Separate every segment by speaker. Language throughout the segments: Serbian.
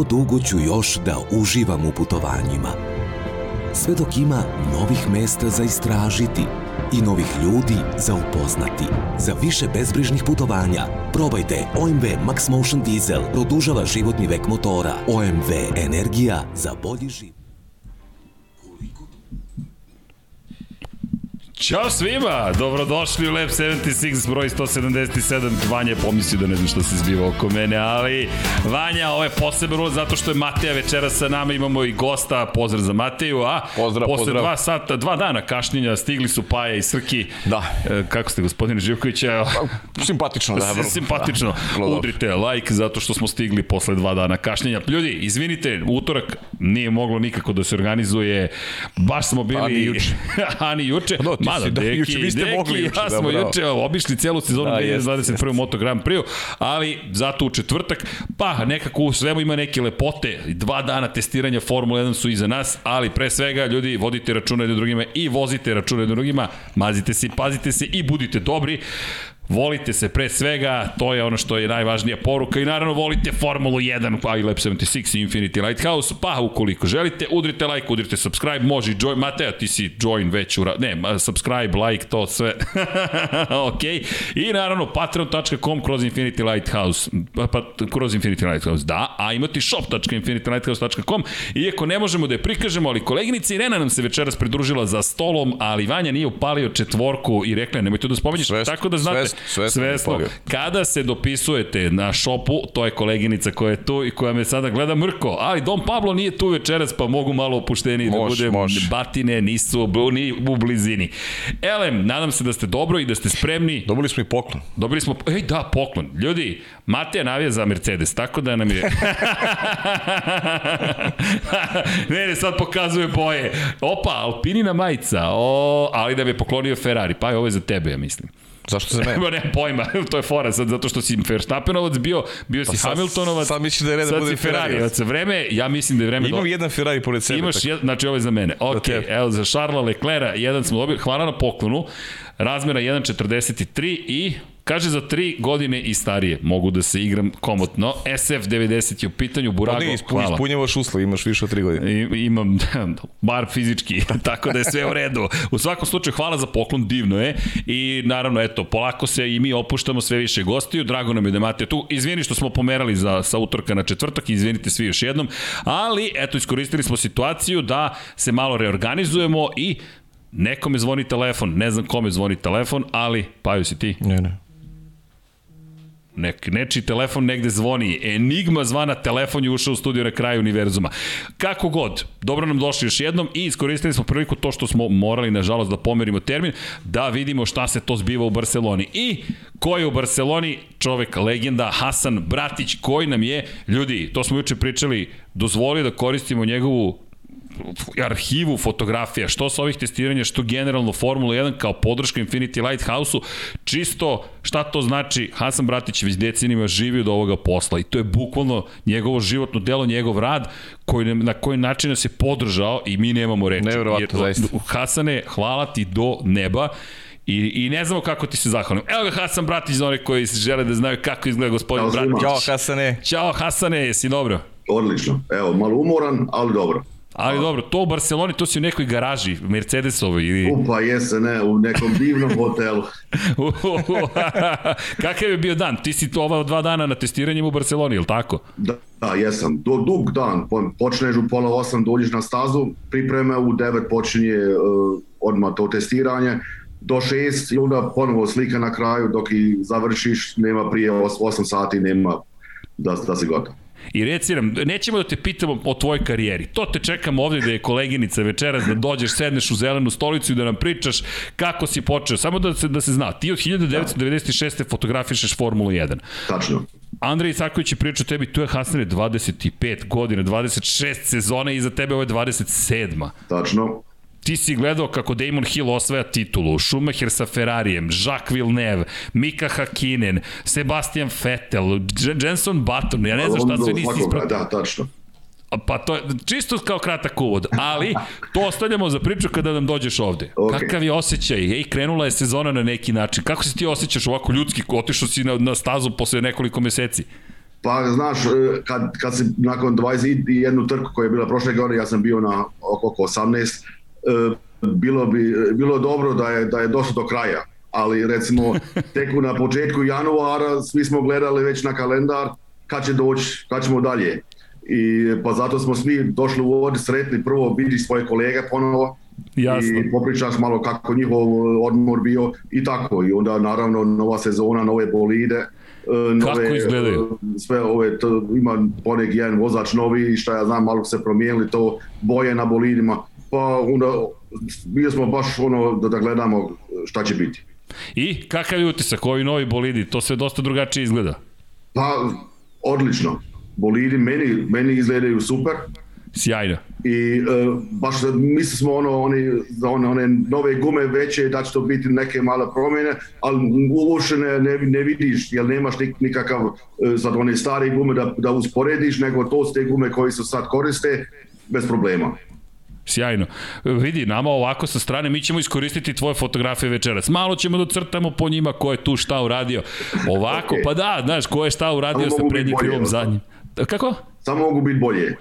Speaker 1: koliko dugo ću još da uživam u putovanjima. Sve dok ima novih mesta za istražiti i novih ljudi za upoznati. Za više bezbrižnih putovanja probajte OMV Max Motion Diesel. Produžava životni vek motora. OMV Energija za bolji život.
Speaker 2: Ćao svima, dobrodošli u Lab 76 broj 177. Vanja je pomislio da ne znam šta se zbiva oko mene, ali Vanja, ovo je posebno zato što je Mateja večera sa nama, imamo i gosta, pozdrav za Mateju, a
Speaker 3: pozdrav,
Speaker 2: posle
Speaker 3: pozdrav.
Speaker 2: dva sata, dva dana kašnjenja stigli su Paja i Srki.
Speaker 3: Da.
Speaker 2: E, kako ste gospodine Živković? Evo,
Speaker 3: Simpatično, da. Vrlo,
Speaker 2: Simpatično.
Speaker 3: Da,
Speaker 2: Udrite like zato što smo stigli posle dva dana kašnjenja. Ljudi, izvinite, utorak nije moglo nikako da se organizuje. Baš smo bili...
Speaker 3: Ani juče.
Speaker 2: Ani juče.
Speaker 3: Pa da,
Speaker 2: Mada,
Speaker 3: si, da,
Speaker 2: deki,
Speaker 3: juče, vi ste
Speaker 2: deki,
Speaker 3: mogli juče,
Speaker 2: ja
Speaker 3: da,
Speaker 2: smo
Speaker 3: bravo.
Speaker 2: juče obišli celu sezonu
Speaker 3: Da,
Speaker 2: 2021.
Speaker 3: jest, jest.
Speaker 2: Moto Grand Prix, ali zato u četvrtak, pa nekako u svemu ima neke lepote. Dva dana testiranja Formule 1 su iza nas, ali pre svega, ljudi, vodite računa jednim drugima i vozite računa jednim drugima, mazite se, pazite se i budite dobri. Volite se pre svega, to je ono što je najvažnija poruka i naravno volite Formulu 1, pa i Lab 76 i Infinity Lighthouse, pa ukoliko želite, udrite like, udrite subscribe, može i join, Mateo, ti si join već u, ne, subscribe, like, to sve, ok, i naravno patreon.com kroz Infinity Lighthouse, pa, pa, kroz Infinity Lighthouse, da, a imati shop.infinitylighthouse.com, iako ne možemo da je prikažemo, ali koleginica Irena nam se večeras pridružila za stolom, ali Vanja nije upalio četvorku i rekla je, nemoj to da spominješ,
Speaker 3: Svesno,
Speaker 2: tako da znate,
Speaker 3: svesno svesno,
Speaker 2: kada se dopisujete na šopu, to je koleginica koja je tu i koja me sada gleda mrko, ali Dom Pablo nije tu večeras, pa mogu malo opušteniji da
Speaker 3: Može,
Speaker 2: budem
Speaker 3: može.
Speaker 2: batine, nisu ni u blizini. Elem, nadam se da ste dobro i da ste spremni.
Speaker 3: Dobili smo i poklon.
Speaker 2: Dobili smo, ej da, poklon. Ljudi, Mateja navija za Mercedes, tako da nam je... ne, ne, sad pokazuje boje. Opa, Alpinina majica, o, ali da bi poklonio Ferrari. Pa je ovo je za tebe, ja mislim.
Speaker 3: Zašto za mene?
Speaker 2: Nemam pojma, to je fora sad, zato što si Verstappenovac bio, bio si
Speaker 3: Pa sad-
Speaker 2: Hamiltonovac,
Speaker 3: sad misliš da je red da
Speaker 2: sad
Speaker 3: budem
Speaker 2: si Ferrariovac. Vreme, ja mislim da je vreme...
Speaker 3: Imam
Speaker 2: do-
Speaker 3: jedan Ferrari pored sebe.
Speaker 2: Imaš,
Speaker 3: tako.
Speaker 2: jedan, znači ovo je za mene. Ok,
Speaker 3: tebe.
Speaker 2: evo za Šarla Leclera, jedan smo dobili, hvala na poklonu, razmera 1.43 i Kaže za tri godine i starije mogu da se igram komotno. SF90 je u pitanju,
Speaker 3: Pa
Speaker 2: Burago,
Speaker 3: ne, ispu,
Speaker 2: hvala.
Speaker 3: ispunjavaš uslov, imaš više od tri godine.
Speaker 2: I, imam bar fizički, tako da je sve u redu. U svakom slučaju, hvala za poklon, divno je. I naravno, eto, polako se i mi opuštamo sve više gostiju. Drago nam je da je Mateo tu. Izvini što smo pomerali za, sa utorka na četvrtak, izvinite svi još jednom. Ali, eto, iskoristili smo situaciju da se malo reorganizujemo i nekome zvoni telefon. Ne znam kome zvoni telefon, ali, Paju si ti?
Speaker 3: Ne, ne.
Speaker 2: Nek, nečiji telefon negde zvoni, enigma zvana, telefon je ušao u studiju na kraju univerzuma. Kako god, dobro nam došli još jednom i iskoristili smo priliku to što smo morali, nažalost, da pomerimo termin, da vidimo šta se to zbiva u Barceloni. I ko je u Barceloni? Čovek, legenda, Hasan Bratić, koji nam je, ljudi, to smo juče pričali, dozvolio da koristimo njegovu arhivu fotografija, što sa ovih testiranja, što generalno Formula 1 kao podrška Infinity Lighthouse-u, čisto šta to znači, Hasan Bratić već decenima živi od ovoga posla i to je bukvalno njegovo životno delo, njegov rad koji, na koji način nas je podržao i mi nemamo reči.
Speaker 3: Neverovatno, zaista.
Speaker 2: Hasane, hvala ti do neba. I, I ne znamo kako ti se zahvalim. Evo ga Hasan Bratić za one koji žele da znaju kako izgleda gospodin
Speaker 4: Ćao.
Speaker 2: Bratić.
Speaker 3: Ćao, Hasane.
Speaker 2: Ćao Hasane, jesi dobro?
Speaker 4: Odlično. Evo, malo umoran, ali dobro.
Speaker 2: Ali dobro, to u Barceloni, to si u nekoj garaži, Mercedesovoj ili...
Speaker 4: Upa, jese, ne, u nekom divnom hotelu.
Speaker 2: Kakav je bio dan? Ti si to ova dva dana na testiranjem u Barceloni, je li tako?
Speaker 4: Da, da jesam. Do, dug dan. Po- Počneš u pola osam, dođeš na stazu, pripreme, u devet počinje uh, odmah to testiranje, do šest i onda ponovo slika na kraju, dok i završiš, nema prije os, osam sati, nema da, da si gotov.
Speaker 2: I reci nam, nećemo da te pitamo o tvojoj karijeri. To te čekamo ovde da je koleginica večeras da dođeš, sedneš u zelenu stolicu i da nam pričaš kako si počeo. Samo da se, da se zna, ti od 1996. fotografišeš Formulu 1.
Speaker 4: Tačno.
Speaker 2: Andrej Isaković je pričao tebi, tu je Hasane 25 godina, 26 sezona i iza tebe ovo je 27.
Speaker 4: Tačno.
Speaker 2: Ti si gledao kako Damon Hill osvaja titulu, Schumacher sa Ferrarijem, Jacques Villeneuve, Mika Hakkinen, Sebastian Vettel, Jenson Button, ja ne znam šta sve nisi ispratio.
Speaker 4: Da, tačno.
Speaker 2: Pa to je čisto kao kratak uvod, ali to ostavljamo za priču kada nam dođeš ovde.
Speaker 4: Ok.
Speaker 2: Kakav je osjećaj? Ej, krenula je sezona na neki način. Kako se ti osjećaš ovako ljudski? Otišao si na, na stazu posle nekoliko meseci.
Speaker 4: Pa znaš, e, kad, kad si nakon 21 trku koja je bila prošle godine, ja sam bio na oko 18, e, bilo bi bilo dobro da je, da je došlo do kraja. Ali recimo tek na početku januara svi smo gledali već na kalendar kad će doći, kad ćemo dalje. I pa zato smo svi došli u ovdje sretni prvo vidi svoje kolege ponovo,
Speaker 2: Jasno.
Speaker 4: i popričaš malo kako njihov odmor bio i tako. I onda naravno nova sezona, nove bolide, e, nove,
Speaker 2: Kako izgledaju?
Speaker 4: e, sve ove, to, ima ponek jedan vozač novi i šta ja znam, malo se promijenili to boje na bolidima, pa onda bio smo baš ono da, da gledamo šta će biti.
Speaker 2: I kakav je utisak, ovi novi bolidi, to sve dosta drugačije izgleda.
Speaker 4: Pa, odlično. Bolidi meni, meni izgledaju super,
Speaker 2: Sjajno.
Speaker 4: i e, baš mislili smo ono oni za one, one nove gume veće da će to biti neke male promjene ali uopšte ne, ne, ne vidiš jer nemaš nik, nikakav e, sad one stare gume da, da usporediš nego to su te gume koji se sad koriste bez problema
Speaker 2: Sjajno. Vidi, nama ovako sa strane, mi ćemo iskoristiti tvoje fotografije večeras. Malo ćemo da crtamo po njima ko je tu šta uradio. Ovako,
Speaker 4: Ok.
Speaker 2: pa da, znaš, ko je šta uradio
Speaker 4: Samo
Speaker 2: sa prednjim
Speaker 4: jel'
Speaker 2: zadnjim. Kako?
Speaker 4: samo mogu biti bolje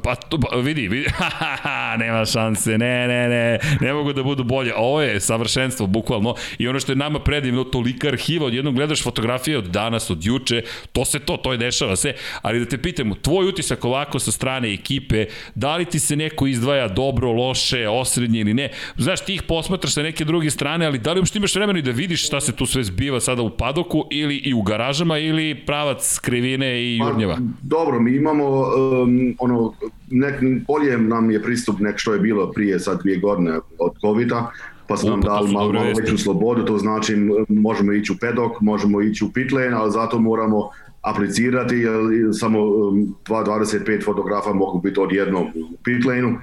Speaker 2: Pa, to, pa vidi, vidi, nema šanse, ne, ne, ne, ne mogu da budu bolje. Ovo je savršenstvo, bukvalno. I ono što je nama predivno, tolika arhiva, odjednom gledaš fotografije od danas, od juče, to se to, to je dešava se. Ali da te pitam, tvoj utisak ovako sa strane ekipe, da li ti se neko izdvaja dobro, loše, osrednje ili ne? Znaš, ti ih posmatraš sa neke druge strane, ali da li uopšte imaš vremena i da vidiš šta se tu sve zbiva sada u padoku ili i u garažama ili pravac krivine i jurnjeva?
Speaker 4: Pa, dobro, mi imamo um, ono, nek, bolje nam je pristup nek što je bilo prije sad dvije godine od COVID-a, pa su nam dali malo, malo veću slobodu, to znači možemo ići u pedok, možemo ići u pit lane, ali zato moramo aplicirati, jer samo um, 2-25 fotografa mogu biti odjednom u pit lane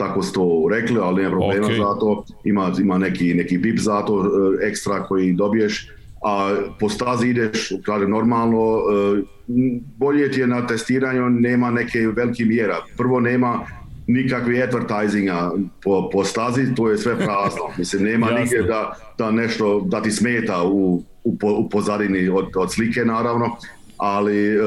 Speaker 4: tako su to rekli, ali nema problema
Speaker 2: Ok.
Speaker 4: za to, ima, ima neki, neki bip za to e, ekstra koji dobiješ, a po stazi ideš, kaže normalno, e, bolje ti je na testiranju, nema neke velike mjera. Prvo nema nikakve advertisinga po, po stazi, to je sve prazno. Mislim, nema nigdje da, da nešto, da ti smeta u, u, po, u pozadini od, od slike, naravno, ali e,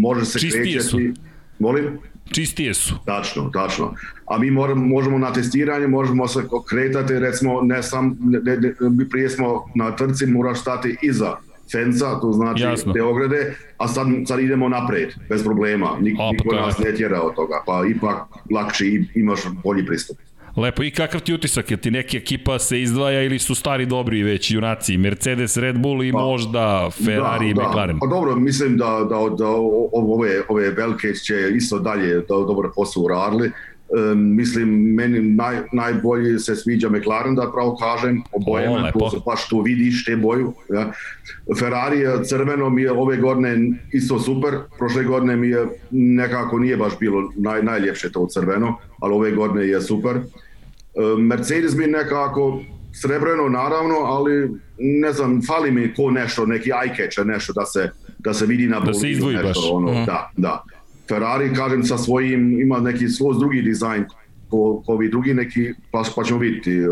Speaker 4: može se
Speaker 2: Čistije su.
Speaker 4: krećati... Molim?
Speaker 2: Čistije su.
Speaker 4: Tačno, tačno. A mi moramo, možemo na testiranje, možemo se kretati, recimo, ne sam, ne, ne, prije smo na trci, moraš stati iza fenca, to znači
Speaker 2: Jasno.
Speaker 4: te ograde, a sad, sad idemo napred, bez problema. Nik,
Speaker 2: O, pa
Speaker 4: niko nas ne tjera od toga, pa ipak lakše imaš bolji pristup.
Speaker 2: Lepo, i kakav ti utisak? Je ti neka ekipa se izdvaja ili su stari dobri već junaci? Mercedes, Red Bull i možda Ferrari i McLaren?
Speaker 4: Pa dobro, mislim da, da, da ove, ove velike će isto dalje da, dobro posao uradili. Um, mislim, meni naj, najbolje se sviđa McLaren, da pravo kažem,
Speaker 2: O, lepo.
Speaker 4: to se baš tu vidiš, te boju. Ja. Ferrari je crveno mi je ove godine isto super, prošle godine mi je nekako nije baš bilo naj, najljepše to crveno, ali ove godine je super. E, Mercedes mi nekako srebreno naravno, ali ne znam, fali mi ko nešto, neki eye catcher, nešto da se, da se vidi na
Speaker 2: Da se
Speaker 4: bolidu,
Speaker 2: izdvoji
Speaker 4: nešto,
Speaker 2: baš.
Speaker 4: Ono, Da, da. Ferrari, kažem, sa svojim, ima neki skroz drugi dizajn ko, ko ovi drugi neki, pa, pa ćemo vidjeti e,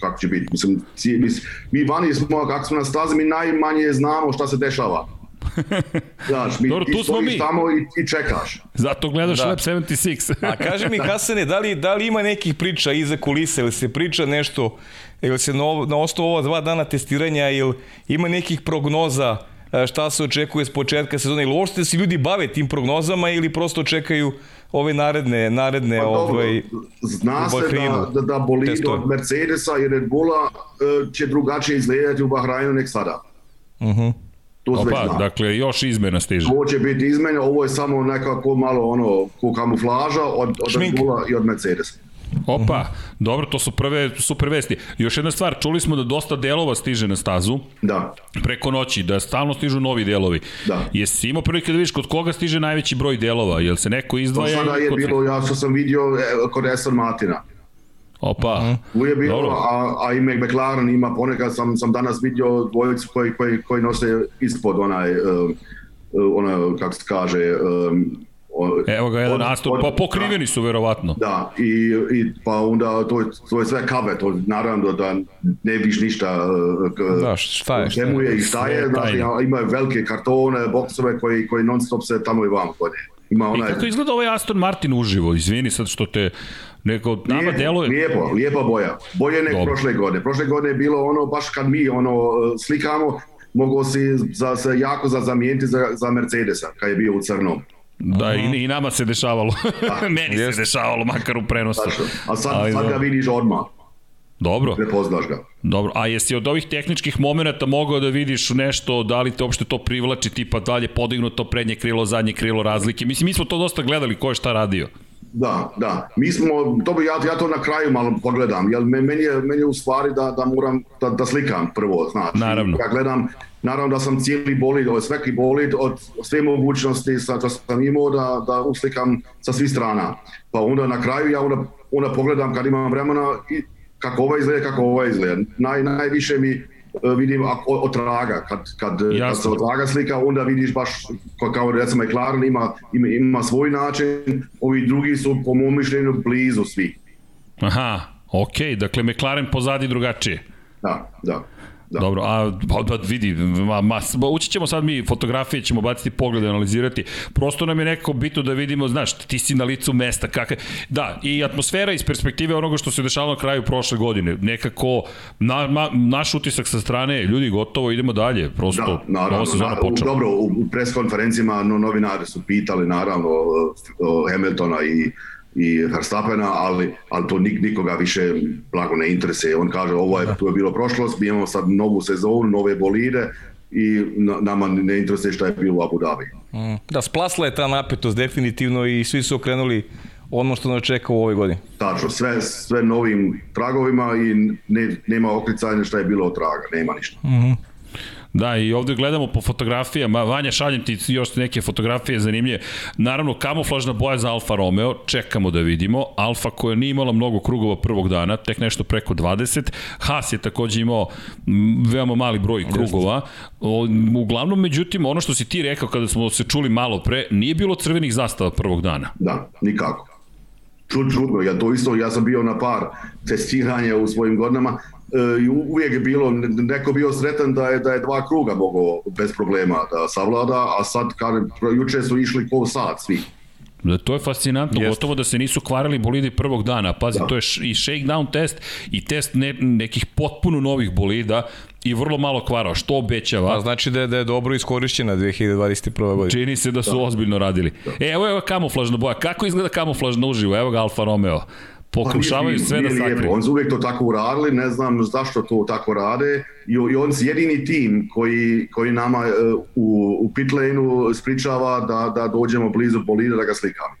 Speaker 4: kako će biti. Mislim, ci- mis- mi vani smo, kako smo na stazi, mi najmanje znamo šta se dešava. Znaš, mi,
Speaker 2: Dobro,
Speaker 4: ti
Speaker 2: tu smo
Speaker 4: stojiš
Speaker 2: mi.
Speaker 4: tamo i, i čekaš.
Speaker 2: Zato gledaš
Speaker 3: Da.
Speaker 2: Lab 76.
Speaker 3: A kaži mi, Hasane, da li, da li ima nekih priča iza kulise, ili se priča nešto, ili se na, ovo- na osnovu ova dva dana testiranja, ili ima nekih prognoza e, šta se očekuje s početka sezone, ili uopšte se ljudi bave tim prognozama ili prosto čekaju ove naredne, naredne
Speaker 4: Pa dobro,
Speaker 3: ovaj,
Speaker 4: zna
Speaker 3: u
Speaker 4: se
Speaker 3: Bahreinu
Speaker 4: da, da, da bolid od Mercedesa i Red Bulla e, će drugačije izgledati u Bahrajnu nek sada.
Speaker 3: Mhm.
Speaker 4: To se već
Speaker 2: Opa, dakle, još izmena stiže.
Speaker 4: Ovo će biti izmene, ovo je samo nekako malo ono, ko kamuflaža od, od
Speaker 3: Šmink.
Speaker 4: I od Mercedesa.
Speaker 2: Opa, dobro, to su prve super vesti. Još jedna stvar, čuli smo da dosta delova stiže na stazu
Speaker 4: Da.
Speaker 2: preko noći, da stalno stižu novi delovi.
Speaker 4: Da.
Speaker 2: Jesi imao prilike da vidiš kod koga stiže najveći broj delova? Jel se neko
Speaker 4: To
Speaker 2: izdvaja?
Speaker 4: sada
Speaker 2: ili
Speaker 4: je
Speaker 2: kod...
Speaker 4: bilo, ja što sam vidio e, kod Aston Martina.
Speaker 2: Opa,
Speaker 4: Tu je bilo,
Speaker 2: Dobro.
Speaker 4: a, a i McLaren ima ponekad, sam, sam danas vidio dvojicu koji, koji, koji nose ispod onaj, uh, uh, ona, kako se kaže, um,
Speaker 2: Evo ga jedan Aston, pa pokriveni su verovatno.
Speaker 4: Da, i, i pa onda to je, to je sve kave, to naravno da ne viš ništa
Speaker 3: da, šta je,
Speaker 4: čemu je i šta je, znači, imaju velike kartone, boksove koji, koji non stop se tamo i vam kode.
Speaker 2: Ima onaj... I kako izgleda ovaj Aston Martin uživo? Izvini sad što te Neko, nama
Speaker 4: lijepo,
Speaker 2: deluje...
Speaker 4: Lijepo, lijepa boja. Bolje nego prošle godine. Prošle godine je bilo ono, baš kad mi ono slikamo, mogo si za, se jako za zamijeniti za, za Mercedesa, kad je bio u crnom.
Speaker 2: Da, i, i nama se dešavalo. Da, Meni jest. se dešavalo, makar u prenosu. Tačno.
Speaker 4: A sad, Ali, sad ga vidiš odmah.
Speaker 2: Dobro.
Speaker 4: Ne poznaš ga.
Speaker 2: Dobro, a jesi od ovih tehničkih momenta mogao da vidiš nešto, da li te uopšte to privlači, tipa dalje podignuto prednje krilo, zadnje krilo, razlike? Mislim, mi smo to dosta gledali, ko je šta radio.
Speaker 4: Da, da. Mi smo, to bi, ja, ja to na kraju malo pogledam, jer meni je, meni je u stvari da, da moram da, da slikam prvo, znači.
Speaker 2: Naravno.
Speaker 4: Ja gledam, naravno da sam cijeli bolid, ovaj svaki bolid od sve mogućnosti sa, što sam imao da, da uslikam sa svih strana. Pa onda na kraju ja onda, onda pogledam kad imam vremena i kako ovo izgleda, kako ovo izgleda. Naj, najviše mi vidim od traga, kad, kad, kad se od traga slika, onda vidiš baš, kao recimo McLaren ima, ima, ima svoj način, ovi drugi su po mom mišljenju blizu svi.
Speaker 2: Aha, okej, okay, dakle McLaren pozadi drugačije.
Speaker 4: Da, da.
Speaker 2: Da. Dobro, a pa, da vidi, ma, ma, ući ćemo sad mi fotografije, ćemo baciti pogled, analizirati. Prosto nam je nekako bitno da vidimo, znaš, ti si na licu mesta, kakve... Da, i atmosfera iz perspektive onoga što se dešavalo na kraju prošle godine. Nekako, na, ma, naš utisak sa strane, ljudi, gotovo, idemo dalje. Prosto, da, naravno, nova sezona počela.
Speaker 4: Dobro, u, u preskonferencijama no, novinari su pitali, naravno, Hamiltona i i Verstappena, ali, ali to nik, nikoga više blago ne interesuje. On kaže ovo je, to je bilo prošlost, mi imamo sad novu sezonu, nove bolide i nama ne interesuje šta je bilo u Abu Dhabi.
Speaker 3: Mm. Da, splasla je ta napetost definitivno i svi su okrenuli ono što nas čeka u ovoj godini.
Speaker 4: Tačno, sve, sve novim tragovima i ne, nema okricanja šta je bilo od traga, nema ništa. Mm -hmm.
Speaker 2: Da, i ovde gledamo po fotografijama, Vanja, šaljem ti još neke fotografije zanimljive. Naravno, kamuflažna boja za Alfa Romeo, čekamo da vidimo. Alfa koja nije imala mnogo krugova prvog dana, tek nešto preko 20. Haas je takođe imao veoma mali broj krugova. Uglavnom, međutim, ono što si ti rekao kada smo se čuli malo pre, nije bilo crvenih zastava prvog dana.
Speaker 4: Da, nikako. Čud, čudno, ja to isto, ja sam bio na par testiranja u svojim godinama, uvijek je bilo, neko bio sretan da je, da je dva kruga mogao bez problema da savlada, a sad kad juče su išli ko sat svi.
Speaker 2: Da, to je fascinantno, Jest. gotovo da se nisu kvarili bolidi prvog dana. Pazi, da. to je i shakedown test i test ne, nekih potpuno novih bolida i vrlo malo kvarao, što obećava.
Speaker 3: Pa znači da je, da je dobro iskorišćena 2021. godina.
Speaker 2: Čini se da su da. ozbiljno radili. Da. E, evo je kamuflažna boja. Kako izgleda kamuflažna uživo? Evo ga Alfa Romeo pokušavaju pa sve da sakriju.
Speaker 4: On su uvijek to tako uradili, ne znam zašto to tako rade i, i on su jedini tim koji, koji nama uh, u, u pit lane-u spričava da, da dođemo blizu bolida da ga slikamo.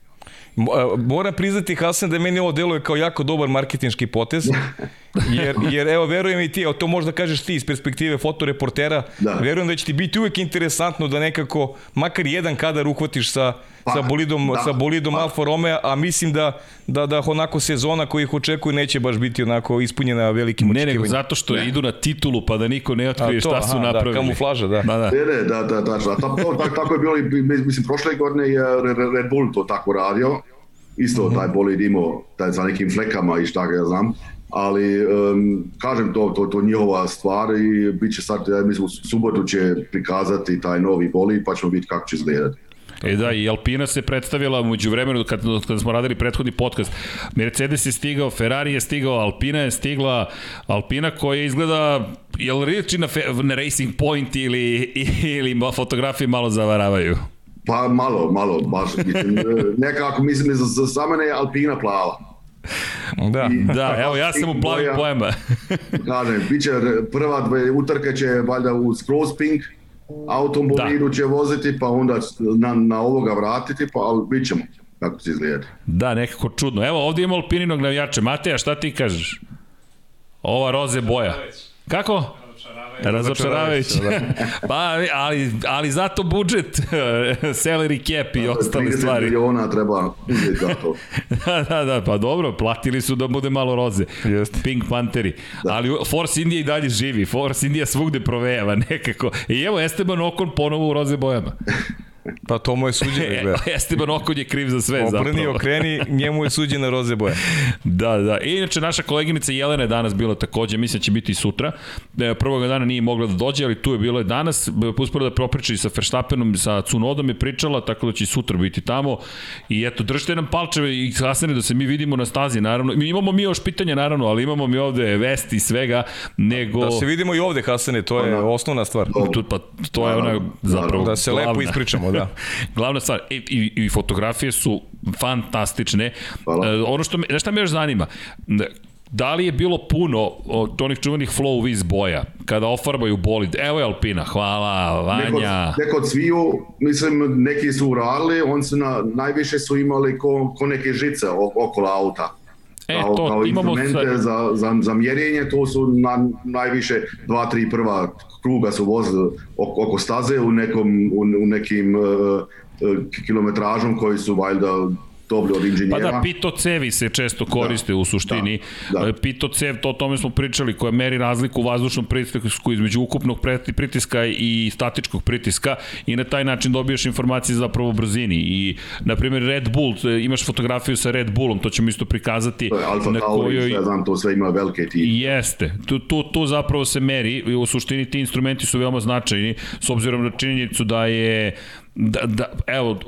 Speaker 3: E, moram priznati Hasan da meni ovo deluje kao jako dobar marketinški potez, jer, jer evo verujem i ti, to možda kažeš ti iz perspektive fotoreportera, da. verujem da će ti biti uvek interesantno da nekako makar jedan kadar uhvatiš sa, pa, sa bolidom, da, sa bolidom pa. Alfa Romeo, a mislim da, da, da onako sezona koji ih očekuju neće baš biti onako ispunjena velikim
Speaker 2: ne, očekivanjem. Ne, nego zato što ne. idu na titulu pa da niko ne otkrije šta su aha, da, napravili.
Speaker 3: Da, kamuflaža, da.
Speaker 4: Da, da. Ne, ne, da, da, da, da, tako, tako je bilo, mislim, prošle godine je Red Bull to tako radio, isto mm -hmm. taj bolid imao taj sa nekim flekama i šta ga ja znam, ali um, kažem to, to, to njihova stvar i bit će sad, ja mislim, u subotu će prikazati taj novi bolid pa ćemo vidjeti kako će izgledati.
Speaker 2: E da, i Alpina se predstavila umeđu vremenu kad, kad smo radili prethodni podcast. Mercedes je stigao, Ferrari je stigao, Alpina je stigla, Alpina koja izgleda je li riječi na, fe, na Racing Point ili, ili fotografije malo zavaravaju?
Speaker 4: Pa malo, malo, baš. Mislim, nekako mislim za, za, za mene je Alpina plava.
Speaker 2: Da, I, da, evo ja sam u plavim bojama.
Speaker 4: Kažem, bit će prva dve utrke će valjda u skroz pink, automobilu da. će voziti, pa onda na, na ovoga vratiti, pa ali bit ćemo kako će izgledati.
Speaker 2: Da, nekako čudno. Evo, ovdje imamo Alpininog navijača. Mateja, šta ti kažeš? Ova roze boja. Kako? Razočaravajuće. Da. pa, ali, ali zato budžet, salary cap i ostale stvari.
Speaker 4: 30 miliona treba uzeti za to.
Speaker 2: da, da, da, pa dobro, platili su da bude malo roze. Just. Pink Pantheri. Da. Ali Force India i dalje živi. Force India svugde provejava nekako. I evo Esteban Okon ponovo u roze bojama.
Speaker 3: Pa to mu je suđeno.
Speaker 2: E, Esteban Okon je kriv za sve
Speaker 3: Obrni,
Speaker 2: zapravo.
Speaker 3: Obrni, okreni, njemu je suđena roze boja.
Speaker 2: da, da. I inače, naša koleginica Jelena je danas bila takođe, mislim da će biti i sutra. E, prvog dana nije mogla da dođe, ali tu je bilo je danas. Uspora da propriča i sa Verstappenom, sa Cunodom je pričala, tako da će i sutra biti tamo. I eto, držite nam palčeve i hasane da se mi vidimo na stazi, naravno. Mi imamo mi još pitanja, naravno, ali imamo mi ovde vesti i svega, nego...
Speaker 3: Da se vidimo i ovde, Hasane, to je
Speaker 4: da.
Speaker 3: osnovna stvar.
Speaker 2: Tu, pa, to je ona zapravo
Speaker 3: Da se
Speaker 2: glavna,
Speaker 3: lepo ispričamo, da.
Speaker 2: glavna stvar. I, i, I fotografije su fantastične.
Speaker 4: Hvala.
Speaker 2: E, ono što me, znaš šta me još zanima? Da li je bilo puno od onih čuvenih flow viz boja kada ofarbaju bolid? Evo je Alpina, hvala, Vanja.
Speaker 4: Neko, neko sviju, mislim, neki su uradili, on su na, najviše su imali ko, ko neke žice okolo auta.
Speaker 2: E,
Speaker 4: kao,
Speaker 2: to
Speaker 4: kao
Speaker 2: imamo
Speaker 4: instrumente
Speaker 2: sad...
Speaker 4: za, za, za mjerenje, to su na, najviše dva, tri prva kruga su vozili oko, oko staze u, nekom, u, u nekim uh, kilometražom koji su valjda dobri od inženjera.
Speaker 2: Pa da, pito cevi se često koriste da, u suštini. Da, da. Pito cev, to o tome smo pričali, koja meri razliku u vazdušnom pritisku između ukupnog pritiska i statičkog pritiska i na taj način dobiješ informacije zapravo o brzini. I, na primjer, Red Bull, imaš fotografiju sa Red Bullom, to ćemo isto prikazati.
Speaker 4: To je Alfa na Tauri, kojoj... ja znam, to sve ima velike ti.
Speaker 2: Jeste, tu, tu, tu zapravo se meri i u suštini ti instrumenti su veoma značajni, s obzirom na činjenicu da je da, da, evo,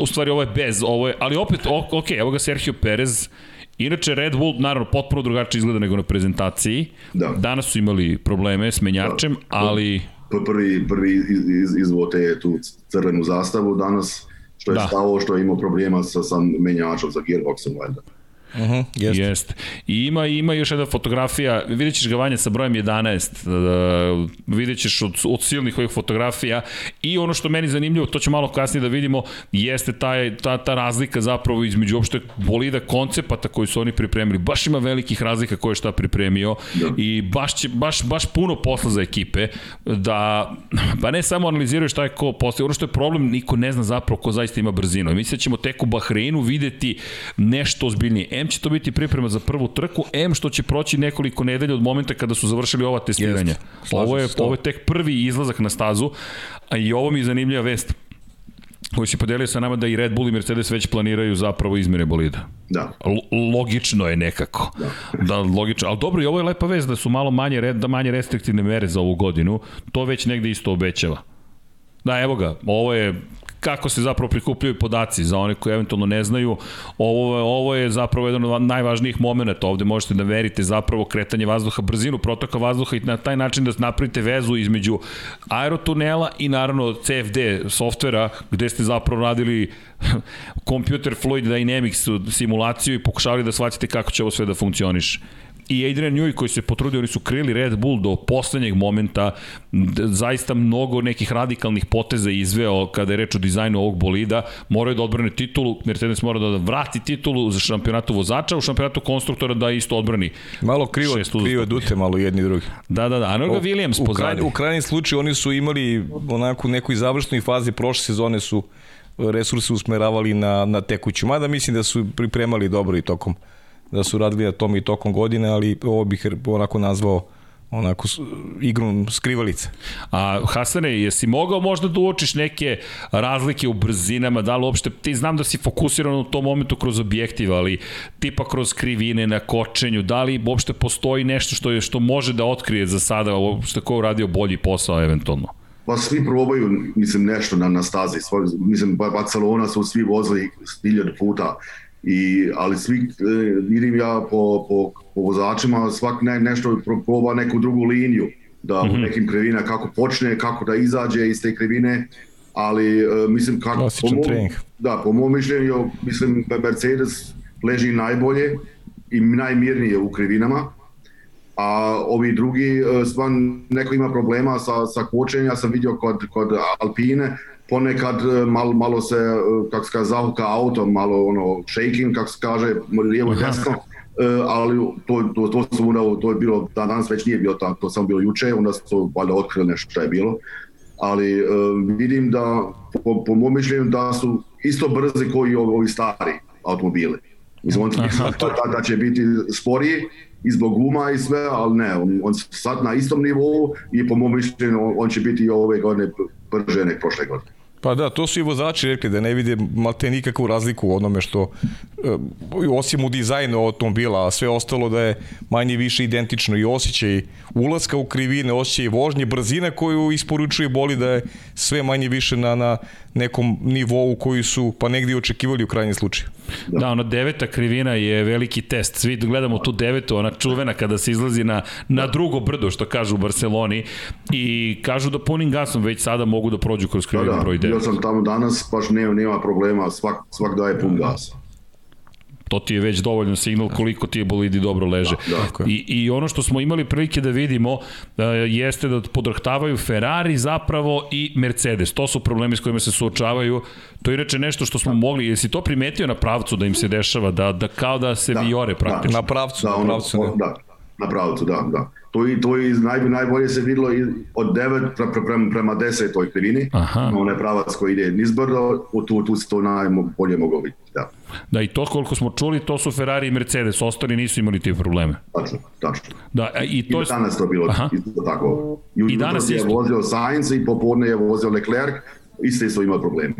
Speaker 2: u stvari ovo je bez, ovo je, ali opet, ok, evo ga Sergio Perez, Inače, Red Bull, naravno, potpuno drugačije izgleda nego na prezentaciji.
Speaker 4: Da.
Speaker 2: Danas su imali probleme s menjačem, da. ali...
Speaker 4: Prvi, prvi iz, iz, izvote tu crvenu zastavu danas, što je da. stavo, što je imao problema sa, sa menjačom, sa gearboxom, valjda.
Speaker 2: Uh -huh, jeste. Jest. I ima, ima još jedna fotografija, vidjet ćeš ga vanje sa brojem 11, uh, vidjet ćeš od, od silnih ovih fotografija i ono što meni zanimljivo, to ću malo kasnije da vidimo, jeste taj, ta, ta razlika zapravo između uopšte bolida koncepata koji su oni pripremili. Baš ima velikih razlika ko je šta pripremio da. i baš, će, baš, baš puno posla za ekipe da, pa ne samo analiziraju šta je ko postoji, ono što je problem, niko ne zna zapravo ko zaista ima brzinu. Mislim da ćemo tek u Bahreinu videti nešto ozbiljnije M će to biti priprema za prvu trku, M što će proći nekoliko nedelja od momenta kada su završili ova testiranja. Ovo je, ovo je tek prvi izlazak na stazu, a i ovo mi je zanimljiva vest koji se podelio sa nama da i Red Bull i Mercedes već planiraju zapravo izmjene bolida.
Speaker 4: Da.
Speaker 2: L logično je nekako. Da. da, logično. Ali dobro, i ovo je lepa vest da su malo manje, red, da manje restriktivne mere za ovu godinu. To već negde isto obećava. Da, evo ga, ovo je kako se zapravo prikupljaju podaci za one koji eventualno ne znaju. Ovo, ovo je zapravo jedan od najvažnijih momenta. Ovde možete da verite zapravo kretanje vazduha, brzinu protoka vazduha i na taj način da napravite vezu između aerotunela i naravno CFD softvera gde ste zapravo radili computer fluid dynamics simulaciju i pokušavali da shvatite kako će ovo sve da funkcioniše i Adrian Newey koji se potrudio, oni su krili Red Bull do poslednjeg momenta, zaista mnogo nekih radikalnih poteza izveo kada je reč o dizajnu ovog bolida, moraju da odbrane titulu, Mercedes mora da vrati titulu za šampionatu vozača, u šampionatu konstruktora da isto odbrani.
Speaker 3: Malo krivo, krivo dute malo jedni drugi.
Speaker 2: Da, da, da, Anoga Williams pozadi.
Speaker 3: U krajnjem slučaju oni su imali onako nekoj završnoj fazi prošle sezone su resurse usmeravali na, na tekuću. Mada mislim da su pripremali dobro i tokom da su radili na tom i tokom godine, ali ovo bih onako nazvao onako igrom skrivalice.
Speaker 2: A Hasane, jesi mogao možda da uočiš neke razlike u brzinama, da li uopšte, ti znam da si fokusiran u tom momentu kroz objektiv, ali tipa kroz krivine na kočenju, da li uopšte postoji nešto što je što može da otkrije za sada, uopšte ko je uradio bolji posao eventualno?
Speaker 4: Pa svi probaju, mislim, nešto na, na stazi. Mislim, Barcelona su svi vozili hiljadu puta I, ali svi, e, vidim ja po, po, po vozačima, svak ne, nešto proba neku drugu liniju, da mm -hmm. u mhm. nekim krivina kako počne, kako da izađe iz te krivine, ali e, mislim kako po mom, da, po mom mišljenju mislim Mercedes leži najbolje i najmirnije u krivinama a ovi drugi e, stvarno neko ima problema sa, sa kočenja, ja sam vidio kod, kod Alpine ponekad e, malo, malo se, e, kako se kaže, zahuka auto, malo ono, shaking, kako se kaže, lijevo i desno, e, ali to, to, to, su, to je bilo, da danas već nije bilo tako, to samo bilo juče, onda su valjda otkrili nešto što je bilo, ali vidim da, po, po mom mišljenju, da su isto brzi koji ovi stari automobili. Mislim, on da, da će biti sporiji, i zbog guma i sve, ali ne, on, on sad na istom nivou i po mom mišljenju on, on će biti i ove godine brže nek prošle godine.
Speaker 3: Pa da, to su i vozači rekli da ne vide malte nikakvu razliku u onome što, e, osim u dizajnu automobila, a sve ostalo da je manje više identično. I osjećaj ulaska u krivine, osjećaj vožnje, brzina koju isporučuje boli da je sve manje više na, na nekom nivou koji su pa negdje očekivali u krajnjem slučaju.
Speaker 2: Da. da, ona deveta krivina je veliki test. Svi gledamo tu devetu, ona čuvena kada se izlazi na, na drugo brdo, što kažu u Barceloni, i kažu da punim gasom već sada mogu da prođu kroz krivinu
Speaker 4: da, da.
Speaker 2: broj 9.
Speaker 4: Bio sam tamo danas, baš nema, nema problema, svak, svak daje pun gas
Speaker 2: to ti je već dovoljno signal koliko ti je bolidi dobro leže. Da, da. I, I ono što smo imali prilike da vidimo uh, jeste da podrhtavaju Ferrari zapravo i Mercedes. To su problemi s kojima se suočavaju. To je inače nešto što smo mogli, jesi to primetio na pravcu da im se dešava, da, da kao da se da, viore praktično?
Speaker 3: Da, na pravcu,
Speaker 4: da,
Speaker 3: na pravcu.
Speaker 4: Ono, da, na pravcu, da, da. To, i, to i naj, najbolje se videlo i od 9 pre, pre, prema, prema 10 toj krivini, Aha. onaj pravac koji ide nizbrdo, tu, tu se to najbolje moglo vidjeti, da.
Speaker 2: Da, i to koliko smo čuli, to su Ferrari i Mercedes, ostali nisu imali te probleme.
Speaker 4: Tačno, tačno.
Speaker 2: Da, i to
Speaker 4: I danas to bilo Aha. isto tako.
Speaker 2: I danas
Speaker 4: je
Speaker 2: isto.
Speaker 4: vozio Sainz i popodne je vozio Leclerc, isto isto ima problema.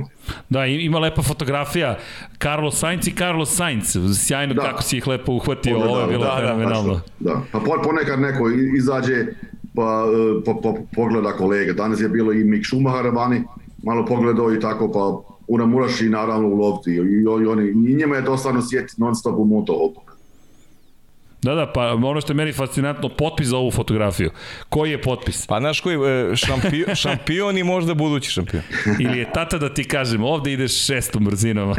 Speaker 2: Da, ima lepa fotografija Carlos Sainz i Carlos Sainz. Sjajno da. kako si ih lepo uhvatio,
Speaker 4: Pogledao,
Speaker 2: ovo je bilo
Speaker 4: da,
Speaker 2: fenomenalno.
Speaker 4: Da, da, pa ponekad neko izađe pa po, po, pogleda kolega. Danas je bilo i Mick Schumacher vani, malo pogledao i tako pa Una moraš i naravno uloviti i, i, oni, i njima je dosadno sjeti non stop u motohopu.
Speaker 2: Da, da, pa ono što je meni fascinantno, potpis za ovu fotografiju. Koji je potpis?
Speaker 3: Pa znaš koji, e, šampion, šampion i možda budući šampion.
Speaker 2: Ili je tata da ti kažem, ovde ideš šestom brzinom.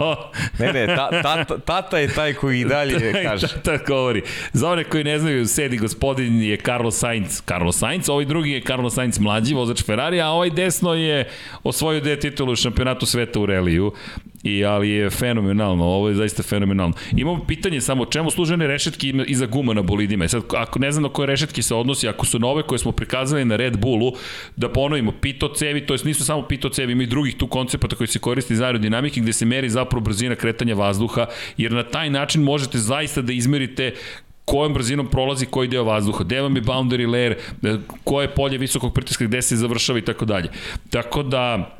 Speaker 3: ne, ne, ta, tata, tata je taj koji i dalje kaže.
Speaker 2: tata govori. Za one koji ne znaju, sedi gospodin je Carlos Sainz. Carlos Sainz, ovaj drugi je Carlos Sainz mlađi, vozač Ferrari, a ovaj desno je osvojio dve titulu u šampionatu sveta u reliju. I, ali je fenomenalno, ovo je zaista fenomenalno. Imamo pitanje samo, čemu služe one rešetke iza guma na bolidima? I sad, ako ne znam na koje rešetke se odnosi, ako su nove koje smo prikazali na Red Bullu, da ponovimo, pito cevi, to jest nisu samo pito cevi, ima i drugih tu koncepata koji se koristi za aerodinamike, gde se meri zapravo brzina kretanja vazduha, jer na taj način možete zaista da izmerite kojom brzinom prolazi koji deo vazduha, gde vam je boundary layer, koje polje visokog pritiska, gde se završava i tako dalje. Tako da,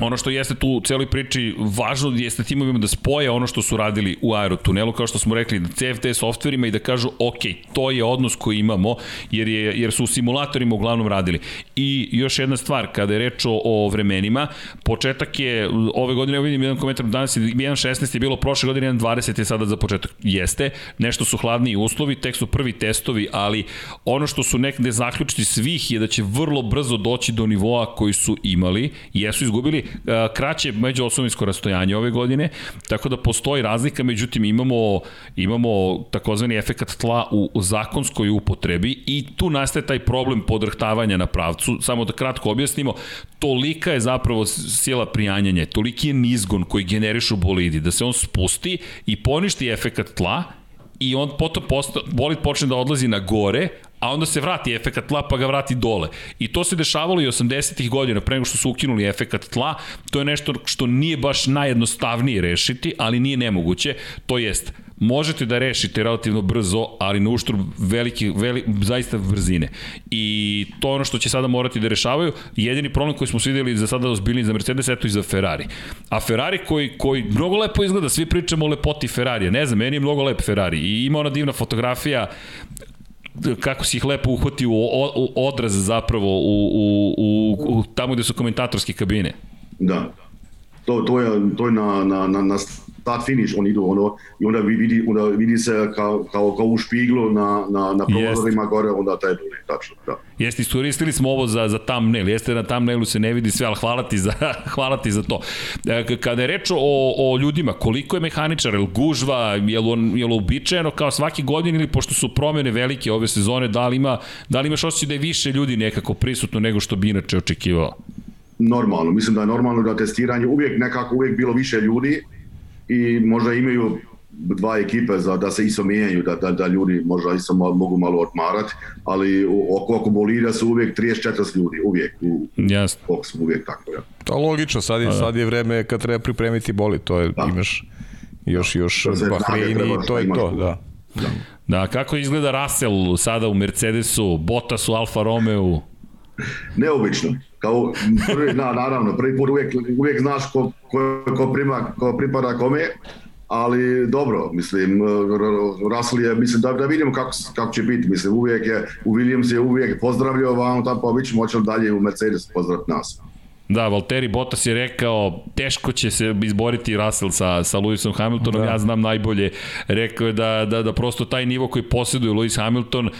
Speaker 2: ono što jeste tu u celoj priči važno jeste timovima da spoje ono što su radili u aerotunelu, kao što smo rekli, na CFD softverima i da kažu, ok, to je odnos koji imamo, jer, je, jer su u simulatorima uglavnom radili. I još jedna stvar, kada je reč o, o vremenima, početak je, ove godine, ja vidim jedan komentar, danas je 1.16 je bilo prošle godine, 1.20 je sada za početak. Jeste, nešto su hladniji uslovi, tek su prvi testovi, ali ono što su nekde zaključiti svih je da će vrlo brzo doći do nivoa koji su imali, jesu izgubili dobili uh, kraće međuosovinsko rastojanje ove godine, tako da postoji razlika, međutim imamo, imamo takozvani efekat tla u, zakonskoj upotrebi i tu nastaje taj problem podrhtavanja na pravcu. Samo da kratko objasnimo, tolika je zapravo sila prijanjanja, toliki je nizgon koji generišu bolidi, da se on spusti i poništi efekat tla i on potom posto, bolid počne da odlazi na gore, a onda se vrati efekat tla pa ga vrati dole. I to se dešavalo i 80-ih godina, pre nego što su ukinuli efekat tla, to je nešto što nije baš najjednostavnije rešiti, ali nije nemoguće, to jest možete da rešite relativno brzo, ali na uštrb velike, veli, zaista brzine. I to ono što će sada morati da rešavaju, jedini problem koji smo videli za sada ozbiljni za Mercedes, eto i za Ferrari. A Ferrari koji, koji mnogo lepo izgleda, svi pričamo o lepoti Ferrarija, ne znam, meni je mnogo lep Ferrari i ima ona divna fotografija kako si ih lepo uhvatio u, u odraz zapravo u, u, u, u tamo gde su komentatorske kabine.
Speaker 4: Da. To, to je, to je na, na, na, na start finish oni idu ono i onda vidi onda vidi se kao kao kao u špiglu na na na prozorima gore onda taj tačno da
Speaker 2: Jeste iskoristili smo ovo za za thumbnail jeste na thumbnailu se ne vidi sve al hvala ti za hvala ti za to e, kada je reč o o ljudima koliko je mehaničar el gužva je on je uobičajeno kao svaki godin ili pošto su promene velike ove sezone da li ima da li imaš osećaj da je više ljudi nekako prisutno nego što bi inače očekivao
Speaker 4: normalno. Mislim da je normalno da testiranje uvijek nekako uvijek bilo više ljudi i možda imaju dva ekipe za da se isto mijenjaju, da, da, da ljudi možda isto malo, mogu malo odmarati, ali oko, oko bolida su uvijek 34 ljudi, uvijek u
Speaker 2: yes.
Speaker 4: boksu, uvijek tako. Ja.
Speaker 3: To logično, sad je, da, da. sad je vreme kad treba pripremiti boli, to je, da. imaš još, još Bahrein i to je to, da.
Speaker 2: Da. da, kako izgleda Russell sada u Mercedesu, Bottas u Alfa Romeo?
Speaker 4: Neobično kao prvi, na, naravno, prvi put uvijek, uvijek znaš ko, ko, ko, prima, ko pripada kome, ali dobro, mislim, Russell je, mislim, da, da vidimo kako, kako će biti, mislim, uvijek je, u Williams je uvijek pozdravljao vam tamo, pa ćemo dalje u Mercedes pozdraviti nas.
Speaker 2: Da, Valtteri Bottas je rekao teško će se izboriti Russell sa, sa Lewisom Hamiltonom, da. ja znam najbolje. Rekao je da, da, da prosto taj nivo koji posjeduje Lewis Hamilton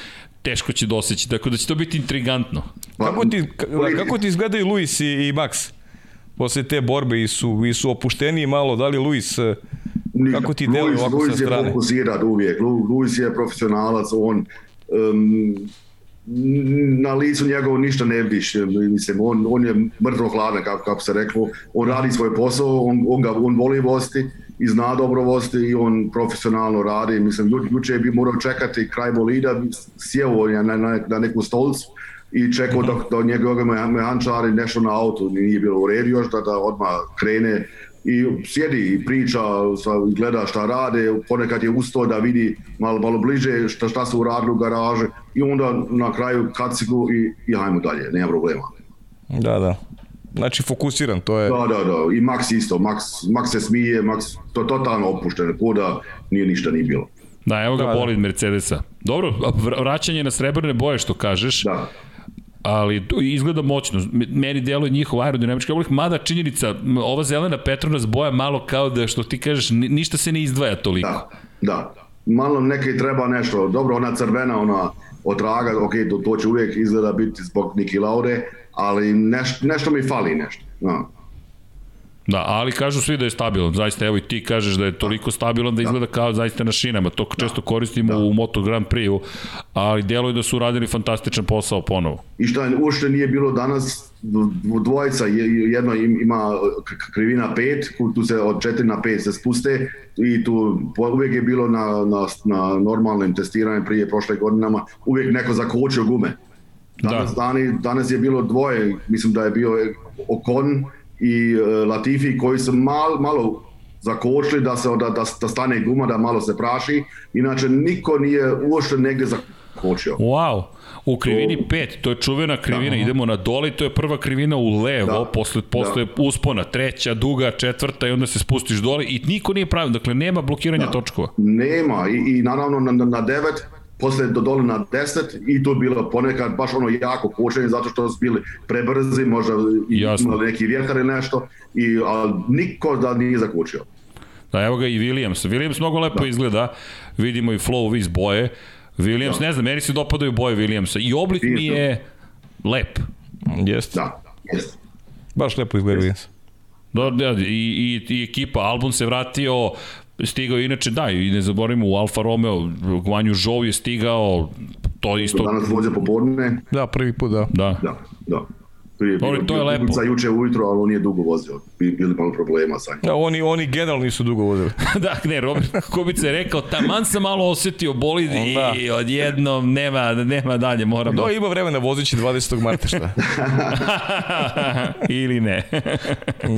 Speaker 2: teško će doseći, tako da će to biti intrigantno.
Speaker 3: Pa, kako ti, kako ti izgledaju Lewis i, i Max? Posle te borbe i su, i su opušteni malo, da li Lewis Kako ti deluje ovako
Speaker 4: Luis
Speaker 3: sa strane?
Speaker 4: Luis je fokusiran uvijek. Luis je profesionalac, on um, na licu njegovo ništa ne vidiš, mislim, on, on je mrtvo hladan, kako, kako se reklo, on radi svoj posao, on, on, ga, on voli vosti i zna dobro vosti i on profesionalno radi, mislim, juče bi morao čekati kraj bolida, sjeo na, na, na neku stolcu i čekao dok, dok njegove mehančari nešto na auto nije bilo u redu još, da, da odmah krene i sjedi i priča, sa, gleda šta rade, ponekad je usto da vidi malo, malo bliže šta, šta su uradili u garaže i onda na kraju kacigu i, i hajmo dalje, nema problema.
Speaker 3: Da, da. Znači fokusiran, to je...
Speaker 4: Da, da, da. I Max isto. Max, Max se smije, Max to totalno opušten, ko da nije ništa ni bilo.
Speaker 2: Da, evo ga da, bolid da. Mercedesa. Dobro, vraćanje na srebrne boje što kažeš.
Speaker 4: Da
Speaker 2: ali izgleda moćno. Meni deluje njihov aerodinamički oblik, mada činjenica, ova zelena Petronas boja malo kao da, što ti kažeš, ništa se ne izdvaja toliko.
Speaker 4: Da, da. Malo neke treba nešto. Dobro, ona crvena, ona otraga, ok, to, to će uvijek izgleda biti zbog Niki Laude, ali neš, nešto mi fali nešto. Da.
Speaker 2: Da, ali kažu svi da je stabilan, zaista, evo i ti kažeš da je toliko stabilan da izgleda kao zaista na šinama, to često koristimo da. u Moto Grand Prix-u, ali deluje da su uradili fantastičan posao ponovo.
Speaker 4: I šta uopšte nije bilo danas dvojica, jedno ima krivina 5, tu se od 4 na 5 se spuste i tu uvijek je bilo na, na, na normalnim testiranjem prije prošle godinama, uvijek neko zakočio gume. Danas, da. dani, danas je bilo dvoje, mislim da je bio Okon, i uh, Latifi koji su mal, malo zakočili da se da, da, da stane guma, da malo se praši. Inače, niko nije uošte negde zakočio.
Speaker 2: Wow. U krivini 5, to je čuvena krivina, da. idemo na dole to je prva krivina u levo, da. posle, posle da. uspona, treća, duga, četvrta i onda se spustiš dole i niko nije pravi, dakle nema blokiranja da. točkova.
Speaker 4: Nema i, i naravno na, na, na devet posle do dole na 10 i to bilo ponekad baš ono jako kočenje zato što su bili prebrzi, možda imali neki vjetar ili nešto, i, ali niko da nije zakočio.
Speaker 2: Da, evo ga i Williams. Williams mnogo lepo da. izgleda, vidimo i flow iz boje. Williams, da. ne znam, meni se dopadaju boje Williamsa i oblik Isto. mi je lep.
Speaker 3: Jeste.
Speaker 4: Da, jeste.
Speaker 3: Baš lepo izgleda Williams.
Speaker 2: Da, da, i, i, i ekipa, album se vratio, stigao inače, da, i ne zaboravimo u Alfa Romeo, Guanju Žov je stigao, to isto...
Speaker 4: Danas vođa popodne.
Speaker 3: Da, prvi put, da.
Speaker 2: Da.
Speaker 4: Da, da. Prije,
Speaker 2: Dobro, to je lepo.
Speaker 4: Sa juče ujutro, ali on nije dugo vozio. Bili malo problema sa njim.
Speaker 3: Da, oni, oni generalno nisu dugo vozili.
Speaker 2: da, ne, Robert Kubica je rekao, taman sam malo osetio bolid da. i odjednom nema, nema dalje, moram...
Speaker 3: Da, ima vremena vozići 20. marta, šta?
Speaker 2: Ili ne.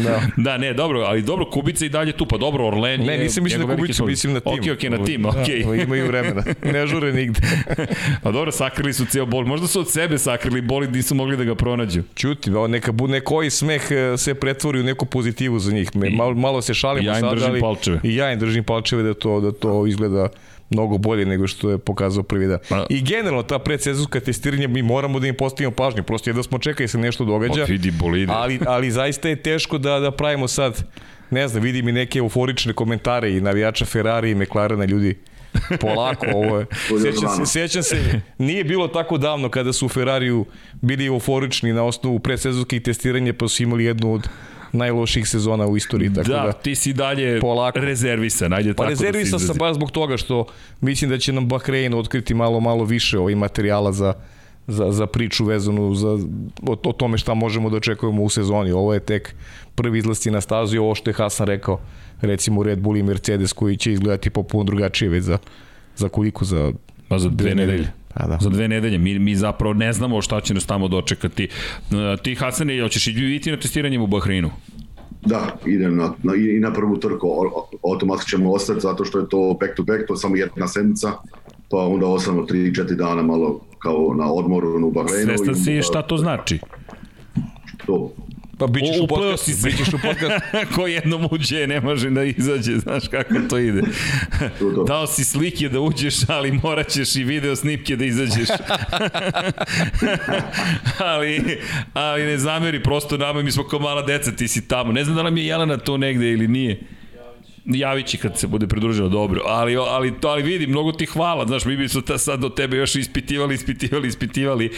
Speaker 2: da. da, ne, dobro, ali dobro, Kubica i dalje tu, pa dobro, Orlen
Speaker 3: Ne, nisam mislim na Kubicu, mislim na tim.
Speaker 2: Ok, ok, na tim, ok.
Speaker 3: Da, imaju vremena, ne žure nigde.
Speaker 2: pa dobro, sakrili su cijel bolid, možda su od sebe sakrili bolid, nisu mogli da ga pronađu.
Speaker 3: Čuti, neka, bude koji smeh e, se pretvori u neku pozitivu za njih. Me, malo, malo se šalimo ja sad, ali...
Speaker 2: Palčeve.
Speaker 3: I ja im držim palčeve da to, da to izgleda mnogo bolje nego što je pokazao prvi dan. Pa, I generalno ta predsezonska testiranja mi moramo da im postavimo pažnju, prosto da smo čekali se nešto događa. Pa
Speaker 2: vidi bolide.
Speaker 3: Ali, ali zaista je teško da, da pravimo sad, ne znam, vidim i neke euforične komentare i navijača Ferrari i McLarena ljudi polako, ovo je. Sjećam se, sjećam se, nije bilo tako davno kada su u Ferrariju bili euforični na osnovu predsezonskih testiranja, pa su imali jednu od najloših sezona u istoriji. Tako da,
Speaker 2: da ti si dalje polako. rezervisan, ajde
Speaker 3: pa tako rezervisan da sam baš zbog toga što mislim da će nam Bahrein otkriti malo, malo više ovih materijala za, za, za priču vezanu za, o, o tome šta možemo da očekujemo u sezoni. Ovo je tek prvi izlasti na stazu i ovo što je Hasan rekao, recimo Red Bull i Mercedes koji će izgledati popuno drugačije već za, za koliko, za,
Speaker 2: pa za dve, dve nedelje. Pa da. Za dve nedelje. Mi, mi zapravo ne znamo šta će nas tamo dočekati. E, ti, Hasane, hoćeš i vidjeti na testiranjem u Bahreinu?
Speaker 4: Da, idem na, na, i na prvu trku, automatski ćemo ostati zato što je to back to back, to je samo jedna sedmica, pa onda ostano 3-4 dana malo kao na odmoru u Bahreinu.
Speaker 2: Svestan si šta to znači?
Speaker 4: to.
Speaker 3: Pa bit ćeš u,
Speaker 2: Upleo
Speaker 3: podcastu,
Speaker 2: si se.
Speaker 3: bit ćeš u podcastu.
Speaker 2: Ko jednom uđe, ne može da izađe, znaš kako to ide. Dao si slike da uđeš, ali morat ćeš i video snimke da izađeš. ali, ali ne zameri, prosto nama, mi smo kao mala deca, ti si tamo. Ne znam da nam je Jelena to negde ili nije. Javit će kad se bude pridružila, dobro. Ali, ali, to, ali vidi, mnogo ti hvala. Znaš, mi bi su ta sad do tebe još ispitivali, ispitivali, ispitivali.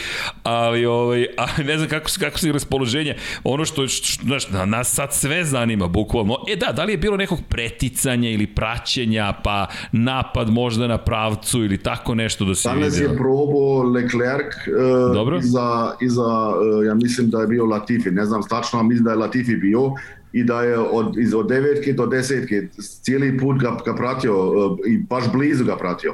Speaker 2: Ali, ovaj, ali ne znam kako, kako se raspoloženje. Ono što, što, znaš, na nas sad sve zanima, bukvalno. E da, da li je bilo nekog preticanja ili praćenja, pa napad možda na pravcu ili tako nešto da se
Speaker 4: Danas je probao Leclerc uh,
Speaker 2: Dobro.
Speaker 4: iza, iza uh, ja mislim da je bio Latifi, ne znam stačno, mislim da je Latifi bio i da je od, iz, od devetke do desetke cijeli put ga, ga pratio uh, i baš blizu ga pratio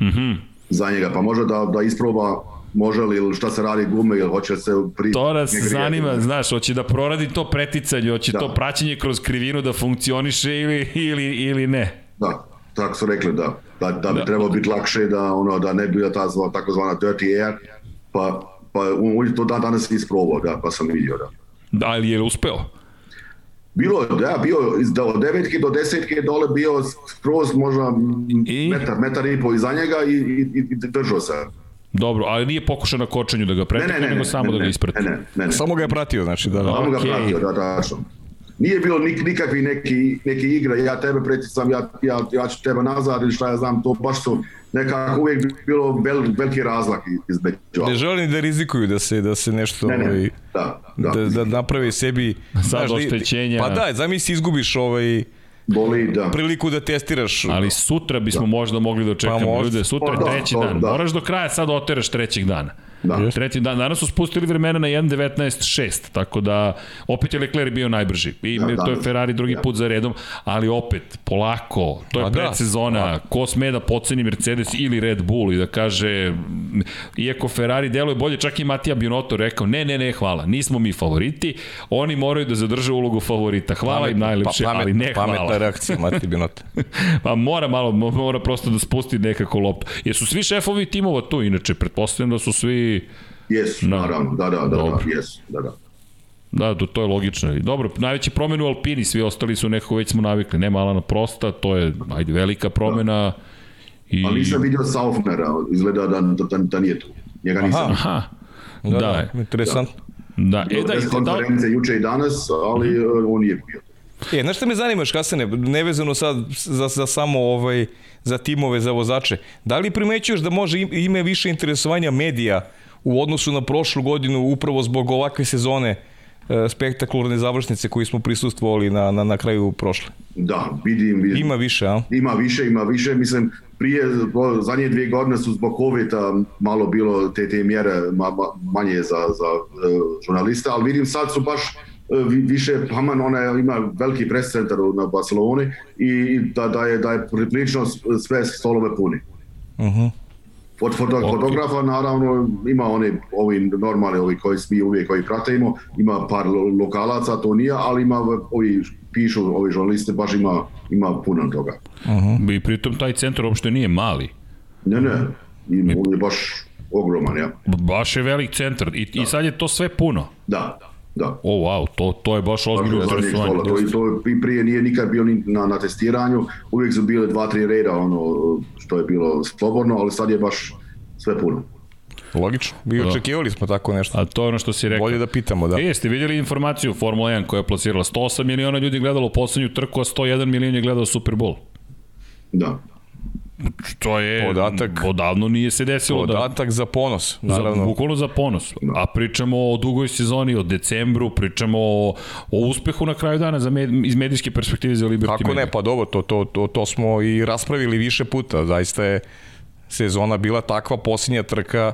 Speaker 2: Mhm.
Speaker 4: za njega, pa može da, da isproba može li ili šta se radi gume ili hoće se pri...
Speaker 2: To nas zanima, znaš, hoće da proradi to preticanje, hoće
Speaker 4: Da.
Speaker 2: to praćenje kroz krivinu da funkcioniše ili, ili, ili ne.
Speaker 4: Da, tako su rekli da. Da, da bi
Speaker 2: Da.
Speaker 4: trebalo biti lakše da ono da ne bi ta zva- takozvana dirty air, pa pa on on je to dan danas isprobao, da, pa sam vidio, da.
Speaker 2: Da, ali je uspeo?
Speaker 4: Bilo je, da, bio iz- da, od devetke do desetke dole bio skroz možda
Speaker 2: I?
Speaker 4: metar, metar i po iza njega i, i, i držao se.
Speaker 2: Dobro, ali nije pokušao na kočenju da ga
Speaker 4: Ne,
Speaker 2: pretekne,
Speaker 4: ne, ne,
Speaker 2: nego
Speaker 4: ne,
Speaker 2: samo
Speaker 4: ne,
Speaker 2: da ga
Speaker 4: ne,
Speaker 2: isprati.
Speaker 4: Ne, ne, ne, ne.
Speaker 3: Samo ga je pratio, znači da, da.
Speaker 4: Samo ga
Speaker 2: Okej.
Speaker 4: pratio, da, tačno. Nije bilo nik, nikakvi neki, neki igre, ja tebe preticam, ja, ja, ja ću tebe nazad ili šta ja znam, to baš su nekako uvijek bilo vel, veliki razlak između.
Speaker 3: Ne žele ni da rizikuju da se da se nešto
Speaker 4: Ne, ne,
Speaker 3: ovaj,
Speaker 4: da, da.
Speaker 3: da, da napravi sebi
Speaker 2: Sad
Speaker 3: da-
Speaker 2: oštećenja.
Speaker 3: Pa da, zamisli izgubiš ovaj
Speaker 4: Boli, da.
Speaker 3: priliku da testiraš.
Speaker 2: Ali sutra bismo možda mogli da očekamo
Speaker 3: Pa
Speaker 2: ljude, sutra je
Speaker 4: Pa da,
Speaker 2: treći
Speaker 4: to,
Speaker 2: dan.
Speaker 4: da.
Speaker 2: Moraš do kraja sad oteraš trećeg dana.
Speaker 4: Da.
Speaker 2: Treći dan. Danas su spustili vremena na 1.19.6, tako da opet je Leclerc bio najbrži. I
Speaker 4: Da,
Speaker 2: to je
Speaker 4: danas.
Speaker 2: Ferrari drugi
Speaker 4: Da.
Speaker 2: put za redom, ali opet, polako, to je
Speaker 3: Pa da.
Speaker 2: predsezona, ko sme da poceni Mercedes ili Red Bull i da kaže, iako Ferrari deluje bolje, čak i Matija Binotto rekao, ne, ne, ne, hvala, nismo mi favoriti, oni moraju da zadrže ulogu favorita, hvala im najlepše,
Speaker 3: pa, pamet,
Speaker 2: ali ne hvala.
Speaker 3: Pametna reakcija, Mati Binota.
Speaker 2: Pa mora malo, mo- mora prosto da spusti nekako loptu. Jesu svi šefovi timova tu, inače, pretpostavljam da su svi,
Speaker 4: Jesu,
Speaker 2: Da.
Speaker 4: naravno, da, da, da,
Speaker 2: Dobro.
Speaker 4: da, jesu, da, da.
Speaker 2: da, to, to je logično. Dobro, najveće promene u Alpini, svi ostali su nekako već smo navikli. Nema Alana Prosta, to je, ajde, velika promena. I...
Speaker 4: Ali nisam vidio Saufnera, izgleda da, da, da, da nije tu. Njega nisam.
Speaker 2: Aha,
Speaker 3: Da,
Speaker 2: da,
Speaker 3: da, interesantno.
Speaker 2: da. E, da,
Speaker 4: Bez
Speaker 2: i da,
Speaker 4: konferencije juče i danas, ali uh, on nije bio.
Speaker 3: E, znaš šta me zanimaš, Kasane, nevezano sad za, za samo ovaj, za timove, za vozače. Da li primećuješ da može im- ime više interesovanja medija u odnosu na prošlu godinu upravo zbog ovakve sezone e, spektakularne završnice koji smo prisustvovali na, na, na kraju prošle?
Speaker 4: Da, vidim, vidim.
Speaker 3: Ima više, a?
Speaker 4: Ima više, ima više. Mislim, prije, zadnje dvije godine su zbog COVID-a malo bilo te, te mjere ma, ma, manje za, za uh, žurnaliste, ali vidim sad su baš više, Haman ona ima veliki pres centar na Barceloni i da, da, je, da je prilično sve stolove puni.
Speaker 3: Uh
Speaker 4: Od foto,
Speaker 2: Ok.
Speaker 4: fotografa naravno ima oni ovi normalni ovi koji mi uvijek koji pratimo, ima par lo- lokalaca, to nije, ali ima ovi pišu ovi žurnalisti baš ima ima puno toga.
Speaker 2: I pritom taj centar uopšte nije mali.
Speaker 4: Ne, ne, i on je baš ogroman, ja.
Speaker 2: Baš je velik centar i, i sad je to sve puno.
Speaker 4: Da, da.
Speaker 2: O, wow, to, to je baš ozbiljno interesovanje.
Speaker 4: To, i to i prije nije nikad bio ni na, na testiranju, uvijek su bile dva, tri reda, ono, što je bilo slobodno, ali sad je baš sve puno.
Speaker 3: Logično. Mi
Speaker 2: Da.
Speaker 3: očekivali smo tako nešto.
Speaker 2: A to je ono što si rekao.
Speaker 3: Bolje da pitamo, da.
Speaker 2: E, jeste vidjeli informaciju Formula 1 koja je plasirala 108 miliona ljudi gledalo poslednju trku, a 101 milion je gledao Super Bowl.
Speaker 4: Da.
Speaker 2: To je
Speaker 3: Podatak.
Speaker 2: odavno nije se desilo da
Speaker 3: Podatak za ponos,
Speaker 2: Za,
Speaker 3: naravno.
Speaker 2: bukvalno za ponos. A pričamo o dugoj sezoni, o decembru, pričamo o, o uspehu na kraju dana za med, iz medijske perspektive za Liberty
Speaker 3: Kako
Speaker 2: Media.
Speaker 3: ne, pa dobro, to, to, to, to smo i raspravili više puta. Zaista je sezona bila takva posljednja trka,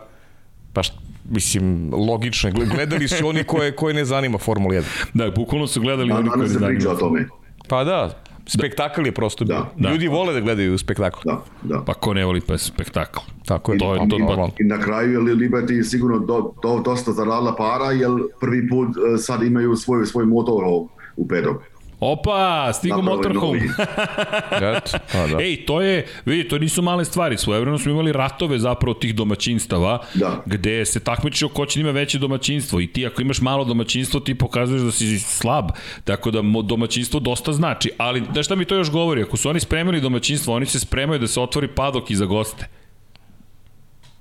Speaker 3: pa št, mislim, logično. Gledali su oni koje, koje ne zanima Formula 1.
Speaker 2: Da, bukvalno su gledali oni koji
Speaker 4: o
Speaker 2: zanima.
Speaker 3: Pa da, spektakl je prosto bio.
Speaker 4: Da.
Speaker 3: Ljudi vole da gledaju spektakl.
Speaker 4: Da, da.
Speaker 2: Pa ko ne voli pa spektakl?
Speaker 3: Tako je.
Speaker 2: To je to,
Speaker 3: normalno.
Speaker 2: to,
Speaker 4: I na kraju je Liberty sigurno do, do, dosta zaradila para, jer prvi put e, sad imaju svoj, svoj motor u pedok.
Speaker 2: Opa, stigu
Speaker 4: Napravili
Speaker 2: motorhome.
Speaker 3: Eto, pa da.
Speaker 2: Ej, to je, vidi, to nisu male stvari. Svojevremeno smo imali ratove zapravo tih domaćinstava,
Speaker 4: Da.
Speaker 2: gde se takmičio ko će da ima veće domaćinstvo. I ti ako imaš malo domaćinstvo, ti pokazuješ da si slab. Tako da domaćinstvo dosta znači. Ali, da šta mi to još govori? Ako su oni spremili domaćinstvo, oni se spremaju da se otvori padok i za goste.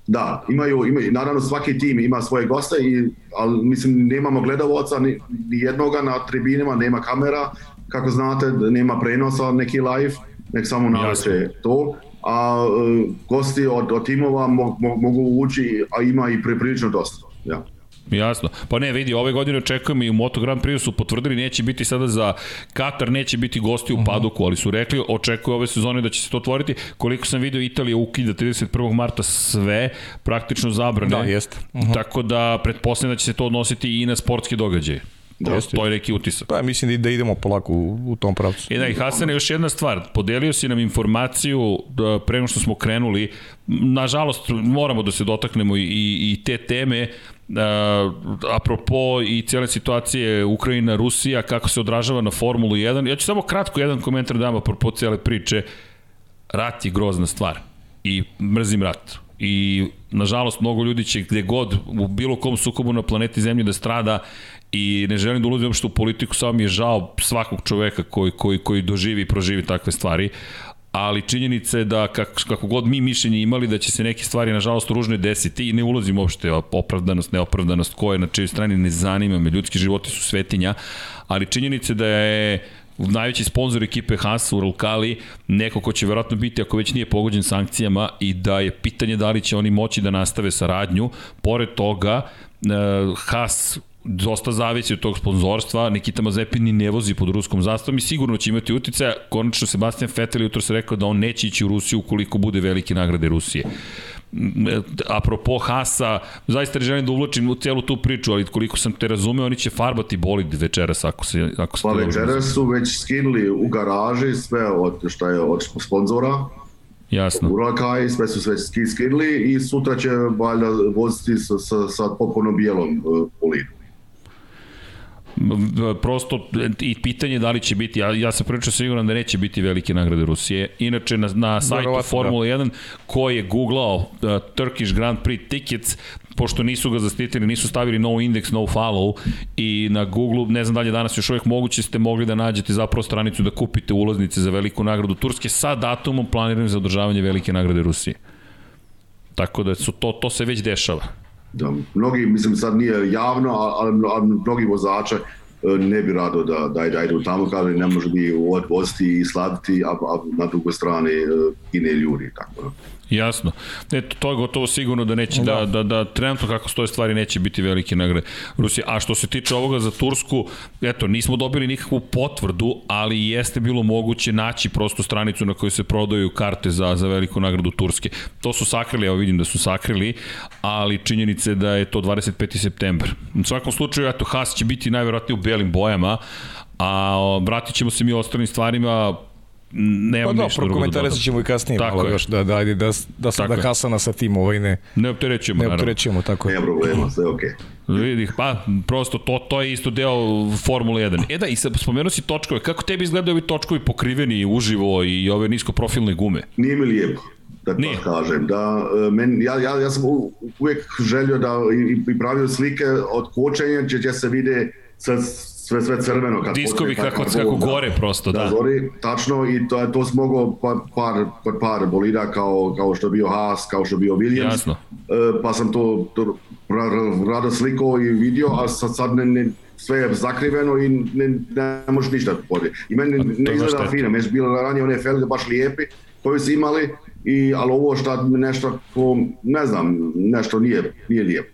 Speaker 4: Da, imaju, imaju, naravno svaki tim ima svoje goste, i, ali mislim nemamo gledavoca ni, ni jednoga na tribinima, nema kamera, kako znate, nema prenosa neki live, nek samo naveče to. A e, gosti od, od timova mo, mo, mogu ući, a ima i priprilično dosta. Ja.
Speaker 2: Jasno. Pa ne, vidi, ove godine očekujemo i u Moto Grand Prix su potvrdili, neće biti sada za Katar, neće biti gosti u padoku, ali su rekli, očekuju ove sezone da će se to otvoriti. Koliko sam video, Italija ukida 31. marta sve, praktično zabrane.
Speaker 3: Da, jeste.
Speaker 2: Tako da, pretpostavljam da će se to odnositi i na sportske događaje.
Speaker 3: Jeste.
Speaker 2: to je neki utisak.
Speaker 3: Pa mislim da, da idemo polako u, u tom pravcu.
Speaker 2: E da, i Hasan, još jedna stvar. Podelio si nam informaciju da, pre nego što smo krenuli. Nažalost, moramo da se dotaknemo i, i, i te teme. Uh, apropo i cijele situacije Ukrajina, Rusija, kako se odražava na Formulu 1. Ja ću samo kratko jedan komentar dam apropo cijele priče. Rat je grozna stvar i mrzim rat. I nažalost mnogo ljudi će gde god u bilo kom sukobu na planeti Zemlji da strada i ne želim da ulazim uopšte u politiku, samo mi je žao svakog čoveka koji, koji, koji doživi i proživi takve stvari, ali činjenica je da kako, kako god mi mišljenje imali da će se neke stvari nažalost ružne desiti i ne ulazim uopšte opravdanost, neopravdanost, ko je na čijoj strani ne zanima me, ljudski životi su svetinja, ali činjenica je da je najveći sponsor ekipe Haas u Ralkali, neko ko će verovatno biti ako već nije pogođen sankcijama i da je pitanje da li će oni moći da nastave saradnju. Pored toga, eh, Haas dosta zavisi od tog sponzorstva, Nikita Mazepin ni ne vozi pod ruskom zastavom i sigurno će imati uticaja. Konačno Sebastian Vettel jutro se rekao da on neće ići u Rusiju ukoliko bude velike nagrade Rusije apropo Hasa, zaista ne želim da uvlačim u celu tu priču, ali koliko sam te razumeo, oni će farbati bolid večeras ako se ako se
Speaker 4: Pa večeras su već skinuli u garaži sve od, šta je od sponzora,
Speaker 2: Jasno.
Speaker 4: Urakaj, sve su sve ski skinuli i sutra će valjda voziti sa, sa, sa potpuno bijelom uh, bolidu.
Speaker 2: Prosto i pitanje da li će biti, ja, ja sam prilično siguran da neće biti velike nagrade Rusije. Inače na, na sajtu
Speaker 3: Verovatno,
Speaker 2: Formula 1 ko je googlao uh, Turkish Grand Prix tickets pošto nisu ga zastitili, nisu stavili no index, no follow i na Google, ne znam da li je danas još uvijek moguće, ste mogli da nađete zapravo stranicu da kupite ulaznice za veliku nagradu Turske sa datumom planiranim za održavanje velike nagrade Rusije. Tako da su to, to se već dešava.
Speaker 4: Da, mnogi, mislim sad nije javno, ali, ali mnogi vozače uh, ne bi rado da, da, da idu tamo kada ne može bi odvoziti i sladiti, a, a na drugoj strani uh, gine ljudi. Tako da.
Speaker 2: Jasno. Eto, to je gotovo sigurno da neće, da, da, da trenutno kako stoje stvari neće biti velike nagrade Rusije. A što se tiče ovoga za Tursku, eto, nismo dobili nikakvu potvrdu, ali jeste bilo moguće naći prosto stranicu na kojoj se prodaju karte za, za veliku nagradu Turske. To su sakrili, evo vidim da su sakrili, ali činjenica je da je to 25. september. U svakom slučaju, eto, Haas će biti najverovatnije u belim bojama, a vratit ćemo se mi o ostalim stvarima nema
Speaker 3: Pa da,
Speaker 2: ništa drugo da dodam.
Speaker 3: ćemo i kasnije
Speaker 2: Tako
Speaker 3: malo
Speaker 2: je.
Speaker 3: još, da, da, ajde, da, da sad
Speaker 2: Tako
Speaker 3: da. Hasana sa tim ovaj ne,
Speaker 2: Ne opterećujemo,
Speaker 3: ne
Speaker 2: naravno.
Speaker 3: opterećujemo, tako je.
Speaker 4: Nema problema, sve okej. Okay.
Speaker 2: Vidi, pa, prosto to, to je isto deo Formule 1. E da, i sad spomenuo si točkove. Kako tebi izgledaju ovi točkovi pokriveni uživo i ove niskoprofilne gume?
Speaker 4: Nije mi lijepo da to
Speaker 2: Nije.
Speaker 4: kažem. Da, e, men, ja, ja, ja sam u- uvijek želio da i, i pravio slike od kočenja gdje, gdje se vide sve, sve, sve crveno. Kad
Speaker 2: Diskovi
Speaker 4: počne
Speaker 2: kako, kako
Speaker 4: da.
Speaker 2: gore prosto, da.
Speaker 4: Da, zori, tačno i to, to sam mogao pa, par, kod par bolida kao, kao što je bio Haas, kao što je bio Williams.
Speaker 2: Jasno.
Speaker 4: E, pa sam to, to ra- ra- rado slikao i vidio, a sad, sad ne, ne, sve je zakriveno i ne, ne možeš ništa podijeti. I meni ne,
Speaker 2: je
Speaker 4: izgleda fino, meni su bile ranije one felge baš lijepi koji su imali, i, ali ovo šta nešto ko, ne znam, nešto nije, nije lijepo.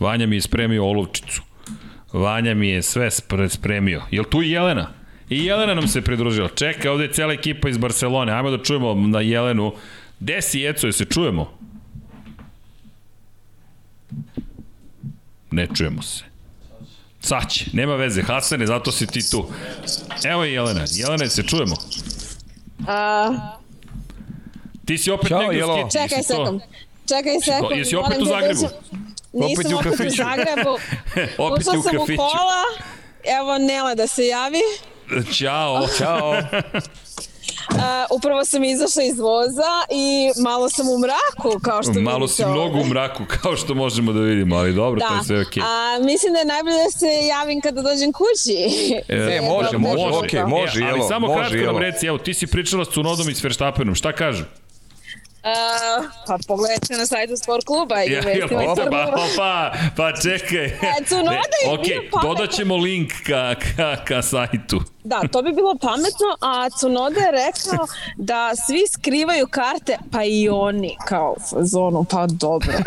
Speaker 2: Vanja mi je spremio olovčicu. Vanja mi je sve spre- spremio. Jel tu i Jelena? I Jelena nam se pridružila. Čekaj, ovde je cela ekipa iz Barcelone. Ajmo da čujemo na Jelenu. Gde si, Eco, jel se čujemo? Ne čujemo se. Sad će, nema veze, Hasane, zato si ti tu. Evo je Jelena. Jelena, jel se čujemo?
Speaker 5: A,
Speaker 2: Ti si opet
Speaker 3: Ćao,
Speaker 2: negde u
Speaker 5: čekaj sekund. Čekaj sekund.
Speaker 2: jesi opet u
Speaker 5: da
Speaker 2: Zagrebu?
Speaker 5: dođem- Nisam
Speaker 3: Opet
Speaker 5: opet u
Speaker 3: kafiću.
Speaker 5: Zagrebu.
Speaker 2: Opet
Speaker 5: Ušla sam u
Speaker 2: kafiću.
Speaker 5: kola. Evo Nela da se javi.
Speaker 2: Ćao.
Speaker 3: Ćao.
Speaker 5: Uh, upravo sam izašla iz voza i malo sam u mraku, kao što
Speaker 2: Malo
Speaker 5: vidite
Speaker 2: si mnogo u mraku, kao što možemo da vidimo, ali dobro, to
Speaker 5: Da,
Speaker 2: je sve okej.
Speaker 5: a mislim da je najbolje da se javim kada dođem kući.
Speaker 2: E,
Speaker 5: jedno
Speaker 3: može, može,
Speaker 5: minuta.
Speaker 3: okej, može.
Speaker 2: e, ali
Speaker 3: jelo,
Speaker 2: samo
Speaker 3: može,
Speaker 2: kratko nam
Speaker 3: jelo.
Speaker 2: reci, evo, ti si pričala s Cunodom i s Verstappenom, šta kažu?
Speaker 5: Uh, pa pogledajte na sajtu sport kluba i
Speaker 2: Ja,
Speaker 5: vestima
Speaker 2: ja,
Speaker 5: iz
Speaker 2: pa,
Speaker 5: Crnogora.
Speaker 2: pa, pa čekaj.
Speaker 5: E, Tsunoda je
Speaker 2: Ok,
Speaker 5: bio pametan.
Speaker 2: dodat ćemo link ka, ka, ka sajtu.
Speaker 5: Da, to bi bilo pametno, a Tsunoda je rekao da svi skrivaju karte, pa i oni, kao u fazonu, pa dobro.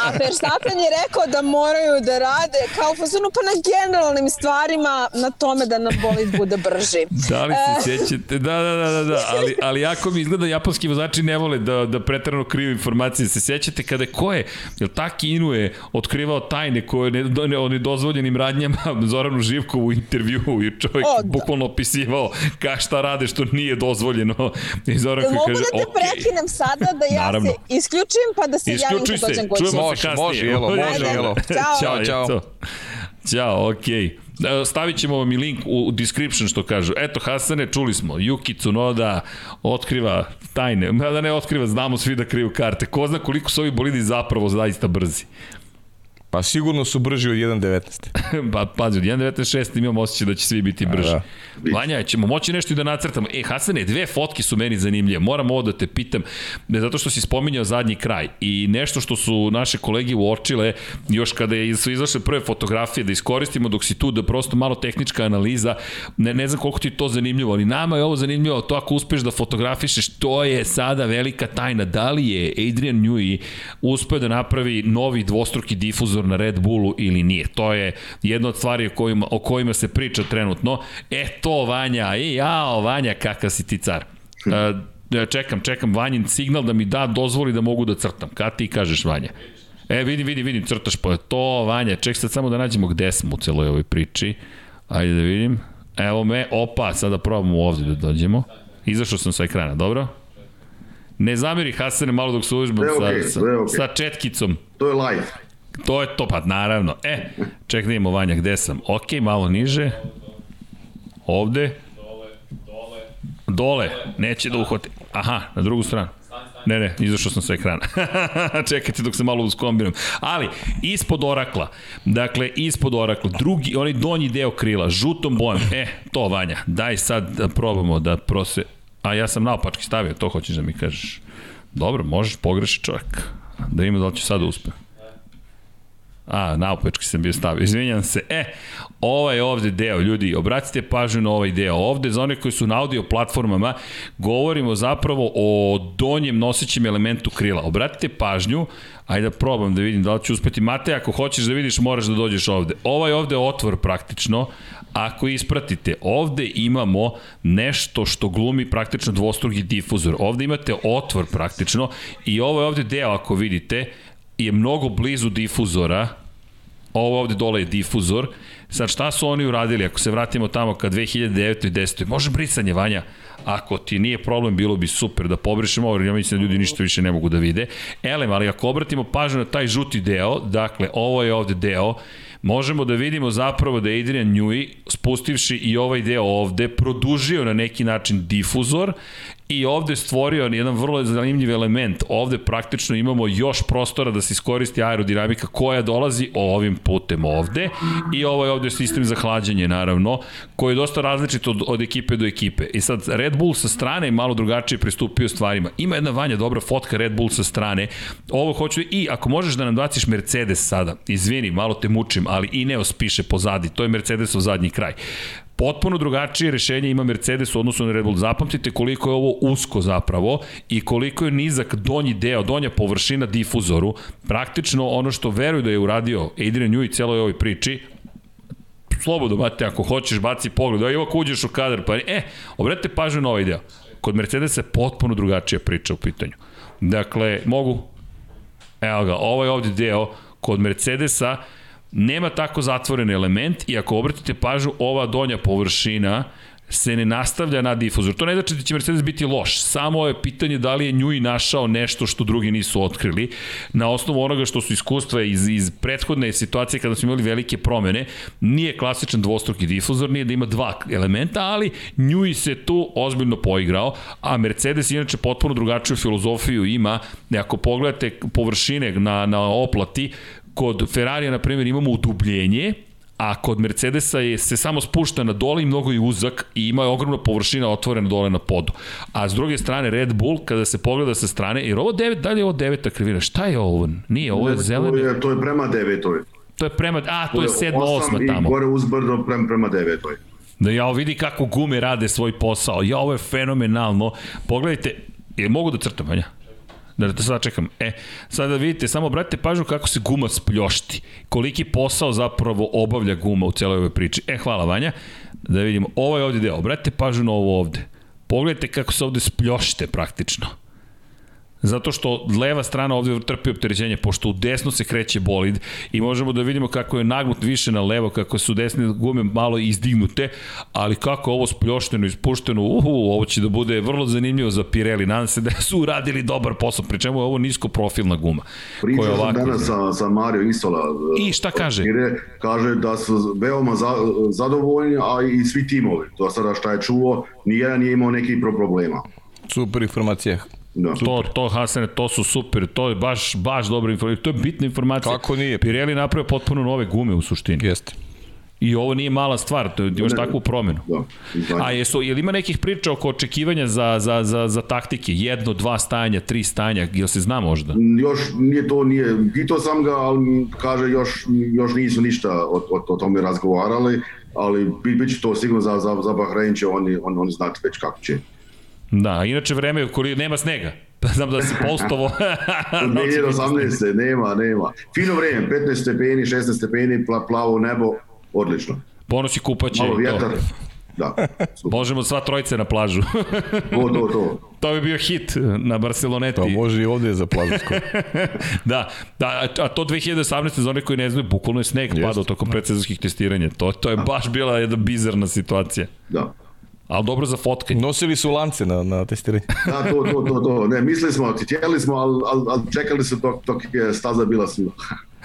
Speaker 5: a Verstappen je rekao da moraju da rade kao u fazonu, pa na generalnim stvarima, na tome da nam bolid bude brži.
Speaker 2: Da li se
Speaker 5: E.
Speaker 2: sjećate? Da, da, da, da, da. Ali, ali jako mi izgleda japanski vozači ne vole da, da pretrano kriju informacije. Se sjećate kada ko je, jel Taki Inu je otkrivao tajne koje ne, ne, o nedozvoljenim radnjama Zoranu Živkovu u intervju i čovjek
Speaker 5: O, da.
Speaker 2: bukvalno opisivao ka šta rade što nije dozvoljeno. I Zoran koji
Speaker 5: mogu
Speaker 2: kaže,
Speaker 5: da te
Speaker 2: okej.
Speaker 5: prekinem sada da ja
Speaker 2: Naravno.
Speaker 5: se isključim pa da se javim
Speaker 2: Isključuj
Speaker 5: kad
Speaker 2: se,
Speaker 5: dođem kući?
Speaker 2: čujemo
Speaker 3: Može,
Speaker 2: se kasnije.
Speaker 3: može, jelo, može,
Speaker 5: jelo.
Speaker 2: Ćao,
Speaker 5: Ćao.
Speaker 3: Ćao.
Speaker 2: Okej. Okay. Stavit ćemo vam i link u description što kažu. Eto, Hasane, čuli smo. Yuki Tsunoda otkriva tajne. Da ne otkriva, znamo svi da kriju karte. Ko zna koliko su ovi bolidi zapravo zaista brzi.
Speaker 3: Pa sigurno su brži od 1.19.
Speaker 2: pa pazi, od 1.96 imam osjećaj da će svi biti brži.
Speaker 3: da.
Speaker 2: Vanja, ćemo moći nešto i da nacrtamo. E, Hasane, dve fotke su meni zanimljive. Moram ovo da te pitam, ne, zato što si spominjao zadnji kraj. I nešto što su naše kolege uočile, još kada je, su izašle prve fotografije, da iskoristimo dok si tu, da prosto malo tehnička analiza, ne, ne znam koliko ti to zanimljivo, ali nama je ovo zanimljivo, to ako uspeš da fotografišeš, to je sada velika tajna. Da li je Adrian Newey uspeo da napravi novi dvostruki difuzor na Red Bullu ili nije? To je jedna od stvari o kojima, o kojima se priča trenutno. E to, Vanja, i jao, Vanja, kakav si ti car. E, čekam, čekam Vanjin signal da mi da dozvoli da mogu da crtam. Kad ti kažeš, Vanja? E, vidi, vidi, vidi, crtaš po to, Vanja. Ček sad samo da nađemo gde smo u celoj ovoj priči. Ajde da vidim. Evo me, opa, sada probamo ovde da dođemo. Izašao sam sa ekrana, dobro? Ne zameri Hasane malo dok se uvežbam
Speaker 4: Sve
Speaker 2: sa, sa,
Speaker 4: okej.
Speaker 2: sa četkicom.
Speaker 4: To je live.
Speaker 2: To je to, pa naravno. E, ček da imamo Vanja, gde sam? Ok, malo niže. Ovde. Dole, neće da uhvati. Aha, na drugu stranu. Ne, ne, izašao sam sa ekrana. Čekajte dok se malo uskombiram. Ali, ispod orakla, dakle, ispod orakla, drugi, onaj donji deo krila, žutom bojem, e, to Vanja, daj sad da probamo da prose... A ja sam naopački stavio, to hoćeš da mi kažeš. Dobro, možeš, pogreši čovjek. Da vidimo da li ću sad uspem. A, naopečki sam bio stavio, izvinjam se. E, ovaj ovde deo, ljudi, obratite pažnju na ovaj deo. Ovde, za one koji su na audio platformama, govorimo zapravo o donjem nosećem elementu krila. Obratite pažnju, ajde da probam da vidim da li ću uspeti. Mate, ako hoćeš da vidiš, moraš da dođeš ovde. Ovaj ovde otvor praktično, ako ispratite, ovde imamo nešto što glumi praktično dvostruki difuzor. Ovde imate otvor praktično i ovo je ovde deo, ako vidite, je mnogo blizu difuzora, ovo ovde dole je difuzor, sad šta su oni uradili, ako se vratimo tamo ka 2009. i 10. može brisanje Vanja, ako ti nije problem, bilo bi super da pobrišemo ovo, ja mislim da ljudi ništa više ne mogu da vide. Elem, ali ako obratimo pažnju na taj žuti deo, dakle, ovo je ovde deo, možemo da vidimo zapravo da je Adrian Newey, spustivši i ovaj deo ovde, produžio na neki način difuzor i ovde stvorio jedan vrlo zanimljiv element. Ovde praktično imamo još prostora da se iskoristi aerodinamika koja dolazi ovim putem ovde i ovo je ovde sistem za hlađenje naravno, koji je dosta različit od, od ekipe do ekipe. I sad Red Bull sa strane malo drugačije pristupio stvarima. Ima jedna vanja dobra fotka Red Bull sa strane. Ovo hoću i ako možeš da nam baciš Mercedes sada, izvini, malo te mučim, ali Ineos piše pozadi, to je Mercedesov zadnji kraj potpuno drugačije rešenje ima Mercedes u odnosu na Red Bull. Zapamtite koliko je ovo usko zapravo i koliko je nizak donji deo, donja površina difuzoru. Praktično ono što veruju da je uradio Adrian Newey celoj ovoj priči, slobodno, mate, ako hoćeš, baci pogled. Evo ako uđeš u kadar, pa e, obratite pažnju na ovaj deo. Kod Mercedesa je potpuno drugačija priča u pitanju. Dakle, mogu, evo ga, ovaj ovde deo, kod Mercedesa, nema tako zatvoren element i ako obratite pažnju, ova donja površina se ne nastavlja na difuzor. To ne znači da će Mercedes biti loš, samo je pitanje da li je Njui našao nešto što drugi nisu otkrili. Na osnovu onoga što su iskustva iz, iz prethodne situacije kada smo imali velike promene, nije klasičan dvostruki difuzor, nije da ima dva elementa, ali Njui se tu ozbiljno poigrao, a Mercedes inače potpuno drugačiju filozofiju ima, ako pogledate površine na, na oplati, kod Ferrarija, na primjer, imamo udubljenje, a kod Mercedesa je se samo spušta na dole i mnogo i uzak i ima ogromna površina otvorena dole na podu. A s druge strane Red Bull kada se pogleda sa strane, jer ovo devet, dalje je ovo deveta krivina, šta je ovo? Nije, ovo je zeleno.
Speaker 4: To je, to je prema devetoj.
Speaker 2: To je prema, a to je sedma, osma tamo.
Speaker 4: I gore uzbrdo prema, prema devetoj.
Speaker 2: Da ja vidi kako gume rade svoj posao. Ja, ovo je fenomenalno. Pogledajte, je mogu da crtam, Vanja? Da, da sada čekam. E, sada da vidite, samo obratite pažnju kako se guma spljošti. Koliki posao zapravo obavlja guma u celoj ovoj priči. E, hvala Vanja. Da vidimo, ovo je ovde deo. Obratite pažnju na ovo ovde. Pogledajte kako se ovde spljošte praktično. Zato što leva strana ovde trpi opterećenje, pošto u desno se kreće bolid i možemo da vidimo kako je nagnut više na levo, kako su desne gume malo izdignute, ali kako ovo spljošteno, ispušteno, uhu, ovo će da bude vrlo zanimljivo za Pirelli. Nadam se da su uradili dobar posao, pri čemu je ovo nisko profilna guma.
Speaker 4: Pričao sam ovako... danas sa, sa Mario Isola.
Speaker 2: I šta kaže?
Speaker 4: Pire, kaže da su veoma za, zadovoljni, a i svi timovi. To sada šta je čuo, nijedan nije imao nekih problema.
Speaker 3: Super informacija.
Speaker 2: Da. To, to Hasane, to su super, to je baš, baš dobra informacija, to je bitna informacija.
Speaker 3: Kako nije?
Speaker 2: Pirelli napravio potpuno nove gume u suštini.
Speaker 3: Jeste.
Speaker 2: I ovo nije mala stvar, to imaš ne, takvu promenu. Da, A jesu, je li ima nekih priča oko očekivanja za, za, za, za taktike? Jedno, dva stajanja, tri stajanja, jel se zna možda?
Speaker 4: Još nije to, nije, pitao sam ga, ali kaže još, još nisu ništa o, o, o tome razgovarali, ali bit će to sigurno za, za, za Bahrein će oni, oni, oni znati već kako će.
Speaker 2: Da, inače vreme koli nema snega. Znam da se postovo...
Speaker 4: 2018. nema, nema. Fino vreme, 15 stepeni, 16 stepeni, pla, plavo nebo, odlično.
Speaker 2: Ponosi kupaće.
Speaker 4: Malo vjetar. To. Da.
Speaker 2: Super. Možemo sva trojice na plažu.
Speaker 4: to, to, to.
Speaker 2: To bi bio hit na Barceloneti.
Speaker 3: To može i ovde za plažu.
Speaker 2: da, da, a to 2018. za one koji ne znaju, bukvalno je sneg padao tokom predsezonskih testiranja. To, to je baš bila jedna bizarna situacija.
Speaker 4: Da.
Speaker 2: Ali dobro za fotkanje.
Speaker 3: Nosili su lance na, na testiranje.
Speaker 4: da, to, to, to, to. Ne, mislili smo, htjeli smo, ali, ali, ali čekali su dok, dok je staza bila sva.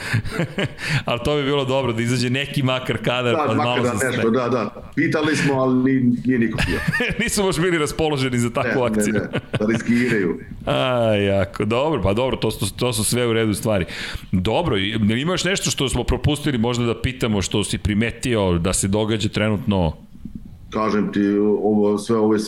Speaker 2: ali to bi bilo dobro, da izađe neki makar kadar.
Speaker 4: Da,
Speaker 2: pa
Speaker 4: makar
Speaker 2: malo
Speaker 4: da nešto, da, da. Pitali smo, ali nije, nije niko bio.
Speaker 2: Nisu baš bili raspoloženi za takvu
Speaker 4: ne,
Speaker 2: akciju.
Speaker 4: Ne, ne, da riskiraju.
Speaker 2: A, jako, dobro, pa dobro, to, to, to su sve u redu stvari. Dobro, ima još nešto što smo propustili možda da pitamo, što si primetio da se događa trenutno
Speaker 4: kažem ti, ovo, sve ove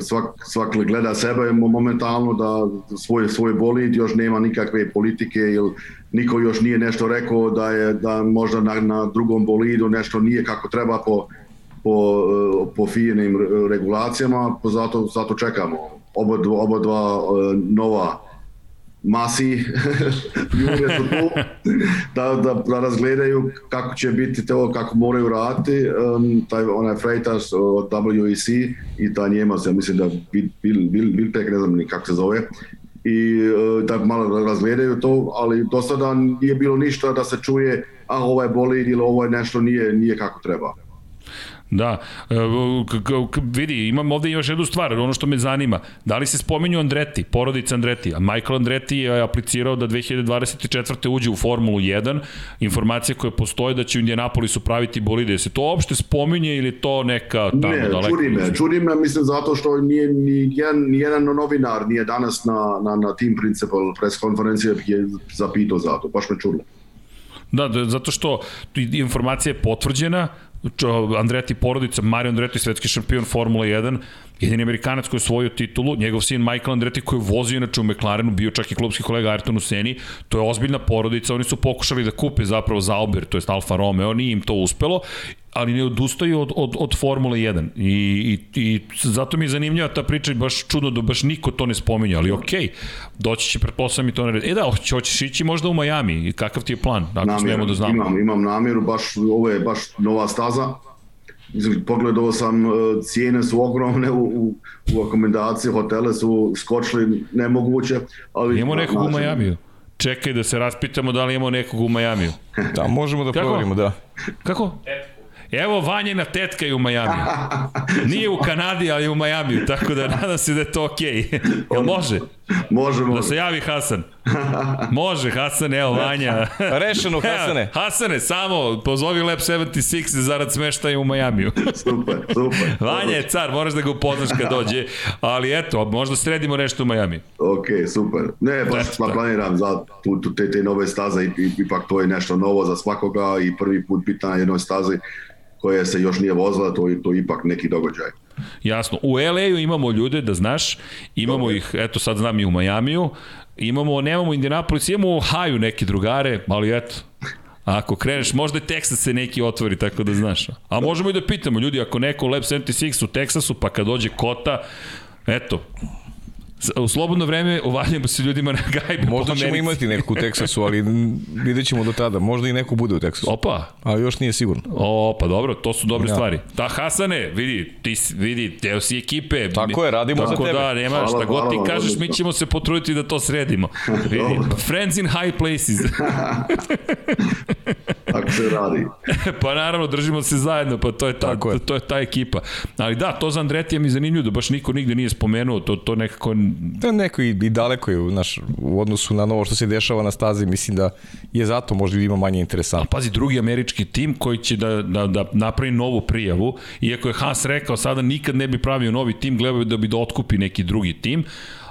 Speaker 4: svak, svak gleda sebe momentalno da svoj, svoj bolid još nema nikakve politike ili niko još nije nešto rekao da je da možda na, na drugom bolidu nešto nije kako treba po, po, po fijenim regulacijama, zato, zato čekamo. Oba, oba dva e, nova masi ljude su tu da, da, da razgledaju kako će biti to, kako moraju raditi um, taj onaj Freitas od WEC i ta Njemac, ja mislim da Bil, Bil, Bil, Bilpek, ne znam ni kako se zove i uh, da malo razgledaju to, ali do sada nije bilo ništa da se čuje a ovo je bolid ili ovo je nešto nije, nije kako treba.
Speaker 2: Da, e, vidi, imam ovde još jednu stvar, ono što me zanima, da li se spominju Andreti, porodica Andreti, a Michael Andreti je aplicirao da 2024. uđe u Formulu 1, informacije koje postoje da će u Indianapolisu praviti bolide, se to uopšte spominje ili to neka tamo
Speaker 4: ne,
Speaker 2: daleko?
Speaker 4: Ne, čudi me, čudi me, mislim zato što nije ni jedan, ni jedan novinar nije danas na, na, na Team Principal press konferencije je zapitao za to, baš me čudilo.
Speaker 2: Da, da, zato što informacija je potvrđena, Andretti porodica, Mario Andretti, svetski šampion Formula 1, jedini Amerikanac koji je osvojio titulu, njegov sin Michael Andretti koji je vozio inače u McLarenu, bio čak i klubski kolega Ayrton u Seni, to je ozbiljna porodica, oni su pokušali da kupe zapravo Zauber, to je Alfa Romeo, nije im to uspelo ali ne odustaju od, od, od Formule 1 I, i, i zato mi je zanimljiva ta priča baš čudno da baš niko to ne spominja, ali okej, okay, doći će pretpostavljam i to na red. E da, hoće, hoćeš ići možda u Miami, kakav ti je plan, ako namjeru, smemo da znamo?
Speaker 4: Imam, imam namjeru, baš, ovo je baš nova staza, pogledao sam, e, cijene su ogromne u, u, u akomendaciji, hotele su skočili nemoguće. Ali
Speaker 2: Imamo nekog u Majamiju? Čekaj da se raspitamo da li imamo nekog u Majamiju.
Speaker 3: Da, možemo da proverimo, da.
Speaker 2: Kako? Evo Vanjena tetka je u Majamiju. Nije u Kanadi, ali je u Majamiju, tako da nadam se da je to okej. Okay. Jel može?
Speaker 4: Može, može.
Speaker 2: Da se javi Hasan. Može, Hasan, evo Vanja.
Speaker 3: Rešeno, Hasane.
Speaker 2: Evo, Hasane, samo pozovi Lab 76 zarad smeštaja u Majamiju.
Speaker 4: super, super.
Speaker 2: Vanja je car, moraš da ga upoznaš kad dođe, ali eto, možda sredimo nešto u Majami.
Speaker 4: Ok, super. Ne, baš pa planiram za tu, tu, te, te nove staze, ipak to je nešto novo za svakoga i prvi put biti na jednoj stazi koja se još nije vozila, to, to je ipak neki događaj.
Speaker 2: Jasno. U LA-u imamo ljude, da znaš, imamo Dobre. ih, eto sad znam i u Majamiju, imamo, nemamo Indianapolis, imamo u Ohio neke drugare, ali eto, Ako kreneš, možda i Texas se neki otvori, tako da znaš. A možemo i da pitamo, ljudi, ako neko Lab 76 u Teksasu, pa kad dođe Kota, eto, U slobodno vreme uvaljamo se ljudima na gajbe
Speaker 3: Možda ćemo imati neku u Teksasu, ali vidjet ćemo do tada. Možda i neko bude u Teksasu.
Speaker 2: Opa.
Speaker 3: Ali još nije sigurno.
Speaker 2: O, pa dobro, to su dobre ja. stvari. Ta Hasane, vidi, ti vidi, deo si ekipe.
Speaker 3: Tako je, radimo
Speaker 2: tako
Speaker 3: za tebe.
Speaker 2: Tako da, nema, šta god ti kažeš, mi ćemo se potruditi da to sredimo. vidi, friends in high places.
Speaker 4: tako se radi.
Speaker 2: pa naravno, držimo se zajedno, pa to je ta, to je. to je ta ekipa. Ali da, to za Andretija mi zanimljivo, da baš niko nigde nije spomenuo, to, to nekako
Speaker 3: Da, neko i, i daleko je naš, u odnosu na novo što se dešava na stazi, mislim da je zato možda ima manje interesantno.
Speaker 2: pazi, drugi američki tim koji će da, da, da napravi novu prijavu, iako je Haas rekao sada nikad ne bi pravio novi tim, gledao da bi da otkupi neki drugi tim,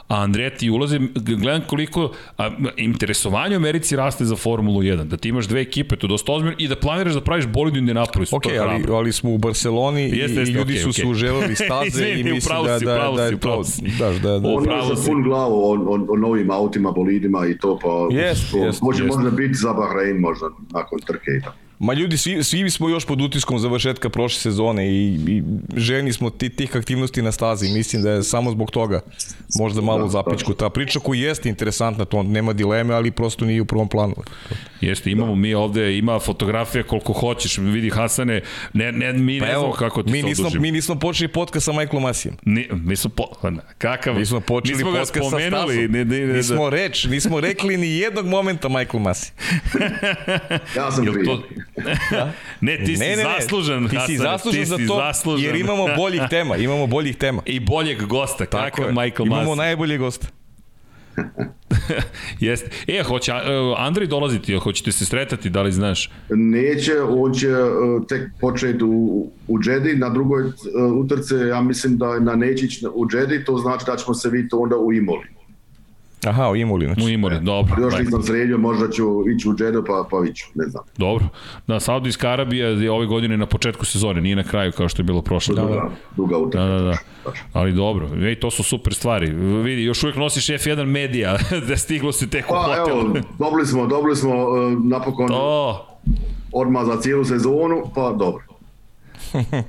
Speaker 2: a Andretti ulaze, gledam koliko a, interesovanje u Americi raste za Formulu 1, da ti imaš dve ekipe, to je dosta ozbiljno, i da planiraš da praviš bolid u Indianapolisu.
Speaker 3: Ok, ali, ali smo u Barceloni jeste, jeste, i ljudi okay, su okay. suželeli staze Izvini, i mislim da, da, da, da je to... Da, da, da.
Speaker 4: On je za pun glavu o, o, o, novim autima, bolidima i to, pa
Speaker 3: yes, yes,
Speaker 4: može,
Speaker 3: yes.
Speaker 4: možda biti za Bahrein možda nakon trke i tako.
Speaker 3: Ma ljudi, svi, svi smo još pod utiskom završetka prošle sezone i, i ženi smo ti, tih aktivnosti na stazi. Mislim da je samo zbog toga možda malo da, zapičku. Ta priča koja jeste interesantna, to nema dileme, ali prosto nije u prvom planu.
Speaker 2: Jeste, imamo da. mi ovde, ima fotografija koliko hoćeš, vidi Hasane, ne, ne, mi pa ne znamo kako ti
Speaker 3: mi nismo,
Speaker 2: odužimo.
Speaker 3: Mi nismo počeli podcast sa Michaelom Masijem.
Speaker 2: Ni, mi smo, po, kakav,
Speaker 3: mi smo počeli
Speaker 2: nismo
Speaker 3: podcast sa Stasom. Ne, ne, ne, nismo reč, nismo rekli ni jednog momenta Michael Masi.
Speaker 4: ja sam prije. To,
Speaker 2: Da? ne, ti si ne, ne, zaslužan,
Speaker 3: Ti si zaslužan za to, zaslužan. jer imamo boljih tema, imamo boljih tema.
Speaker 2: I boljeg gosta, Tako kakav je. Michael
Speaker 3: Imamo Masi. najbolji gosta.
Speaker 2: Jeste. E, hoće, uh, Andrej dolaziti, hoćete se sretati, da li znaš?
Speaker 4: Neće, on će uh, tek početi u, u Džedi, na drugoj uh, utrce, ja mislim da na Nečić u Džedi, to znači da ćemo se vidjeti onda u Imoli.
Speaker 3: Aha, u Imoli, znači.
Speaker 2: U Imoli, dobro.
Speaker 4: Još nisam sredio, možda ću ići u Džedo, pa, pa iću, ne znam.
Speaker 2: Dobro. Da, Saudijska Arabija je ove godine na početku sezone, nije na kraju kao što je bilo prošle.
Speaker 4: Da, da, duga utakmica.
Speaker 2: Da, da, da. Ali dobro, ej, to su super stvari. Vidi, još uvijek nosiš F1 medija, da stiglo se tek u
Speaker 4: pa,
Speaker 2: hotel.
Speaker 4: Evo, dobili smo, dobili smo uh, napokon to. odmah za cijelu sezonu, pa dobro.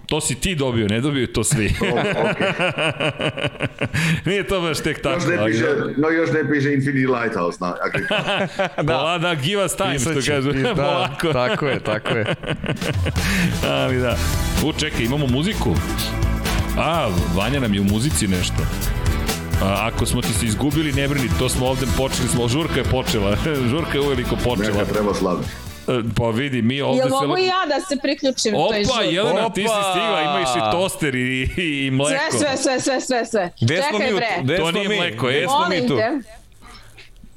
Speaker 2: To si ti dobio, ne dobio to svi. okay. Nije to baš tek tako.
Speaker 4: Još ne piše, no još ne piše Infinity Lighthouse. Na,
Speaker 2: da. da, give us time, Pisaću, što kaže.
Speaker 3: Da, tako je, tako je.
Speaker 2: Ali da. U, čekaj, imamo muziku. A, Vanja nam je u muzici nešto. A, ako smo ti se izgubili, ne brini, to smo ovde počeli, smo, žurka je počela, žurka je uveliko počela.
Speaker 4: Neka treba slaviti.
Speaker 2: Pa vidi, mi ovde
Speaker 5: Jel se... mogu ja da se priključim
Speaker 2: Opa,
Speaker 5: toj žurki?
Speaker 2: Jelena, Opa! ti si stigla, imaš i toster i, i, i mleko.
Speaker 5: Sve, sve, sve, sve, sve.
Speaker 3: Gde smo mi? Gde
Speaker 2: to nije
Speaker 3: mi?
Speaker 2: mleko, je.
Speaker 3: smo mi tu?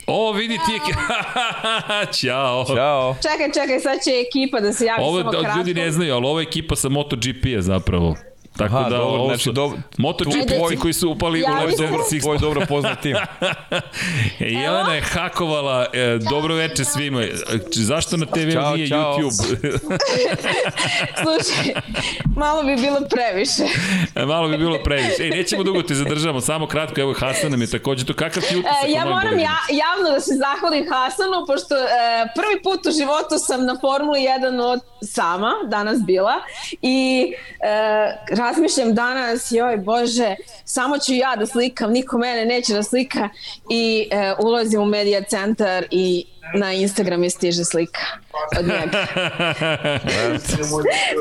Speaker 2: O, vidi ti je... Ćao.
Speaker 3: Ćao.
Speaker 5: Čekaj, čekaj, sad će ekipa da se javi
Speaker 2: ovo,
Speaker 5: samo kratko.
Speaker 2: Ljudi ne znaju, ali ovo je ekipa sa MotoGP-a zapravo. Tako
Speaker 3: Aha,
Speaker 2: da
Speaker 3: dobro,
Speaker 2: ovo
Speaker 3: znači, dobro,
Speaker 2: MotoGP koji su upali
Speaker 5: ja,
Speaker 2: u Lab
Speaker 3: Six. Tvoj dobro poznat tim.
Speaker 2: e, Jelena je hakovala, e, dobro veče svima. E, zašto na TV čao, nije čao. YouTube?
Speaker 5: Slušaj, malo bi bilo previše.
Speaker 2: e, malo bi bilo previše. Ej, nećemo dugo te zadržamo, samo kratko, evo Hasan nam je takođe to. Kakav ti utisak?
Speaker 5: E, ja moram ja, javno da se zahvalim Hasanu, pošto e, prvi put u životu sam na Formuli 1 od sama, danas bila, i e, razmišljam danas, joj Bože, samo ću ja da slikam, niko mene neće da slika i e, ulazim u medija centar i na Instagram mi stiže slika od njega.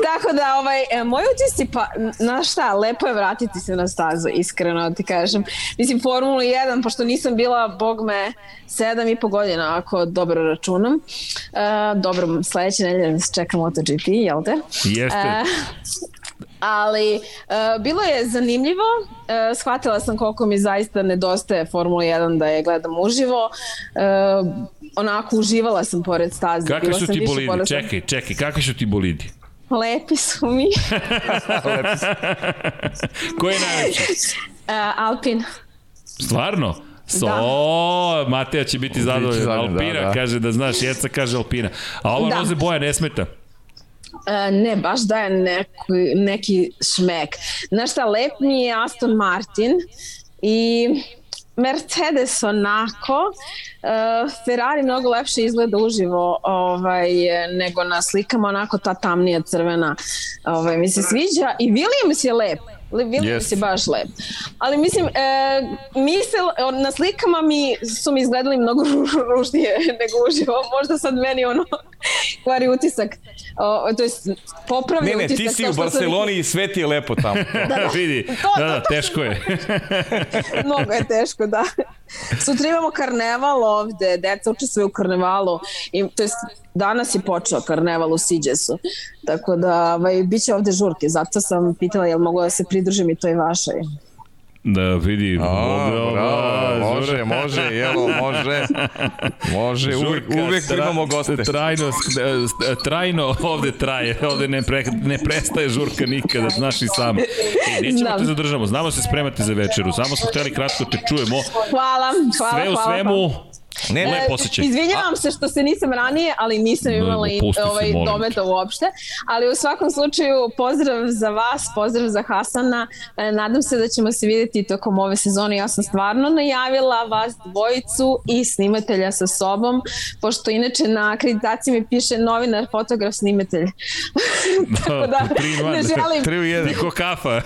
Speaker 5: Tako da, ovaj, e, moj utisci, pa, znaš šta, lepo je vratiti se na stazu, iskreno ti kažem. Mislim, Formulu 1, pošto nisam bila, bog me, sedam i po godina, ako dobro računam. E, dobro, sledeće nedelje nas čeka MotoGP, jel te?
Speaker 2: Jeste.
Speaker 5: E, ali uh, bilo je zanimljivo, uh, shvatila sam koliko mi zaista nedostaje Formula 1 da je gledam uživo, uh, onako uživala sam pored staze.
Speaker 2: Kakvi
Speaker 5: Bila
Speaker 2: su
Speaker 5: sam
Speaker 2: ti bolidi?
Speaker 5: pored-
Speaker 2: Čekaj, čekaj, kakvi su ti bolidi?
Speaker 5: Lepi su mi.
Speaker 2: Ko je najlepši?
Speaker 5: Uh, Alpin.
Speaker 2: Stvarno? So,
Speaker 5: Da.
Speaker 2: Mateja će biti zadovoljan, Alpina
Speaker 3: da, da.
Speaker 2: kaže da znaš, Jeca kaže Alpina. A ova
Speaker 5: Da.
Speaker 2: roze boja ne smeta.
Speaker 5: E, ne, baš daje neki, neki šmek. Znaš šta, lep mi je Aston Martin i Mercedes onako, uh, Ferrari mnogo lepše izgleda uživo ovaj, nego na slikama, onako ta tamnija crvena ovaj, mi se sviđa i Williams je lep. Williams
Speaker 3: Jeste.
Speaker 5: je baš lep. Ali mislim, e, misel, na slikama mi su mi izgledali mnogo ru- ružnije nego uživo. Možda sad meni ono kvari utisak. O, to jest popravi
Speaker 3: Ne, ne,
Speaker 5: utisak.
Speaker 3: ti si u Barceloni i sve ti je lepo tamo.
Speaker 2: Vidi,
Speaker 5: To,
Speaker 2: da, da,
Speaker 5: to.
Speaker 2: teško je.
Speaker 5: Mnogo je teško, da. Sutra imamo karneval ovde, deca učestvuju u karnevalu, i, to jest danas je počeo karneval u Siđesu, tako da ovaj, bit će ovde žurke, zato sam pitala jel mogu da se pridružim i toj vašoj.
Speaker 2: Da, vidi.
Speaker 3: A,
Speaker 2: ovde,
Speaker 3: bravo,
Speaker 2: ova,
Speaker 3: može, može, jelo, može. Može, uvek,
Speaker 2: Žurka,
Speaker 3: uvek
Speaker 2: tra-
Speaker 3: primamo goste.
Speaker 2: Trajno, sk- trajno ovde traje, ovde ne, pre, ne prestaje žurka nikada, znaš i sama. E, nećemo
Speaker 5: Znam.
Speaker 2: te zadržamo, znamo se spremate za večeru, samo smo hteli kratko te čujemo.
Speaker 5: Hvala, hvala,
Speaker 2: Sve u
Speaker 5: hvala.
Speaker 3: Ne, ne,
Speaker 2: Lep osjećaj.
Speaker 5: Izvinjavam se što se nisam ranije, ali nisam imala i,
Speaker 2: pusti se,
Speaker 5: ovaj
Speaker 2: te.
Speaker 5: dometa uopšte. Ali u svakom slučaju pozdrav za vas, pozdrav za Hasana. E, nadam se da ćemo se videti tokom ove sezone. Ja sam stvarno najavila vas dvojicu i snimatelja sa sobom, pošto inače na akreditaciji mi piše novinar, fotograf, snimatelj. Tako da
Speaker 2: in one.
Speaker 5: ne želim,
Speaker 3: tri u jedan.
Speaker 2: Niko kafa.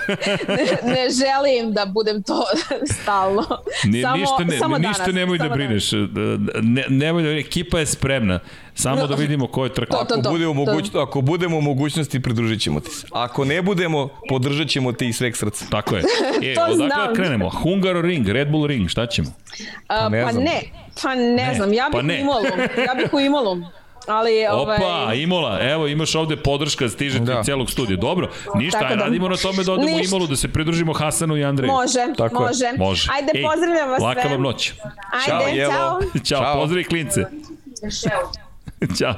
Speaker 5: ne, ne želim da budem to stalno.
Speaker 2: Ni,
Speaker 5: samo,
Speaker 2: ništa ne,
Speaker 5: samo
Speaker 2: ništa
Speaker 5: danas,
Speaker 2: nemoj da brineš. Ne, ekipa je spremna. Samo da vidimo ko je trka.
Speaker 3: Ako,
Speaker 5: to,
Speaker 3: bude u
Speaker 5: to.
Speaker 3: moguć, ako budemo u mogućnosti, pridružit ćemo ti se. Ako ne budemo, podržat ćemo te iz sveg srca.
Speaker 2: Tako je. E,
Speaker 5: To
Speaker 2: odakle
Speaker 5: znam.
Speaker 2: da krenemo? Hungaro Ring, Red Bull Ring, šta ćemo?
Speaker 5: A,
Speaker 3: ne
Speaker 5: pa ne, pa ne,
Speaker 2: Ne,
Speaker 5: znam, ja bih
Speaker 2: pa
Speaker 5: u
Speaker 2: ne.
Speaker 5: Imolu, ja bih u Imolu. Ali, ovaj,
Speaker 2: Opa, Imola, evo imaš ovde podrška, stiže ti
Speaker 3: Da.
Speaker 2: celog studija. Dobro, ništa,
Speaker 5: Tako
Speaker 2: aj,
Speaker 5: da-
Speaker 2: radimo na tome da odemo u
Speaker 5: Ništa.
Speaker 2: Imolu, da se pridružimo Hasanu i Andreju.
Speaker 5: može,
Speaker 3: Tako je.
Speaker 5: može.
Speaker 2: Može.
Speaker 5: Ajde,
Speaker 2: Ej,
Speaker 5: pozdravljam vas
Speaker 2: laka
Speaker 5: sve.
Speaker 2: vam noć.
Speaker 5: Ajde,
Speaker 3: Jelo.
Speaker 5: čao.
Speaker 2: Ćao,
Speaker 3: Ćao.
Speaker 2: pozdravi klince. Ćao.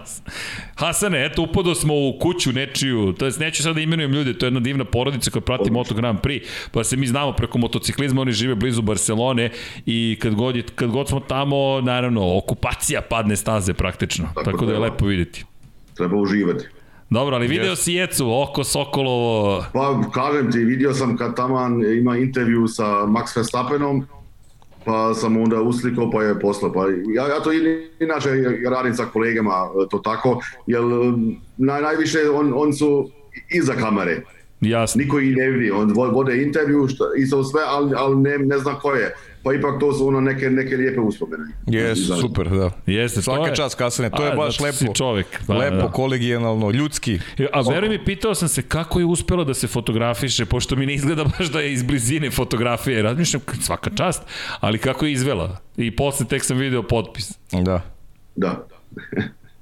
Speaker 2: Hasane, eto, upodo smo u kuću nečiju, to jest neću sad da imenujem ljude, to je jedna divna porodica koja prati Moto Grand Prix, pa se mi znamo preko motociklizma, oni žive blizu Barcelone i kad god, je, kad god smo tamo, naravno, okupacija padne staze praktično, tako,
Speaker 4: Tako
Speaker 2: da je
Speaker 4: da.
Speaker 2: lepo vidjeti.
Speaker 4: Treba uživati.
Speaker 2: Dobro, ali video si Jecu, oko Sokolovo,
Speaker 4: Pa kažem ti, vidio sam kad taman ima intervju sa Max Verstappenom, pa sam onda uslikao pa je poslao. Pa ja, ja to i- inače radim sa kolegama e, to tako, jer naj, najviše on, on su iza kamere.
Speaker 2: jasno.
Speaker 4: Niko ih ne vidi, on vo- vode intervju šta, i sve, ali, ali ne, ne zna ko je. Pa ipak to su ono neke, neke lijepe uspomene.
Speaker 3: Jes,
Speaker 4: Iza-
Speaker 3: super, da.
Speaker 2: Jeste, to
Speaker 3: Svaka
Speaker 2: je-
Speaker 3: čast kasane, to
Speaker 2: A,
Speaker 3: je baš
Speaker 2: si
Speaker 3: lepo.
Speaker 2: čovek, pa,
Speaker 3: lepo,
Speaker 2: da.
Speaker 3: kolegijalno, ljudski.
Speaker 2: A veruj mi, pitao sam se kako je uspela da se fotografiše, pošto mi ne izgleda baš da je iz blizine fotografije. Razmišljam, svaka čast, ali kako je izvela. I posle tek sam video potpis.
Speaker 3: Da.
Speaker 4: Da.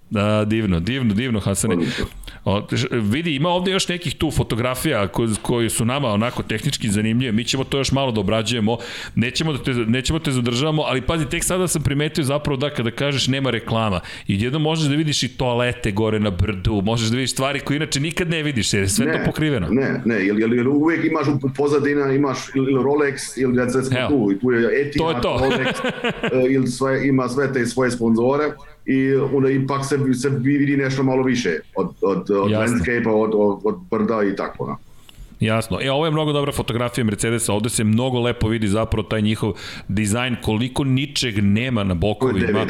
Speaker 2: Da, divno, divno, divno, Hasane.
Speaker 4: Odlično.
Speaker 2: O, vidi, ima ovde još nekih tu fotografija koje, koje su nama onako tehnički zanimljive. Mi ćemo to još malo da obrađujemo. Nećemo da te, nećemo te zadržavamo, ali pazi, tek sada sam primetio zapravo da kada kažeš nema reklama, i jedno možeš da vidiš i toalete gore na brdu, možeš da vidiš stvari koje inače nikad ne vidiš, jer je sve to pokriveno.
Speaker 4: Ne, ne, jer, jer, jer uvijek imaš pozadina, imaš ili Rolex, ili recimo tu, i tu je Etihad,
Speaker 2: To je to.
Speaker 4: Rolex, e, ili sve, ima sve te svoje sponzore i onda ipak se, se vidi nešto malo više od, od, od landscape-a, od, od, od brda i tako. No.
Speaker 2: Jasno. E, ovo je mnogo dobra fotografija Mercedesa, ovde se mnogo lepo vidi zapravo taj njihov dizajn, koliko ničeg nema na bokovima.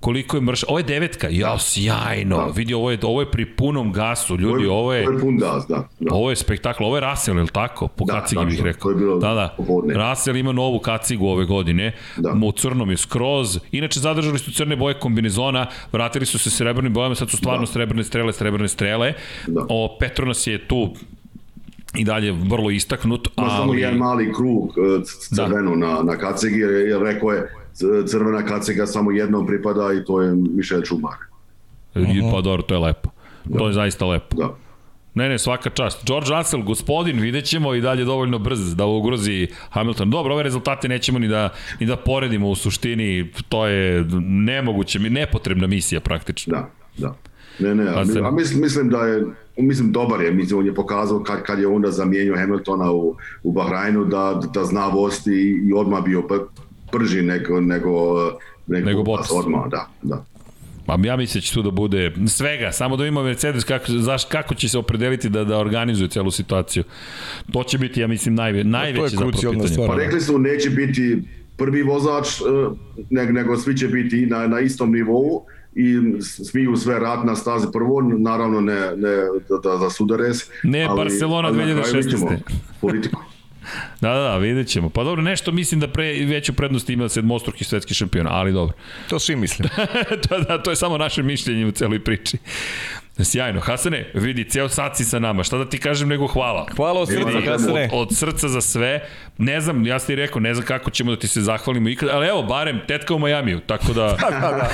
Speaker 2: Koliko je mrš. Ovo je devetka, ja, sjajno. Da. Vidi, ovo je, ovo je pri punom gasu, ljudi, ovo je...
Speaker 4: Ovo je pun gas, da. da.
Speaker 2: Ovo je spektakl, ovo je Russell, je li tako? Po da, kacigi bih rekao. da, da. Popodne. Russell ima novu kacigu ove godine, da. u crnom je skroz. Inače, zadržali su crne boje kombinezona, vratili su se srebrnim bojama, sad su stvarno da. srebrne strele, srebrne strele. Da. O, Petronas je tu i dalje vrlo istaknut.
Speaker 4: Ali... samo jedan mali krug e, crveno da. na, na kacigi, jer, jer rekao je crvena kaciga samo jednom pripada i to je Mišel Čumar.
Speaker 2: Pa dobro, to je lepo. Da. To je zaista lepo.
Speaker 4: Da.
Speaker 2: Ne, ne, svaka čast. George Russell, gospodin, vidjet ćemo i dalje dovoljno brz da ugrozi Hamilton. Dobro, ove rezultate nećemo ni da, ni da poredimo u suštini, to je nemoguće, nepotrebna misija praktično.
Speaker 4: Da, da. Ne, ne, a, a mislim, mislim da je mislim dobar je, mislim on je pokazao kad, kad je onda zamijenio Hamiltona u, u Bahrajnu da, da zna vosti i odmah bio brži nego, nego, nego, nego Bottas. Odmah, da, da.
Speaker 2: Pa ja mislim da će tu da bude svega, samo da ima Mercedes kako, zaš, kako će se opredeliti da, da organizuje celu situaciju. To će biti, ja mislim, najve, najveće zapravo pitanje. Stvar,
Speaker 4: pa rekli su neće biti prvi vozač, e, nego, nego svi će biti na, na istom nivou i smiju sve rat na stazi prvo, naravno ne, ne da, da, da sudares.
Speaker 2: Ne, ali, Barcelona ali 2016.
Speaker 4: Politiku.
Speaker 2: Da, da, da, vidjet ćemo. Pa dobro, nešto mislim da pre, veću prednost ima sedmostruki svetski šampion, ali dobro.
Speaker 3: To svi mislim.
Speaker 2: to, da, to je samo naše mišljenje u celoj priči. Sjajno. Hasane, vidi, ceo sad si sa nama. Šta da ti kažem nego hvala.
Speaker 3: Hvala od srca, Hasane.
Speaker 2: Od, od srca za sve. Ne znam, ja sam ti rekao, ne znam kako ćemo da ti se zahvalimo ikad, ali evo, barem tetka u Majamiju, tako da... da, da,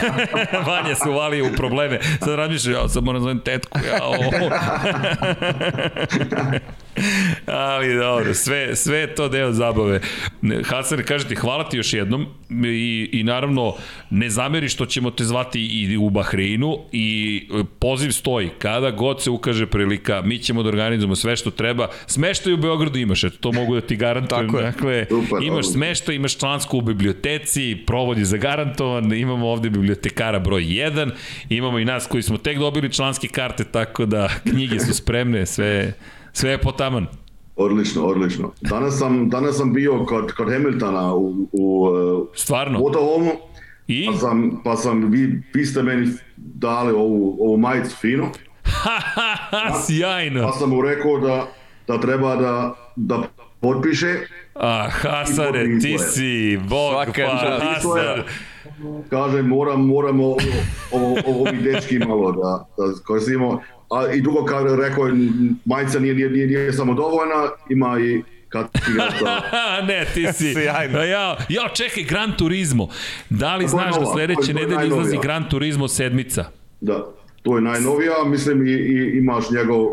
Speaker 2: da. Vanja se uvali u probleme. Sad razmišljam, ja sad moram da zovem tetku, ja, Ali dobro, sve, sve je to deo zabave. Hasan, kaže ti, hvala ti još jednom i, i naravno ne zameri što ćemo te zvati i u Bahreinu i poziv stoji. Kada god se ukaže prilika, mi ćemo da organizujemo sve što treba. Smeštaj u Beogradu imaš, eto, to mogu da ti garantujem. Tako je. Dakle, Super, imaš smeštaj, imaš člansku u biblioteci, provod je zagarantovan, imamo ovde bibliotekara broj 1, imamo i nas koji smo tek dobili članske karte, tako da knjige su spremne, sve Sve je potaman.
Speaker 4: Odlično, odlično. Danas sam, danas sam bio kod, kod Hamiltona u, u
Speaker 2: Stvarno?
Speaker 4: Motorhomu. I? Pa sam, pa sam vi, vi ste meni dali ovu, ovu majicu finu.
Speaker 2: Sjajno.
Speaker 4: Pa sam mu rekao da, da treba da, da potpiše.
Speaker 2: A, Hasane, ti si, bog, Svaka pa, Hasan.
Speaker 4: Kaže, moram, moramo ovo, ovo, ovi dečki malo da, da koristimo. A i drugo kao rekao, majica nije, nije, nije, nije samo dovoljna, ima i kad
Speaker 2: ne, ti si. Sjajno. Ja, ja, čekaj, Gran Turismo. Da li znaš da sledeće nedelje izlazi Gran Turismo sedmica?
Speaker 4: Da, to je najnovija, mislim i, i imaš njegov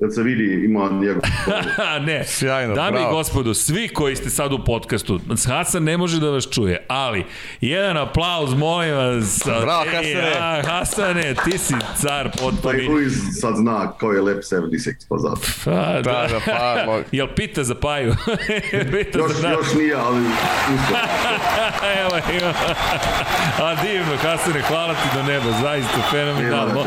Speaker 4: da se vidi ima njegov.
Speaker 2: ne, Sjajno, dame bravo. i gospodu, svi koji ste sad u podcastu, Hasan ne može da vas čuje, ali jedan aplauz, molim vas.
Speaker 3: Bravo, Hasane.
Speaker 2: A, Hasane, ti si car potpuni. Pa i
Speaker 4: Luis sad zna ko je Lep 76, pa zato.
Speaker 2: Pa, da, da, da pa. Jel pita za paju?
Speaker 4: pita još, za još nije, ali
Speaker 2: Evo, ima. A divno, Hasane, hvala ti do neba, zaista fenomenalno.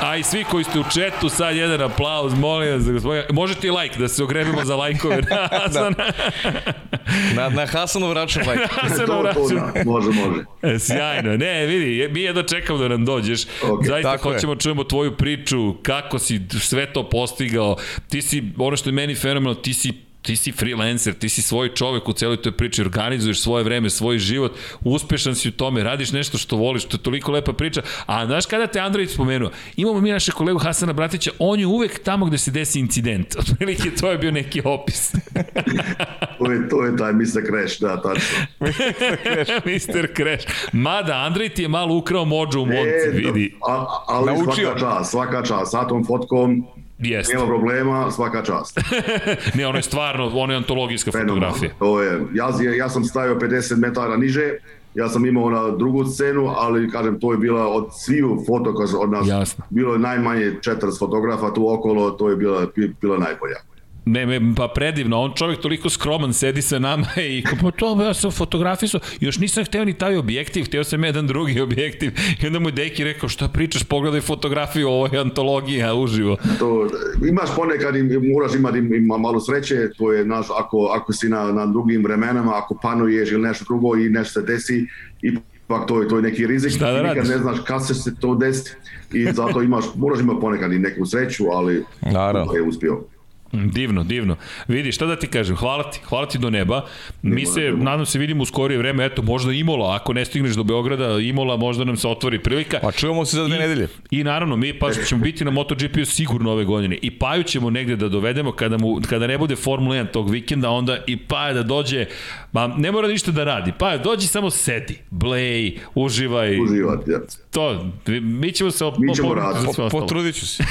Speaker 2: A i svi koji ste u četu, sad jedan aplauz, molim molim vas, gospodin, možete i like, da se ogrebimo za lajkove na Hasan. da.
Speaker 3: na, na Hasanov račun like.
Speaker 2: Hasanov račun.
Speaker 4: može, može.
Speaker 2: E, sjajno. Ne, vidi, mi jedno čekamo da nam dođeš. Okay. Zaista Tako hoćemo je. čujemo tvoju priču, kako si sve to postigao. Ti si, ono što je meni fenomenalno, ti si ti si freelancer, ti si svoj čovek u celoj toj priči, organizuješ svoje vreme, svoj život, uspešan si u tome, radiš nešto što voliš, to je toliko lepa priča. A znaš kada te Android spomenuo? Imamo mi našeg kolegu Hasana Bratića, on je uvek tamo gde se desi incident. Otprilike to je bio neki opis.
Speaker 4: to, je, to je taj Mr. Crash, da, tačno.
Speaker 2: Mr. Crash. Mada, Android je malo ukrao mođu u Monci, e, vidi.
Speaker 4: A, ali Naučio. svaka čast, svaka čast. Sa tom fotkom
Speaker 2: Jest.
Speaker 4: Nema problema, svaka čast.
Speaker 2: ne, ono je stvarno, ono je antologijska fotografija.
Speaker 4: To je, ja, ja sam stavio 50 metara niže, ja sam imao na drugu scenu, ali kažem, to je bila od sviju fotoka od nas, Jasno. bilo je najmanje 40 fotografa tu okolo, to je bila, bila najbolja.
Speaker 2: Ne, me, pa predivno, on čovjek toliko skroman sedi sa nama i pa to ja sam fotografisao, još nisam hteo ni taj objektiv, hteo sam jedan drugi objektiv i onda mu je Deki rekao šta pričaš, pogledaj fotografiju, ovo je antologija uživo.
Speaker 4: To, imaš ponekad, moraš imati ima malo sreće, to je naš, ako, ako si na, na drugim vremenama, ako panuješ ili nešto drugo i nešto se desi i ipak to je, to je neki rizik,
Speaker 2: Šta da
Speaker 4: nikad ne znaš kad će se to desiti i zato imaš, moraš imati ponekad i neku sreću, ali
Speaker 3: Naravno.
Speaker 4: je uspio.
Speaker 2: Divno, divno. Vidi, šta da ti kažem, hvala ti, hvala ti do neba. Mi se, nadam se, vidimo u skorije vreme, eto, možda Imola, ako ne stigneš do Beograda, Imola, možda nam se otvori prilika.
Speaker 3: Pa čujemo se za dve
Speaker 2: I-
Speaker 3: nedelje.
Speaker 2: I naravno, mi pa ćemo biti na MotoGP-u sigurno ove godine. I Paju ćemo negde da dovedemo kada, mu, kada ne bude Formula 1 tog vikenda, onda i Paja da dođe, ma ne mora ništa da radi. Paja, dođi samo sedi, blej, uživaj.
Speaker 4: Uživati, ja.
Speaker 2: To, mi ćemo se
Speaker 4: Mi ćemo
Speaker 2: opomenuti
Speaker 4: raditi.
Speaker 2: ostalo.
Speaker 3: Potrudit ću se.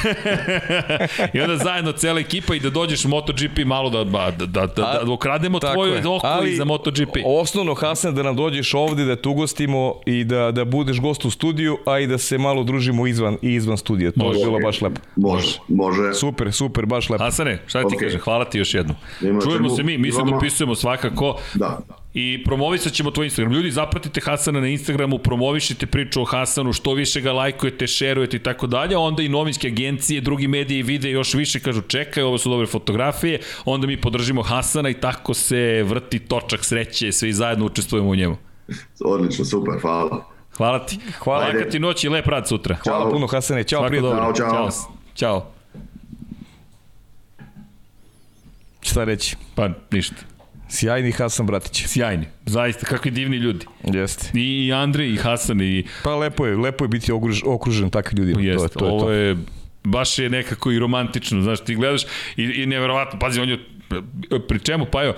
Speaker 2: I onda zajedno cela ekipa i da dođeš u MotoGP malo da, da, da, da, da ukrademo
Speaker 3: je.
Speaker 2: okoli za MotoGP.
Speaker 3: Osnovno, Hasan, da nam dođeš ovde, da te ugostimo i da, da budeš gost u studiju, a i da se malo družimo izvan, i izvan studija. To
Speaker 2: Može.
Speaker 3: je bilo baš lepo.
Speaker 4: Može, može.
Speaker 3: Super, super, baš lepo.
Speaker 2: Hasane, šta ti
Speaker 4: Ok.
Speaker 2: kažem, hvala ti još jednom.
Speaker 4: Nema
Speaker 2: Čujemo
Speaker 4: čemu.
Speaker 2: se mi, mi se dopisujemo svakako.
Speaker 4: Da.
Speaker 2: I promovisat ćemo tvoj Instagram. Ljudi, zapratite Hasana na Instagramu, promovišite priču o Hasanu, što više ga lajkujete, šerujete i tako dalje, onda i novinske agencije, drugi mediji vide još više, kažu čekaj, ovo su dobre fotografije, onda mi podržimo Hasana i tako se vrti točak sreće, svi zajedno učestvujemo u njemu.
Speaker 4: Odlično, super, hvala.
Speaker 2: Hvala ti.
Speaker 3: Hvala.
Speaker 2: Laka ti noć i lep rad sutra.
Speaker 3: Hvala
Speaker 4: Ćao.
Speaker 3: puno, Hasane. Ćao, prijatno.
Speaker 2: dobro.
Speaker 4: Ćao, čao.
Speaker 2: Ćao. Ćao.
Speaker 3: Šta reći?
Speaker 2: Pa ništa.
Speaker 3: Sjajni Hasan Bratić.
Speaker 2: Sjajni. Zaista, kakvi divni ljudi.
Speaker 3: Jeste.
Speaker 2: I Andrej, i Hasan, i
Speaker 3: Pa lepo je, lepo je biti okruž, okružen takvim ljudima.
Speaker 2: Jeste,
Speaker 3: to, je- to je
Speaker 2: ovo
Speaker 3: to.
Speaker 2: je baš je nekako i romantično, znaš, ti gledaš i, i neverovatno, pazi, on je pri čemu, pa jo,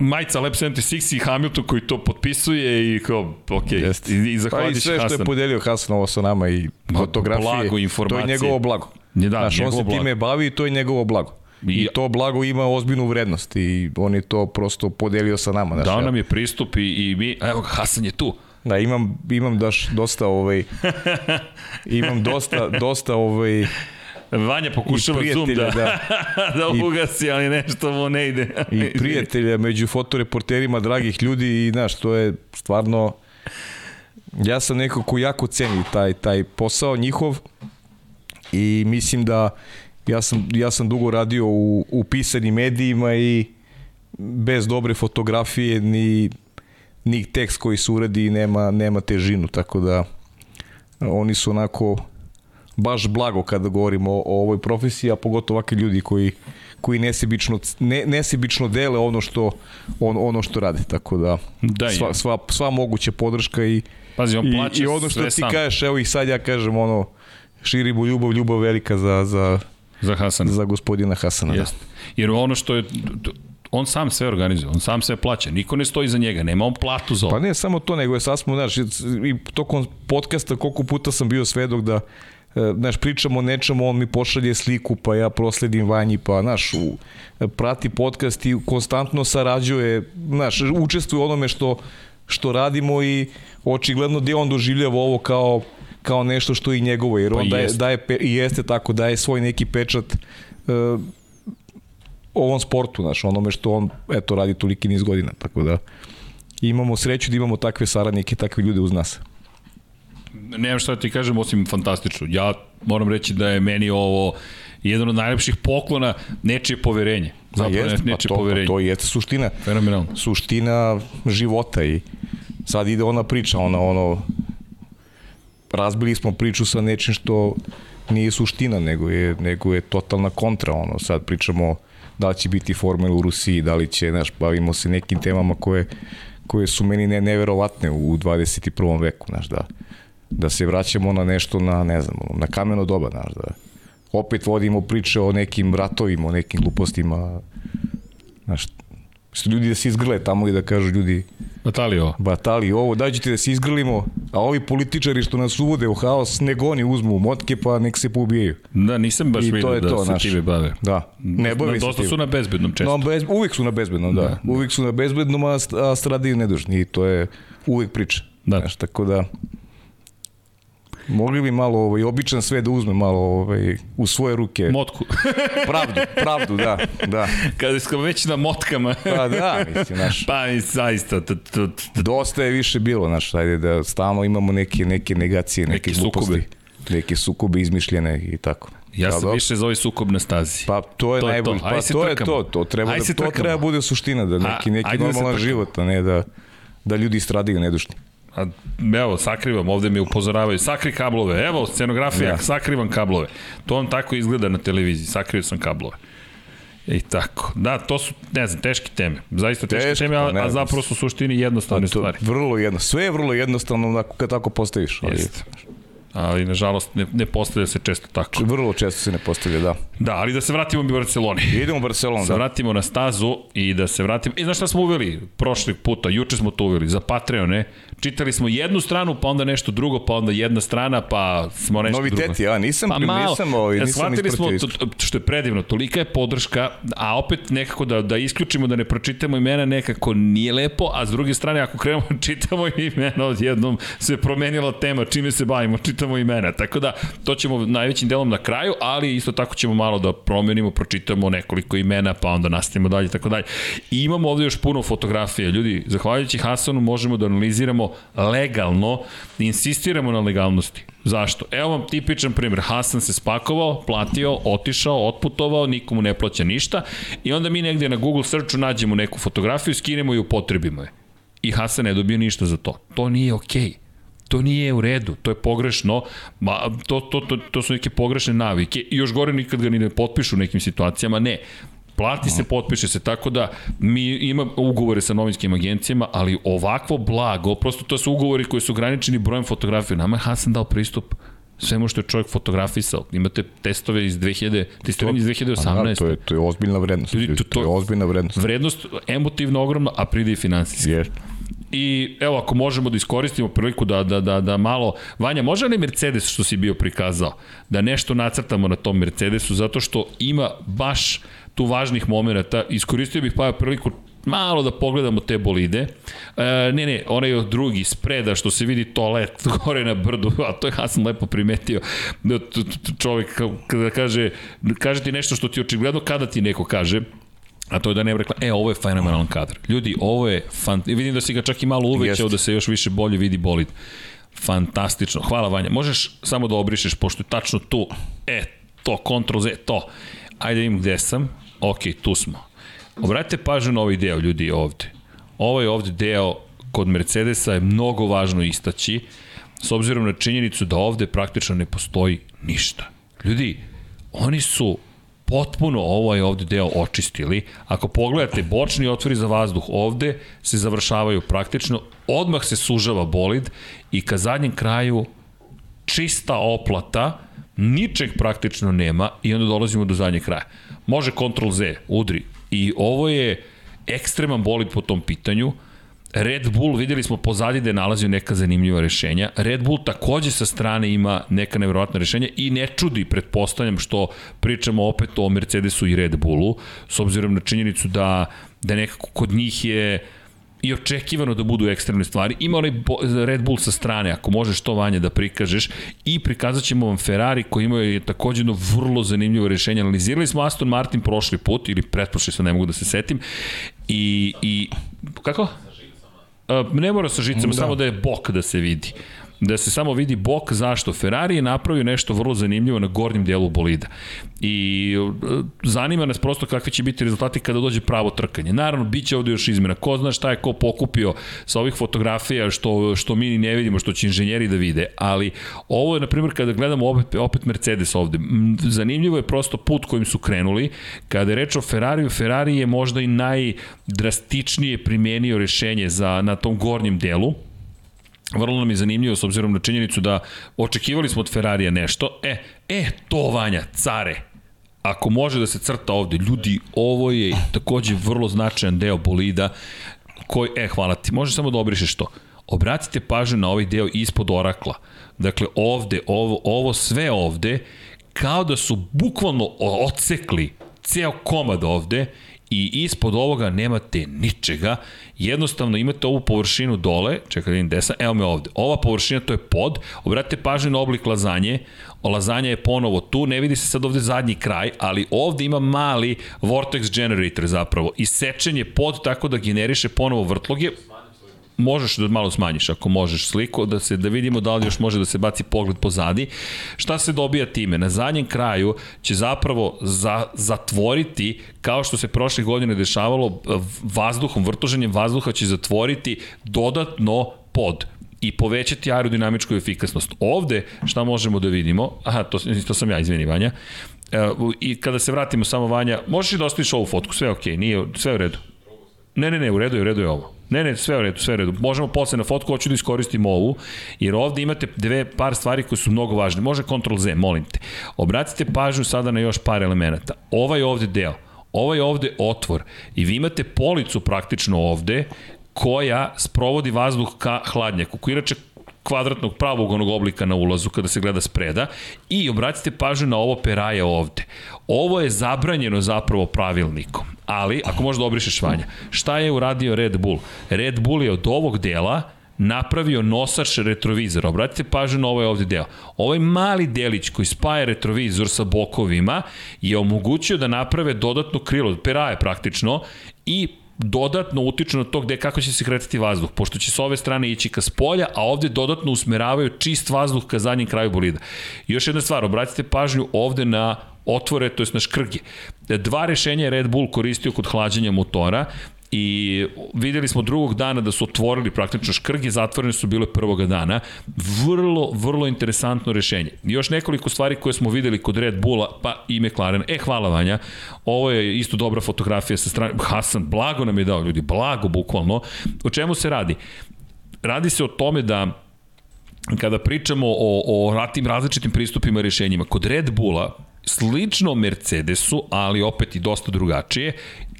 Speaker 2: majica Lab 76 i Hamilton koji to potpisuje i kao, ok,
Speaker 3: Jeste.
Speaker 2: i, i
Speaker 3: Pa i
Speaker 2: zahvališ
Speaker 3: sve što je
Speaker 2: Hasan.
Speaker 3: podelio Hasan ovo sa nama i fotografije.
Speaker 2: blago,
Speaker 3: To je njegovo blago.
Speaker 2: Je, da,
Speaker 3: Znaš, on se
Speaker 2: blago.
Speaker 3: time bavi i to je njegovo blago. I, to blago ima ozbiljnu vrednost i on je to prosto podelio sa nama. Znaš,
Speaker 2: Dao nam je pristup i, i mi, evo ga, Hasan je tu.
Speaker 3: Da, imam, imam daš dosta ovaj imam dosta dosta ovaj
Speaker 2: Vanja pokušava zoom da, da, da ugasi, ali nešto mu ne ide.
Speaker 3: i prijatelja među fotoreporterima dragih ljudi i znaš, to je stvarno ja sam neko ko jako ceni taj, taj posao njihov i mislim da ja sam, ja sam dugo radio u, u pisanim medijima i bez dobre fotografije ni, ni tekst koji se uradi nema, nema težinu, tako da oni su onako baš blago kada govorimo o, o ovoj profesiji, a pogotovo ovakvi ljudi koji, koji nesebično, ne, nesebično dele ono što, on, ono što rade, tako da,
Speaker 2: Da, je.
Speaker 3: sva, sva, sva moguća podrška i,
Speaker 2: Pazi, on
Speaker 3: i, i ono što ti
Speaker 2: sam.
Speaker 3: kažeš, evo i sad ja kažem ono, širimo ljubav, ljubav velika za, za,
Speaker 2: Za Hasana.
Speaker 3: za gospodina Hasana. Da.
Speaker 2: Jeste. Jer ono što je, on sam sve organizuje, on sam sve plaća, niko ne stoji za njega, nema on platu za ovo.
Speaker 3: Pa ne samo to, nego je sasmo, znaš, i tokom podcasta koliko puta sam bio svedok da e, znaš, pričamo o nečemu, on mi pošalje sliku, pa ja prosledim vanji, pa, znaš, u, prati podcast i konstantno sarađuje, znaš, učestvuje u onome što, što radimo i očigledno gde on doživljava ovo kao kao nešto što je i njegovo, jer
Speaker 2: Pa
Speaker 3: on daje, daje, i jeste tako, daje svoj neki pečat e, ovom sportu, znaš, onome što on, eto, radi toliki niz godina, tako da imamo sreću da imamo takve saradnike, takve ljude uz nas.
Speaker 2: Nemam šta da ti kažem, osim fantastično. Ja moram reći da je meni ovo jedan od najlepših poklona nečije poverenje. Zapravo
Speaker 3: jeste,
Speaker 2: ne, nečije
Speaker 3: pa to,
Speaker 2: poverenje.
Speaker 3: Pa to jeste suština.
Speaker 2: Fenomenalno.
Speaker 3: Suština života i sad ide ona priča, ona ono razbili smo priču sa nečim što nije suština, nego je, nego je totalna kontra, ono, sad pričamo da će biti formula u Rusiji, da li će, znaš, bavimo se nekim temama koje, koje su meni ne, neverovatne u 21. veku, znaš, da, da se vraćamo na nešto na, ne znam, na kameno doba, znaš, da opet vodimo priče o nekim ratovima, o nekim glupostima, znaš, su ljudi da se izgrle tamo i da kažu ljudi
Speaker 2: Natalio,
Speaker 3: batali ovo, dađete da se izgrlimo, a ovi političari što nas uvode u haos, nego oni uzmu motke pa nek se poubijaju.
Speaker 2: da, nisam baš vidio da
Speaker 3: to,
Speaker 2: se
Speaker 3: znaš.
Speaker 2: time bave.
Speaker 3: Da, ne bave se
Speaker 2: Dosta su na bezbednom često.
Speaker 3: No, bez, uvijek su na bezbednom, da. da. Uvijek su na bezbednom, a, a stradaju nedužni i to je uvijek priča.
Speaker 2: Da.
Speaker 3: Znaš, tako da mogli bi malo ovaj, običan sve da uzme malo ovaj, u svoje ruke.
Speaker 2: Motku.
Speaker 3: pravdu, pravdu, da, da.
Speaker 2: Kada smo već na motkama.
Speaker 3: Pa da, mislim, znaš.
Speaker 2: pa i zaista.
Speaker 3: Dosta je više bilo, znaš, ajde da stalno imamo neke, neke negacije, neke,
Speaker 2: Neki
Speaker 3: gluposti. Neke sukobe izmišljene i tako.
Speaker 2: Ja
Speaker 3: Pa
Speaker 2: sam
Speaker 3: dobro.
Speaker 2: više za ovaj sukob na stazi.
Speaker 3: Pa to je
Speaker 2: To je
Speaker 3: najbolje.
Speaker 2: to. Ajde
Speaker 3: Pa
Speaker 2: se
Speaker 3: to je to. To treba, da,
Speaker 2: se
Speaker 3: to treba bude suština, da neki, neki
Speaker 2: da se
Speaker 3: normalan
Speaker 2: trkamo.
Speaker 3: život, a ne da, da ljudi stradaju nedušni.
Speaker 2: A, evo, sakrivam, ovde mi upozoravaju, sakri kablove, evo, scenografija, ja. sakrivam kablove. To vam tako izgleda na televiziji, sakrio sam kablove. I tako. Da, to su, ne znam, teške teme. Zaista teške Teško, teme, a, a zapravo su suštini jednostavne stvari.
Speaker 3: Vrlo jedno. Sve je vrlo jednostavno kad tako postaviš. Ali...
Speaker 2: Jeste ali nažalost ne, ne postavlja se često tako.
Speaker 3: Vrlo često se ne postavlja, da.
Speaker 2: Da, ali da se vratimo u Barceloni.
Speaker 3: Idemo u Barcelonu, da.
Speaker 2: Se vratimo na stazu i da se vratimo. I znaš šta smo uveli prošli puta, juče smo to uveli, za Patreone. Čitali smo jednu stranu, pa onda nešto drugo, pa onda jedna strana, pa smo nešto
Speaker 3: Noviteti,
Speaker 2: drugo.
Speaker 3: Noviteti, ja nisam, pa malo, nisam, ovaj, nisam
Speaker 2: Shvatili smo, to, što je predivno, tolika je podrška, a opet nekako da, da isključimo, da ne pročitamo imena nekako nije lepo, a s druge strane, ako krenemo čitamo imena, odjednom se promenila tema, čime se bavimo, čitamo imena. Tako da, to ćemo najvećim delom na kraju, ali isto tako ćemo malo da promenimo, pročitamo nekoliko imena, pa onda nastavimo dalje, tako dalje. I imamo ovde još puno fotografije. Ljudi, zahvaljujući Hasanu možemo da analiziramo legalno, insistiramo na legalnosti. Zašto? Evo vam tipičan primjer. Hasan se spakovao, platio, otišao, otputovao, nikomu ne plaća ništa i onda mi negde na Google searchu nađemo neku fotografiju, skinemo i upotrebimo je. I Hasan ne dobio ništa za to. To nije okej. Okay to nije u redu, to je pogrešno, ma, to, to, to, to su neke pogrešne navike i još gore nikad ga ni ne potpišu u nekim situacijama, ne. Plati se, potpiše se, tako da mi ima ugovore sa novinskim agencijama, ali ovakvo blago, prosto to su ugovori koji su ograničeni brojem fotografija. Nama je Hasan dao pristup svemu što je čovjek fotografisao. Imate testove iz 2000, testiranje iz 2018. Da,
Speaker 3: to je, to je ozbiljna vrednost. Ljudi, to, to, to je ozbiljna vrednost.
Speaker 2: Vrednost emotivno ogromna, a pride i finansijski.
Speaker 3: Jeste.
Speaker 2: I evo, ako možemo da iskoristimo priliku da, da, da, da malo... Vanja, može li Mercedes što si bio prikazao? Da nešto nacrtamo na tom Mercedesu, zato što ima baš tu važnih momenta. Iskoristio bih pa priliku malo da pogledamo te bolide. E, ne, ne, onaj drugi spreda što se vidi toalet gore na brdu, a to je Hasan lepo primetio. Da čovjek kada kaže, kaže ti nešto što ti očigledno kada ti neko kaže, A to je da ne rekla, e, ovo je fenomenalan kadar. Ljudi, ovo je, fan... vidim da si ga čak i malo uvećao da se još više bolje vidi bolid. Fantastično. Hvala Vanja. Možeš samo da obrišeš, pošto je tačno tu, e, to, Ctrl Z, to. Ajde vidim gde sam. Ok, tu smo. Obratite pažnju na ovaj deo, ljudi, ovde. Ovaj ovde deo kod Mercedesa je mnogo važno istaći, s obzirom na činjenicu da ovde praktično ne postoji ništa. Ljudi, oni su potpuno ovaj ovde deo očistili. Ako pogledate, bočni otvori za vazduh ovde se završavaju praktično, odmah se sužava bolid i ka zadnjem kraju čista oplata, ničeg praktično nema i onda dolazimo do zadnjeg kraja. Može Ctrl Z, udri. I ovo je ekstreman bolid po tom pitanju. Red Bull, videli smo pozadi da je nalazio neka zanimljiva rešenja. Red Bull takođe sa strane ima neka nevjerojatna rešenja i ne čudi, pretpostavljam, što pričamo opet o Mercedesu i Red Bullu, s obzirom na činjenicu da, da nekako kod njih je i očekivano da budu ekstremne stvari. Ima onaj Red Bull sa strane, ako možeš to vanje da prikažeš i prikazat ćemo vam Ferrari koji imaju takođe jedno vrlo zanimljivo rešenje. Analizirali smo Aston Martin prošli put ili pretprošli, sad ne mogu da se setim. I, i kako? Ne mora sa žicama, da. samo da je bok da se vidi da se samo vidi bok zašto. Ferrari je napravio nešto vrlo zanimljivo na gornjem delu bolida. I e, zanima nas prosto kakvi će biti rezultati kada dođe pravo trkanje. Naravno, bit će ovde još izmjena. Ko zna šta je ko pokupio sa ovih fotografija što, što mi ne vidimo, što će inženjeri da vide. Ali ovo je, na primjer, kada gledamo opet, opet Mercedes ovde, zanimljivo je prosto put kojim su krenuli. Kada je reč o Ferrariju, Ferrari je možda i najdrastičnije primenio rešenje za, na tom gornjem delu, Vrlo nam je zanimljivo s obzirom na činjenicu da očekivali smo od Ferrarija nešto. E, e, to Vanja, care, ako može da se crta ovde, ljudi, ovo je takođe vrlo značajan deo bolida koji, e, hvala ti, može samo da obrišeš to. Obratite pažnju na ovaj deo ispod orakla. Dakle, ovde, ovo, ovo sve ovde, kao da su bukvalno ocekli ceo komad ovde i ispod ovoga nemate ničega, jednostavno imate ovu površinu dole, čekaj da vidim desa, evo me ovde, ova površina to je pod, obratite pažnju na oblik lazanje, lazanja je ponovo tu, ne vidi se sad ovde zadnji kraj, ali ovde ima mali vortex generator zapravo, i sečen je pod tako da generiše ponovo vrtloge, možeš da malo smanjiš ako možeš sliku, da se da vidimo da li još može da se baci pogled pozadi. Šta se dobija time? Na zadnjem kraju će zapravo za, zatvoriti, kao što se prošle godine dešavalo, vazduhom, vrtoženjem vazduha će zatvoriti dodatno pod i povećati aerodinamičku efikasnost. Ovde, šta možemo da vidimo, aha, to, to sam ja, izvini Vanja, e, i kada se vratimo samo Vanja, možeš da ostaviš ovu fotku, sve je okej, okay, nije, sve je u redu. Ne, ne, ne, u redu je, u redu je ovo. Ne, ne, sve u redu, sve u redu. Možemo posle na fotku, hoću da iskoristim ovu, jer ovde imate dve par stvari koje su mnogo važne. Može Ctrl Z, molim te. Obratite pažnju sada na još par elemenata. Ovaj ovde deo, ovaj ovde otvor i vi imate policu praktično ovde koja sprovodi vazduh ka hladnjaku, koji inače kvadratnog pravog onog oblika na ulazu kada se gleda spreda i obratite pažnju na ovo peraje ovde. Ovo je zabranjeno zapravo pravilnikom, ali ako možda obrišeš Vanja, šta je uradio Red Bull? Red Bull je od ovog dela napravio nosač retrovizora. Obratite pažnju na ovaj ovde deo. Ovaj mali delić koji spaja retrovizor sa bokovima je omogućio da naprave dodatno krilo, peraje praktično, i dodatno utiču na to gde kako će se kretati vazduh, pošto će s ove strane ići ka spolja, a ovde dodatno usmeravaju čist vazduh ka zadnjem kraju bolida. I još jedna stvar, obratite pažnju ovde na otvore, to je na škrge. Dva rešenja je Red Bull koristio kod hlađenja motora i videli smo drugog dana da su otvorili praktično škrge, zatvorene su bile prvoga dana. Vrlo, vrlo interesantno rešenje. Još nekoliko stvari koje smo videli kod Red Bulla, pa i McLaren. E, hvala Vanja. Ovo je isto dobra fotografija sa strane. Hasan, blago nam je dao ljudi, blago bukvalno. O čemu se radi? Radi se o tome da kada pričamo o, o tim različitim pristupima i rešenjima, kod Red Bulla slično Mercedesu, ali opet i dosta drugačije,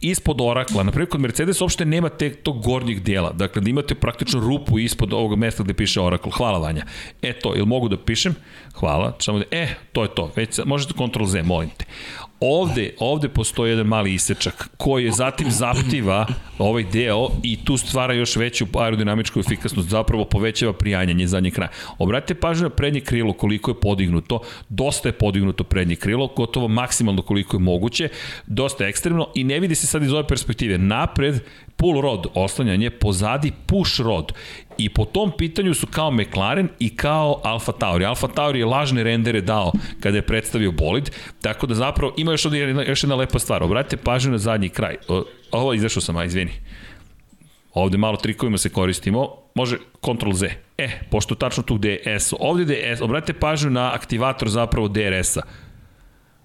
Speaker 2: ispod orakla, na primjer kod Mercedes uopšte nema te, tog gornjeg dijela, dakle da imate praktično rupu ispod ovog mesta gde piše orakl. Hvala Vanja. E to, ili mogu da pišem? Hvala. Samo da, e, to je to. Već, možete Ctrl Z, molim te. Ovde, ovde postoji jedan mali isečak koji je zatim zaptiva ovaj deo i tu stvara još veću aerodinamičku efikasnost, zapravo povećava prijanjanje zadnje kraja. Obratite pažnju na prednje krilo koliko je podignuto, dosta je podignuto prednje krilo, gotovo maksimalno koliko je moguće, dosta ekstremno i ne vidi se sad iz ove perspektive. Napred pull rod oslanjanje, pozadi push rod. I po tom pitanju su kao McLaren i kao Alfa Tauri. Alfa Tauri je lažne rendere dao kada je predstavio bolid, tako da zapravo ima još, jedna, još jedna lepa stvar. Obratite pažnju na zadnji kraj. Ovo izašao sam, a izvini. Ovde malo trikovima se koristimo. Može Ctrl Z. E, pošto tačno tu gde je S. Ovde gde je S, obratite pažnju na aktivator zapravo DRS-a.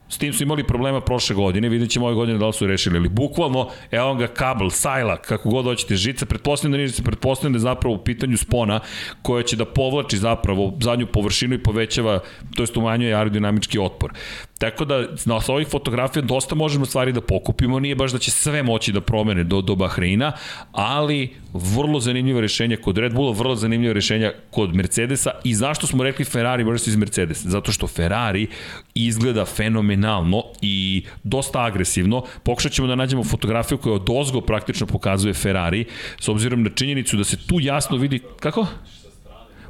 Speaker 2: S tim su imali problema prošle godine, vidjet ćemo ove godine da li su rešili, ali bukvalno, evo ga kabel, sajla, kako god hoćete, žica, pretpostavljam da nije pretpostavljam da je zapravo u pitanju spona koja će da povlači zapravo zadnju površinu i povećava, to jest umanjuje aerodinamički otpor. Tako da na ovih fotografija dosta možemo stvari da pokupimo, nije baš da će sve moći da promene do, do Bahreina, ali vrlo zanimljivo rešenje kod Red Bulla, vrlo zanimljivo rešenje kod Mercedesa i zašto smo rekli Ferrari versus Mercedes? Zato što Ferrari izgleda fenomenalno i dosta agresivno. Pokušat ćemo da nađemo fotografiju koja od ozgo praktično pokazuje Ferrari, s obzirom na činjenicu da se tu jasno vidi... Kako?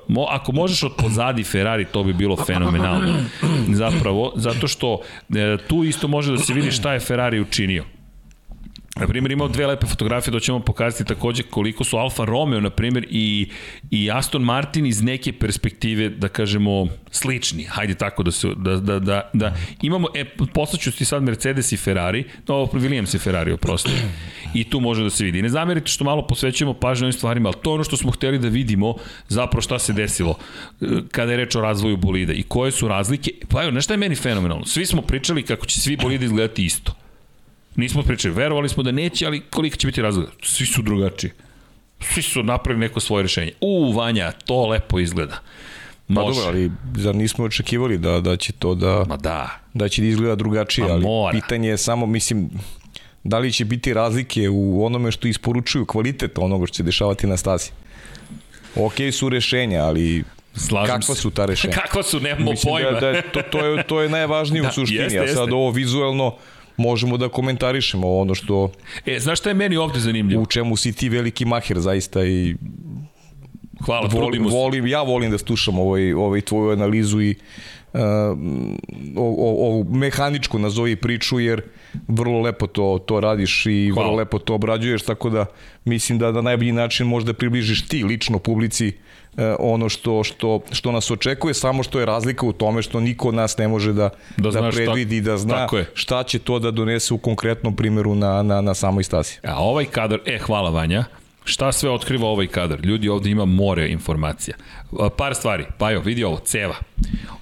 Speaker 2: Mo, ako možeš od pozadi Ferrari, to bi bilo fenomenalno. Zapravo, zato što e, tu isto može da se vidi šta je Ferrari učinio. Na primjer, imao dve lepe fotografije, da ćemo pokazati takođe koliko su Alfa Romeo, na primjer, i, i Aston Martin iz neke perspektive, da kažemo, slični. Hajde tako da se, da, da, da, da imamo, e, poslaću ti sad Mercedes i Ferrari, no, Williams i Ferrari, oprosti. I tu može da se vidi. Ne zamerite što malo posvećujemo pažnju ovim stvarima, ali to je ono što smo hteli da vidimo zapravo šta se desilo e, kada je reč o razvoju bolida i koje su razlike. Pa evo, nešto je meni fenomenalno. Svi smo pričali kako će svi bolide izgledati isto Nismo pričali, verovali smo da neće, ali koliko će biti razgleda? Svi su drugačiji. Svi su napravili neko svoje rešenje. U, Vanja, to lepo izgleda.
Speaker 3: Može. Pa dobro, ali zar nismo očekivali da, da će to da...
Speaker 2: Ma da.
Speaker 3: Da će da izgleda drugačije, Ma ali mora. pitanje je samo, mislim, da li će biti razlike u onome što isporučuju kvalitet onoga što će dešavati na stazi. Ok su rešenja, ali Slažem Kakva se. su ta rešenja?
Speaker 2: Kakva su, nemamo Mislim da- pojma.
Speaker 3: Da, da, to, to, je, to je najvažnije da, u suštini, jeste, a sad ovo vizuelno možemo da komentarišemo ono što...
Speaker 2: E, znaš šta je meni ovde zanimljivo?
Speaker 3: U čemu si ti veliki maher zaista i
Speaker 2: Hvala,
Speaker 3: volim, volim, ja volim da slušam ovaj, ovaj tvoju analizu i uh, ovu mehaničku nazovi priču jer vrlo lepo to, to radiš i Hvala. vrlo lepo to obrađuješ, tako da mislim da na najbolji način možda približiš ti lično publici E, ono što, što, što nas očekuje, samo što je razlika u tome što niko od nas ne može da, da, da predvidi, šta, da zna šta će to da donese u konkretnom primjeru na, na, na samoj stasi.
Speaker 2: A ovaj kadar, e, hvala Vanja, Šta sve otkriva ovaj kadar? Ljudi, ovde ima more informacija. Par stvari. Pa jo, vidi ovo, ceva.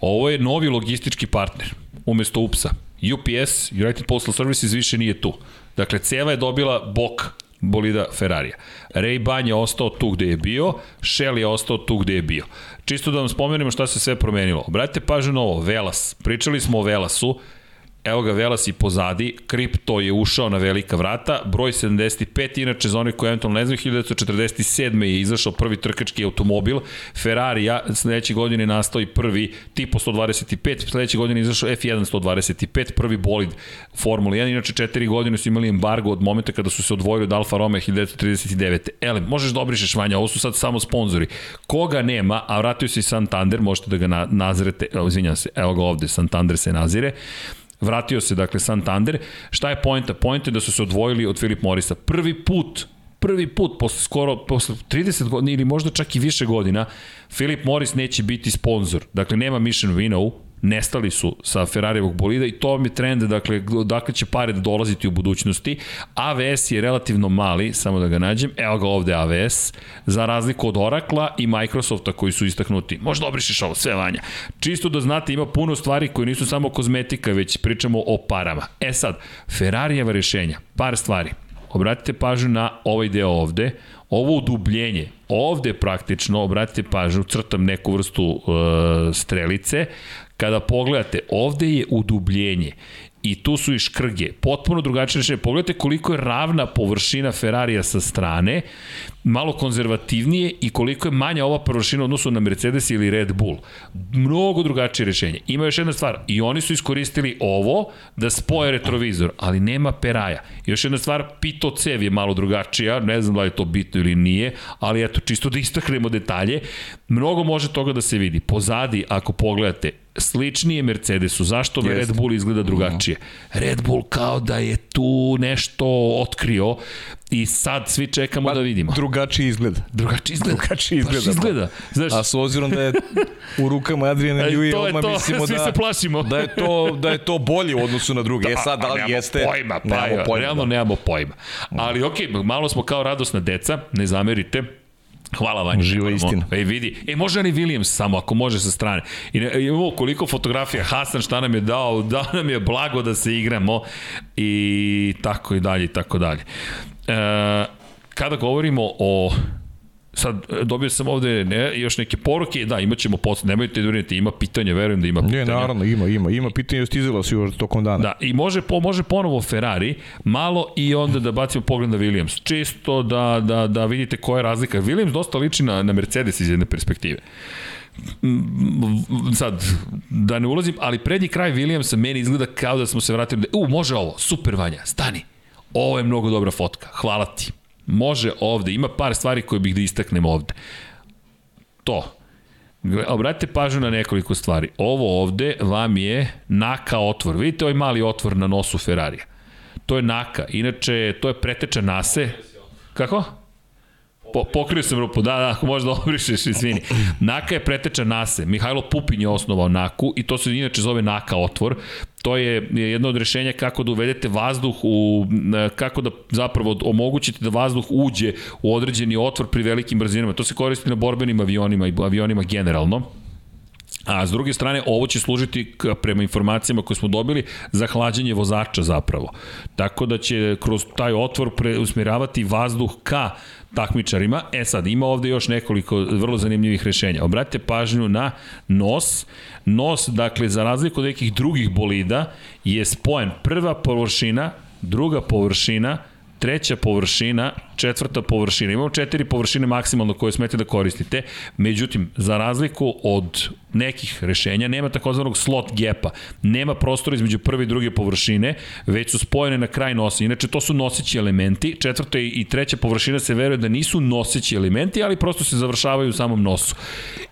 Speaker 2: Ovo je novi logistički partner, umesto UPS-a. UPS, United Postal Services, više nije tu. Dakle, ceva je dobila bok bolida Ferrarija. Ray Ban je ostao tu gde je bio, Shell je ostao tu gde je bio. Čisto da vam spomenemo šta se sve promenilo. Obratite pažnju na ovo, Velas. Pričali smo o Velasu, Evo ga Velas i pozadi, Kripto je ušao na velika vrata, broj 75, inače za one koji eventualno ne znaju, 1947. je izašao prvi trkački automobil, Ferrari ja, sledeće godine nastao i prvi Tipo 125, sledeće godine izašao F1 125, prvi bolid Formula 1, inače četiri godine su imali embargo od momenta kada su se odvojili od Alfa Romeo 1939. Ele, možeš da obrišeš Vanja, ovo su sad samo sponzori. Koga nema, a vratio se i Santander, možete da ga na, nazrete, izvinjam se, evo ga ovde, Santander se nazire, Vratio se, dakle, Santander. Šta je poenta? Poenta je da su se odvojili od Filip Morisa. Prvi put prvi put posle skoro posle 30 godina ili možda čak i više godina Filip Morris neće biti sponsor. Dakle nema Mission Winnow, nestali su sa Ferrarijevog bolida i to mi je trend, dakle, dakle će pare da dolaziti u budućnosti. AVS je relativno mali, samo da ga nađem, evo ga ovde AVS, za razliku od Orakla i Microsofta koji su istaknuti. Možda obrišeš ovo, sve vanja. Čisto da znate, ima puno stvari koje nisu samo kozmetika, već pričamo o parama. E sad, Ferrarijeva rešenja, par stvari. Obratite pažnju na ovaj deo ovde, ovo udubljenje, ovde praktično, obratite pažnju, crtam neku vrstu uh, strelice, Kada pogledate, ovde je udubljenje i tu su i škrge. Potpuno drugačije rešenje. Pogledajte koliko je ravna površina Ferrarija sa strane, malo konzervativnije i koliko je manja ova površina odnosno na Mercedes ili Red Bull. Mnogo drugačije rešenje. Ima još jedna stvar, i oni su iskoristili ovo da spoje retrovizor, ali nema peraja. Još jedna stvar, pito cev je malo drugačija, ne znam da li je to bitno ili nije, ali eto, čisto da istaknemo detalje, mnogo može toga da se vidi. Pozadi, ako pogledate, sličnije Mercedesu. Zašto Jest. Red Bull izgleda drugačije? Red Bull kao da je tu nešto otkrio i sad svi čekamo pa, da vidimo.
Speaker 3: Drugačiji izgleda.
Speaker 2: Drugačiji izgleda.
Speaker 3: Drugačiji izgleda.
Speaker 2: Baš izgleda.
Speaker 3: Znaš, a s obzirom da je u rukama Adriana Njuji, odmah to. mislimo da,
Speaker 2: se plašimo.
Speaker 3: da, je to, da je to bolje u odnosu na druge. Da, e sad, da li jeste...
Speaker 2: Pojma, pa, nemamo pojma. Realno da. nemamo pojma. Ali okej, okay, malo smo kao radosna deca, ne zamerite Hvala Vanja.
Speaker 3: Živa istina.
Speaker 2: Ej, vidi. E, može ni Williams samo, ako može sa strane. I imamo koliko fotografija. Hasan šta nam je dao, dao nam je blago da se igramo i tako i dalje i tako dalje. E, kada govorimo o sad dobio sam ovde ne, još neke poruke, da, imaćemo posle, nemojte da urinite, ima pitanje, verujem da ima pitanje.
Speaker 3: Ne, naravno, ima, ima, ima pitanje, stizalo su još tokom dana.
Speaker 2: Da, i može, po, može ponovo Ferrari, malo i onda da bacimo pogled na Williams, čisto da, da, da vidite koja je razlika. Williams dosta liči na, na Mercedes iz jedne perspektive sad, da ne ulazim, ali prednji kraj Williamsa meni izgleda kao da smo se vratili da, u, može ovo, super Vanja, stani, ovo je mnogo dobra fotka, hvala ti. Može ovde, ima par stvari koje bih da istaknem ovde. To. Obratite pažnju na nekoliko stvari. Ovo ovde vam je naka otvor. Vidite ovaj mali otvor na nosu Ferrarija. To je naka. Inače, to je preteča nase. Kako? Po, pokrio sam rupu, da, da, ako možda obrišeš, izvini. Naka je preteča Nase. Mihajlo Pupin je osnovao Naku i to se inače zove Naka otvor. To je jedno od rešenja kako da uvedete vazduh u, kako da zapravo omogućite da vazduh uđe u određeni otvor pri velikim brzinama. To se koristi na borbenim avionima i avionima generalno. A s druge strane, ovo će služiti prema informacijama koje smo dobili za hlađenje vozača zapravo. Tako da će kroz taj otvor preusmjeravati vazduh ka takmičarima. E sad, ima ovde još nekoliko vrlo zanimljivih rešenja. Obratite pažnju na nos. Nos, dakle, za razliku od nekih drugih bolida, je spojen prva površina, druga površina, treća površina, četvrta površina. Imamo četiri površine maksimalno koje smete da koristite, međutim, za razliku od nekih rešenja, nema takozvanog slot gapa, nema prostora između prve i druge površine, već su spojene na kraj nosa. Inače, to su noseći elementi, četvrta i treća površina se veruje da nisu noseći elementi, ali prosto se završavaju u samom nosu.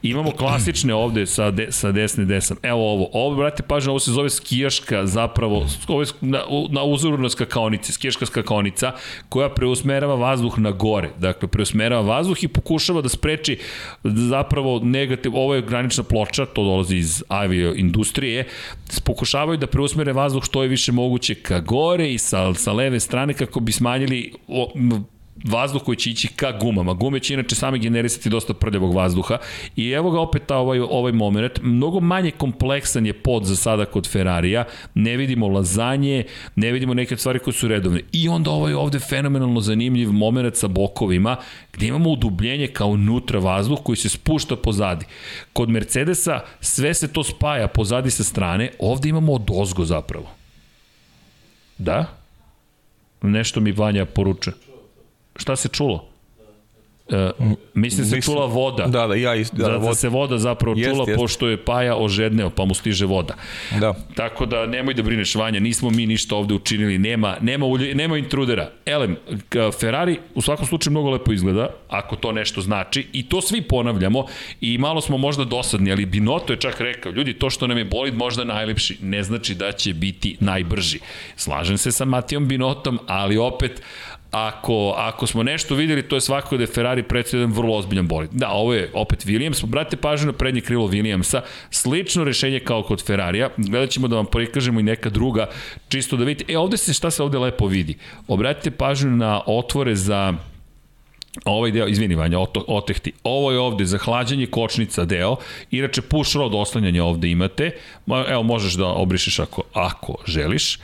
Speaker 2: Imamo klasične ovde sa, de, sa desne desam. Evo ovo, ovo, brate, pažnje, ovo se zove skijaška zapravo, ovo je na, na uzoru na skakaonice, skijaška skakaonica, koja preusmerava vazduh na gore. Dakle, preusmerava vazduh i pokušava da spreči zapravo negativ, ovo je granična ploča, to dolazi iz avio industrije, pokušavaju da preusmere vazduh što je više moguće ka gore i sa, sa leve strane kako bi smanjili vazduh koji će ići ka gumama. Gume će inače same generisati dosta prljavog vazduha i evo ga opet ovaj, ovaj moment. Mnogo manje kompleksan je pod za sada kod Ferrarija. Ne vidimo lazanje, ne vidimo neke stvari koje su redovne. I onda ovaj ovde fenomenalno zanimljiv moment sa bokovima gde imamo udubljenje kao unutra vazduh koji se spušta pozadi. Kod Mercedesa sve se to spaja pozadi sa strane, ovde imamo od ozgo zapravo. Da? Nešto mi Vanja poručuje. Šta se čulo? E, mislim se čula voda.
Speaker 3: Da, da, ja isto.
Speaker 2: Da, da, da se voda zapravo jest, čula jest. pošto je Paja ožedneo, pa mu stiže voda.
Speaker 3: Da.
Speaker 2: Tako da nemoj da brineš Vanja, nismo mi ništa ovde učinili, nema, nema, ulje, nema intrudera. Elem, Ferrari u svakom slučaju mnogo lepo izgleda, ako to nešto znači, i to svi ponavljamo, i malo smo možda dosadni, ali Binoto je čak rekao, ljudi, to što nam je bolid možda najlepši, ne znači da će biti najbrži. Slažem se sa Matijom Binotom, ali opet, ako, ako smo nešto videli, to je svakako da je Ferrari predstavlja jedan vrlo ozbiljan bolid. Da, ovo je opet Williams, brate pažnju na prednje krilo Williamsa, slično rešenje kao kod Ferrarija, gledat ćemo da vam prikažemo i neka druga, čisto da vidite, e ovde se, šta se ovde lepo vidi, obratite pažnju na otvore za ovaj deo, izvini Vanja, otehti, ovo je ovde za hlađanje kočnica deo, inače push rod oslanjanje ovde imate, evo možeš da obrišeš ako, ako želiš,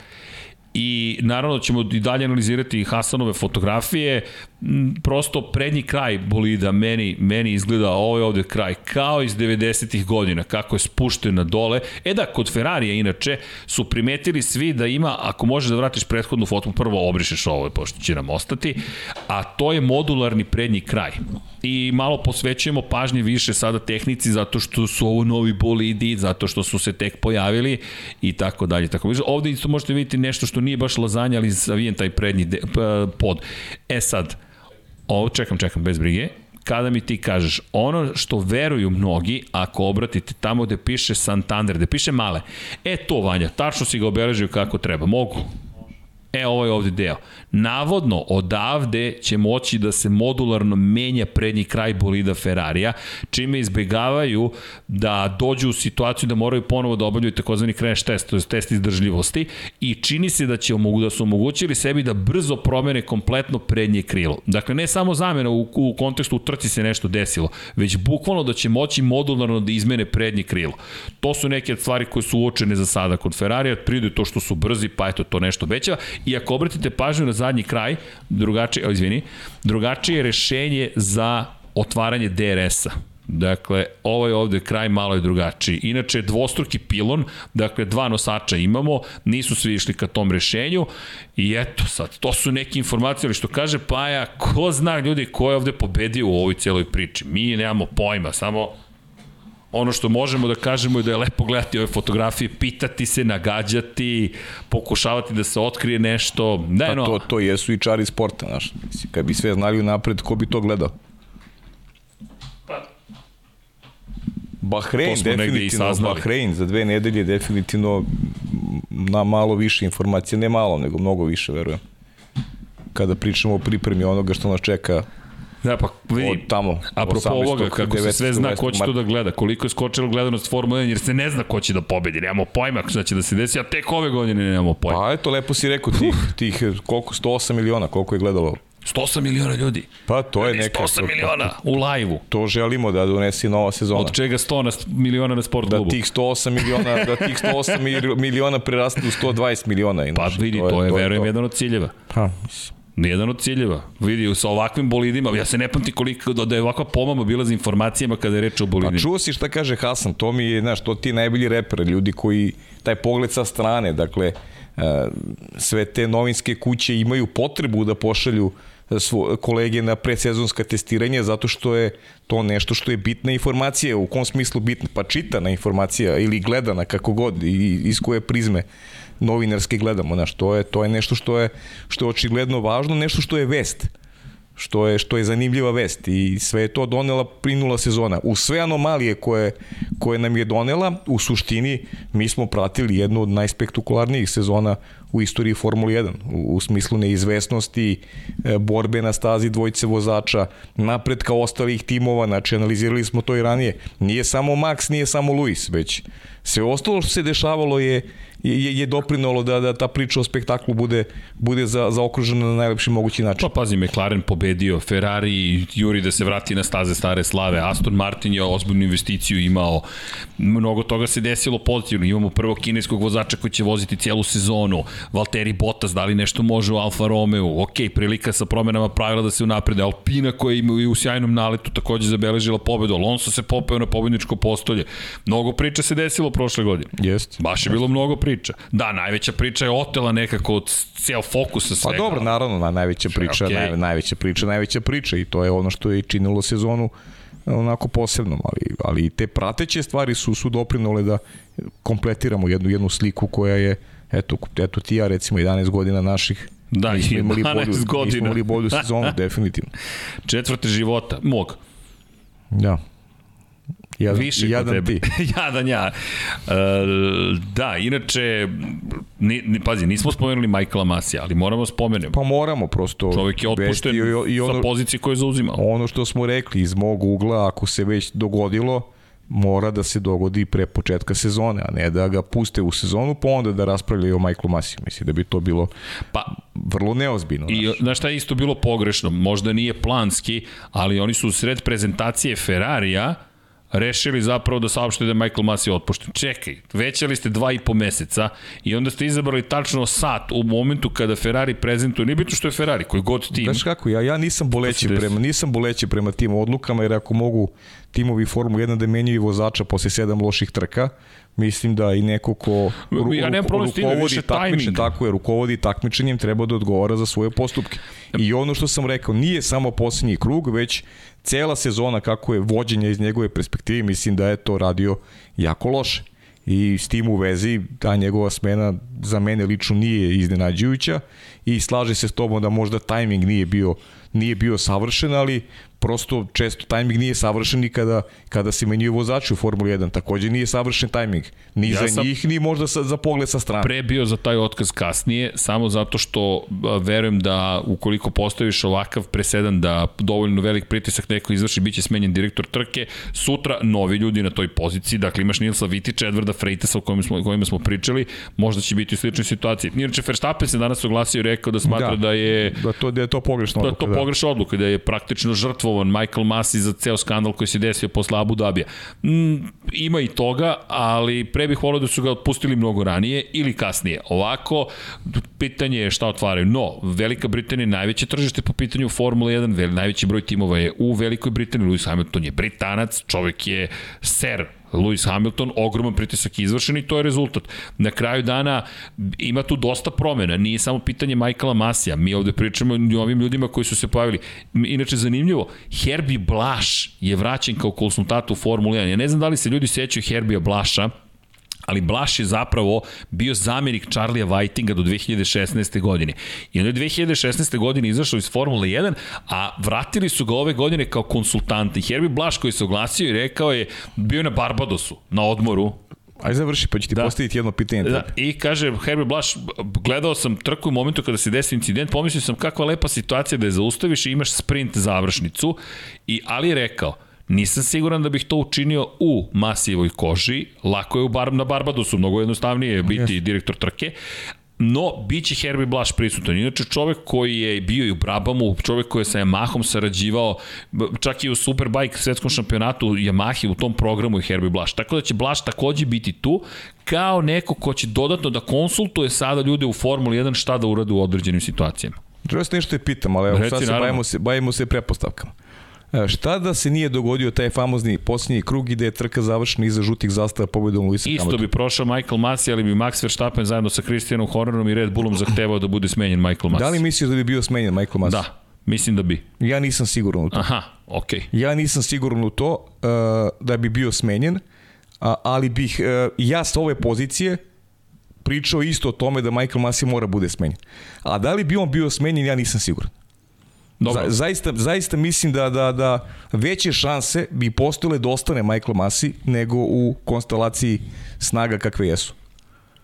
Speaker 2: i naravno ćemo i dalje analizirati Hasanove fotografije, prosto prednji kraj bolida meni, meni izgleda ovo je ovde kraj kao iz 90. godina, kako je spušten na dole. E da, kod Ferrarija inače su primetili svi da ima, ako možeš da vratiš prethodnu fotu, prvo obrišeš ovo, pošto će nam ostati, a to je modularni prednji kraj. I malo posvećujemo pažnje više sada tehnici zato što su ovo novi bolidi, zato što su se tek pojavili i tako dalje. Tako Ovde isto možete vidjeti nešto što nije baš lazanja, ali zavijen taj prednji pod. E sad, ovo čekam, čekam, bez brige, kada mi ti kažeš ono što veruju mnogi, ako obratite tamo gde piše Santander, gde piše male, e to Vanja, tačno si ga obeležio kako treba, mogu. E, ovo je ovde deo. Navodno, odavde će moći da se modularno menja prednji kraj bolida Ferrarija, čime izbegavaju da dođu u situaciju da moraju ponovo da obavljaju takozvani crash test, to je test izdržljivosti, i čini se da će da su omogućili sebi da brzo promene kompletno prednje krilo. Dakle, ne samo zamena u, u kontekstu u trci se nešto desilo, već bukvalno da će moći modularno da izmene prednje krilo. To su neke stvari koje su uočene za sada kod Ferrarija, pride to što su brzi, pa eto to nešto veća, i ako obratite pažnju na zadnji kraj, drugačije, o, izvini, drugačije rešenje za otvaranje DRS-a. Dakle, ovo je ovde kraj malo je drugačiji. Inače, dvostruki pilon, dakle, dva nosača imamo, nisu svi išli ka tom rešenju i eto sad, to su neke informacije, ali što kaže Paja, ko zna ljudi ko je ovde pobedio u ovoj celoj priči. Mi nemamo pojma, samo ono što možemo da kažemo je da je lepo gledati ove fotografije, pitati se, nagađati, pokušavati da se otkrije nešto. Da,
Speaker 3: pa no. to, to jesu i čari sporta, znaš. Kad bi sve znali unapred, ko bi to gledao? Pa, Bahrein, definitivno, Bahrein za dve nedelje definitivno na malo više informacija, ne malo, nego mnogo više, verujem. Kada pričamo o pripremi onoga što nas čeka
Speaker 2: Da, pa vidi,
Speaker 3: od tamo.
Speaker 2: Apropo ovoga, kako se sve zna ko će to da gleda, koliko je skočila gledanost Formula 1, jer se ne zna ko će da pobedi, nemamo pojma šta će da se desi, a tek ove godine nemamo pojma.
Speaker 3: Pa eto, lepo si rekao, tih, tih koliko, 108 miliona, koliko je gledalo
Speaker 2: 108 miliona ljudi.
Speaker 3: Pa to je neka...
Speaker 2: 108 miliona u lajvu.
Speaker 3: To želimo da donesi nova sezona.
Speaker 2: Od čega 100 na, miliona na sport
Speaker 3: da
Speaker 2: klubu.
Speaker 3: Da tih 108 miliona, da tih 108 miliona preraste u 120 miliona.
Speaker 2: Inače. Pa vidi, to je, to je, to je verujem, to. jedan od ciljeva.
Speaker 3: Pa, mislim.
Speaker 2: Jedan od ciljeva. Vidi, sa ovakvim bolidima, ja se ne pamti koliko, da je ovakva pomama bila za informacijama kada je reč o bolidima.
Speaker 3: Pa čuo si šta kaže Hasan, to mi je, znaš, to ti najbolji reper, ljudi koji, taj pogled sa strane, dakle, e, sve te novinske kuće imaju potrebu da pošalju svo, kolege na predsezonska testiranja zato što je to nešto što je bitna informacija, u kom smislu bitna, pa čitana informacija ili gledana kako god i iz koje prizme novinarski gledamo, znaš, to je, to je nešto što je, što je očigledno važno, nešto što je vest što je što je zanimljiva vest i sve je to donela prinula sezona. U sve anomalije koje, koje nam je donela, u suštini mi smo pratili jednu od najspektakularnijih sezona u istoriji Formule 1, u, u smislu neizvesnosti, e, borbe na stazi dvojice vozača, napretka ostalih timova, znači analizirali smo to i ranije. Nije samo Max, nije samo Luis, već sve ostalo što se dešavalo je je, je doprinalo da, da ta priča o spektaklu bude, bude za, zaokružena na najlepši mogući način.
Speaker 2: Pa pazi, McLaren pobedio, Ferrari juri da se vrati na staze stare slave, Aston Martin je ozbiljnu investiciju imao, mnogo toga se desilo pozitivno, imamo prvo kineskog vozača koji će voziti cijelu sezonu, Valtteri Bottas, da li nešto može u Alfa Romeo, ok, prilika sa promenama pravila da se unaprede, Alpina koja ima i u sjajnom naletu takođe zabeležila pobedu, Alonso se popeo na pobedničko postolje, mnogo priča se desilo prošle godine.
Speaker 3: Jest.
Speaker 2: Baš je bilo mnogo priča. Da, najveća priča je otela nekako od ceo fokusa
Speaker 3: Pa
Speaker 2: svega.
Speaker 3: dobro, naravno, na, najveća priča, okay. naj, najveća priča, najveća priča i to je ono što je činilo sezonu onako posebnom, ali, ali te prateće stvari su, su doprinole da kompletiramo jednu, jednu sliku koja je, eto, eto ti ja recimo 11 godina naših
Speaker 2: Da,
Speaker 3: nismo imali
Speaker 2: 11
Speaker 3: bolju, nismo
Speaker 2: godina.
Speaker 3: imali bolju sezonu, definitivno.
Speaker 2: Četvrte života, mog.
Speaker 3: Da. Jadan,
Speaker 2: Više kod
Speaker 3: jadan
Speaker 2: tebe.
Speaker 3: ti.
Speaker 2: jadan ja. E, da, inače, ni, ni, pazi, nismo spomenuli Michaela Masija, ali moramo spomenemo.
Speaker 3: Pa moramo prosto.
Speaker 2: Čovjek je otpušten
Speaker 3: i, i ono,
Speaker 2: sa pozicije koje je zauzimao.
Speaker 3: ono što smo rekli iz mog ugla, ako se već dogodilo, mora da se dogodi pre početka sezone, a ne da ga puste u sezonu, pa onda da raspravljaju o Michaelu Masiju. Mislim da bi to bilo
Speaker 2: Pa,
Speaker 3: vrlo neozbiljno.
Speaker 2: I
Speaker 3: znaš.
Speaker 2: znaš šta je isto bilo pogrešno? Možda nije planski, ali oni su u sred prezentacije Ferrarija rešili zapravo da saopšte da je Michael Masi otpušten. Čekaj, većali ste dva i po meseca i onda ste izabrali tačno sat u momentu kada Ferrari prezentuje, nije bitno što je Ferrari, koji god tim.
Speaker 3: Znaš kako, ja, ja nisam boleći prema, nisam boleći prema tim odlukama, jer ako mogu timovi Formula 1 da menjaju vozača posle sedam loših trka, mislim da i neko ko ru,
Speaker 2: Ja nemam problem time,
Speaker 3: rukovodi takmičenjem, tako je, rukovodi takmičenjem, treba da odgovara za svoje postupke. I ono što sam rekao, nije samo poslednji krug, već cela sezona kako je vođenje iz njegove perspektive, mislim da je to radio jako loše. I s tim u vezi ta njegova smena za mene lično nije iznenađujuća i slaže se s tobom da možda tajming nije bio nije bio savršen, ali prosto često tajming nije savršen ni kada, kada se menjuju vozači u Formuli 1. Takođe nije savršen tajming. Ni
Speaker 2: Ja
Speaker 3: za njih, ni možda sa, za pogled sa strane.
Speaker 2: pre bio za taj otkaz kasnije, samo zato što verujem da ukoliko postaviš ovakav presedan da dovoljno velik pritisak neko izvrši, bit će smenjen direktor trke, sutra novi ljudi na toj poziciji, dakle imaš Nilsa Vitića, Edvarda Freitesa o kojima smo, kojima smo pričali, možda će biti u sličnoj situaciji. Inače, Verstappen se danas oglasio i rekao da smatra da, da je
Speaker 3: da, to, da je to pogrešno.
Speaker 2: Da je to
Speaker 3: odluka,
Speaker 2: pogrešna odluka, da je praktično žrtvovan Michael Masi za ceo skandal koji se desio posle Abu Dabija. Mm, ima i toga, ali pre bih volio da su ga otpustili mnogo ranije ili kasnije. Ovako, pitanje je šta otvaraju. No, Velika Britanija je najveće tržište po pitanju Formule 1, vel, najveći broj timova je u Velikoj Britaniji, Lewis Hamilton je Britanac, čovek je ser Lewis Hamilton, ogroman pritisak je izvršen i to je rezultat. Na kraju dana ima tu dosta promena, nije samo pitanje Michaela Masija, mi ovde pričamo o ovim ljudima koji su se pojavili. Inače, zanimljivo, Herbie Blaš je vraćen kao konsultat u Formuli 1. Ja ne znam da li se ljudi sećaju Herbija Blaša, ali Blaš je zapravo bio zamjenik Charlija Whitinga do 2016. godine. I on je 2016. godine izašao iz Formule 1, a vratili su ga ove godine kao konsultant. I Herbie Blaš koji se oglasio i rekao je, bio je na Barbadosu, na odmoru,
Speaker 3: Ajde završi, pa ću ti
Speaker 2: Da.
Speaker 3: postaviti jedno pitanje.
Speaker 2: Da. I kaže Herbie Blaš, gledao sam trku u momentu kada se desio incident, pomislio sam kakva lepa situacija da je zaustaviš i imaš sprint završnicu, i, ali je rekao, Nisam siguran da bih to učinio u Masijevoj koži, lako je u bar, na Barbadosu, mnogo jednostavnije je biti yes. direktor trke, No, bit će Herbie Blaš prisutan. Inače, čovek koji je bio i u Brabamu, čovek koji je sa Yamahom sarađivao, čak i u Superbike svetskom šampionatu Yamahi u tom programu je Herbie Blaš. Tako da će Blaš takođe biti tu, kao neko ko će dodatno da konsultuje sada ljude u Formuli 1 šta da urade u određenim situacijama.
Speaker 3: Želeo sam nešto te pitam, ali evo,
Speaker 2: Reci,
Speaker 3: sad se
Speaker 2: naravno.
Speaker 3: bavimo, se, bavimo se prepostavkama. E, Šta da se nije dogodio taj famozni posljednji krug i da je trka završena iza žutih zastava pobedom Luisa
Speaker 2: Isto
Speaker 3: Hamiltona?
Speaker 2: bi prošao Michael Masi, ali bi Max Verstappen zajedno sa Christianom Hornerom i Red Bullom zahtevao da bude smenjen Michael Masi.
Speaker 3: Da li misliš da bi bio smenjen Michael Masi?
Speaker 2: Da, mislim da bi.
Speaker 3: Ja nisam siguran u to.
Speaker 2: Aha, okej. Okay.
Speaker 3: Ja nisam siguran u to uh, da bi bio smenjen, a, ali bih uh, ja sa ove pozicije pričao isto o tome da Michael Masi mora bude smenjen. A da li bi on bio smenjen, ja nisam siguran.
Speaker 2: Dobro.
Speaker 3: Za, zaista, zaista mislim da, da, da veće šanse bi postojile da ostane Michael Masi nego u konstelaciji snaga kakve jesu.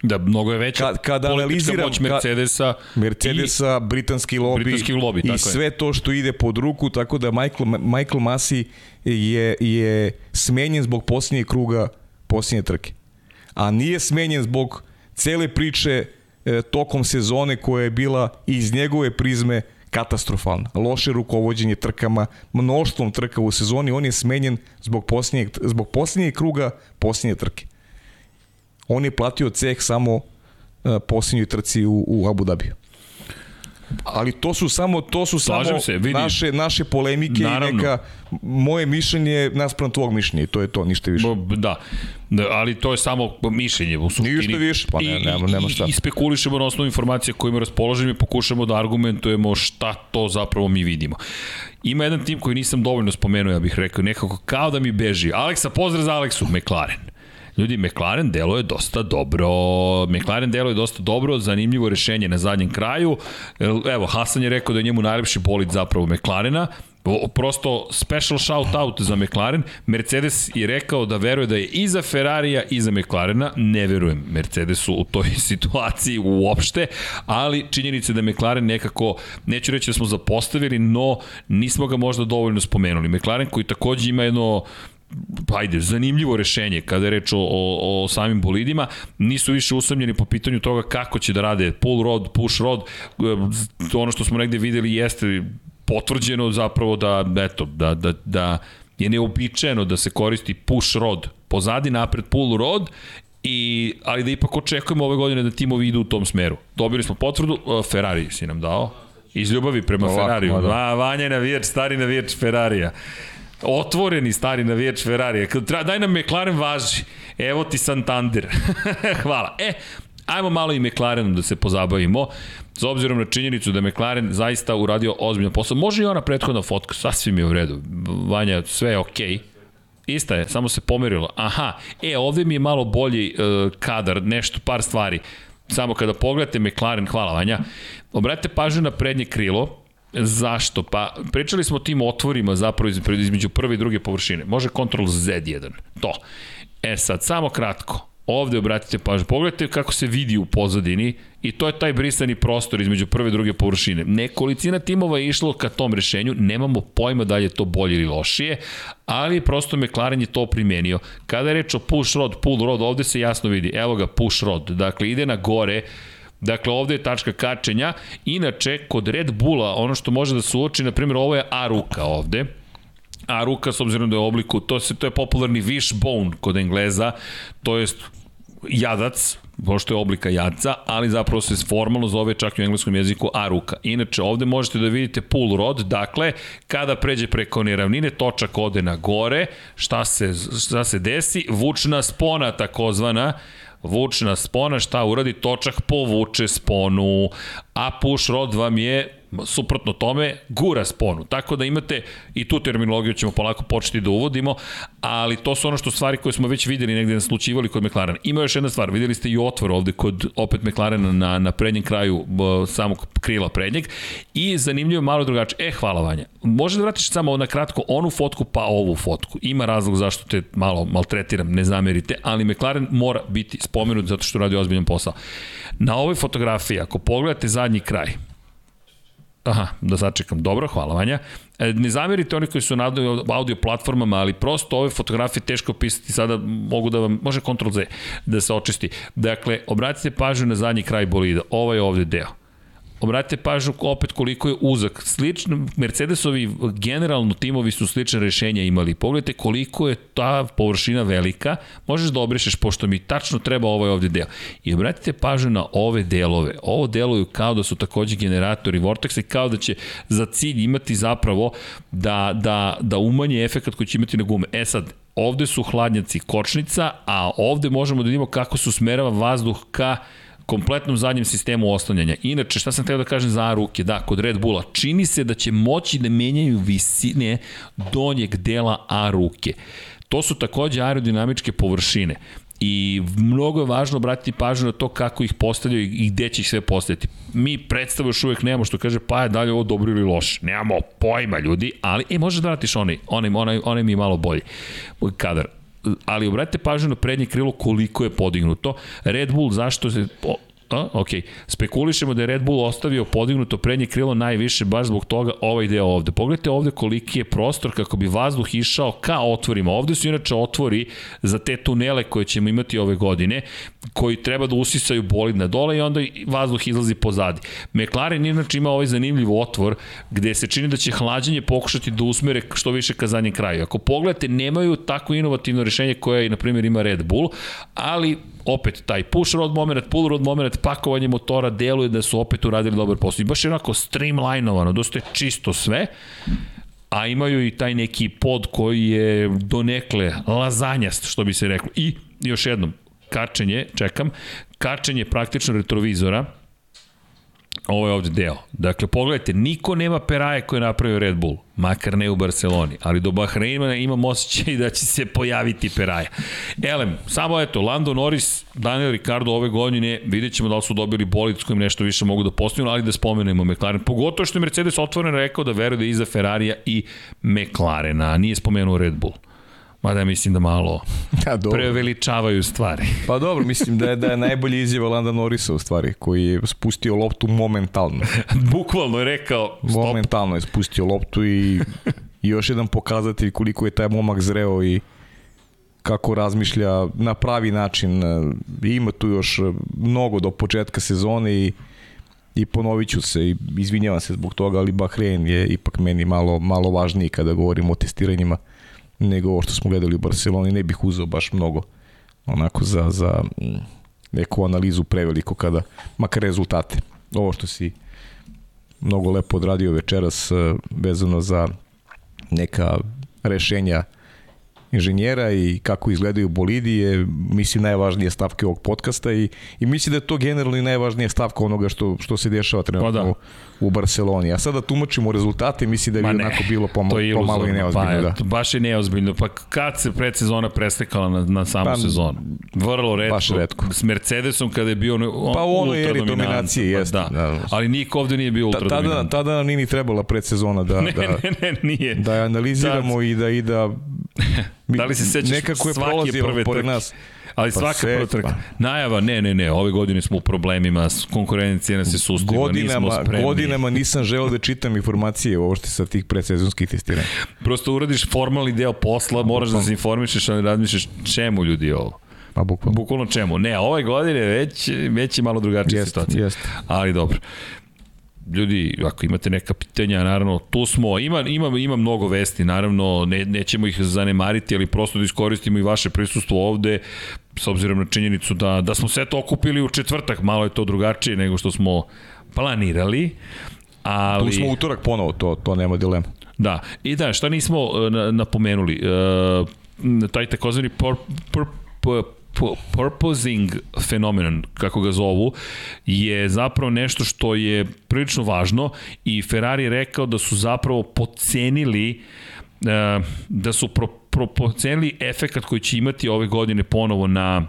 Speaker 2: Da, mnogo je veća
Speaker 3: kad, kad
Speaker 2: politička moć Mercedesa.
Speaker 3: Mercedesa, i, britanski lobby,
Speaker 2: britanski lobby
Speaker 3: i
Speaker 2: tako
Speaker 3: sve
Speaker 2: je.
Speaker 3: to što ide pod ruku, tako da Michael, Michael Masi je, je smenjen zbog posljednjeg kruga posljednje trke. A nije smenjen zbog cele priče e, tokom sezone koja je bila iz njegove prizme katastrofalna. Loše rukovođenje trkama, mnoštvom trka u sezoni, on je smenjen zbog posljednjeg, zbog posljednjeg kruga posljednje trke. On je platio ceh samo uh, posljednjoj trci u, u Abu Dhabiju. Ali to su samo to su
Speaker 2: Slažem
Speaker 3: samo
Speaker 2: se,
Speaker 3: naše naše polemike
Speaker 2: Naravno.
Speaker 3: i neka moje mišljenje naspram tvog mišljenja i to je to, ništa više.
Speaker 2: Da. da, ali to je samo mišljenje u suštini.
Speaker 3: Ništa više, pa ne,
Speaker 2: I-
Speaker 3: nema- nema
Speaker 2: i-
Speaker 3: šta.
Speaker 2: I spekulišemo na osnovu informacija kojima raspoložimo i pokušamo da argumentujemo šta to zapravo mi vidimo. Ima jedan tim koji nisam dovoljno spomenuo, ja bih rekao, nekako kao da mi beži. Aleksa, pozdrav za Aleksu, McLaren. Ljudi, McLaren deluje dosta dobro. McLaren deluje dosta dobro, zanimljivo rešenje na zadnjem kraju. Evo, Hasan je rekao da je njemu najlepši bolid zapravo McLarena. Prosto special shout out za McLaren. Mercedes je rekao da veruje da je i za Ferrarija i za McLarena. Ne verujem Mercedesu u toj situaciji uopšte, ali činjenica je da McLaren nekako, neću reći da smo zapostavili, no nismo ga možda dovoljno spomenuli. McLaren koji takođe ima jedno ajde, zanimljivo rešenje kada je reč o, o, o samim bolidima, nisu više usamljeni po pitanju toga kako će da rade pull rod, push rod, e, ono što smo negde videli jeste potvrđeno zapravo da, eto, da, da, da je neobičajeno da se koristi push rod pozadi napred pull rod I, ali da ipak očekujemo ove godine da timovi idu u tom smeru. Dobili smo potvrdu, e, Ferrari si nam dao, iz ljubavi prema Ferrariju.
Speaker 3: da.
Speaker 2: Va, Vanja je navijač, stari navijač Ferrarija otvoreni stari navijač treba, daj nam McLaren važi. Evo ti Santander. Hvala. E, ajmo malo i McLarenom da se pozabavimo. S obzirom na činjenicu da McLaren zaista uradio ozbiljan posao. Može i ona prethodna fotka, sasvim je u redu. Vanja, sve je okej. Okay. Ista je, samo se pomerilo. Aha, e, ovde mi je malo bolji uh, kadar, nešto, par stvari. Samo kada pogledate McLaren, hvala Vanja, obratite pažnju na prednje krilo, Zašto? Pa pričali smo o tim otvorima zapravo iz- između prve i druge površine. Može Ctrl Z1. To. E sad, samo kratko. Ovde obratite pažnju. Pogledajte kako se vidi u pozadini i to je taj brisani prostor između prve i druge površine. Nekolicina timova je išlo ka tom rešenju, nemamo pojma da li je to bolje ili lošije, ali prosto McLaren je to primenio. Kada je reč o push rod, pull rod, ovde se jasno vidi, evo ga push rod, dakle ide na gore, Dakle, ovde je tačka kačenja. Inače, kod Red Bulla, ono što može da se uoči, na primjer, ovo je A ruka ovde. A ruka, s obzirom da je u obliku, to, se, to je popularni wishbone kod Engleza, to jest jadac, pošto je oblika jadca, ali zapravo se formalno zove čak i u engleskom jeziku A ruka. Inače, ovde možete da vidite pull rod, dakle, kada pređe preko one ravnine, točak ode na gore, šta se, šta se desi? Vučna spona, takozvana, vučna spona, šta uradi? Točak povuče sponu, a push rod vam je suprotno tome, gura sponu. Tako da imate, i tu terminologiju ćemo polako početi da uvodimo, ali to su ono što stvari koje smo već videli negde naslučivali kod McLarena. Ima još jedna stvar, videli ste i otvor ovde kod opet McLarena na, na prednjem kraju samog krila prednjeg i zanimljivo malo drugačije. E, hvala Vanja. Može da vratiš samo na kratko onu fotku pa ovu fotku. Ima razlog zašto te malo maltretiram, ne zamerite, ali McLaren mora biti spomenut zato što radi ozbiljan posao. Na ovoj fotografiji, ako pogledate zadnji kraj, Aha, da sačekam. Dobro, hvala Vanja. E, Ne zamerite oni koji su na audio, platformama, ali prosto ove fotografije teško pisati, sada mogu da vam, može Ctrl Z da se očisti. Dakle, obratite pažnju na zadnji kraj bolida. Ovo je ovde deo. Obratite pažnju opet koliko je uzak. Slično, Mercedesovi generalno timovi su slične rešenja imali. Pogledajte koliko je ta površina velika. Možeš da obrišeš pošto mi tačno treba ovaj ovde deo. I obratite pažnju na ove delove. Ovo deluju kao da su takođe generatori Vortexa i kao da će za cilj imati zapravo da, da, da umanje efekt koji će imati na gume. E sad, ovde su hladnjaci kočnica, a ovde možemo da vidimo kako se usmerava vazduh ka kompletnom zadnjem sistemu oslanjanja. Inače, šta sam htio da kažem za ruke? Da, kod Red Bulla čini se da će moći da menjaju visine donjeg dela A ruke. To su takođe aerodinamičke površine i mnogo je važno obratiti pažnju na to kako ih postavljaju i gde će ih sve postaviti. Mi predstavu još uvek nemamo što kaže pa je dalje ovo dobro ili loše. Nemamo pojma ljudi, ali e, možeš da vratiš onaj, onaj, onaj, onaj mi je malo bolji kadar. Ali obratite pažnju na prednje krilo koliko je podignuto. Red Bull zašto se A, ok. Spekulišemo da je Red Bull ostavio podignuto prednje krilo najviše baš zbog toga ovaj deo ovde. Pogledajte ovde koliki je prostor kako bi vazduh išao ka otvorima. Ovde su inače otvori za te tunele koje ćemo imati ove godine, koji treba da usisaju bolid na dole i onda vazduh izlazi pozadi. McLaren inače ima ovaj zanimljiv otvor gde se čini da će hlađenje pokušati da usmere što više ka zadnjem kraju. Ako pogledate, nemaju tako inovativno rešenje koje, na primjer, ima Red Bull, ali opet taj push rod moment, pull rod moment, pakovanje motora deluje da su opet uradili dobar posao. I baš je onako streamlinovano, dosta je čisto sve, a imaju i taj neki pod koji je donekle lazanjast, što bi se reklo. I još jednom, kačenje, čekam, kačenje praktično retrovizora, Ovo je ovde deo. Dakle, pogledajte, niko nema peraje koje je napravio Red Bull, makar ne u Barceloni, ali do Bahreina imam osjećaj da će se pojaviti peraja. Elem, samo eto, Lando Norris, Daniel Ricardo ove godine, vidjet ćemo da li su dobili bolid s kojim nešto više mogu da postignu, ali da spomenemo McLaren. Pogotovo što je Mercedes otvoreno rekao da veruje da je iza Ferrarija i McLarena, a nije spomenuo Red Bull. Mada mislim da malo ja, dobro. preveličavaju stvari.
Speaker 3: Pa dobro, mislim da je, da je najbolji izjava Landa Norrisa u stvari, koji je spustio loptu momentalno.
Speaker 2: Bukvalno je rekao stop.
Speaker 3: Momentalno je spustio loptu i, i još jedan pokazatelj koliko je taj momak zreo i kako razmišlja na pravi način. Ima tu još mnogo do početka sezone i i ponovit ću se i izvinjavam se zbog toga, ali Bahrein je ipak meni malo, malo važniji kada govorimo o testiranjima nego ovo što smo gledali u Barceloni, ne bih uzeo baš mnogo onako za, za mm, neku analizu preveliko kada, makar rezultate. Ovo što si mnogo lepo odradio večeras eh, vezano za neka rešenja inženjera i kako izgledaju bolidi je, mislim, najvažnija stavka ovog podcasta i, i mislim da je to generalno i najvažnija stavka onoga što, što se dešava trenutno pa da. U Barceloni. A sada tumačimo rezultate, mislim da je bi onako bilo pomalo, pomalo i neozbiljno. Pa,
Speaker 2: da. Baš je neozbiljno. Pa kad se predsezona prestekala na, na samu pa, sezonu? Vrlo redko. Baš redko. S Mercedesom kada je bio on,
Speaker 3: pa u onoj eri dominacije, pa jeste.
Speaker 2: Da. da. Ali niko ovde nije bio ultra
Speaker 3: tada, tada nam nije ni trebala predsezona da,
Speaker 2: ne,
Speaker 3: da,
Speaker 2: ne, ne, nije.
Speaker 3: da analiziramo Tad. i da, i da
Speaker 2: da li se sećaš nekako je svake prve pored nas? Ali pa svaka prva trka. Pa. Najava, ne, ne, ne, ove godine smo u problemima, konkurencija nas je sustiga, godinama, nismo spremni.
Speaker 3: Godinama nisam želeo da čitam informacije uopšte sa tih predsezonskih testiranja.
Speaker 2: Prosto uradiš formalni deo posla, moraš da se informišeš, ali razmišljaš čemu ljudi ovo.
Speaker 3: Pa bukvalno.
Speaker 2: Bukvalno čemu? Ne, ove godine već, već je malo drugačija jest, situacija. Jest. Ali dobro ljudi, ako imate neka pitanja, naravno, tu smo, ima, ima, ima mnogo vesti, naravno, ne, nećemo ih zanemariti, ali prosto da iskoristimo i vaše prisustvo ovde, s obzirom na činjenicu da, da smo sve to okupili u četvrtak, malo je to drugačije nego što smo planirali, ali...
Speaker 3: Tu smo utorak ponovo, to, to nema dilema.
Speaker 2: Da, i da, šta nismo uh, napomenuli, uh, taj takozvani por, por, por, purposing fenomenon, kako ga zovu, je zapravo nešto što je prilično važno i Ferrari je rekao da su zapravo pocenili eh, da su pro, pro, pocenili efekat koji će imati ove godine ponovo na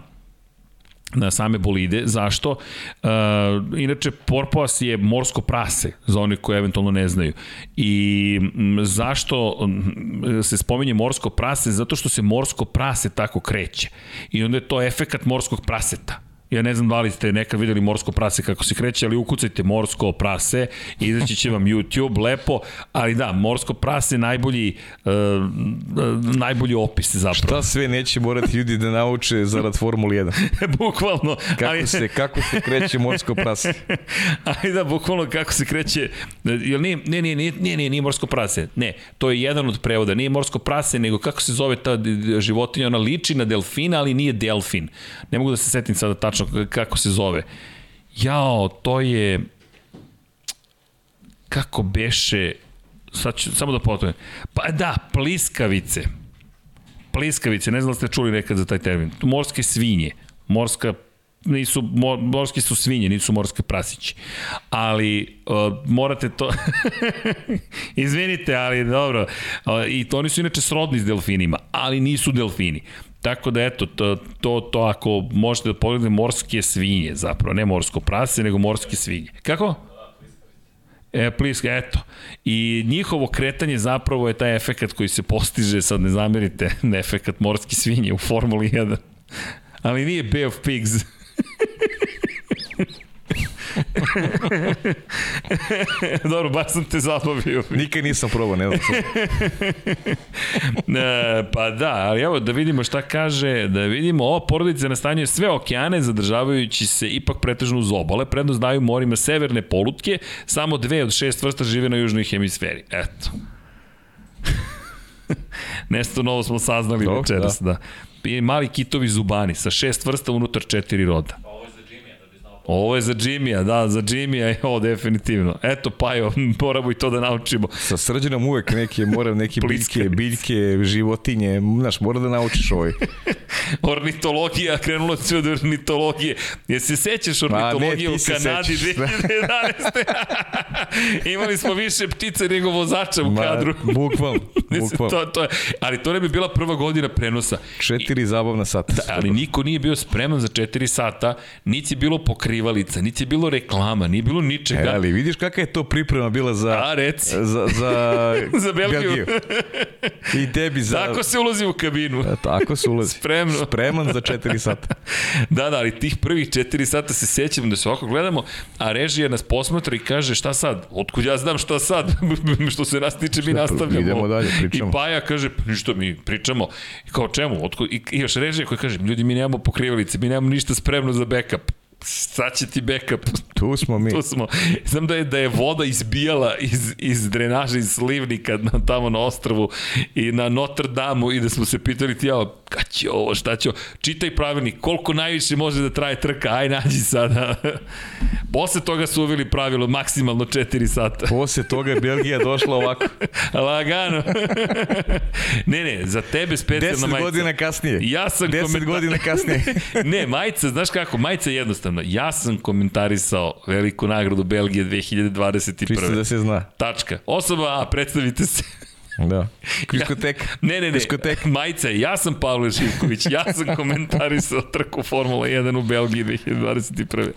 Speaker 2: na same bolide. Zašto? Uh, inače, porpoas je morsko prase, za one koji eventualno ne znaju. I m, zašto se spominje morsko prase? Zato što se morsko prase tako kreće. I onda je to efekat morskog praseta. Ja ne znam da li ste nekad videli morsko prase kako se kreće, ali ukucajte morsko prase, izaći će vam YouTube lepo, ali da, morsko prase najbolji, uh, najbolji opis zapravo.
Speaker 3: Šta sve neće morati ljudi da nauče zarad Formula 1?
Speaker 2: bukvalno.
Speaker 3: Kako, ali... se, kako se kreće morsko prase?
Speaker 2: ali da, bukvalno kako se kreće, jel nije, nije, nije, nije, nije, nije, nije morsko prase, ne, to je jedan od prevoda, nije morsko prase, nego kako se zove ta životinja, ona liči na delfina, ali nije delfin. Ne mogu da se setim sada tačno tačno kako se zove. Jao, to je kako beše sad ću samo da potovim. Pa da, pliskavice. Pliskavice, ne znam da ste čuli nekad za taj termin. Morske svinje. Morska nisu, mor, morski su svinje, nisu morske prasići. Ali uh, morate to... Izvinite, ali dobro. Uh, I to oni su inače srodni s delfinima, ali nisu delfini. Tako da eto, to, to, to ako možete da pogledate morske svinje zapravo, ne morsko prase, nego morske svinje. Kako? E, pliska, eto. I njihovo kretanje zapravo je taj efekat koji se postiže, sad ne zamerite, efekat morski svinje u Formuli 1. Ali nije Bay of Pigs. Dobro, baš sam te zabavio.
Speaker 3: Nikad nisam probao, ne znam.
Speaker 2: e, pa da, ali evo da vidimo šta kaže, da vidimo, ova porodica nastanjuje sve okeane, zadržavajući se ipak pretežno uz obale, prednost daju morima severne polutke, samo dve od šest vrsta žive na južnoj hemisferi. Eto. Nešto novo smo saznali Dok, večeras, da. da. Mali kitovi zubani sa šest vrsta unutar četiri roda. Ovo je za Jimmya, da, za Jimmya je ovo definitivno. Eto, Pajo, moramo i to da naučimo.
Speaker 3: Sa srđanom uvek neke, moram neke biljke, biljke, životinje, znaš, mora da naučiš ovaj.
Speaker 2: ornitologija, krenulo se od ornitologije. Jesi se sećaš ornitologije u Kanadi 2011. Imali smo više ptica nego vozača u Ma, kadru.
Speaker 3: Bukvalno, bukvalno.
Speaker 2: to, to je, ali to ne bi bila prva godina prenosa.
Speaker 3: Četiri zabavna sata.
Speaker 2: Da, ali niko nije bio spreman za četiri sata, niti bilo pokrivalica, niti je bilo reklama, nije bilo ničega. E,
Speaker 3: ali vidiš kakva je to priprema bila za...
Speaker 2: A, reci.
Speaker 3: Za, za,
Speaker 2: za Belgiju. Belgiju.
Speaker 3: I tebi za...
Speaker 2: Tako se ulazi u kabinu.
Speaker 3: E, tako se ulazi.
Speaker 2: Spremno.
Speaker 3: Spreman za 4 sata.
Speaker 2: da, da, ali tih prvih 4 sata se sećam da se ovako gledamo, a režija nas posmatra i kaže šta sad? Otkud ja znam šta sad? što se nas tiče, mi nastavljamo.
Speaker 3: Idemo dalje, pričamo.
Speaker 2: I Paja kaže, pa ništa, mi pričamo. I kao čemu? Otkud? I, I još režija koja kaže, ljudi, mi nemamo pokrivalice, mi nemamo ništa spremno za backup sad će ti backup.
Speaker 3: Tu smo mi.
Speaker 2: tu smo. Znam da je, da je voda izbijala iz, iz drenaža, iz slivnika na, tamo na ostrvu i na Notre Dame i da smo se pitali ti, ja, kad će ovo, šta će ovo? Čitaj pravilnik, koliko najviše može da traje trka, aj nađi sada. Posle toga su uveli pravilo maksimalno 4 sata.
Speaker 3: Posle toga je Belgija došla ovako.
Speaker 2: Lagano. ne, ne, za tebe specijalna majica.
Speaker 3: 10 godina kasnije.
Speaker 2: Ja sam
Speaker 3: 10 komentar... godina kasnije.
Speaker 2: ne, majica, znaš kako, majica je jednostavna. Ja sam komentarisao veliku nagradu Belgije 2021. Čisto
Speaker 3: da se zna.
Speaker 2: Tačka. Osoba A, predstavite se.
Speaker 3: Da. Diskoteka.
Speaker 2: Ja, ne, ne, ne. Diskoteka. Majica, ja sam Pavle Živković, ja sam komentarisao trku Formula 1 u Belgiji 2021.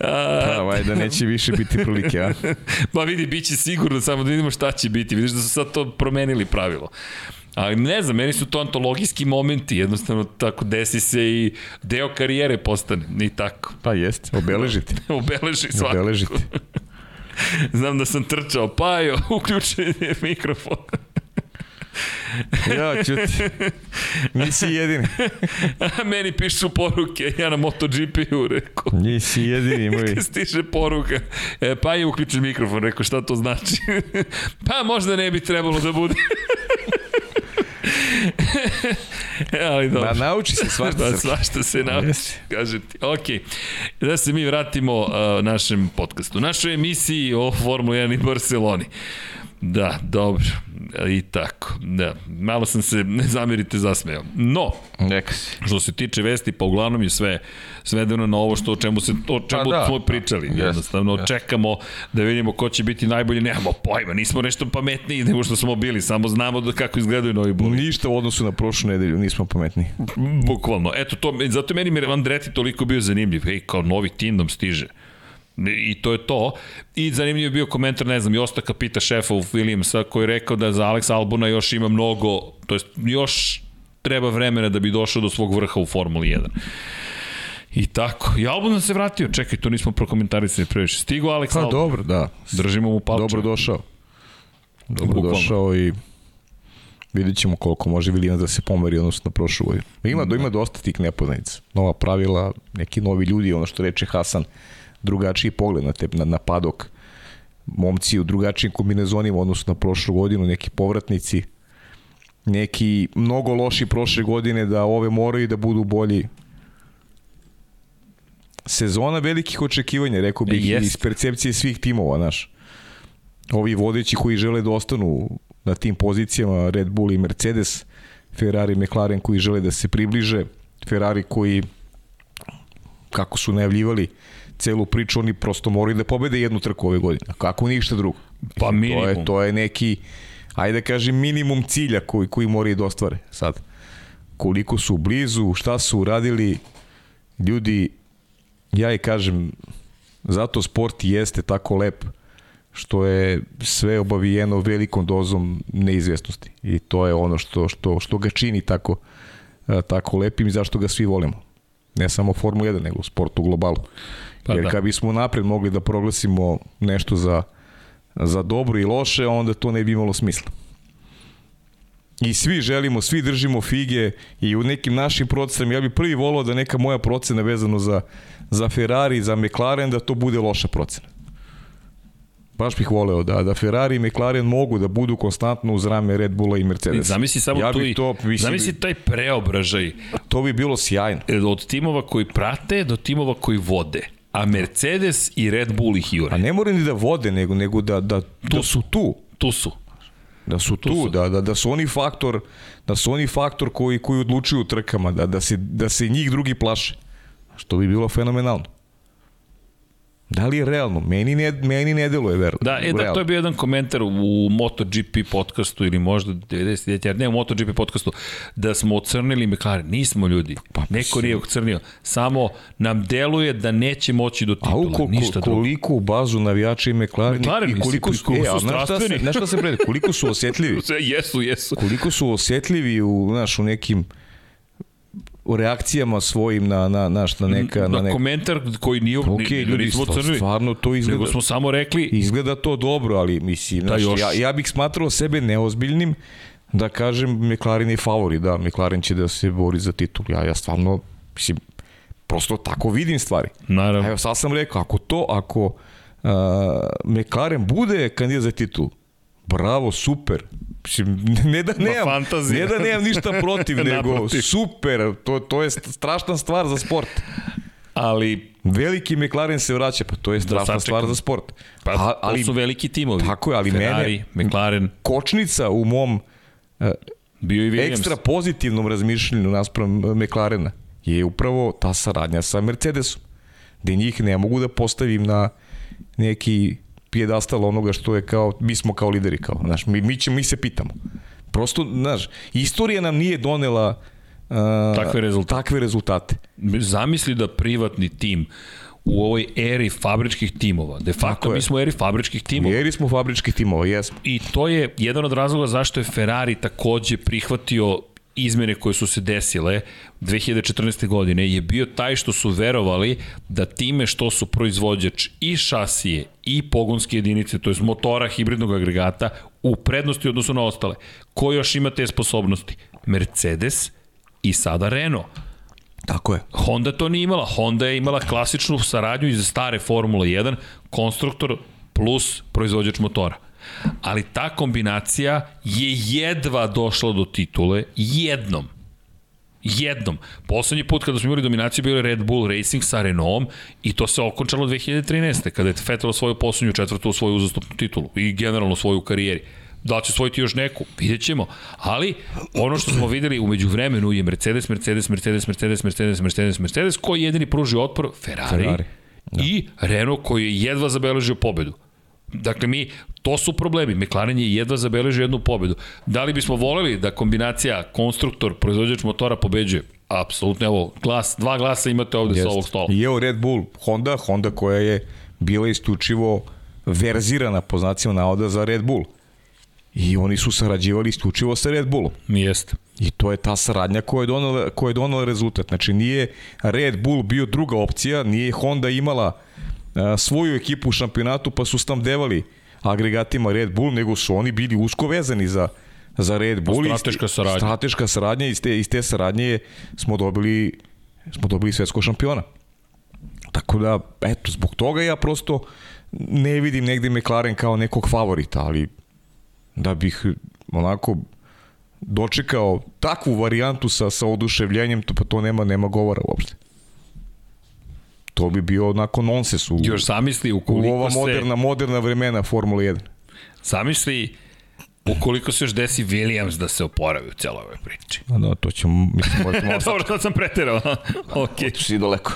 Speaker 3: A, pa, vaj, da neće više biti prilike, a?
Speaker 2: Pa vidi, bit će sigurno, samo da vidimo šta će biti. Vidiš da su sad to promenili pravilo. Ali ne znam, meni su to antologijski momenti, jednostavno tako desi se i deo karijere postane, i tako.
Speaker 3: Pa jeste, obeležiti.
Speaker 2: Obeleži svakako. Obeležiti. Znam da sam trčao, Pajo, uključen je mikrofon.
Speaker 3: ja, čuti. Nisi jedini.
Speaker 2: A meni pišu poruke, ja na MotoGP-u rekao.
Speaker 3: Nisi jedini, moj.
Speaker 2: Stiže poruka. E, pa je uključen mikrofon, rekao šta to znači. pa možda ne bi trebalo da bude. Ali dobro.
Speaker 3: Na, nauči se svašta.
Speaker 2: da, svašta se nauči, yes. kažem ti. Ok, da se mi vratimo uh, našem podcastu. Našoj emisiji o Formula 1 i Barceloni. Da, dobro. I tako. Da. Malo sam se, ne zamirite, zasmeo. No,
Speaker 3: Neka si.
Speaker 2: što se tiče vesti, pa uglavnom je sve svedeno na ovo što o čemu se o čemu pa da, smo pričali. Da, Jednostavno yes, čekamo da vidimo ko će biti najbolji. Nemamo pojma, nismo nešto pametniji nego što smo bili, samo znamo da kako izgledaju novi boli.
Speaker 3: Ništa u odnosu na prošlu nedelju, nismo pametniji.
Speaker 2: Bukvalno. Eto to, zato meni Andreti toliko bio zanimljiv. Ej, kao novi tindom stiže. I to je to. I zanimljiv je bio komentar, ne znam, Josta Kapita, šefa u Williamsa, koji je rekao da za Alex Albona još ima mnogo, to jest još treba vremena da bi došao do svog vrha u Formuli 1. I tako. I Albon se vratio. Čekaj, to nismo prokomentarisali previše. Stigo Alex pa, Albon.
Speaker 3: dobro, da.
Speaker 2: Držimo mu palče.
Speaker 3: Dobro došao. Dobro Bukvalno. došao i vidjet ćemo koliko može Williams da se pomeri odnosno na prošlu godinu. Ima, da. ima dosta tih nepoznanica. Nova pravila, neki novi ljudi, ono što reče Hasan, drugačiji pogled na, te, na, na padok momci u drugačijim kombinezonima odnosno na prošlu godinu, neki povratnici neki mnogo loši prošle godine da ove moraju da budu bolji sezona velikih očekivanja, rekao bih, yes. iz percepcije svih timova, naš. Ovi vodeći koji žele da ostanu na tim pozicijama, Red Bull i Mercedes, Ferrari, McLaren koji žele da se približe, Ferrari koji, kako su najavljivali, celu priču, oni prosto moraju da pobede jednu trku ove godine. Kako ništa drugo.
Speaker 2: Pa minimum.
Speaker 3: To je, to je neki, ajde da kažem, minimum cilja koji, koji moraju da ostvare sad. Koliko su blizu, šta su uradili, ljudi, ja i kažem, zato sport jeste tako lep, što je sve obavijeno velikom dozom neizvjesnosti. I to je ono što, što, što ga čini tako, e, tako lepim i zašto ga svi volimo. Ne samo Formula 1, nego sport u globalu. Pa Jer da. kad bismo napred mogli da proglasimo nešto za, za dobro i loše, onda to ne bi imalo smisla. I svi želimo, svi držimo fige i u nekim našim procenama, ja bih prvi volao da neka moja procena vezano za, za Ferrari, za McLaren, da to bude loša procena. Baš bih voleo da, da Ferrari i McLaren mogu da budu konstantno uz rame Red Bulla i Mercedes.
Speaker 2: Zamisli samo ja tu i, to, mislim, zamisli taj preobražaj.
Speaker 3: To bi bilo sjajno.
Speaker 2: Od timova koji prate do timova koji vode a Mercedes i Red Bull ih jure.
Speaker 3: A ne moraju ni da vode, nego, nego da, da, da su tu.
Speaker 2: Tu su.
Speaker 3: Da su tu, tu su. Da, da, da su oni faktor, da su oni faktor koji, koji odlučuju u trkama, da, da, se, da se njih drugi plaše. Što bi bilo fenomenalno. Da li je realno? Meni ne, meni ne deluje verno.
Speaker 2: Da, e, da, to je bio jedan komentar u MotoGP podcastu ili možda 99, ne u MotoGP podcastu, da smo ocrnili McLaren. Nismo ljudi. Pa, Neko nije ocrnio. Samo nam deluje da neće moći do titula. A u ko, ništa
Speaker 3: koliko u bazu navijača i McLaren, McLaren i koliko su, e, su znaš šta, se, šta se prede? Koliko su osjetljivi?
Speaker 2: jesu, jesu.
Speaker 3: Koliko su osjetljivi u, znaš, u nekim u reakcijama svojim na, na, na, na neka...
Speaker 2: Na,
Speaker 3: na
Speaker 2: nek... komentar koji nije... Ok,
Speaker 3: ni, ljudi, crni, stvarno to izgleda...
Speaker 2: Nego smo samo rekli...
Speaker 3: Izgleda to dobro, ali mislim, da, znaš, ja, ja bih smatrao sebe neozbiljnim da kažem McLaren je favori, da, McLaren će da se bori za titul. Ja, ja stvarno, mislim, prosto tako vidim stvari.
Speaker 2: Naravno.
Speaker 3: Evo, sad sam rekao, ako to, ako uh, McLaren bude kandidat za titul, bravo, super, ne da nemam, ne da nemam ništa protiv, nego super, to, to je strašna stvar za sport.
Speaker 2: Ali
Speaker 3: veliki McLaren se vraća, pa to je strašna da stvar za sport.
Speaker 2: Pa, A, ali, to su veliki timovi.
Speaker 3: Tako je, ali Ferrari,
Speaker 2: mene, McLaren.
Speaker 3: Kočnica u mom uh, Bio i Williams. ekstra pozitivnom razmišljenju naspram e, McLarena je upravo ta saradnja sa Mercedesom. Gde njih ne mogu da postavim na neki pijedastal onoga što je kao, mi smo kao lideri, kao, znaš, mi, mi, ćemo, mi se pitamo. Prosto, znaš, istorija nam nije donela uh,
Speaker 2: takve, rezultate.
Speaker 3: takve rezultate.
Speaker 2: Zamisli da privatni tim u ovoj eri fabričkih timova. De facto mi smo u eri fabričkih timova.
Speaker 3: U eri smo fabričkih timova, jesmo.
Speaker 2: I to je jedan od razloga zašto je Ferrari takođe prihvatio izmene koje su se desile 2014. godine je bio taj što su verovali da time što su proizvođač i šasije i pogonske jedinice, to je motora hibridnog agregata, u prednosti odnosu na ostale. Ko još ima te sposobnosti? Mercedes i sada Renault.
Speaker 3: Tako je.
Speaker 2: Honda to nije imala. Honda je imala klasičnu saradnju iz stare Formula 1, konstruktor plus proizvođač motora ali ta kombinacija je jedva došla do titule jednom. Jednom. Poslednji put kada smo imali dominaciju bio je Red Bull Racing sa Renaultom i to se okončalo 2013. kada je Vettel osvojio poslednju četvrtu svoju uzastopnu titulu i generalno svoju u karijeri. Da li će osvojiti još neku? Vidjet ćemo. Ali ono što smo videli umeđu vremenu je Mercedes, Mercedes, Mercedes, Mercedes, Mercedes, Mercedes, Mercedes, koji jedini pruži otpor? Ferrari. Ferrari. Da. I Renault koji je jedva zabeležio pobedu. Dakle, mi, to su problemi. McLaren je jedva zabeležio jednu pobedu. Da li bismo voleli da kombinacija konstruktor, proizvođač motora pobeđuje? Apsolutno, evo, glas, dva glasa imate ovde Jest. sa ovog stola.
Speaker 3: I evo Red Bull, Honda, Honda koja je bila isključivo verzirana po znacima navoda za Red Bull. I oni su sarađivali isključivo sa Red Bullom.
Speaker 2: Jeste.
Speaker 3: I to je ta saradnja koja je donala, koja je donala rezultat. Znači nije Red Bull bio druga opcija, nije Honda imala svoju ekipu u šampionatu pa su devali agregatima Red Bull, nego su oni bili usko vezani za, za Red Bull.
Speaker 2: Strateška saradnja.
Speaker 3: Strateška saradnja iz te, iz te saradnje smo dobili, smo dobili svetskog šampiona. Tako da, eto, zbog toga ja prosto ne vidim negde McLaren kao nekog favorita, ali da bih onako dočekao takvu varijantu sa, sa oduševljenjem, to, pa to nema, nema govora uopšte to bi bio onako nonsens u,
Speaker 2: Još zamisli ukoliko
Speaker 3: u ova moderna, se... moderna vremena Formula 1.
Speaker 2: Zamisli ukoliko se još desi Williams da se oporavi u celoj ovoj priči.
Speaker 3: A da, to ćemo, mislim, možemo malo
Speaker 2: Dobro, sad sam preterao. ok.
Speaker 3: Otiš i daleko.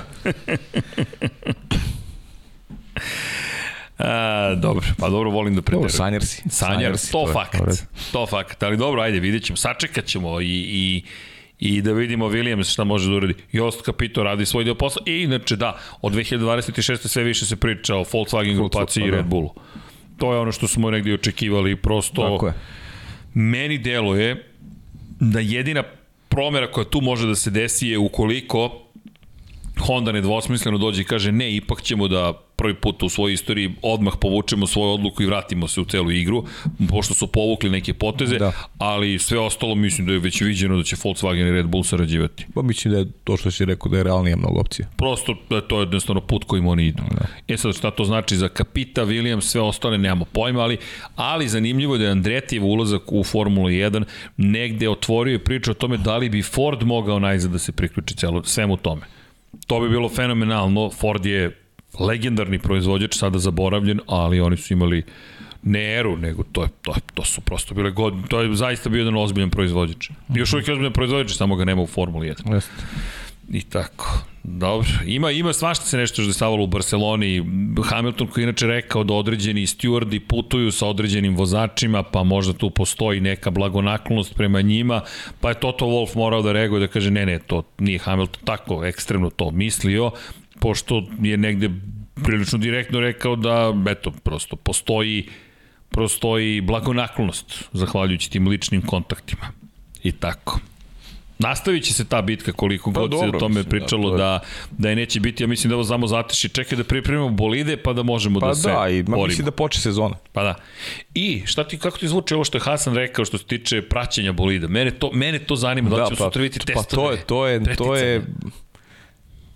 Speaker 2: A, dobro, pa dobro, volim da preterujem.
Speaker 3: Dobro, sanjar si.
Speaker 2: Sanjar, sanjar si, to, to fakt. To fakt, ali dobro, ajde, vidjet ćemo, sačekat ćemo i, i i da vidimo Williams šta može da uradi. Jost Capito radi svoj deo posla i inače da, od 2026. sve više se priča o Volkswagen grupaciji i pa Red da. Bullu. to je ono što smo negdje očekivali, prosto
Speaker 3: Tako je.
Speaker 2: meni deluje da jedina promjera koja tu može da se desi je ukoliko Honda nedvosmisleno dođe i kaže ne, ipak ćemo da prvi put u svojoj istoriji odmah povučemo svoju odluku i vratimo se u celu igru, pošto su povukli neke poteze,
Speaker 3: Da.
Speaker 2: ali sve ostalo mislim da je već viđeno da će Volkswagen i Red Bull sarađivati.
Speaker 3: Pa mislim da je to što si rekao da je realnije mnogo opcija.
Speaker 2: Prosto da to je jednostavno put kojim oni idu. E sad šta to znači za Kapita, Williams, sve ostale nemamo pojma, ali, ali zanimljivo je da je Andretijev ulazak u Formulu 1 negde otvorio i priču o tome da li bi Ford mogao najzad da se priključi celo, svemu tome. To bi bilo fenomenalno, Ford je legendarni proizvođač, sada zaboravljen, ali oni su imali ne eru, nego to, je, to, je- to su prosto bile godine. To je zaista bio jedan ozbiljan proizvođač. Još uvijek je ozbiljan proizvođač, samo ga nema u Formuli 1.
Speaker 3: Jeste.
Speaker 2: I tako. Dobro. Ima, ima svašta se nešto što je dešavalo u Barceloni. Hamilton koji je inače rekao da određeni steward'i putuju sa određenim vozačima, pa možda tu postoji neka blagonaklonost prema njima, pa je Toto Wolff morao da reaguje da kaže ne, ne, to nije Hamilton tako ekstremno to mislio, pošto je negde prilično direktno rekao da, eto, prosto postoji prostoji blagonaklonost zahvaljujući tim ličnim kontaktima. I tako. Nastavit će se ta bitka koliko
Speaker 3: Pa
Speaker 2: god se
Speaker 3: dobro,
Speaker 2: o tome
Speaker 3: mislim,
Speaker 2: pričalo
Speaker 3: da,
Speaker 2: da, da je neće biti, ja mislim da ovo samo zateši, čekaj da pripremimo bolide pa da možemo
Speaker 3: Pa
Speaker 2: da se
Speaker 3: da, i ma,
Speaker 2: borimo.
Speaker 3: mislim da poče sezona.
Speaker 2: Pa da. I šta ti, kako ti zvuči ovo što je Hasan rekao što se tiče praćenja bolida? Mene to, mene to zanima, da, li ćemo sutra vidjeti
Speaker 3: pa
Speaker 2: testove.
Speaker 3: to je, to je, to je,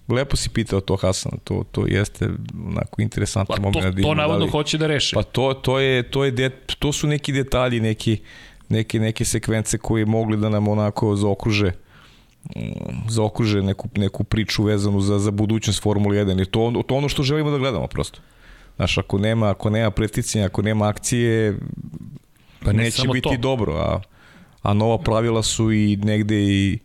Speaker 3: lepo si pitao to Hasana, to, to jeste onako interesantno.
Speaker 2: Pa
Speaker 3: moment
Speaker 2: to,
Speaker 3: da
Speaker 2: to navodno
Speaker 3: da li-
Speaker 2: hoće da reše.
Speaker 3: Pa to, to, je, to, je det, to su neki detalji, neki, neke, neke sekvence koje mogli da nam onako zaokruže mm, zaokruže neku, neku priču vezanu za, za budućnost Formule 1 jer to, to ono što želimo da gledamo prosto. Znaš, ako nema, ako nema preticanja, ako nema akcije,
Speaker 2: Pa ne
Speaker 3: neće biti
Speaker 2: to.
Speaker 3: dobro, a, a nova pravila su i negde i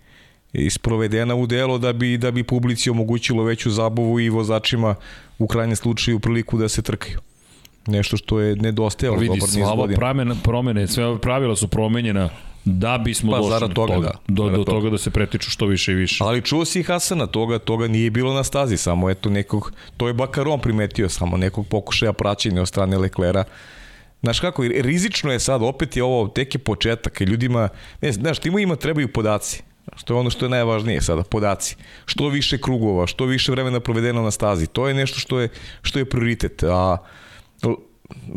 Speaker 3: i sprovedena u delo da bi da bi publici omogućilo veću zabavu i vozačima u krajnjem slučaju priliku da se trkaju. Nešto što je nedostajalo
Speaker 2: Vidi,
Speaker 3: dobar niz godina.
Speaker 2: promene, promene, sve ove pravila su promenjena da bismo
Speaker 3: Pa,
Speaker 2: došli do
Speaker 3: toga,
Speaker 2: toga,
Speaker 3: da.
Speaker 2: do, do
Speaker 3: toga.
Speaker 2: toga da se pretiču što više i više.
Speaker 3: Ali čuo si Hasana, toga, toga nije bilo na stazi, samo eto nekog, to je Bakaron primetio, samo nekog pokušaja praćenja od strane Leklera. Znaš kako, rizično je sad, opet je ovo, tek je početak, i ljudima, ne, znaš, tima ima trebaju podaci. Što je ono što je najvažnije sada, podaci. Što više krugova, što više vremena provedeno na stazi. To je nešto što je, što je prioritet. A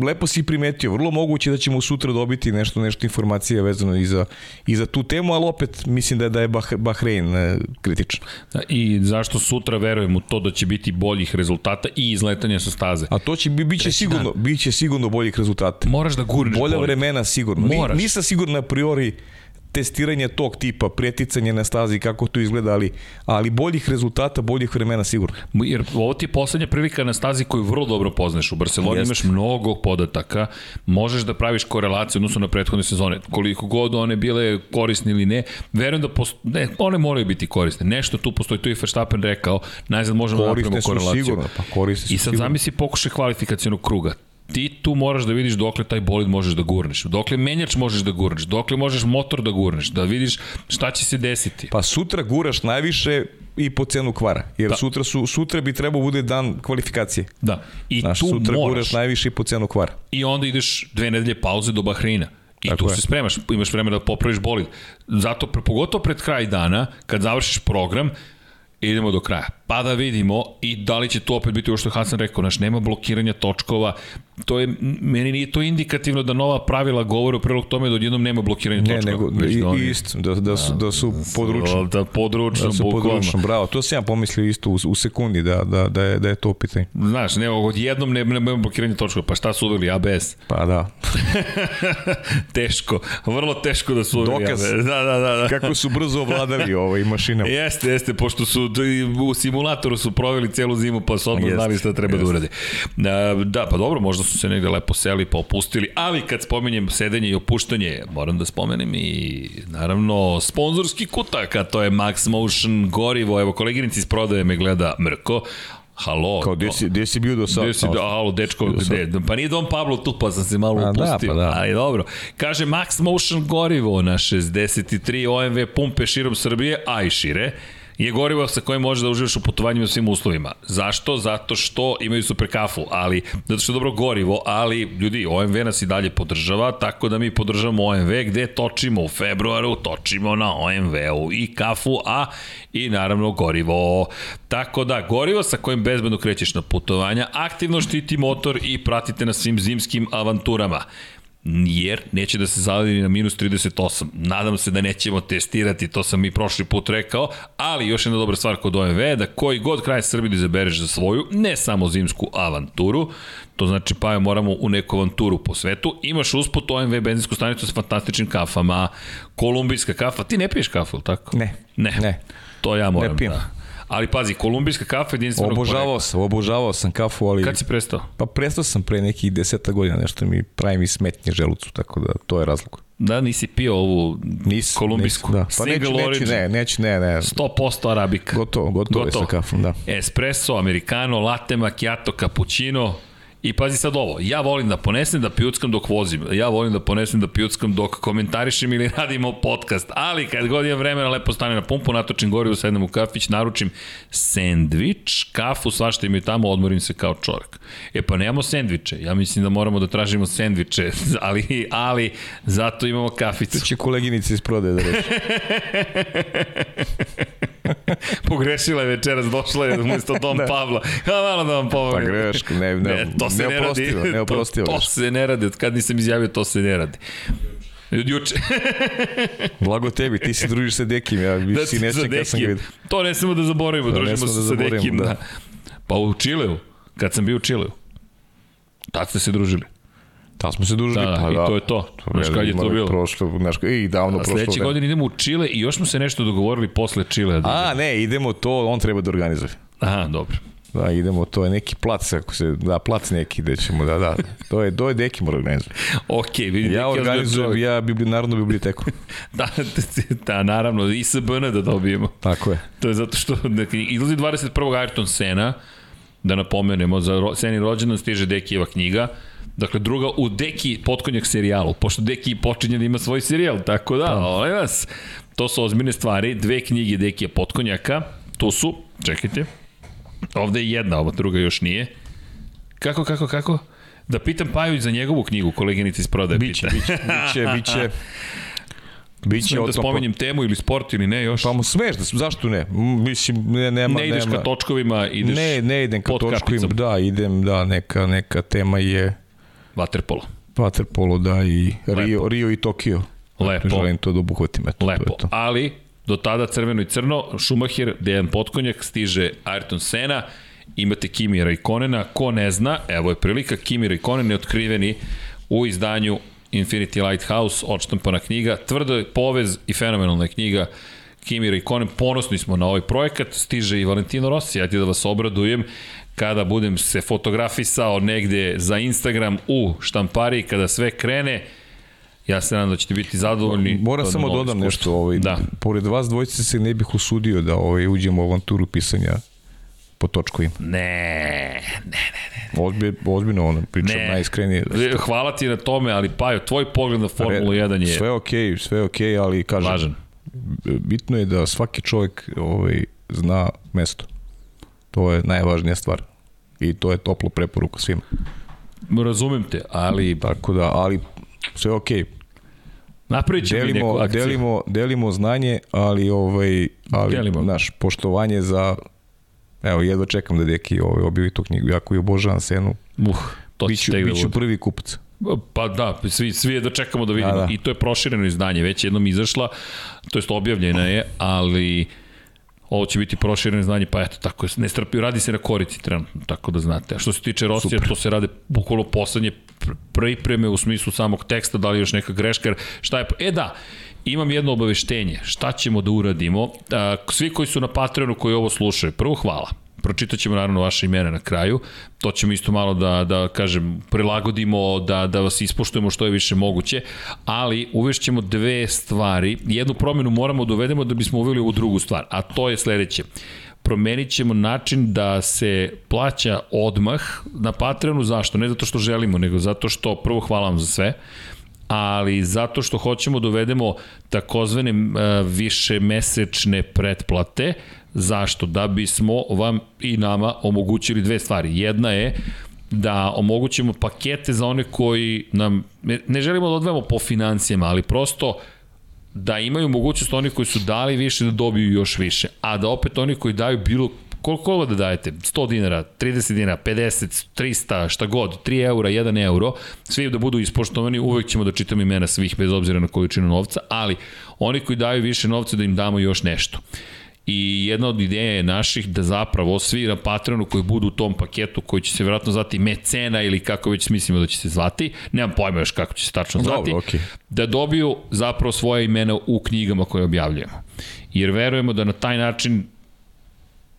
Speaker 3: lepo si primetio, vrlo moguće da ćemo sutra dobiti nešto nešto informacije vezano i za, i za tu temu, ali opet mislim da je, da je Bah, Bahrein e, kritičan.
Speaker 2: Da, I zašto sutra verujem u to da će biti boljih rezultata i izletanja sa staze.
Speaker 3: A to će bi biće sigurno, biće sigurno boljih rezultata.
Speaker 2: Moraš da gurneš
Speaker 3: Bolja
Speaker 2: bolid.
Speaker 3: vremena sigurno.
Speaker 2: Moraš.
Speaker 3: nisam sigurno a priori testiranje tog tipa, preticanje na stazi, kako to izgleda, ali, ali boljih rezultata, boljih vremena sigurno.
Speaker 2: Jer ovo ti je poslednja prilika na stazi koju vrlo dobro poznaš. U Barceloni imaš mnogo podataka, možeš da praviš korelaciju odnosno na prethodne sezone. Koliko god one bile korisne ili ne, verujem da post... ne, one moraju biti korisne. Nešto tu postoji, tu je Verstappen rekao, najzad možemo da
Speaker 3: Korisne
Speaker 2: napravimo
Speaker 3: su
Speaker 2: korelaciju.
Speaker 3: sigurno, pa korisne su
Speaker 2: I sad
Speaker 3: sigurno.
Speaker 2: zamisli pokušaj kvalifikacijonog kruga ti tu moraš da vidiš dokle taj bolid možeš da gurneš, dokle menjač možeš da gurneš, dokle možeš motor da gurneš, da vidiš šta će se desiti.
Speaker 3: Pa sutra guraš najviše i po cenu kvara. Jer
Speaker 2: Da.
Speaker 3: sutra, su, sutra bi trebao bude dan kvalifikacije.
Speaker 2: Da. I
Speaker 3: Znaš,
Speaker 2: tu
Speaker 3: sutra
Speaker 2: moraš.
Speaker 3: guraš najviše i po cenu kvara.
Speaker 2: i onda ideš dve nedelje pauze do Bahreina. I
Speaker 3: Tako
Speaker 2: tu
Speaker 3: je.
Speaker 2: se spremaš, imaš vremena da popraviš bolid. Zato, pogotovo pred kraj dana, kad završiš program, idemo do kraja. Pa da vidimo i da li će tu opet biti ovo što Hasan rekao, naš nema blokiranja točkova. To je, meni nije to indikativno da nova pravila govore u prilog tome da odjednom nema blokiranja
Speaker 3: Ne,
Speaker 2: točkova.
Speaker 3: nego
Speaker 2: već
Speaker 3: i,
Speaker 2: da oni-
Speaker 3: isto, da, da, su, da su područni.
Speaker 2: Da, područno,
Speaker 3: Da su
Speaker 2: bukvalno.
Speaker 3: područno, bravo. To sam ja pomislio isto u, u sekundi da, da, da, je, da je to pitanje.
Speaker 2: Znaš, ne, odjednom nema, nema blokiranja točkova. Pa šta su uveli? ABS.
Speaker 3: Pa da.
Speaker 2: teško, vrlo teško da su uveli
Speaker 3: Dokaz.
Speaker 2: ABS. Da, da, da. da.
Speaker 3: Kako su brzo ovladali ovaj mašinama.
Speaker 2: Jeste, jeste, pošto su u simulatoru su proveli celu zimu, pa su odmah znali šta treba da
Speaker 3: jeste.
Speaker 2: urade. Da, da, pa dobro, možda su se negde lepo seli pa opustili, ali kad spomenjem sedenje i opuštanje, moram da spomenem i naravno sponzorski kutak, a to je Max Motion gorivo. Evo, koleginici iz prodaje me gleda Mrko, Halo.
Speaker 3: Kao, gde si, gde si bio do sada?
Speaker 2: Gde si, da, alo, dečko, gde? Pa nije Don Pablo tu, pa sam se malo
Speaker 3: A, da,
Speaker 2: upustio.
Speaker 3: pa da.
Speaker 2: Ali dobro. Kaže, Max Motion gorivo na 63 OMV pumpe širom Srbije, a i šire. Je gorivo sa kojim možeš da uživaš u putovanjima u svim uslovima. Zašto? Zato što imaju super kafu, ali zato što je dobro gorivo, ali ljudi, OMV nas i dalje podržava, tako da mi podržavamo OMV gde točimo u februaru, točimo na OMV-u i kafu, a i naravno gorivo. Tako da, gorivo sa kojim bezbedno krećeš na putovanja, aktivno štiti motor i pratite na svim zimskim avanturama jer neće da se zaledi na minus 38. Nadam se da nećemo testirati, to sam i prošli put rekao, ali još jedna dobra stvar kod OMV je da koji god kraj Srbije da izabereš za svoju, ne samo zimsku avanturu, to znači pa je moramo u neku avanturu po svetu, imaš usput OMV benzinsku stanicu sa fantastičnim kafama, kolumbijska kafa, ti ne piješ kafu, ili tako?
Speaker 3: Ne.
Speaker 2: Ne.
Speaker 3: Ne.
Speaker 2: To ja moram
Speaker 3: Ne pijem.
Speaker 2: da. Ali pazi, kolumbijska kafa jedinstvenog
Speaker 3: Obožavao sam, obožavao sam kafu, ali...
Speaker 2: Kad si prestao?
Speaker 3: Pa prestao sam pre nekih deseta godina, nešto mi pravi mi smetnje želucu, tako da to je razlog.
Speaker 2: Da, nisi pio ovu
Speaker 3: Nis,
Speaker 2: kolumbijsku.
Speaker 3: nis, da. Pa
Speaker 2: Single
Speaker 3: neću, neću, ne, neću, ne, ne.
Speaker 2: 100% arabika.
Speaker 3: Gotovo, gotovo, je sa kafom, da.
Speaker 2: Espresso, americano, latte macchiato, cappuccino. I pazi sad ovo, ja volim da ponesem da pijuckam dok vozim, ja volim da ponesem da pijuckam dok komentarišem ili radimo podcast, ali kad god imam vremena lepo stane na pumpu, natočim gorivu, sednem u kafić, naručim sendvič, kafu, svašta imaju tamo, odmorim se kao čovjek. E pa nemamo sendviče, ja mislim da moramo da tražimo sendviče, ali, ali zato imamo kaficu.
Speaker 3: To će koleginice iz prodaje da reši.
Speaker 2: Pogrešila je večeras, došla je umesto Dom
Speaker 3: Da.
Speaker 2: Pavla. Ha, malo da vam pomogu.
Speaker 3: Pa greška, ne, ne,
Speaker 2: to se ne radi.
Speaker 3: neoprostivo.
Speaker 2: To, to se ne radi, od kad nisam izjavio, to se ne radi. Od juče.
Speaker 3: Blago tebi, ti se družiš sa Dekim, ja
Speaker 2: da
Speaker 3: si nećem kad sam vidio.
Speaker 2: To ne smemo da zaboravimo,
Speaker 3: To ne
Speaker 2: družimo se
Speaker 3: da
Speaker 2: sa Dekim. Da.
Speaker 3: da.
Speaker 2: Pa u Čileu, kad sam bio u Čileu. Tad ste se družili.
Speaker 3: Da smo se družili,
Speaker 2: Da,
Speaker 3: pa
Speaker 2: i
Speaker 3: da.
Speaker 2: to je to. Znaš kad je to bilo?
Speaker 3: Prošlo, znaš, i davno prošlo.
Speaker 2: sledeće godine idemo u Čile i još smo se nešto dogovorili posle Čilea. Da
Speaker 3: A, ne, idemo to, on treba da organizuje.
Speaker 2: Aha, dobro.
Speaker 3: Da, idemo, to je neki plac, ako se, da, plac neki gde ćemo, da, da. To je, to je Deki mora organizuje.
Speaker 2: Ok, vidim.
Speaker 3: Ja organizujem, ja bibli, Narodnu biblioteku.
Speaker 2: Da, da, naravno, ISBN da dobijemo.
Speaker 3: Tako je.
Speaker 2: To je zato što dakle, izlazi 21. Ayrton Sena, da napomenemo, za ro, Seni rođendan stiže Dekijeva knjiga, Dakle, druga u Deki potkonjak serijalu, pošto Deki počinje da ima svoj serijal, tako da, molim vas, to su ozbiljne stvari, dve knjige Dekija potkonjaka, tu su, čekajte, ovde je jedna, ova druga još nije. Kako, kako, kako? Da pitam Paju za njegovu knjigu, koleginica iz prodaje
Speaker 3: Biće,
Speaker 2: pita.
Speaker 3: biće, biće, biće, biće
Speaker 2: da spomenjem temu ili sport ili ne još?
Speaker 3: Pa mu smeš, da, zašto ne? Mislim, ne, nema,
Speaker 2: ne ideš
Speaker 3: nema.
Speaker 2: ka točkovima, ideš
Speaker 3: ne, ne idem ka točkovima,
Speaker 2: kapicom.
Speaker 3: da, idem, da, neka, neka tema je
Speaker 2: Waterpolo.
Speaker 3: Waterpolo, da, i
Speaker 2: Lepo.
Speaker 3: Rio, Rio i Tokio.
Speaker 2: Lepo.
Speaker 3: Želim to da obuhvatim, eto, to
Speaker 2: Lepo,
Speaker 3: je to.
Speaker 2: ali do tada crveno i crno, Schumacher, Dejan Potkonjak, stiže Ayrton Sena, imate Kimi Raikkonena, ko ne zna, evo je prilika, Kimi Raikkonen je otkriveni u izdanju Infinity Lighthouse, odštampana knjiga, tvrdo povez i fenomenalna knjiga Kimi Raikkonen, ponosni smo na ovaj projekat, stiže i Valentino Rossi, ajde da vas obradujem, kada budem se fotografisao negde za Instagram u štampariji, kada sve krene, ja se nadam da ćete biti zadovoljni.
Speaker 3: Moram
Speaker 2: je
Speaker 3: samo dodam nešto, ovaj,
Speaker 2: Da.
Speaker 3: pored vas dvojice se ne bih usudio da ovaj, uđemo u avanturu pisanja po točkovima.
Speaker 2: Ne, ne,
Speaker 3: Ozbi, ozbiljno ono, pričam
Speaker 2: ne.
Speaker 3: najiskrenije.
Speaker 2: Hvala ti na tome, ali Pajo, tvoj pogled na Formulu 1 je
Speaker 3: Sve je okej, okay, sve je okej, okay, ali kažem,
Speaker 2: važan.
Speaker 3: bitno je da svaki čovjek ovaj, zna mesto. To je najvažnija stvar. I to je toplo preporuka svima.
Speaker 2: Razumem te, ali
Speaker 3: Tako da, ali sve je okej. Okay.
Speaker 2: Napravit ćemo i neku
Speaker 3: Delimo,
Speaker 2: akciju.
Speaker 3: delimo, delimo znanje, ali ovaj ali
Speaker 2: Delimo.
Speaker 3: naš poštovanje za evo jedva čekam da deki ovaj objavi tu knjigu jako je obožavam Senu.
Speaker 2: Uh, to će
Speaker 3: Biću,
Speaker 2: da
Speaker 3: biću
Speaker 2: bude.
Speaker 3: prvi kupac.
Speaker 2: Pa da, svi, svi je da čekamo da vidimo.
Speaker 3: Da, da.
Speaker 2: I to je prošireno izdanje, već jednom izašla, to jest objavljena je, ali ovo će biti prošireno izdanje, pa eto, tako je, nestrpljivo, radi se na korici trenutno, tako da znate. A što se tiče Rosija, to se rade bukvalno poslednje pr- pripreme u smislu samog teksta, da li je još neka greška, jer šta je, e da, imam jedno obaveštenje, šta ćemo da uradimo, svi koji su na Patreonu koji ovo slušaju, prvo hvala, pročitat ćemo naravno vaše imena na kraju, to ćemo isto malo da, da kažem, prilagodimo, da, da vas ispoštujemo što je više moguće, ali uvešćemo dve stvari, jednu promenu moramo da uvedemo da bismo uveli ovu drugu stvar, a to je sledeće. Promenit ćemo način da se plaća odmah na Patreonu, zašto? Ne zato što želimo, nego zato što, prvo hvala vam za sve, ali zato što hoćemo da uvedemo takozvane više mesečne pretplate, Zašto? Da bismo vam i nama omogućili dve stvari. Jedna je da omogućimo pakete za one koji nam, ne želimo da odvemo po financijama, ali prosto da imaju mogućnost oni koji su dali više da dobiju još više, a da opet oni koji daju bilo koliko da dajete, 100 dinara, 30 dinara, 50, 300, šta god, 3 eura, 1 euro, svi da budu ispoštovani, uvek ćemo da čitamo imena svih bez obzira na količinu novca, ali oni koji daju više novca da im damo još nešto. I jedna od ideja je naših da zapravo svi na Patreonu koji budu u tom paketu koji će se vjerojatno zvati mecena ili kako već mislimo da će se zvati, nemam pojma još kako će se tačno zvati, Dobro, okay. da dobiju zapravo svoje imena u knjigama koje objavljujemo. Jer verujemo da na taj način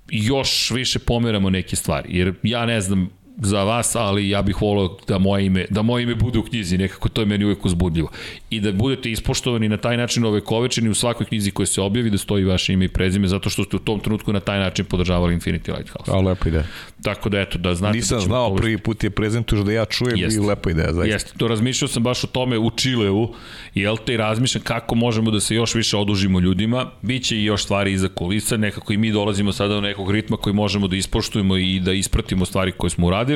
Speaker 2: još više pomeramo neke stvari. Jer ja ne znam za vas, ali ja bih volio da moje ime, da moje ime bude u knjizi, nekako to je meni uvek uzbudljivo. I da budete ispoštovani na taj način ove kovečeni u svakoj knjizi koja se objavi da stoji vaše ime i prezime zato što ste u tom trenutku na taj način podržavali Infinity Lighthouse.
Speaker 3: A lepa ideja.
Speaker 2: Tako da eto, da znate
Speaker 3: Nisam
Speaker 2: da
Speaker 3: znao, povesti... prvi put je prezentuješ da ja čujem Jest. i lepa ideja, zaista.
Speaker 2: Jeste, to razmišljao sam baš o tome u Čileu, jel te, i razmišljam kako možemo da se još više odužimo ljudima, biće i još stvari iza kulisa, nekako i mi dolazimo sada do nekog ritma koji možemo da ispoštujemo i da ispratimo stvari koje smo uradili.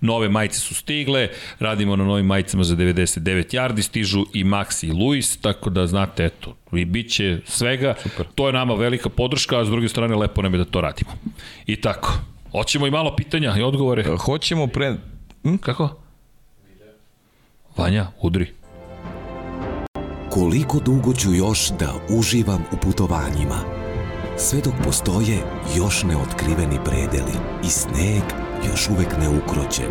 Speaker 2: Nove majice su stigle, radimo na novim majicama za 99 yardi, stižu i Maxi i Luis, tako da znate, eto, i bit će svega. Super. To je nama velika podrška, a s druge strane lepo nam je da to radimo. I tako. Hoćemo i malo pitanja i odgovore.
Speaker 3: E, hoćemo pre... Hm?
Speaker 2: Kako? Vanja, udri.
Speaker 1: Koliko dugo ću još da uživam u putovanjima? Sve dok postoje još neotkriveni predeli i sneg još uvek neukroćen.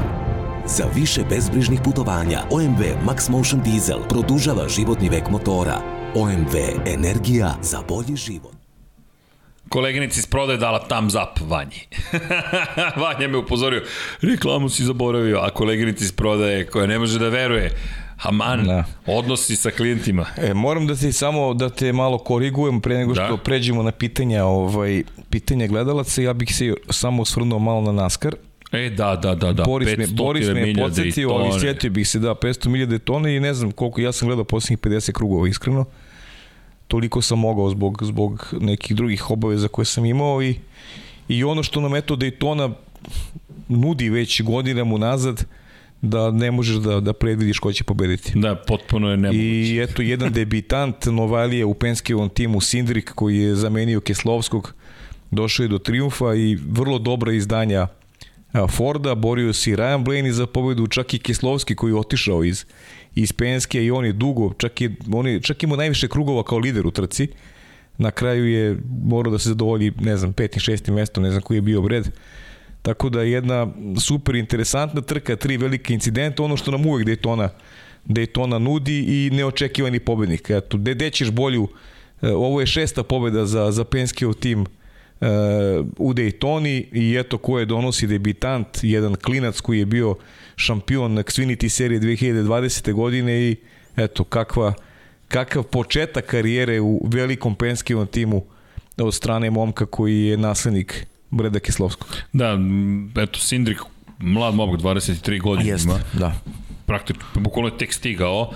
Speaker 1: Za više bezbrižnih putovanja OMV Max Motion Diesel produžava životni vek motora. OMV Energija za bolji život.
Speaker 2: Koleginica iz prodaje dala thumbs up Vanji. Vanja me upozorio, reklamu si zaboravio, a koleginica iz prodaje koja ne može da veruje, Aman, da. odnosi sa klijentima.
Speaker 3: E, moram da ti samo da te malo korigujem pre nego što da. pređemo na pitanja, ovaj, pitanja gledalaca. Ja bih se samo osvrnuo malo na NASCAR.
Speaker 2: E, da, da, da, da.
Speaker 3: Boris me, Boris me je podsjetio, ali sjetio bih se, da, 500 milijade tone i ne znam koliko, ja sam gledao poslednjih 50 krugova, iskreno. Toliko sam mogao zbog, zbog nekih drugih obaveza koje sam imao i, i ono što nam eto Daytona nudi već godinama unazad, da ne možeš da, da predvidiš ko će pobediti.
Speaker 2: Da, potpuno je nemoguće.
Speaker 3: I eto, jedan debitant Novalije u Penskevom timu Sindrik koji je zamenio Keslovskog, došao je do triumfa i vrlo dobra izdanja Forda, borio se i Ryan Blaney za pobedu, čak i Keslovski koji je otišao iz, iz Penske i on je dugo, čak, je, on je, čak imao najviše krugova kao lider u trci. Na kraju je morao da se zadovolji, ne znam, petim, šestim mesto, ne znam koji je bio bred. Tako da je jedna super interesantna trka, tri velike incidenta, ono što nam uvek Daytona, Daytona nudi i neočekivani pobednik. Eto, gde ćeš bolju, e, ovo je šesta pobeda za, za Penske tim uh, u Daytoni i eto ko je donosi debitant, jedan klinac koji je bio šampion Xfinity serije 2020. godine i eto kakva, kakav početak karijere u velikom Penskivom timu od strane momka koji je naslednik Breda Kislovskog.
Speaker 2: Da, eto Sindrik, mlad momak, 23 godine
Speaker 3: Jeste, ima. da.
Speaker 2: Praktično, bukvalno je tek stigao,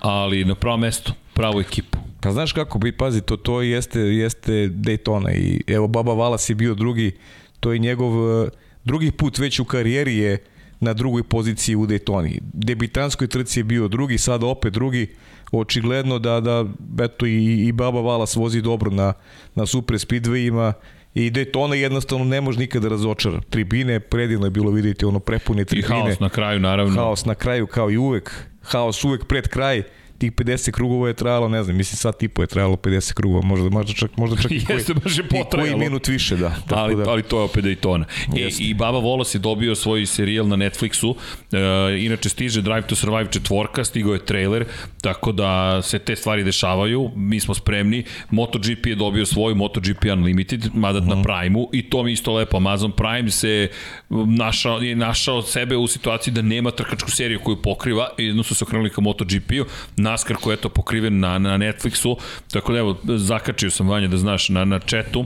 Speaker 2: ali na pravo mesto, pravu ekipu.
Speaker 3: Pa znaš kako bi, pazi, to, to jeste, jeste Daytona i evo Baba Valas je bio drugi, to je njegov eh, drugi put već u karijeri je na drugoj poziciji u Daytoni. Debitanskoj trci je bio drugi, sada opet drugi. Očigledno da, da eto, i, i Baba Valas vozi dobro na, na super speedwayima i Daytona jednostavno ne može nikada razočara. Tribine, predivno je bilo vidjeti ono prepune tribine.
Speaker 2: I haos na kraju, naravno.
Speaker 3: Haos na kraju kao i uvek. Haos uvek pred kraj tih 50 krugova je trajalo, ne znam, mislim sad tipo je trajalo 50 krugova, možda, možda čak, možda čak i,
Speaker 2: Jeste, baš je
Speaker 3: i koji minut više, da.
Speaker 2: Tako ali,
Speaker 3: da.
Speaker 2: ali to je opet Daytona. E, I Baba Volos je dobio svoj serijal na Netflixu, e, inače stiže Drive to Survive četvorka, stigao je trailer, tako da se te stvari dešavaju, mi smo spremni, MotoGP je dobio svoj MotoGP Unlimited, mada -huh. na mhm. Prime-u, i to mi isto lepo, Amazon Prime se našao, je našao sebe u situaciji da nema trkačku seriju koju pokriva, jedno su se okrenuli ka MotoGP-u, NASCAR koji je to pokriven na, na Netflixu, tako da evo, zakačio sam vanje da znaš na, na chatu,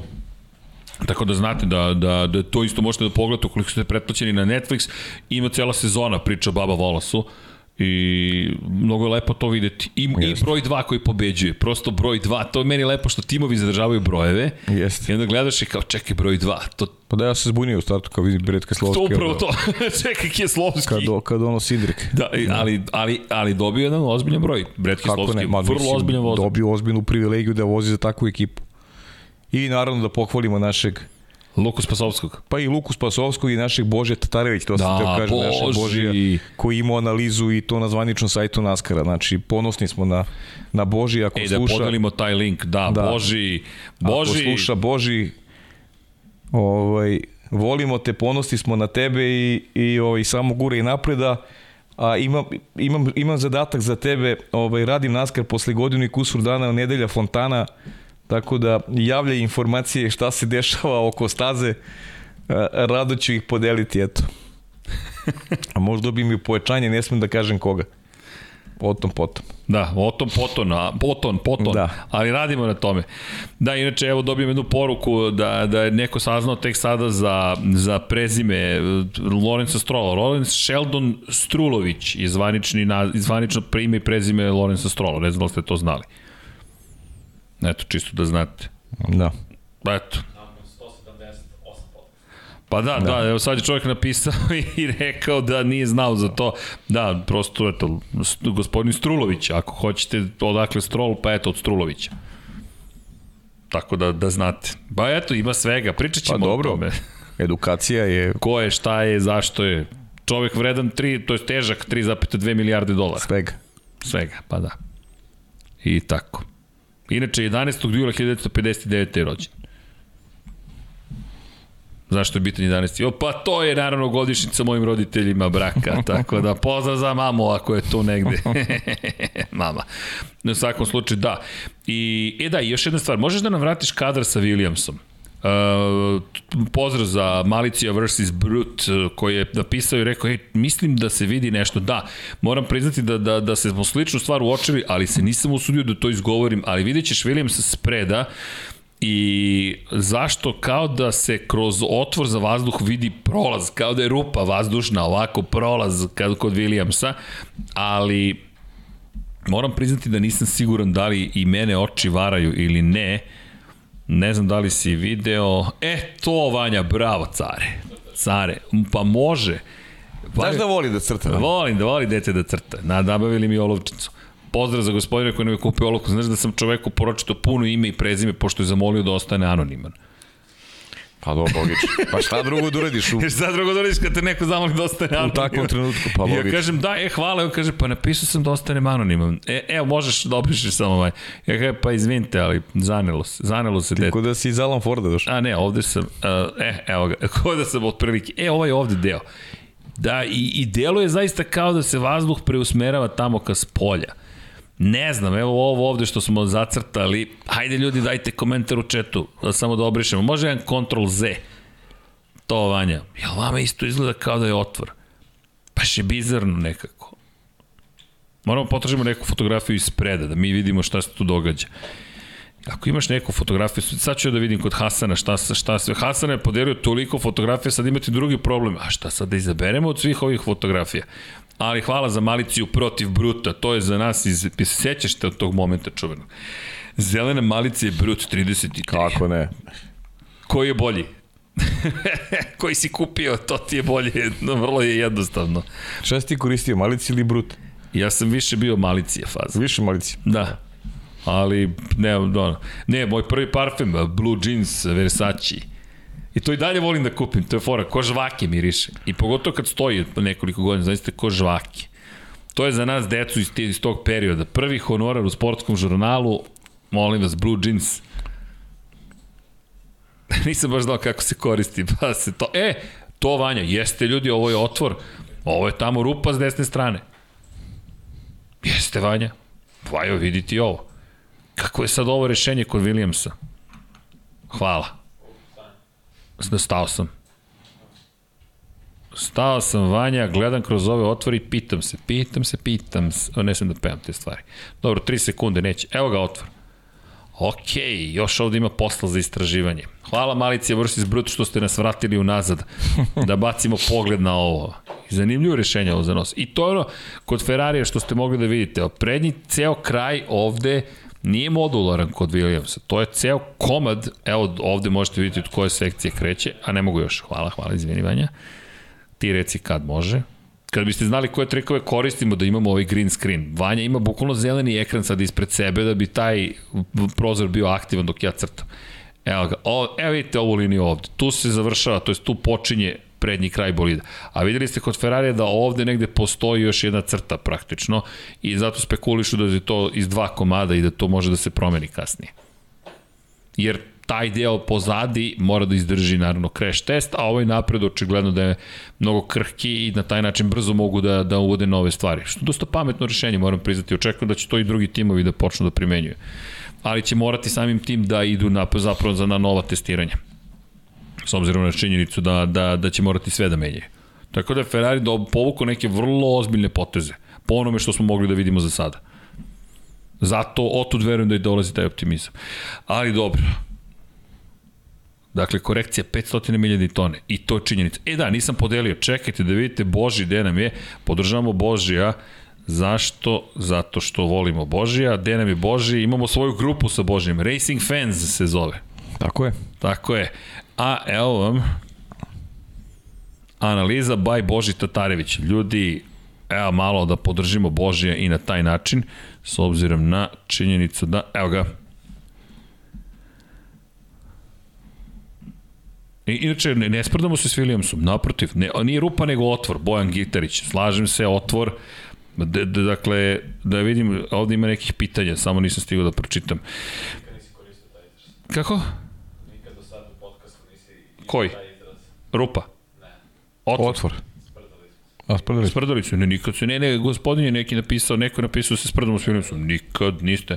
Speaker 2: Tako da znate da, da, da to isto možete da pogledate ukoliko ste pretplaćeni na Netflix. Ima cela sezona priča o Baba Volasu. I mnogo je lepo to videti. I, i broj 2 koji pobeđuje. Prosto broj 2. To je meni lepo što timovi zadržavaju brojeve.
Speaker 3: Jeste.
Speaker 2: I onda gledaš i kao čekaj broj 2. To,
Speaker 3: Pa da ja se zbunio u startu kad vidim Bret
Speaker 2: to
Speaker 3: Keslovski.
Speaker 2: upravo to. čekaj Kjeslovski.
Speaker 3: Kad, kad ono Sidrik.
Speaker 2: Da, i- ali, ali, ali dobio jedan ozbiljan broj. Je
Speaker 3: ma,
Speaker 2: vrlo
Speaker 3: mislim,
Speaker 2: ozbiljan voz.
Speaker 3: Dobio ozbiljnu privilegiju da vozi za takvu ekipu. I naravno da pohvalimo našeg
Speaker 2: Luku Spasovskog.
Speaker 3: Pa i Luku Spasovskog i našeg Bože Tatarević, to sam
Speaker 2: Da,
Speaker 3: teo kažem, našeg
Speaker 2: Boži.
Speaker 3: Božija, koji ima analizu i to na zvaničnom sajtu Naskara. Znači, ponosni smo na, na Boži, ako
Speaker 2: Ej, da
Speaker 3: sluša...
Speaker 2: podelimo taj link. Da,
Speaker 3: Da.
Speaker 2: Boži.
Speaker 3: Ako
Speaker 2: Boži.
Speaker 3: sluša Boži, ovaj, volimo te, ponosni smo na tebe i, i ovaj, samo gure i napreda. A imam, imam, imam zadatak za tebe, ovaj, radim naskar posle godinu i kusur dana, nedelja Fontana, tako da javljaj informacije šta se dešava oko staze, a, rado ću ih podeliti, eto. A možda bi mi pojačanje, ne smem da kažem koga. O tom potom.
Speaker 2: Da, o tom potom, a, potom, potom,
Speaker 3: Da.
Speaker 2: ali radimo na tome. Da, inače, evo dobijem jednu poruku da, da je neko saznao tek sada za, za prezime eh, Lorenza Strola. Lorenz Sheldon Strulović je zvanični, na, zvanično ime i prezime Lorenza Strola. Ne znam da ste to znali. Eto, čisto da znate.
Speaker 3: Da.
Speaker 2: Eto. Pa da, da, da, evo sad je čovjek napisao i rekao da nije znao za to. Da, prosto, eto, gospodin Strulović, ako hoćete odakle Strol, pa eto, od Strulovića. Tako da, da znate. Pa eto, ima svega, pričat ćemo
Speaker 3: Pa dobro.
Speaker 2: o tome.
Speaker 3: Edukacija je
Speaker 2: Ko je, šta je, zašto je. Čovjek vredan 3, to je težak 3,2 milijarde dolara.
Speaker 3: svega.
Speaker 2: Svega, pa da. I tako. Inače, 11. jula 1959. je rođen. Zašto je bitan 11. O, pa to je naravno godišnjica mojim roditeljima braka, tako da pozdrav za mamu ako je tu negde. Mama. U svakom slučaju, da. I, e da, još jedna stvar, možeš da nam vratiš kadar sa Williamsom? Uh, pozdrav za Malicija vs. Brut uh, koji je napisao i rekao, ej, mislim da se vidi nešto. Da, moram priznati da, da, da se smo sličnu stvar uočili, ali se nisam usudio da to izgovorim, ali vidjet ćeš Williams spreda i zašto kao da se kroz otvor za vazduh vidi prolaz, kao da je rupa vazdušna, ovako prolaz kod Williamsa, ali moram priznati da nisam siguran da li i mene oči varaju ili ne, Ne znam da li si video. E, to Vanja, bravo, care. Care, pa može.
Speaker 3: Znaš da voli da crta? ne?
Speaker 2: Volim da voli dete da crta. Na, nabavili mi olovčicu. Pozdrav za gospodina koji nam je kupio olovku. Znaš da sam čoveku poročito puno ime i prezime, pošto je zamolio da ostane anoniman.
Speaker 3: Pa dobro, logično. Pa šta drugo da uradiš u,
Speaker 2: Jer sad drugo doriš kad te neko zamoli da ostane
Speaker 3: u
Speaker 2: anoniman.
Speaker 3: takvom trenutku? Pa
Speaker 2: I ja
Speaker 3: logično.
Speaker 2: kažem, da, e, hvala, on kaže, pa napisao sam da ostanem anoniman. E, evo, možeš da opišeš samo ovaj. Ja kažem, pa izvinite, ali zanelo se, zanelo se dete.
Speaker 3: Tako da si iz Alan Forda došao.
Speaker 2: A ne, ovde sam, uh, e, evo ga, kao da sam otprilike, e, ovaj ovde deo. Da, i, i delo je zaista kao da se vazduh preusmerava tamo ka spolja. Ne znam, evo ovo ovde što smo zacrtali, hajde ljudi dajte komentar u četu, da samo da obrišemo. Može jedan Ctrl Z. To, Vanja, jel vama isto izgleda kao da je otvor? Baš je bizarno nekako. Moramo potražimo neku fotografiju iz preda, da mi vidimo šta se tu događa. Ako imaš neku fotografiju, sad ću da vidim kod Hasana šta, šta sve. Hasan je podelio toliko fotografija, sad imate drugi problem. A šta sad da izaberemo od svih ovih fotografija? Ali hvala za maliciju protiv Bruta, to je za nas iz... Sećaš te od tog momenta čuvenog? Zelena malicija je Brut 33.
Speaker 3: Kako ne?
Speaker 2: Koji je bolji? Koji si kupio, to ti je bolje. No, vrlo je jednostavno.
Speaker 3: Šta si ti koristio, malici ili brut?
Speaker 2: Ja sam više bio malicija faza.
Speaker 3: Više malici.
Speaker 2: Da. Ali, ne, ono, ne, moj prvi parfem, Blue Jeans, Versace. I to i dalje volim da kupim, to je fora, ko žvake miriše. I pogotovo kad stoji nekoliko godina, zaista ko žvake. To je za nas decu iz, iz tog perioda. Prvi honorar u sportskom žurnalu, molim vas, Blue Jeans. Nisam baš znao kako se koristi, pa se to... E, to Vanja, jeste ljudi, ovo je otvor. Ovo je tamo rupa s desne strane. Jeste Vanja. Evo vidite ovo. Kako je sad ovo rešenje kod Williamsa? Hvala. Stao sam. Stao sam Vanja, gledam kroz ove otvori, pitam se, pitam se, pitam se. Ne sam da pevam te stvari. Dobro, 3 sekunde, neće. Evo ga otvor. Ok, još ovde ima posla za istraživanje. Hvala Malicija vs. Brut što ste nas vratili unazad da bacimo pogled na ovo. Zanimljivo rešenje ovo za nos. I to je ono, kod Ferrarija što ste mogli da vidite, prednji ceo kraj ovde nije modularan kod Williamsa, to je ceo komad, evo ovde možete vidjeti od koje sekcije kreće, a ne mogu još, hvala, hvala, izvini Vanja. Ti reci kad može, Kad biste znali koje trikove koristimo da imamo ovaj green screen. Vanja ima bukvalno zeleni ekran sad ispred sebe da bi taj prozor bio aktivan dok ja crtam. Evo ga, o, evo vidite ovu liniju ovde. Tu se završava, to jest tu počinje prednji kraj bolida. A videli ste kod Ferrari da ovde negde postoji još jedna crta praktično i zato spekulišu da je to iz dva komada i da to može da se promeni kasnije. Jer taj deo pozadi mora da izdrži naravno crash test, a ovaj napred očigledno da je mnogo krhki i na taj način brzo mogu da, da uvode nove stvari. Što je dosta pametno rešenje, moram priznati. Očekujem da će to i drugi timovi da počnu da primenjuju. Ali će morati samim tim da idu na, zapravo za na nova testiranja. S obzirom na činjenicu da, da, da će morati sve da menjaju. Tako da je Ferrari da povuku neke vrlo ozbiljne poteze. Po onome što smo mogli da vidimo za sada. Zato otud verujem da i dolazi taj optimizam. Ali dobro, Dakle, korekcija 500 milijadi tone i to je činjenica. E da, nisam podelio, čekajte da vidite Boži gde nam je, podržavamo Božija, Zašto? Zato što volimo Božija, gde nam je Boži, imamo svoju grupu sa Božijem, Racing Fans se zove.
Speaker 3: Tako je.
Speaker 2: Tako je. A evo vam analiza by Boži Tatarević. Ljudi, evo malo da podržimo Božija i na taj način, s obzirom na činjenicu da, evo ga, I, inače, ne, ne sprdamo se s Williamsom, naprotiv, ne, nije rupa nego otvor, Bojan Gitarić, slažem se, otvor, d, d, dakle, da vidim, ovde ima nekih pitanja, samo nisam stigao da pročitam. Kako? Nikad do sada u podcastu nisi Koji? Rupa? Otvor.
Speaker 3: Otvor.
Speaker 2: A, sprdalicu? Sprdalicu, ne, nikad se, ne, ne, gospodin je neki napisao, neko je napisao da se sprdamo s Williamsom, nikad niste.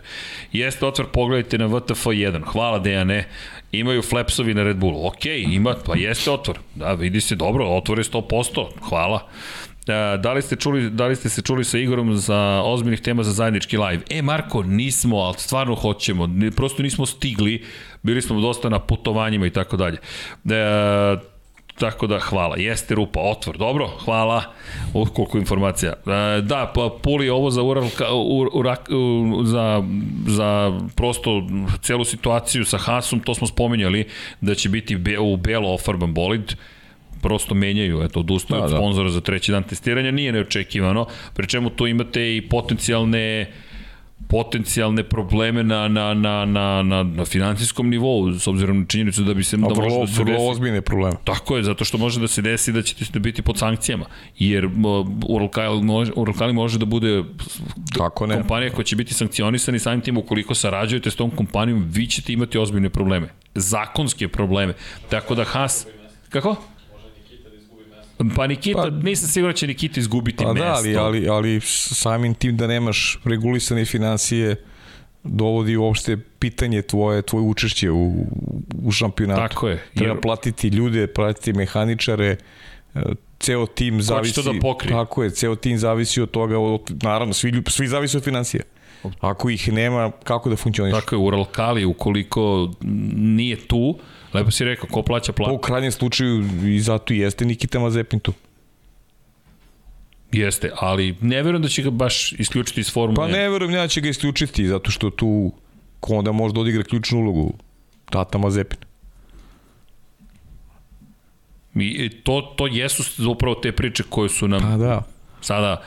Speaker 2: Jeste otvor, pogledajte na VTF1, hvala Dejane, imaju flapsovi na Red Bullu, ok, ima, pa jeste otvor, da, vidi se dobro, otvor je 100%, hvala. Da li ste, čuli, da li ste se čuli sa Igorom za ozbiljnih tema za zajednički live? E, Marko, nismo, ali stvarno hoćemo. Prosto nismo stigli, bili smo dosta na putovanjima i tako dalje. E, Tako da, hvala. Jeste rupa, otvor. Dobro, hvala. O, koliko informacija. E, da, pa Puli ovo za Ural, ur, urak, za, za prosto celu situaciju sa Hasom, to smo spomenjali, da će biti be, u belo ofarban bolid prosto menjaju, eto, odustaju da, od da. sponzora za treći dan testiranja, nije neočekivano, pri čemu tu imate i potencijalne potencijalne probleme na, na, na, na, na, na financijskom nivou, s obzirom na činjenicu da bi se...
Speaker 3: Da vrlo, da se vrlo desi, ozbiljne probleme.
Speaker 2: Tako je, zato što može da se desi da ćete biti pod sankcijama, jer Uralkali može, Uralkali može da bude Kako ne? kompanija koja će biti sankcionisana i samim tim ukoliko sarađujete s tom kompanijom, vi ćete imati ozbiljne probleme, zakonske probleme. Tako da Haas... Kako? Pa Nikita, pa, nisam siguran da će Nikita izgubiti pa mesto.
Speaker 3: Da, ali, ali, ali samim tim da nemaš regulisane financije dovodi uopšte pitanje tvoje, tvoje učešće u, u šampionatu.
Speaker 2: Tako je.
Speaker 3: Treba jer... platiti ljude, platiti mehaničare, e, ceo tim zavisi... Ko će
Speaker 2: to da pokrije?
Speaker 3: Tako je, ceo tim zavisi od toga, od, naravno, svi, svi zavisi od financija. Ako ih nema, kako da funkcioniš?
Speaker 2: Tako je, Ural Kali, ukoliko nije tu, Lepo si rekao, ko plaća platu?
Speaker 3: Pa u krajnjem slučaju i zato i jeste Nikita Mazepin tu.
Speaker 2: Jeste, ali ne verujem da će ga baš isključiti iz formule.
Speaker 3: Pa ne verujem da će ga isključiti, zato što tu ko onda može da odigra ključnu ulogu Tata Mazepin.
Speaker 2: I to, to jesu upravo te priče koje su nam
Speaker 3: pa da.
Speaker 2: sada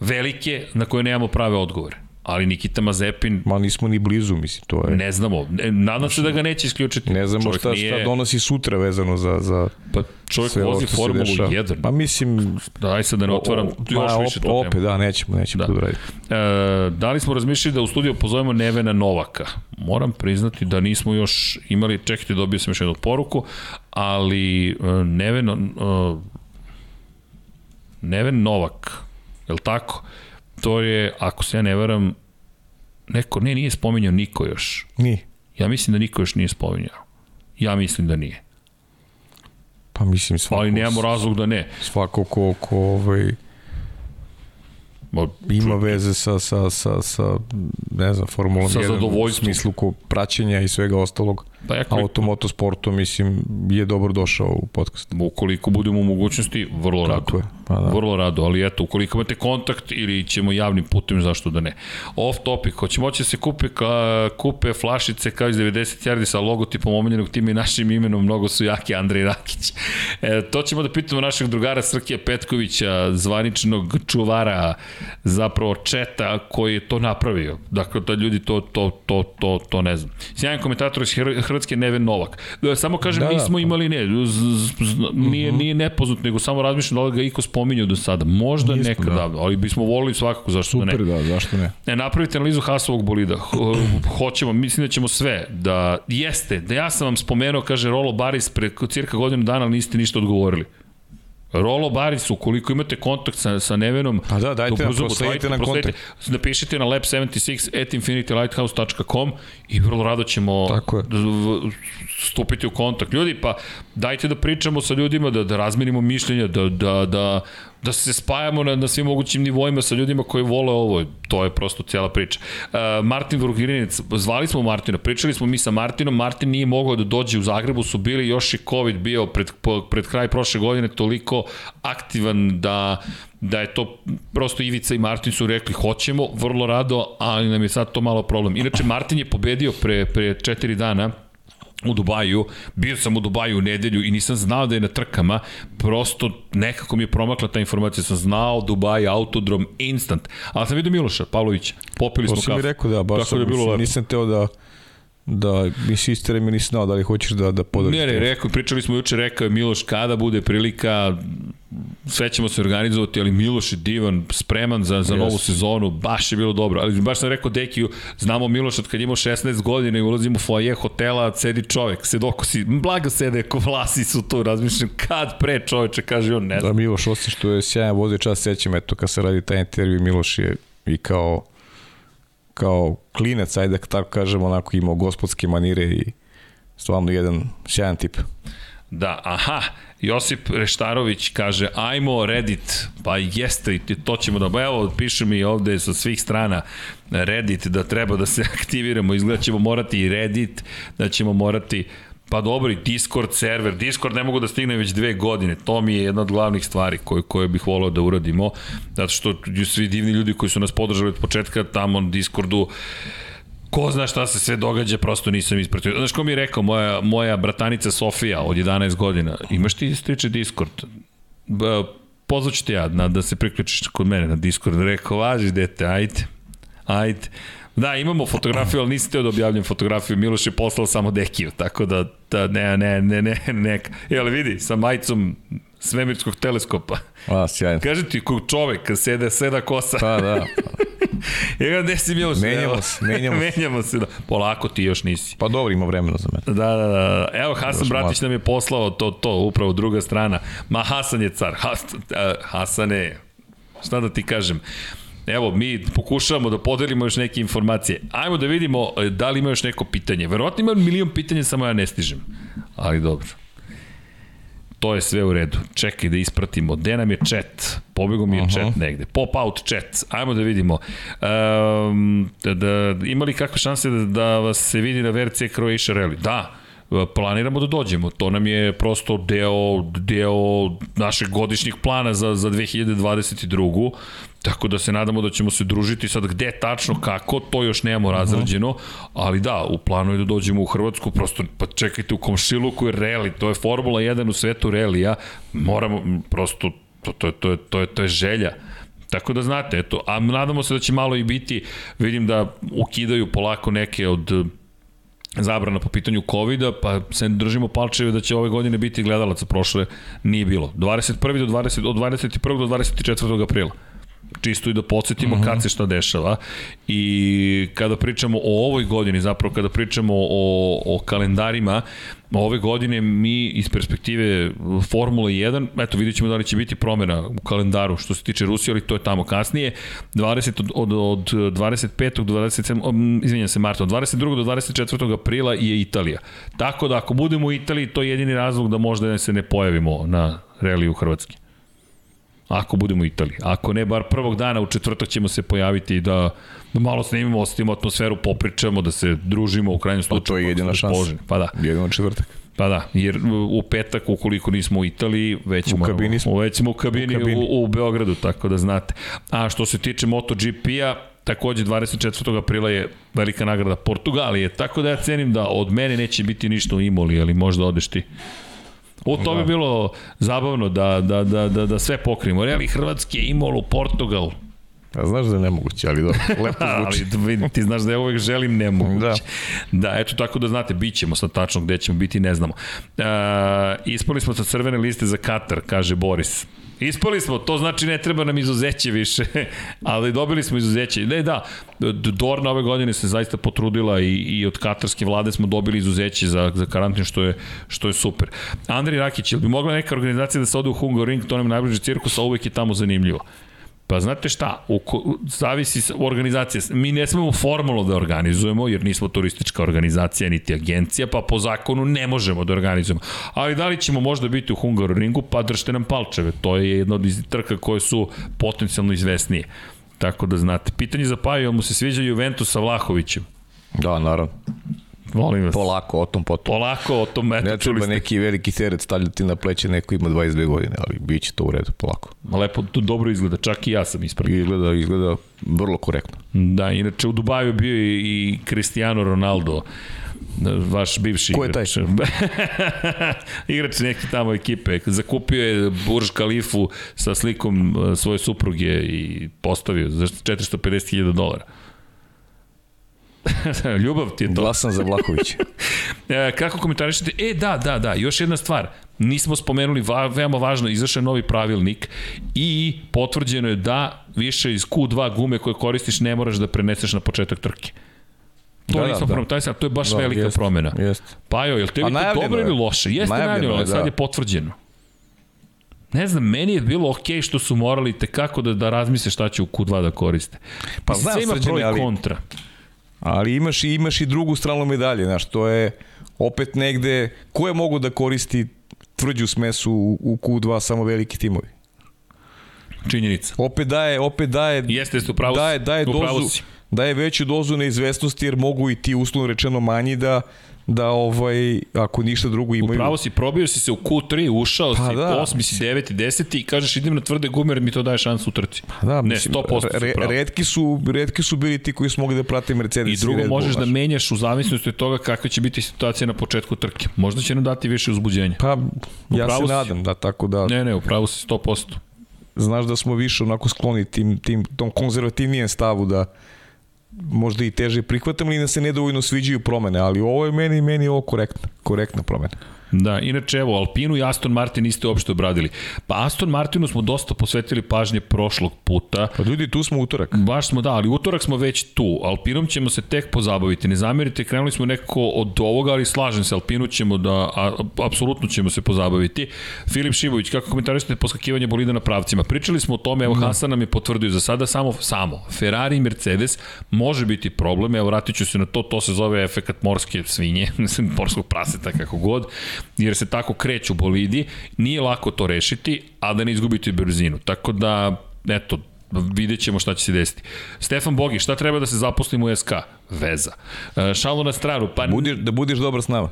Speaker 2: velike, na koje nemamo prave odgovore ali Nikita Mazepin...
Speaker 3: Ma nismo ni blizu, mislim, to je...
Speaker 2: Ne znamo, nadam se da ga neće isključiti.
Speaker 3: Ne znamo šta, nije... šta donosi sutra vezano za, za
Speaker 2: Pa čovjek vozi Formulu 1.
Speaker 3: Pa mislim...
Speaker 2: Daj sad da ne otvaram o, još pa, više to
Speaker 3: Opet, da, nećemo, nećemo da. to da.
Speaker 2: E, da li smo razmišljali da u studiju pozovemo Nevena Novaka? Moram priznati da nismo još imali, čekajte, dobio sam još jednu poruku, ali e, Neven, e, Neven Novak, je li tako? To je, ako se ja ne varam, neko, ne, nije spominjao niko još.
Speaker 3: Nije.
Speaker 2: Ja mislim da niko još nije spominjao. Ja mislim da nije.
Speaker 3: Pa mislim svako...
Speaker 2: Ali nemamo razlog da ne.
Speaker 3: Svako ko, ko ovaj, Ma, ima veze sa, sa, sa, sa ne znam, Formulom
Speaker 2: sa 1 u
Speaker 3: smislu ko praćenja i svega ostalog. Pa ja koliko... Automotosportom, mislim, je dobro došao u podcast.
Speaker 2: Ukoliko budemo u mogućnosti, vrlo
Speaker 3: Tako
Speaker 2: rado.
Speaker 3: Je.
Speaker 2: Pa da. Vrlo rado, ali eto, ukoliko imate kontakt ili ćemo javnim putem, zašto da ne. Off topic, hoće moći da se kupe, ka, kupe flašice kao iz 90 yardi sa logotipom omiljenog tima i našim imenom, mnogo su jaki Andrej Rakić. E, to ćemo da pitamo našeg drugara Srkija Petkovića, zvaničnog čuvara, zapravo četa koji je to napravio. Dakle, da ljudi to, to, to, to, to ne znam. Sjajan komentator iz Hrvatske Neven Novak. Da, samo kažem, da, nismo da. imali, ne, z, z, z, nije, mhm. nije nepoznat, nego samo razmišljam da li ga iko spominjao do sada. Možda Nismo, nekada, da. ali bismo volili svakako, zašto
Speaker 3: Super,
Speaker 2: da
Speaker 3: ne. Super, da, zašto ne.
Speaker 2: E, napravite analizu Hasovog bolida. Hoćemo, mislim da ćemo sve. Da, jeste, da ja sam vam spomenuo, kaže Rolo Baris, pre cirka godinu dana, ali niste ništa odgovorili. Rolo Baris, ukoliko imate kontakt sa, sa Nevenom,
Speaker 3: pa da, dajte nam, prosledite nam kontakt.
Speaker 2: Napišite na lab76 at infinitylighthouse.com i vrlo rado ćemo Tako je. stupiti u kontakt. Ljudi, pa dajte da pričamo sa ljudima, da, da razmenimo mišljenja, da, da, da da se spajamo na, na svim mogućim nivoima sa ljudima koji vole ovo, to je prosto cijela priča. Uh, Martin Vrugirinac, zvali smo Martina, pričali smo mi sa Martinom, Martin nije mogao da dođe u Zagrebu, su bili još i COVID bio pred, pred kraj prošle godine toliko aktivan da da je to prosto Ivica i Martin su rekli hoćemo, vrlo rado, ali nam je sad to malo problem. Inače, Martin je pobedio pre, pre četiri dana u Dubaju, bio sam u Dubaju u nedelju i nisam znao da je na trkama, prosto nekako mi je promakla ta informacija, sam znao Dubaj, autodrom, instant, ali sam vidio Miloša Pavlovića, popili smo kafu. To
Speaker 3: mi rekao da, baš sam, da bilo mislim, nisam teo da da nisi istere mi nisi znao da li hoćeš da, da podeliš.
Speaker 2: Ne, ne, rekao, pričali smo juče, rekao je Miloš kada bude prilika, sve ćemo se organizovati, ali Miloš je divan, spreman za, za yes. novu sezonu, baš je bilo dobro. Ali baš sam rekao Dekiju, znamo Miloš od kad imao 16 godina i ulazimo u foje hotela, sedi čovek, sedokosi, blago sede, ko vlasi su tu, razmišljam, kad pre čoveče, kaže on, ne
Speaker 3: znam. Da, Miloš, osim što je sjajan vozi čas, sećam, eto, kad se radi taj intervju, Miloš je i kao kao klinec, ajde da tako kažemo, onako imao gospodske manire i stvarno jedan sjajan tip.
Speaker 2: Da, aha, Josip Reštarović kaže, ajmo Reddit, pa jeste, to ćemo da, evo, piše mi ovde sa svih strana Reddit da treba da se aktiviramo, izgleda ćemo morati i Reddit, da ćemo morati Pa dobro, i Discord server. Discord ne mogu da stigne već dve godine. To mi je jedna od glavnih stvari koje, koje bih volao da uradimo. Zato što svi divni ljudi koji su nas podržali od početka tamo na Discordu ko zna šta se sve događa, prosto nisam ispratio. Znaš ko mi je rekao, moja, moja bratanica Sofija od 11 godina, imaš ti striče Discord? Pozvaću te ja na, da se priključiš kod mene na Discord. Rekao, važi dete, ajde, ajde. Da, imamo fotografiju, ali nisi teo da objavljam fotografiju. Miloš je poslao samo Dekiju, tako da, da ne, ne, ne, ne, neka. E, ali vidi, sa majicom svemirskog teleskopa.
Speaker 3: A, sjajno.
Speaker 2: Kaže ti, kog čovek, sede, seda kosa.
Speaker 3: Pa, da.
Speaker 2: Evo, gde si Miloš?
Speaker 3: Menjamo se, menjamo
Speaker 2: se. menjamo se, da. Polako ti još nisi.
Speaker 3: Pa dobro, ima vremena za mene.
Speaker 2: Da, da, da. Evo, Hasan Još Bratić nam je poslao to, to, upravo druga strana. Ma, Hasan je car. Has, Hasane, šta da ti kažem? Evo, mi pokušavamo da podelimo još neke informacije. Ajmo da vidimo e, da li ima još neko pitanje. Verovatno ima milion pitanja, samo ja ne stižem. Ali dobro. To je sve u redu. Čekaj da ispratimo. Gde nam je chat? Pobego mi je -huh. chat negde. Pop out chat. Ajmo da vidimo. Um, da, da, ima li kakve šanse da, da vas se vidi na VRC Croatia Rally? Da planiramo da dođemo. To nam je prosto deo, deo našeg godišnjih plana za, za 2022. Tako da se nadamo da ćemo se družiti sad gde tačno, kako, to još nemamo razrađeno, ali da, u planu je da dođemo u Hrvatsku, prosto pa čekajte u komšiluku je reli, to je Formula 1 u svetu relija, moramo prosto, to, to, to, to, je, to je želja. Tako da znate, eto, a nadamo se da će malo i biti, vidim da ukidaju polako neke od zabrana po pitanju covid pa se držimo palčeve da će ove godine biti gledalaca, prošle nije bilo. 21. do 20, od 21. do 24. aprila čisto i da podsjetimo uh -huh. kad se šta dešava i kada pričamo o ovoj godini, zapravo kada pričamo o, o kalendarima, ove godine mi iz perspektive Formule 1, eto vidjet ćemo da li će biti promjena u kalendaru što se tiče Rusije, ali to je tamo kasnije, 20 od, od, od 25. do 27. izvinjam se Marta, od 22. do 24. aprila je Italija. Tako da ako budemo u Italiji, to je jedini razlog da možda se ne pojavimo na reliju Hrvatske. Ako budemo u Italiji. Ako ne, bar prvog dana u četvrtak ćemo se pojaviti da, da malo snimimo, ostavimo atmosferu, popričamo, da se družimo u krajnjem slučaju.
Speaker 3: Pa to je jedina šansa.
Speaker 2: Pa da.
Speaker 3: Jedina četvrtak.
Speaker 2: Pa da, jer u petak, ukoliko nismo u Italiji, već,
Speaker 3: U
Speaker 2: moramo,
Speaker 3: kabini smo.
Speaker 2: već smo u kabini,
Speaker 3: U kabini.
Speaker 2: U, u Beogradu, tako da znate. A što se tiče MotoGP-a, takođe 24. aprila je velika nagrada Portugalije, tako da ja cenim da od mene neće biti ništa u Imoli, ali možda odeš ti. U to bi bilo zabavno da, da, da, da, da sve pokrijemo. Reali Hrvatske, Imolu, Portugal.
Speaker 3: Pa znaš da je nemoguće, ali dobro, lepo zvuči.
Speaker 2: ali vidi, ti znaš da ja uvek želim nemoguće.
Speaker 3: Da.
Speaker 2: Da, eto tako da znate, bit ćemo sad tačno gde ćemo biti, ne znamo. E, ispali smo sa crvene liste za Katar, kaže Boris. Ispali smo, to znači ne treba nam izuzeće više, ali dobili smo izuzeće. Ne, da, Dorna ove godine se zaista potrudila i, i od katarske vlade smo dobili izuzeće za, za karantin, što je, što je super. Andri Rakić, ili bi mogla neka organizacija da se ode u Hungaroring, to nam najbliži cirkus, a uvek je tamo zanimljivo. Pa znate šta, u, ko- zavisi organizacija. Mi ne smemo formalno da organizujemo, jer nismo turistička organizacija niti agencija, pa po zakonu ne možemo da organizujemo. Ali da li ćemo možda biti u Hungaroringu, pa držite nam palčeve. To je jedna od trka koje su potencijalno izvesnije. Tako da znate. Pitanje za Paju, mu se sviđa Juventus sa Vlahovićem?
Speaker 3: Da, naravno.
Speaker 2: Molim vas.
Speaker 3: Polako, o tom potom.
Speaker 2: Polako o tom, eto,
Speaker 3: Ne
Speaker 2: čuli ste.
Speaker 3: neki veliki teret stavljati na pleće, neko ima 22 godine, ali bit će to u redu, polako.
Speaker 2: Lepo, to dobro izgleda, čak i ja sam ispred.
Speaker 3: Izgleda, izgleda vrlo korektno.
Speaker 2: Da, inače u Dubaju bio i, i Cristiano Ronaldo, vaš bivši
Speaker 3: Ko je taj?
Speaker 2: igrač. igrač neke tamo ekipe. Zakupio je Burj Khalifu sa slikom e, svoje supruge i postavio za 450.000 dolara. Ljubav ti je to.
Speaker 3: Glasan za Vlahovića.
Speaker 2: E, kako komentarišete? E, da, da, da, još jedna stvar. Nismo spomenuli, va, veoma važno, izašao je novi pravilnik i potvrđeno je da više iz Q2 gume koje koristiš ne moraš da preneseš na početak trke. To
Speaker 3: Da,
Speaker 2: da,
Speaker 3: da, da.
Speaker 2: da. to je baš
Speaker 3: Da,
Speaker 2: velika
Speaker 3: jest,
Speaker 2: promena.
Speaker 3: jest.
Speaker 2: Pa jo, jel tebi
Speaker 3: Pa
Speaker 2: to dobro ili
Speaker 3: je.
Speaker 2: loše? Jeste
Speaker 3: Najavljeno
Speaker 2: najavljeno,
Speaker 3: je,
Speaker 2: ali sad
Speaker 3: da.
Speaker 2: je potvrđeno. Ne znam, meni je bilo okej što su morali tekako da, da razmisle šta će u Q2 da koriste.
Speaker 3: Pa
Speaker 2: Mislim,
Speaker 3: znam,
Speaker 2: sve ima pro i kontra.
Speaker 3: Ali imaš i, imaš i drugu stranu medalje, znaš, to je opet negde, ko je mogu da koristi tvrđu smesu u, u Q2 samo veliki timovi?
Speaker 2: Činjenica.
Speaker 3: Opet daje, opet daje,
Speaker 2: Jeste, jeste, u pravu si.
Speaker 3: daje, daje dozu,
Speaker 2: si.
Speaker 3: daje veću dozu neizvesnosti jer mogu i ti uslovno rečeno manji da da ovaj ako ništa drugo imaju
Speaker 2: Upravo si, probio si se u Q3, ušao
Speaker 3: Pa
Speaker 2: si,
Speaker 3: da.
Speaker 2: 8. si, 9. 10. i kažeš idem na tvrde gume jer mi to daje šansu u trci.
Speaker 3: Da,
Speaker 2: ne,
Speaker 3: mislim,
Speaker 2: 100%
Speaker 3: re, redki su redki su bili ti koji su mogli da prate Mercedes
Speaker 2: I drugo,
Speaker 3: Red Bull,
Speaker 2: možeš da menjaš u zavisnosti od toga kakva će biti situacija na početku trke. Možda će nam dati više uzbuđenja.
Speaker 3: Pa, ja se
Speaker 2: si.
Speaker 3: nadam, da, tako da
Speaker 2: Ne, ne, upravo si 100%.
Speaker 3: znaš da smo više onako skloni tim, tim, tom konzervativnijem stavu da možda i teže prihvatamo ili da se nedovoljno sviđaju promene, ali ovo je meni, meni je ovo korektna, korektna promena.
Speaker 2: Da, inače evo, Alpinu i Aston Martin niste uopšte obradili. Pa Aston Martinu smo dosta posvetili pažnje prošlog puta.
Speaker 3: Pa ljudi, tu smo utorak.
Speaker 2: Baš smo, da, ali utorak smo već tu. Alpinom ćemo se tek pozabaviti. Ne zamerite, krenuli smo nekako od ovoga, ali slažem se, Alpinu ćemo da, a, apsolutno ćemo se pozabaviti. Filip Šibović, kako komentarišete poskakivanje bolida na pravcima? Pričali smo o tome, evo Hasan nam je potvrdio za sada samo, samo Ferrari i Mercedes može biti problem, evo vratit ću se na to, to se zove efekat morske svinje, morskog praseta, kako god, jer se tako kreću bolidi, nije lako to rešiti, a da ne izgubite brzinu. Tako da, eto, vidjet ćemo šta će se desiti. Stefan Bogi, šta treba da se zaposlimo u SK? Veza. E, šalu na stranu, pa...
Speaker 3: Budiš, da budeš dobar s nama.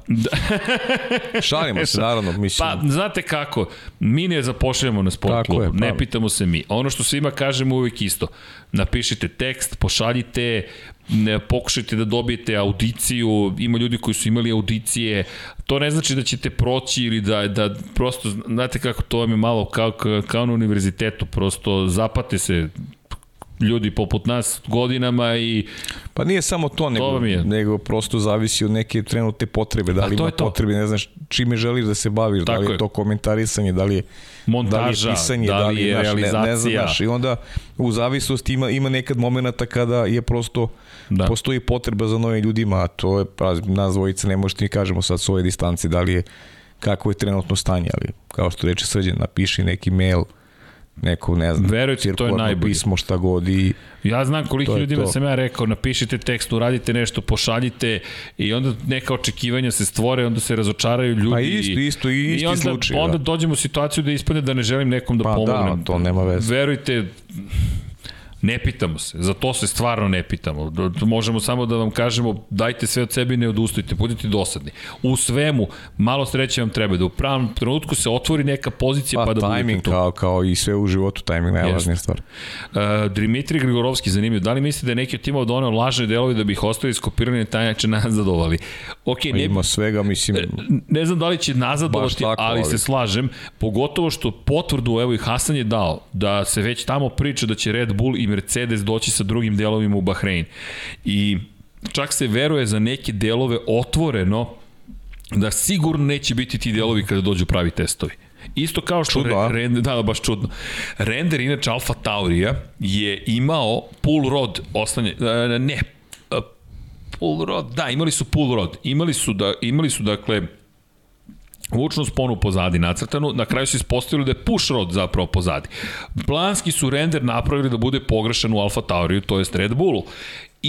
Speaker 3: Šalimo se, naravno, mislim.
Speaker 2: Pa, znate kako, mi ne zapošljamo na sport klubu,
Speaker 3: je, pa.
Speaker 2: ne pitamo se mi. Ono što svima kažemo uvek isto, napišite tekst, pošaljite, ne, pokušajte da dobijete audiciju, ima ljudi koji su imali audicije, to ne znači da ćete proći ili da, da prosto, znate kako, to vam je malo kao, kao na univerzitetu, prosto zapate se ljudi poput nas godinama i
Speaker 3: Pa nije samo to, nego,
Speaker 2: vam je.
Speaker 3: nego prosto zavisi od neke trenutne potrebe. Da li
Speaker 2: to
Speaker 3: ima
Speaker 2: to.
Speaker 3: potrebe, ne znaš čime želiš da se baviš, da
Speaker 2: Tako
Speaker 3: li je
Speaker 2: je.
Speaker 3: to komentarisanje, da li je
Speaker 2: Montaža,
Speaker 3: da li je pisanje,
Speaker 2: da li je
Speaker 3: znaš, ne, ne znam,
Speaker 2: realizacija.
Speaker 3: znaš, I onda u zavisnosti ima, ima nekad momenta kada je prosto
Speaker 2: Da.
Speaker 3: da. postoji potreba za novim ljudima, a to je, pa, nas dvojice ne možete ni kažemo sad s ove distanci da li je kako je trenutno stanje, ali kao što reče Srđan, napiši neki mail, neko, ne znam,
Speaker 2: Verujte, to je najbolje.
Speaker 3: pismo, šta god i
Speaker 2: Ja znam koliko
Speaker 3: To
Speaker 2: ljudima
Speaker 3: to.
Speaker 2: sam ja rekao, napišite tekst, uradite nešto, pošaljite i onda neka očekivanja se stvore, onda se razočaraju ljudi.
Speaker 3: Pa isto, isto, i isti
Speaker 2: I onda,
Speaker 3: slučaj, da.
Speaker 2: onda dođemo u situaciju da ispadne da ne želim nekom da
Speaker 3: Pa da,
Speaker 2: pomognem.
Speaker 3: to nema veze.
Speaker 2: Verujte, Ne pitamo se, za to se stvarno ne pitamo. Možemo samo da vam kažemo dajte sve od sebe i ne odustajte, budite dosadni. U svemu, malo sreće vam treba da u pravom trenutku se otvori neka pozicija pa,
Speaker 3: pa
Speaker 2: da
Speaker 3: timing,
Speaker 2: budete tu.
Speaker 3: kao, kao i sve u životu, timing najvažnija stvar.
Speaker 2: Uh, Dimitri Grigorovski, zanimljivo, da li mislite da je neki od timova donao lažne delovi da bi ih ostavili skopirani taj način nazadovali? Ok, ne,
Speaker 3: Ima svega, mislim...
Speaker 2: ne znam da li će nazadovati,
Speaker 3: tako,
Speaker 2: ali,
Speaker 3: ali
Speaker 2: se slažem, pogotovo što potvrdu, evo i Hasan je dao, da se već tamo priča da će Red Bull i Mercedes doći sa drugim delovima u Bahrein. I čak se veruje za neke delove otvoreno da sigurno neće biti ti delovi kada dođu pravi testovi. Isto kao što
Speaker 3: Čudno,
Speaker 2: re, render, da, da, baš čudno. Render, inače Alfa Taurija, je imao pull rod oslanje, e, ne, e, pull rod, da, imali su pull rod. Imali su, da, imali su dakle, vučnu sponu pozadi nacrtanu, na kraju su ispostavili da je push rod zapravo pozadi. Planski su render napravili da bude pogrešan u Alfa Tauriju, to jest Red Bullu.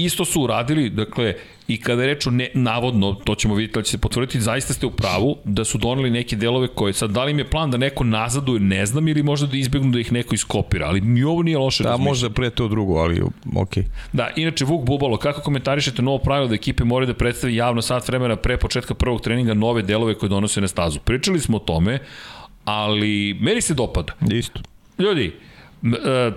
Speaker 2: Isto su uradili, dakle, i kada je reč o ne, navodno, to ćemo vidjeti da će se potvrditi, zaista ste u pravu da su doneli neke delove koje sad, da li im je plan da neko nazaduje, ne znam, ili možda da izbjegnu da ih neko iskopira, ali mi ovo nije loše
Speaker 3: Da,
Speaker 2: razmišljanje.
Speaker 3: možda pre to drugo, ali okej.
Speaker 2: Da, inače Vuk Bubalo, kako komentarišete novo pravilo da ekipe moraju da predstavi javno sat vremena pre početka prvog treninga nove delove koje donose na stazu? Pričali smo o tome, ali meni se dopada.
Speaker 3: Isto.
Speaker 2: Ljudi, e,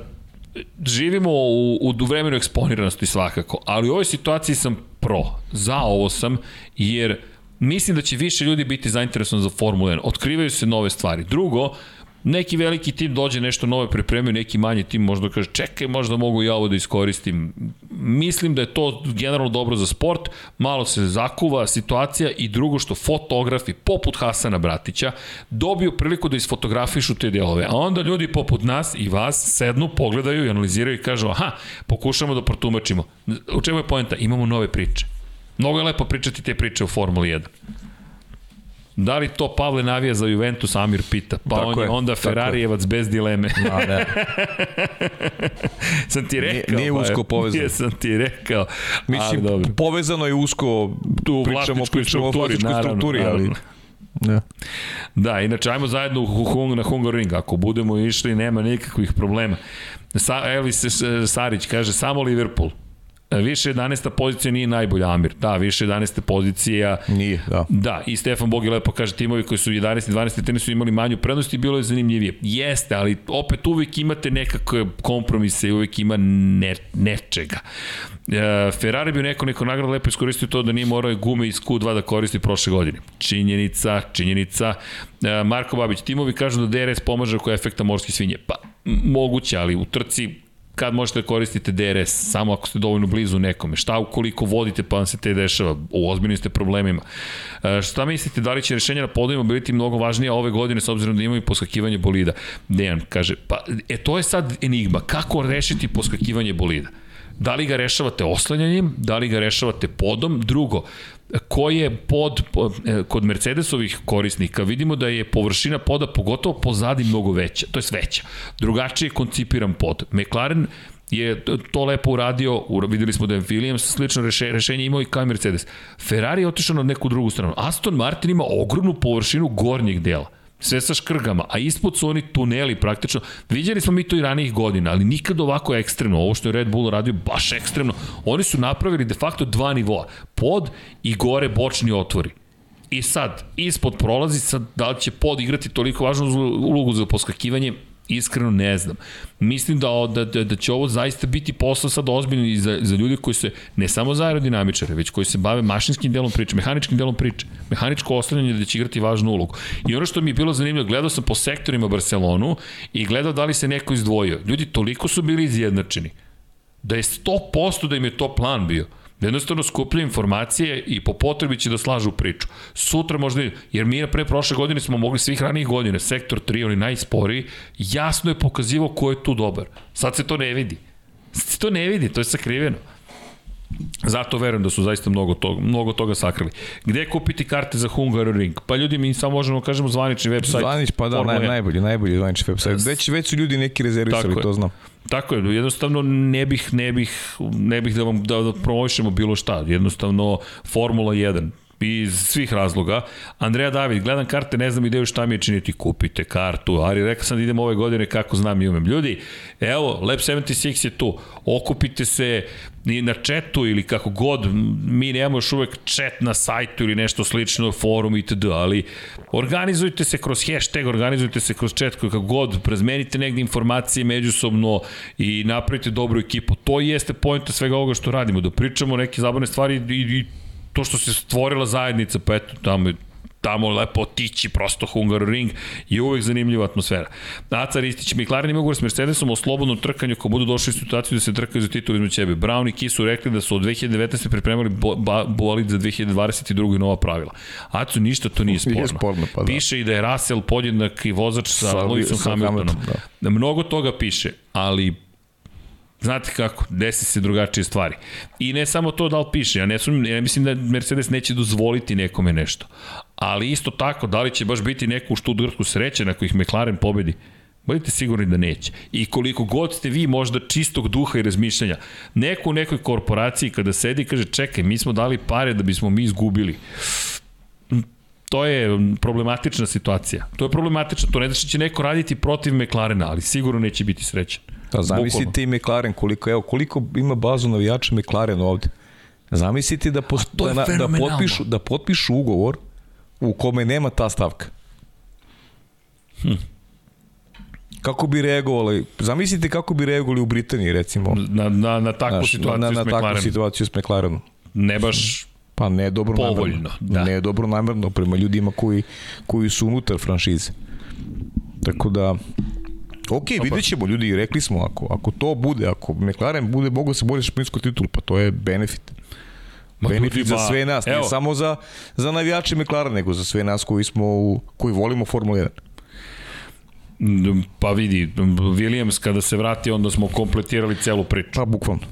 Speaker 2: živimo u, u vremenu eksponiranosti svakako, ali u ovoj situaciji sam pro. Za ovo sam, jer mislim da će više ljudi biti zainteresovan za Formulu 1. Otkrivaju se nove stvari. Drugo, neki veliki tim dođe nešto nove pripremio, neki manji tim možda kaže čekaj, možda mogu ja ovo da iskoristim. Mislim da je to generalno dobro za sport, malo se zakuva situacija i drugo što fotografi poput Hasana Bratića dobiju priliku da isfotografišu te delove, a onda ljudi poput nas i vas sednu, pogledaju i analiziraju i kažu aha, pokušamo da protumačimo. U čemu je poenta? Imamo nove priče. Mnogo je lepo pričati te priče u Formuli 1. Da li to Pavle navija za Juventus, Amir pita. Pa
Speaker 3: Tako
Speaker 2: on je
Speaker 3: je,
Speaker 2: onda
Speaker 3: tako
Speaker 2: Ferrarijevac bez dileme.
Speaker 3: A, ne.
Speaker 2: sam ti rekao.
Speaker 3: Nije- nije
Speaker 2: pa,
Speaker 3: usko povezano.
Speaker 2: Nije sam ti rekao.
Speaker 3: Mislim,
Speaker 2: ali dobro.
Speaker 3: povezano je usko,
Speaker 2: Tu
Speaker 3: pričamo, pričamo o
Speaker 2: strukturi,
Speaker 3: vlasničkoj
Speaker 2: naravno,
Speaker 3: strukturi, ali...
Speaker 2: naravno.
Speaker 3: Da.
Speaker 2: Da, inače, ajmo zajedno u Hung, na Hungaroring. Ako budemo išli, nema nikakvih problema. Sa, Elvis eh, Sarić kaže, samo Liverpool. Više 11. pozicija nije najbolja, Amir. Da, više 11. pozicija
Speaker 3: Nije, da.
Speaker 2: Da, i Stefan Bogi lepo kaže timovi koji su 11. 12. 13. su imali manju prednost i bilo je zanimljivije. Jeste, ali opet uvek imate nekakve kompromise i uvek ima ne, nečega. E, Ferrari bi neko neko nagrada lepo iskoristio to da nije morao gume iz Q2 da koristi prošle godine. Činjenica, činjenica. E, Marko Babić, timovi kažu da DRS pomaže oko efekta morske svinje. Pa, moguće, ali u trci kad možete da koristite DRS, samo ako ste dovoljno blizu nekome. Šta ukoliko vodite pa vam se te dešava? U ozbiljnim ste problemima. E, šta mislite, da li će rešenja na podovima biti mnogo važnija ove godine s obzirom da imaju poskakivanje bolida? Dejan kaže, pa e, to je sad enigma. Kako rešiti poskakivanje bolida? Da li ga rešavate oslanjanjem, da li ga rešavate podom? Drugo, ko je pod, po- e, kod Mercedesovih korisnika, vidimo da je površina poda pogotovo pozadi mnogo veća, to je veća. Drugačije je koncipiran pod. McLaren je to lepo uradio, ura- videli smo da je Williams slično reše, rešenje imao i kao Mercedes. Ferrari je otišao na neku drugu stranu. Aston Martin ima ogromnu površinu gornjeg dela sve sa škrgama, a ispod su oni tuneli praktično. Viđali smo mi to i ranijih godina, ali nikad ovako ekstremno. Ovo što je Red Bull radio baš ekstremno. Oni su napravili de facto dva nivoa. Pod i gore bočni otvori. I sad, ispod prolazi, sad da li će pod igrati toliko važnu ulogu za poskakivanje, iskreno ne znam. Mislim da, da, da, da će ovo zaista biti posao sad ozbiljno i za, za ljude koji se, ne samo za aerodinamičare, već koji se bave mašinskim delom priče, mehaničkim delom priče. Mehaničko oslanjanje da će igrati važnu ulogu. I ono što mi je bilo zanimljivo, gledao sam po sektorima Barcelonu i gledao da li se neko izdvojio. Ljudi toliko su bili izjednačeni da je 100% da im je to plan bio. Da jednostavno skupljaju informacije i po potrebi će da slažu priču. Sutra možda, jer mi pre prošle godine smo mogli svih ranijih godina, sektor 3, oni najsporiji, jasno je pokazivo ko je tu dobar. Sad se to ne vidi. Sad se to ne vidi, to je sakriveno. Zato verujem da su zaista mnogo toga, mnogo toga sakrili. Gde kupiti karte za Hungaroring? Pa ljudi, mi samo možemo da kažemo zvanični web sajt.
Speaker 3: Zvanić, pa da, naj,
Speaker 2: 1.
Speaker 3: najbolji, najbolji zvanični website. Već, već su ljudi neki rezervisali, to znam.
Speaker 2: Tako je, jednostavno ne bih, ne bih, ne bih da vam da, da promovišemo bilo šta. Jednostavno Formula 1 iz svih razloga. Andreja David, gledam karte, ne znam ideju šta mi je činiti, kupite kartu. Ari, rekao sam da idem ove godine kako znam i umem. Ljudi, evo, Lab 76 je tu. Okupite se na četu ili kako god, mi nemamo još uvek čet na sajtu ili nešto slično, forum itd., ali organizujte se kroz hashtag, organizujte se kroz chat, kako god, prezmenite negde informacije međusobno i napravite dobru ekipu. To jeste pojenta svega ovoga što radimo, da pričamo neke zabavne stvari i, i to što se stvorila zajednica, pa eto, tamo tamo lepo otići prosto Hungaroring i uvek zanimljiva atmosfera. Aca Ristić, McLaren ima ugovor s Mercedesom o slobodnom trkanju ako budu došli u situaciju da se trkaju za titul između sebe. Brown i Kisu rekli da su od 2019. pripremali bolid za 2022. i nova pravila. Acu, ništa to nije sporno.
Speaker 3: Nije sporno pa da.
Speaker 2: Piše i da je Russell podjednak i vozač sa, sa Lewisom Hamiltonom. Da. Mnogo toga piše, ali Znate kako, desi se drugačije stvari. I ne samo to da li piše, ja ne, sum, ja mislim da Mercedes neće dozvoliti nekome nešto. Ali isto tako, da li će baš biti neko u Stuttgartu sreće na kojih McLaren pobedi? Budite sigurni da neće. I koliko god ste vi možda čistog duha i razmišljanja, neko u nekoj korporaciji kada sedi i kaže čekaj, mi smo dali pare da bismo mi izgubili. To je problematična situacija. To je problematično. To ne da će neko raditi protiv McLarena, ali sigurno neće biti srećan.
Speaker 3: Da, zamislite i McLaren koliko, evo, koliko ima bazu navijača McLaren ovde. Zamislite da, post, da, da, potpišu, da potpišu ugovor u kome nema ta stavka. Hm. Kako bi reagovali? Zamislite kako bi reagovali u Britaniji, recimo.
Speaker 2: Na, na, na takvu Znaš, situaciju
Speaker 3: na,
Speaker 2: na,
Speaker 3: na takvu situaciju s McLarenom.
Speaker 2: Ne baš
Speaker 3: pa ne dobro
Speaker 2: povoljno,
Speaker 3: namerno.
Speaker 2: da.
Speaker 3: Ne dobro namerno prema ljudima koji, koji su unutar franšize. Tako da, Ok, vidjet ćemo ljudi, rekli smo, ako, ako to bude, ako McLaren bude mogo se bolje špinsku titul, pa to je benefit. Ma, benefit ljudi, za sve nas, evo. ne samo za, za navijače McLaren, nego za sve nas koji, smo, u, koji volimo Formula
Speaker 2: 1. Pa vidi, Williams kada se vrati, onda smo kompletirali celu priču.
Speaker 3: Pa, bukvalno.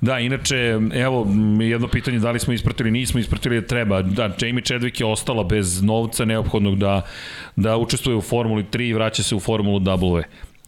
Speaker 2: Da, inače, evo, jedno pitanje, da li smo ispratili, nismo ispratili da treba. Da, Jamie Chadwick je ostala bez novca neophodnog da, da učestvuje u Formuli 3 i vraća se u Formulu W.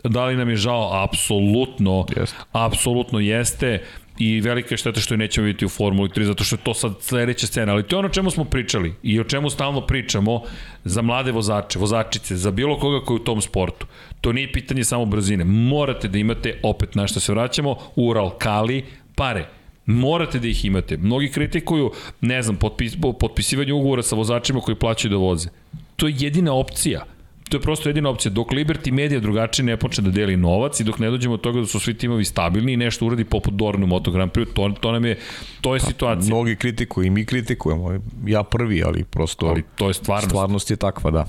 Speaker 2: Da li nam je žao? Apsolutno. Jeste. Apsolutno jeste i velika je šteta što je nećemo vidjeti u Formuli 3, zato što je to sad sledeća scena, ali to je ono o čemu smo pričali i o čemu stalno pričamo za mlade vozače, vozačice, za bilo koga koji je u tom sportu. To nije pitanje samo brzine. Morate da imate, opet na što se vraćamo, Ural, Kali, pare. Morate da ih imate. Mnogi kritikuju, ne znam, potpis, potpisivanje ugovora sa vozačima koji plaćaju da voze. To je jedina opcija. To je prosto jedina opcija. Dok Liberty Media drugačije ne počne da deli novac i dok ne dođemo od toga da su svi timovi stabilni i nešto uradi poput Dornu Moto Grand Prix, to, to nam je, to je pa, situacija.
Speaker 3: Mnogi kritikuju i mi kritikujemo. Ja prvi, ali prosto ali
Speaker 2: to je stvarnost.
Speaker 3: stvarnost je takva, da.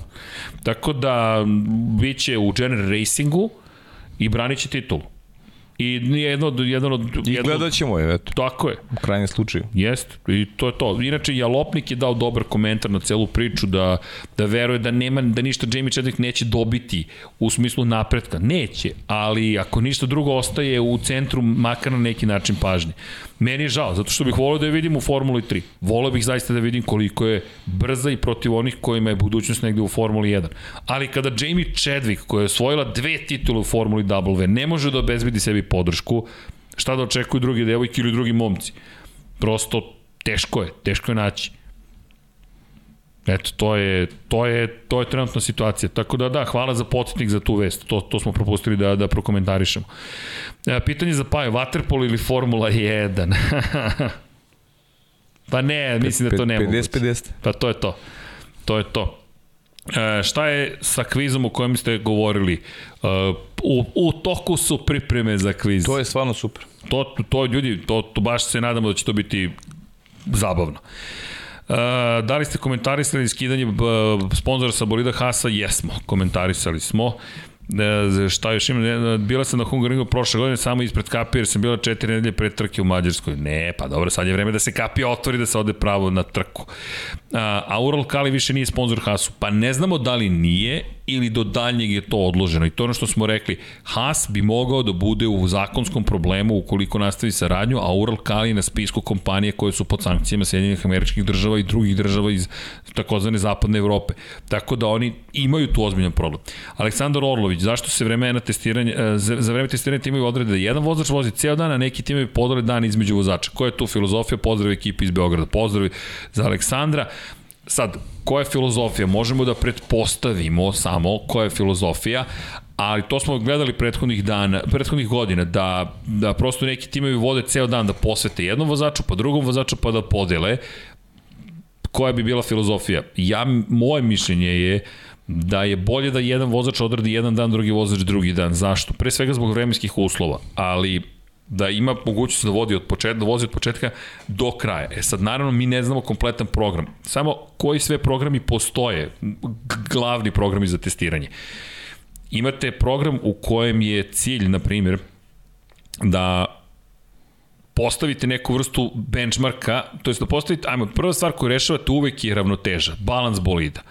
Speaker 2: Tako da, bit će u General Racingu i branit će titulu. I jedno od... Jedno od
Speaker 3: I gledat ćemo je, eto.
Speaker 2: Tako je.
Speaker 3: U krajnjem slučaju.
Speaker 2: Jest, i to je to. Inače, Jalopnik je dao dobar komentar na celu priču da, da veruje da nema, da ništa Jamie Chadwick neće dobiti u smislu napretka. Neće, ali ako ništa drugo ostaje u centru makar na neki način pažnje. Meni je žao, zato što bih volio da je vidim u Formuli 3. Volio bih zaista da vidim koliko je brza i protiv onih kojima je budućnost negde u Formuli 1. Ali kada Jamie Chadwick, koja je osvojila dve titule u Formuli W, ne može da obezbedi sebi podršku, šta da očekuju drugi devojke ili drugi momci? Prosto teško je, teško je naći. Eto, to je, to je, to je trenutna situacija. Tako da da, hvala za podsjetnik za tu vest. To, to smo propustili da, da prokomentarišemo. E, pitanje za Paju, Waterpolo ili Formula 1? pa ne, mislim da to nema.
Speaker 3: 50-50.
Speaker 2: Pa to je to. To je to. E, šta je sa kvizom o kojem ste govorili? E, u, u toku su pripreme za kviz.
Speaker 3: To je stvarno super.
Speaker 2: To, to ljudi, to, to baš se nadamo da će to biti zabavno. Da li ste komentarisali skidanje sponzora sa bolida Hasa? Jesmo, komentarisali smo. E, šta još ima, bila sam na Hungaringu prošle godine samo ispred kapije jer sam bila četiri nedelje pre trke u Mađarskoj. Ne, pa dobro, sad je vreme da se kapija otvori da se ode pravo na trku. A, a Ural Kali više nije sponsor Hasu. Pa ne znamo da li nije ili do daljnjeg je to odloženo. I to ono što smo rekli, Haas bi mogao da bude u zakonskom problemu ukoliko nastavi saradnju, a Ural Kali na spisku kompanije koje su pod sankcijama Sjedinjenih američkih država i drugih država iz takozvane zapadne Evrope. Tako da oni imaju tu ozbiljan problem. Aleksandar Orlović, zašto se vremena testiranja, e, za, za vreme testiranja imaju odrede da jedan vozač vozi ceo dan, a neki timovi podele dan između vozača? Koja je tu filozofija? Pozdrav ekipi iz Beograda. Pozdrav za Aleksandra. Sad, koja je filozofija? Možemo da pretpostavimo samo koja je filozofija, ali to smo gledali prethodnih dana, prethodnih godina, da, da prosto neki timovi vode ceo dan da posvete jednom vozaču, pa drugom vozaču, pa da podele. Koja bi bila filozofija? Ja, moje mišljenje je da je bolje da jedan vozač odradi jedan dan, drugi vozač drugi dan. Zašto? Pre svega zbog vremenskih uslova, ali da ima mogućnost da vodi od početka, da vozi od početka do kraja. E sad, naravno, mi ne znamo kompletan program. Samo koji sve programi postoje, glavni programi za testiranje. Imate program u kojem je cilj, na primjer, da postavite neku vrstu benchmarka, to je da postavite, ajmo, prva stvar koju rešavate uvek je ravnoteža, balans bolida.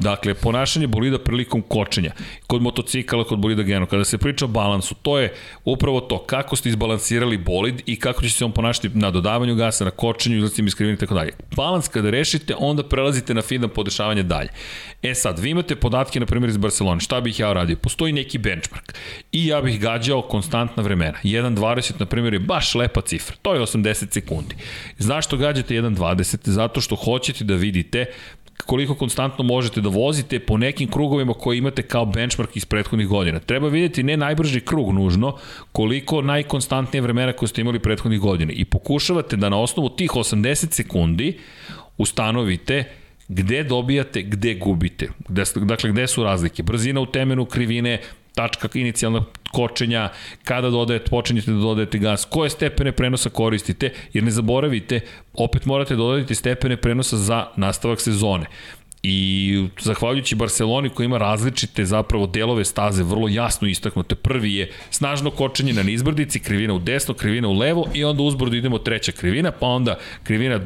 Speaker 2: Dakle, ponašanje bolida prilikom kočenja. Kod motocikala, kod bolida geno. Kada se priča o balansu, to je upravo to kako ste izbalansirali bolid i kako će se on ponašati na dodavanju gasa, na kočenju, izlacima iskrivini i tako dalje. Balans kada rešite, onda prelazite na fina podešavanje dalje. E sad, vi imate podatke, na primjer, iz Barcelona. Šta bih ja uradio? Postoji neki benchmark. I ja bih gađao konstantna vremena. 1.20, na primjer, je baš lepa cifra. To je 80 sekundi. Zašto gađate 1.20? Zato što hoćete da vidite koliko konstantno možete da vozite po nekim krugovima koje imate kao benchmark iz prethodnih godina. Treba vidjeti ne najbrži krug nužno, koliko najkonstantnije vremena koje ste imali prethodnih godina. I pokušavate da na osnovu tih 80 sekundi ustanovite gde dobijate, gde gubite. Gde, dakle, gde su razlike? Brzina u temenu, krivine, tačka inicijalna kočenja, kada dodajete, počinjete da dodajete gas, koje stepene prenosa koristite, jer ne zaboravite, opet morate da dodajete stepene prenosa za nastavak sezone. I zahvaljujući Barceloni koja ima različite zapravo delove staze vrlo jasno istaknute. Prvi je snažno kočenje na nizbrdici, krivina u desno, krivina u levo i onda uzbrdo idemo treća krivina, pa onda krivina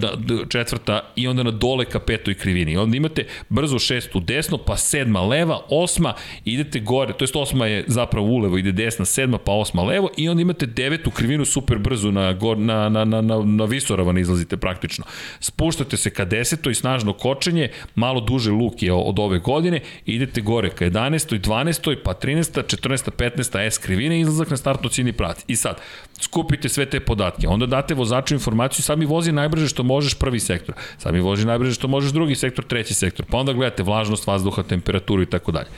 Speaker 2: četvrta i onda na dole ka petoj krivini. I onda imate brzo šestu desno, pa sedma leva, osma, idete gore, to jest osma je zapravo ulevo, ide desna, sedma, pa osma levo i onda imate devetu krivinu super brzo na, gor, na, na, na, na, na visoravan izlazite praktično. Spuštate se ka desetoj, snažno kočenje, malo duže luk je od ove godine, idete gore ka 11. 12. pa 13. 14. 15. S krivine izlazak na startno ciljni prac. I sad, skupite sve te podatke, onda date vozaču informaciju, sad mi vozi najbrže što možeš prvi sektor, sad mi vozi najbrže što možeš drugi sektor, treći sektor, pa onda gledate vlažnost vazduha, temperaturu i tako dalje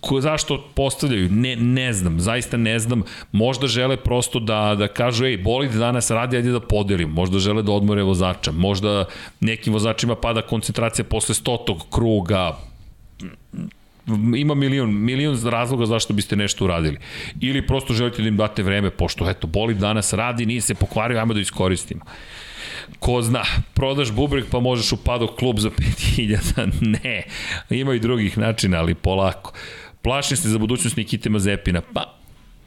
Speaker 2: ko, zašto postavljaju, ne, ne znam, zaista ne znam, možda žele prosto da, da kažu, ej, bolid danas radi, ajde da podelim, možda žele da odmore vozača, možda nekim vozačima pada koncentracija posle stotog kruga, ima milion, milion razloga zašto biste nešto uradili. Ili prosto želite da im date vreme, pošto eto, bolid danas radi, nije se pokvario, ajmo da iskoristimo. Ko zna, prodaš bubrek pa možeš u padok klub za 5000. Ne, ima i drugih načina, ali polako. Plašim se za budućnost Nikite Mazepina. Pa,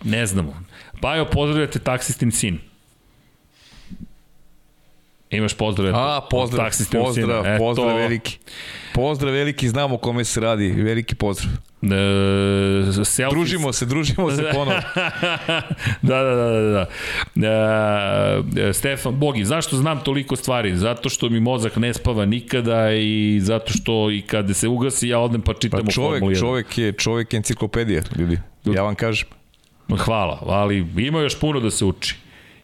Speaker 2: ne znamo. Pa jo, pozdravljate taksistin sin. Imaš pozdrav.
Speaker 3: A, pozdrav, pozdrav, e, pozdrav to... veliki. Pozdrav veliki, znamo kome se radi, veliki pozdrav.
Speaker 2: E, selfies.
Speaker 3: Družimo se, družimo se ponovo.
Speaker 2: da, da, da, da. da. E, Stefan Bogi, zašto znam toliko stvari? Zato što mi mozak ne spava nikada i zato što i kada se ugasi ja odem pa čitam pa
Speaker 3: čovek,
Speaker 2: Formulu 1.
Speaker 3: Čovek je, čovek je enciklopedija, ljudi. Ja vam kažem.
Speaker 2: Hvala, ali ima još puno da se uči.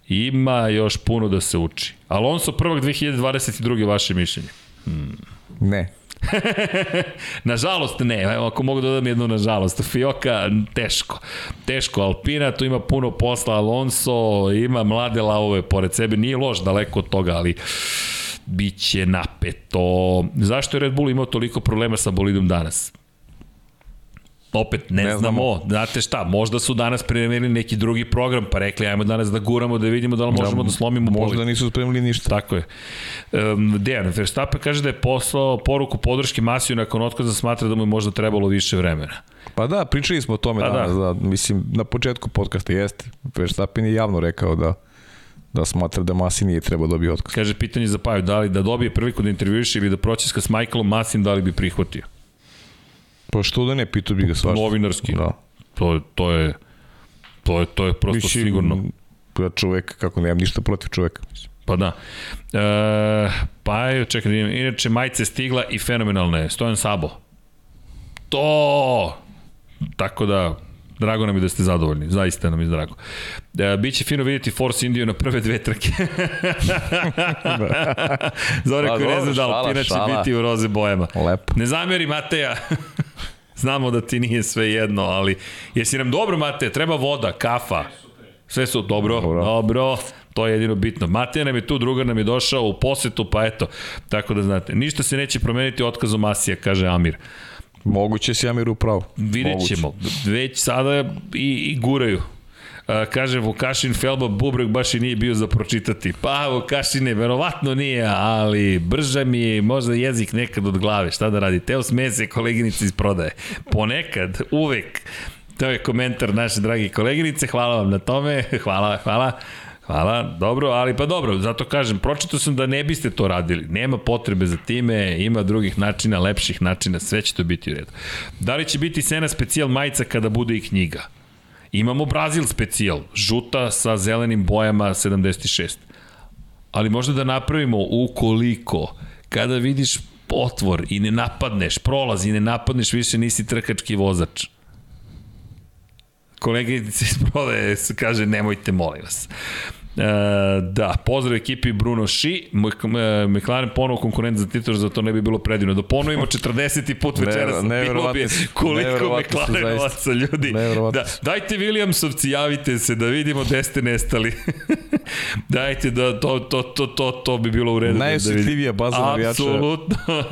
Speaker 2: Ima još puno da se uči. Alonso prvog 2022. vaše mišljenje?
Speaker 3: Hmm. Ne.
Speaker 2: nažalost ne, evo ako mogu da dodam jednu nažalost. Fioka teško. Teško Alpina, tu ima puno posla Alonso, ima mlade lavove pored sebe, nije loš daleko od toga, ali biće napeto. Zašto je Red Bull imao toliko problema sa bolidom danas? Opet ne, ne znamo. znamo. Znate šta, možda su danas pripremili neki drugi program, pa rekli ajmo danas da guramo da vidimo da li možemo da, da slomimo
Speaker 3: Možda bolid. nisu spremili ništa.
Speaker 2: Tako je. Um, Dejan Verstappen kaže da je poslao poruku podrške Masiju nakon otkaza smatra da mu je možda trebalo više vremena.
Speaker 3: Pa da, pričali smo o tome pa danas, da. da. Mislim, na početku podcasta jeste. Verstappen je javno rekao da da smatra da Masi nije trebao da dobiti otkaz.
Speaker 2: Kaže pitanje za Paju, da li da dobije priliku da intervjuiše ili da pročeska s Michaelom Masim, da li bi prihvatio?
Speaker 3: Pa što da ne, pitao bi ga svašta.
Speaker 2: Novinarski.
Speaker 3: Da.
Speaker 2: To, je- to je to je to je prosto
Speaker 3: Mislim,
Speaker 2: sigurno.
Speaker 3: Ja čovek, kako nemam ništa protiv čoveka. mislim.
Speaker 2: Pa da. E, pa je, čekaj, da inače majica je stigla i fenomenalna je. Stojan Sabo. To! Tako da, drago nam je da ste zadovoljni. Zaista nam je drago. E, biće fino vidjeti Force Indio na prve dve trke. Zore
Speaker 3: Pa
Speaker 2: koji ne zna da Alpina će biti u roze bojama.
Speaker 3: Lepo.
Speaker 2: Ne zameri Mateja. Znamo da ti nije sve jedno, ali jesi nam dobro Mateja, treba voda, kafa. Sve su dobro, dobro, dobro. To je jedino bitno. Mateja nam je tu, drugar nam je došao u posetu, pa eto. Tako da znate, ništa se neće promeniti otkazom Masija, kaže Amir.
Speaker 3: Moguće si Amir u pravu.
Speaker 2: Vidjet
Speaker 3: Moguće.
Speaker 2: ćemo. Već sada i, i guraju. A, kaže Vukašin Felba Bubrek baš i nije bio za pročitati. Pa Vukašine, verovatno nije, ali brža mi je možda jezik nekad od glave. Šta da radi? Teo sme se koleginici iz prodaje. Ponekad, uvek. To je komentar naše dragi koleginice. Hvala vam na tome. Hvala, hvala. Hvala, dobro, ali pa dobro, zato kažem, pročitao sam da ne biste to radili. Nema potrebe za time, ima drugih načina, lepših načina, sve će to biti u redu. Da li će biti Sena specijal majica kada bude i knjiga? Imamo Brazil specijal, žuta sa zelenim bojama 76. Ali možda da napravimo ukoliko kada vidiš otvor i ne napadneš, prolaz i ne napadneš, više nisi trkački vozač. Koleginica iz kaže nemojte, molim vas. E, da, pozdrav ekipi Bruno Ši, e, McLaren ponovo konkurent za titul, za to ne bi bilo predivno. Da ponovimo 40. put večeras, bilo bi koliko McLarenovaca ljudi. Da, dajte Williamsovci, javite se da vidimo gde ste nestali. dajte da to, to, to, to, to bi bilo u redu. da
Speaker 3: Najosjetljivija
Speaker 2: vidim.
Speaker 3: baza navijača.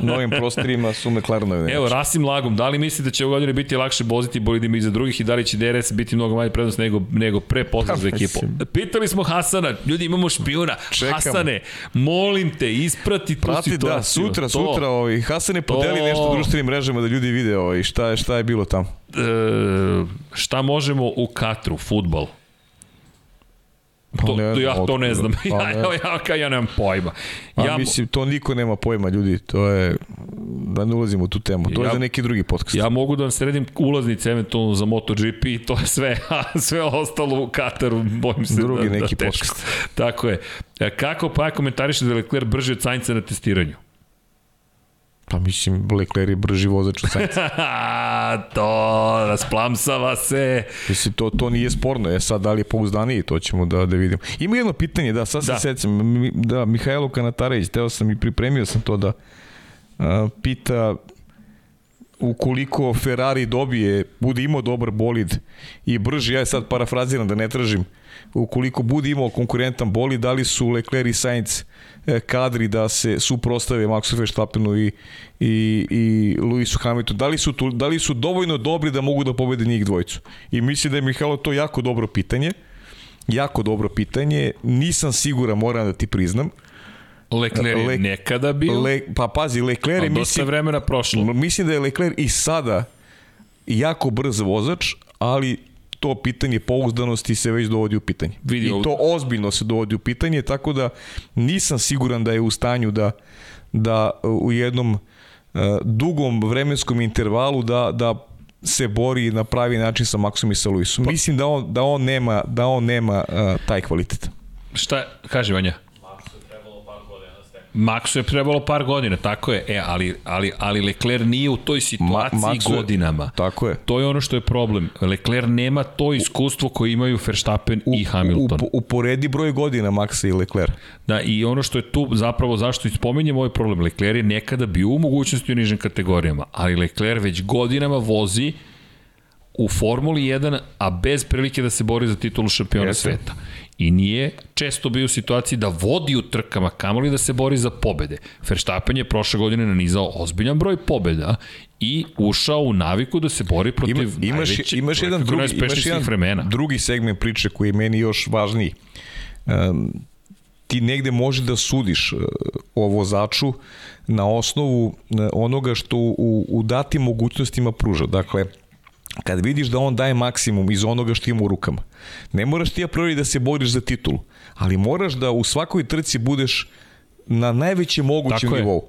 Speaker 3: Novim prostorima su McLarenovi.
Speaker 2: Evo, Rasim Lagom, da li misli da će ove godine biti lakše voziti bolidima iza drugih i da li će DRS biti mnogo manje prednost nego, nego pre pozdrav za
Speaker 3: Pa,
Speaker 2: ekipu? Pitali smo Hasana, ljudi imamo špijuna.
Speaker 3: Čekamo.
Speaker 2: Hasane, molim te, isprati tu
Speaker 3: Prati,
Speaker 2: situaciju.
Speaker 3: da, sutra,
Speaker 2: To.
Speaker 3: sutra, ovaj, Hasan je podeli
Speaker 2: To.
Speaker 3: nešto društvenim mrežama da ljudi vide ovaj, šta, je, šta je bilo tamo.
Speaker 2: E, šta možemo u Katru, futbol?
Speaker 3: Pa
Speaker 2: To,
Speaker 3: ne
Speaker 2: to, ja to ne znam.
Speaker 3: Pa ne.
Speaker 2: ja, ja, ja, ja nemam pojma.
Speaker 3: A
Speaker 2: Ja,
Speaker 3: mislim, to niko nema pojma, ljudi, to je, da ne ulazimo u tu temu, to
Speaker 2: Ja-
Speaker 3: je za neki drugi podcast.
Speaker 2: Ja mogu da vam sredim ulaznice eventualno za MotoGP i to je sve, a sve ostalo u Kataru, bojim se
Speaker 3: Drugi
Speaker 2: da,
Speaker 3: neki
Speaker 2: da teško.
Speaker 3: podcast.
Speaker 2: Tako je. E, Kako pa komentariše da je Leclerc brži od Sainca na testiranju?
Speaker 3: Pa mislim, Leclerc je brži vozač od Sainca.
Speaker 2: to, rasplamsava se.
Speaker 3: Mislim, to, to nije sporno. E sad, da li je pouzdaniji, to ćemo da, da vidimo. Ima jedno pitanje, da, sad se
Speaker 2: Da.
Speaker 3: Mi- Da, Mihajlo Kanatarević, teo sam i pripremio sam to da a, pita ukoliko Ferrari dobije, bude imao dobar bolid i brži, ja sad parafraziram da ne tražim, ukoliko bude imao konkurentan bolid, da li su Leclerc i Sainz kadri da se suprostave Maxu Verstappenu i, i, i Lewisu Hamiltonu, da li, su tu, da li su dovoljno dobri da mogu da pobede njih dvojicu? I mislim da je Mihajlo to jako dobro pitanje, jako dobro pitanje, nisam siguran, moram da ti priznam,
Speaker 2: Leclerc je
Speaker 3: Le-
Speaker 2: nekada bio,
Speaker 3: Le, pa pazi, Leclerc
Speaker 2: a
Speaker 3: je
Speaker 2: dosta
Speaker 3: mislim,
Speaker 2: vremena prošlo.
Speaker 3: Mislim da je Leclerc i sada jako brz vozač, ali to pitanje pouzdanosti se već dovodi u pitanje.
Speaker 2: Vidi
Speaker 3: I
Speaker 2: ovde-
Speaker 3: to ozbiljno se dovodi u pitanje, tako da nisam siguran da je u stanju da, da u jednom uh, dugom vremenskom intervalu da, da se bori na pravi način sa Maxom i sa Luisom. Mislim da on, da on nema, da on nema uh, taj kvalitet.
Speaker 2: Šta, kaže Vanja? Maxu je trebalo par godina, tako je. E, ali, ali, ali Leclerc nije u toj situaciji
Speaker 3: Ma- Maxu je-
Speaker 2: godinama.
Speaker 3: Tako je.
Speaker 2: To je ono što je problem. Leclerc nema to iskustvo koje imaju Verstappen i Hamilton.
Speaker 3: U, uporedi broj godina Maxa i Leclerc.
Speaker 2: Da, i ono što je tu zapravo zašto i spominjem ovaj problem, Leclerc je nekada bio u mogućnosti u nižim kategorijama, ali Leclerc već godinama vozi u Formuli 1, a bez prilike da se bori za titulu šampiona
Speaker 3: Jeste.
Speaker 2: sveta. I nije često bio u situaciji da vodi u trkama, kamoli da se bori za pobede. Verstappen je prošle godine nanizao ozbiljan broj pobeda i ušao u naviku da se bori protiv
Speaker 3: Ima, imaš,
Speaker 2: najvećih,
Speaker 3: imaš jedan drugi, imaš jedan
Speaker 2: vremena.
Speaker 3: drugi segment priče koji je meni još važniji. Um, ti negde možeš da sudiš uh, o vozaču na osnovu uh, onoga što u, u datim mogućnostima pruža. Dakle, kad vidiš da on daje maksimum iz onoga što ima u rukama, ne moraš ti a priori da se boriš za titulu, ali moraš da u svakoj trci budeš na najvećem mogućem
Speaker 2: Tako je.
Speaker 3: nivou.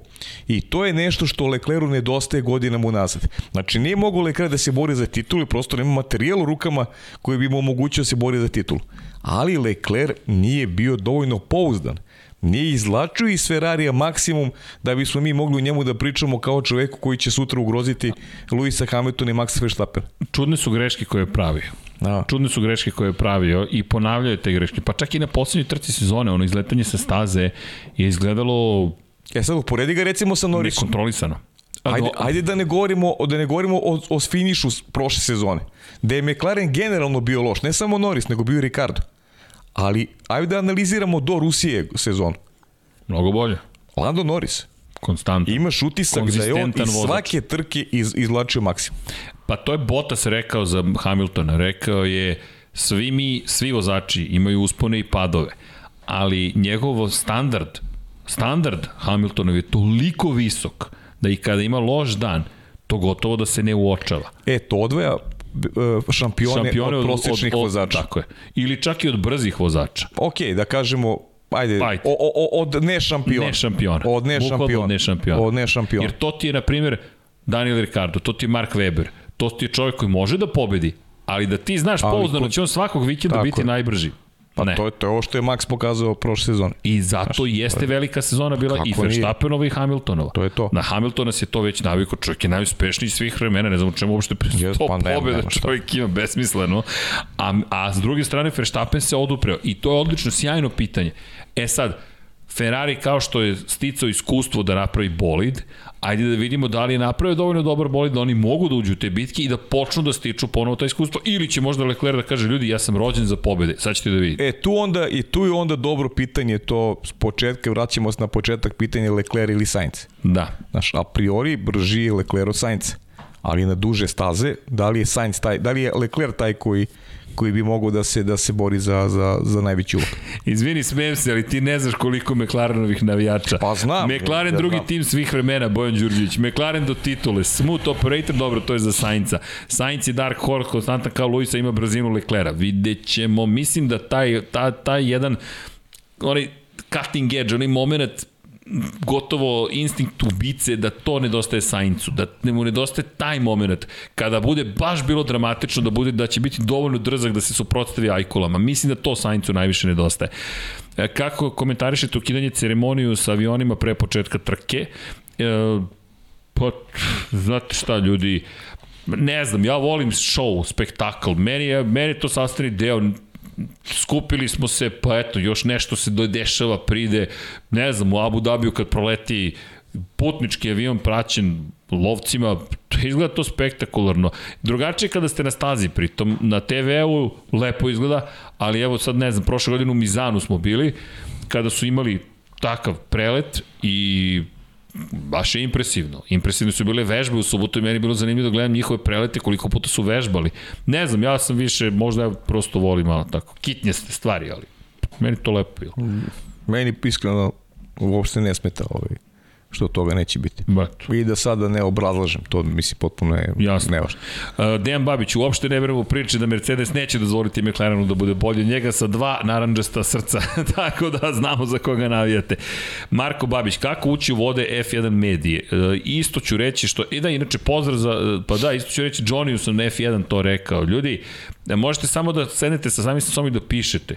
Speaker 3: I to je nešto što Lecleru nedostaje godinama unazad. Znači, nije mogu Lecler da se bori za titulu, prosto nema materijal u rukama koji bi mu omogućio da se bori za titulu. Ali Lecler nije bio dovoljno pouzdan. Nije izlačio iz Ferrarija maksimum da bismo mi mogli u njemu da pričamo kao čoveku koji će sutra ugroziti Luisa Hamiltona i Maxa Verstappen.
Speaker 2: Čudne su greške koje je pravio.
Speaker 3: Da.
Speaker 2: Čudne su greške koje je pravio i ponavljaju te greške. Pa čak i na poslednjoj trci sezone, ono izletanje sa staze je izgledalo
Speaker 3: E sad, uporedi ga recimo sa Norrisom.
Speaker 2: nekontrolisano.
Speaker 3: Ajde, ajde da ne govorimo, da ne govorimo o, o finišu prošle sezone. Da je McLaren generalno bio loš, ne samo Norris, nego bio i Ricardo. Ali, ajde da analiziramo do Rusije sezonu.
Speaker 2: Mnogo bolje.
Speaker 3: Lando Norris,
Speaker 2: Konstantno.
Speaker 3: imaš utisak da je on iz
Speaker 2: vozač.
Speaker 3: svake trke iz, izvlačio maksimum.
Speaker 2: Pa to je Bottas rekao za Hamiltona. Rekao je svi mi, svi vozači imaju uspone i padove, ali njegov standard, standard Hamiltonov je toliko visok da i kada ima loš dan, to gotovo da se ne uočava.
Speaker 3: E, to odvaja šampione,
Speaker 2: Šampione
Speaker 3: od prosječnih vozača.
Speaker 2: Tako je. Ili čak i od brzih vozača.
Speaker 3: Ok, da kažemo, ajde,
Speaker 2: Ajde.
Speaker 3: O, o, od ne šampiona.
Speaker 2: Ne šampiona.
Speaker 3: Od ne
Speaker 2: Bukvalno
Speaker 3: šampiona.
Speaker 2: Od ne šampiona.
Speaker 3: Od ne šampiona.
Speaker 2: Jer to ti je, na primjer, Daniel Ricardo, to ti je Mark Webber, to ti je čovjek koji može da pobedi, ali da ti znaš pouzdano da će on svakog vikenda biti
Speaker 3: je.
Speaker 2: najbrži.
Speaker 3: Pa
Speaker 2: ne.
Speaker 3: to je, to je ovo što je Max pokazao prošle sezone.
Speaker 2: I zato jeste velika sezona bila
Speaker 3: Kako
Speaker 2: i? Verstappenova i Hamiltonova.
Speaker 3: To je to.
Speaker 2: Na Hamiltona se to već navikao, čovjek je najuspešniji svih vremena, ne znam u čemu uopšte to
Speaker 3: pa nema,
Speaker 2: pobjeda
Speaker 3: nema
Speaker 2: čovjek ima besmisleno. A, a s druge strane Verstappen se odupreo i to je odlično, sjajno pitanje. E sad, Ferrari kao što je sticao iskustvo da napravi bolid, ajde da vidimo da li je napravio dovoljno dobar bolid da oni mogu da uđu u te bitke i da počnu da stiču ponovo ta iskustvo ili će možda Leclerc da kaže ljudi ja sam rođen za pobede, sad ćete da vidite.
Speaker 3: E, tu onda, i tu je onda dobro pitanje, to s početka, vraćamo se na početak pitanje Leclerc ili Sainz.
Speaker 2: Da.
Speaker 3: Znaš, a priori brži je Leclerc od Sainz. Ali na duže staze, da li je Sainz taj, da li je Leclerc taj koji koji bi mogao da se da se bori za, za, za najveći ulog.
Speaker 2: Izvini, smijem se, ali ti ne znaš koliko McLarenovih navijača.
Speaker 3: Pa znam.
Speaker 2: McLaren
Speaker 3: Ja
Speaker 2: drugi
Speaker 3: znam.
Speaker 2: tim svih vremena, Bojan Đurđević. McLaren do titule, smooth operator, dobro, to je za Sainca. Sainz je Dark Horse, konstantan kao Luisa, ima brzinu Leclera. Vidjet ćemo, mislim da taj, ta, taj jedan, onaj cutting edge, onaj moment gotovo instinkt ubice da to nedostaje Saincu, da ne mu nedostaje taj moment kada bude baš bilo dramatično da bude da će biti dovoljno drzak da se suprotstavi ajkulama. Mislim da to Saincu najviše nedostaje. E, Kako komentarišete ukidanje ceremoniju sa avionima pre početka trke? E, pa, znate šta ljudi, ne znam, ja volim show, spektakl, meni je, meni je to sastavni deo, skupili smo se, pa eto, još nešto se dešava, pride, ne znam, u Abu Dhabiju kad proleti putnički avion praćen lovcima, to izgleda to spektakularno. Drugačije kada ste na stazi, pritom na TV-u lepo izgleda, ali evo sad ne znam, prošle godine u Mizanu smo bili, kada su imali takav prelet i baš je impresivno. Impresivne su bile vežbe u subotu i meni je bilo zanimljivo da gledam njihove prelete koliko puta su vežbali. Ne znam, ja sam više, možda ja prosto volim malo tako, kitnjaste stvari, ali meni to lepo bilo.
Speaker 3: Meni iskreno uopšte ne smeta ovaj, što toga neće biti.
Speaker 2: Bato.
Speaker 3: I da sada ne obrazlažem, to mislim potpuno je
Speaker 2: Jasno.
Speaker 3: nevažno.
Speaker 2: Uh, Dejan Babić, uopšte ne verujemo u priče da Mercedes neće dozvoliti McLarenu da bude bolje njega sa dva naranđasta srca, tako da znamo za koga navijate. Marko Babić, kako ući u vode F1 medije? Uh, isto ću reći što, i da, inače pozdrav za, pa da, isto ću reći Johnny sam na F1 to rekao. Ljudi, e, možete samo da sednete sa sami sa sobom i da pišete.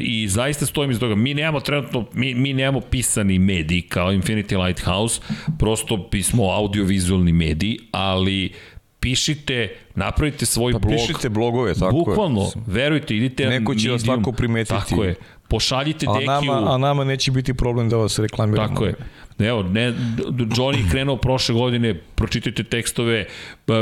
Speaker 2: I zaista stojim iz toga. Mi nemamo trenutno, mi, mi nemamo pisani mediji kao Infinity Lighthouse, prosto pismo audiovizualni mediji, ali pišite, napravite svoj
Speaker 3: Pa
Speaker 2: blog.
Speaker 3: pišite blogove, tako je.
Speaker 2: Bukvalno, verujte, idite
Speaker 3: Neko će vas tako primetiti.
Speaker 2: Tako je. Pošaljite
Speaker 3: A
Speaker 2: Dekiju.
Speaker 3: nama, a nama neće biti problem da vas reklamiramo.
Speaker 2: Tako je. Evo, ne, Johnny je krenuo prošle godine, pročitajte tekstove,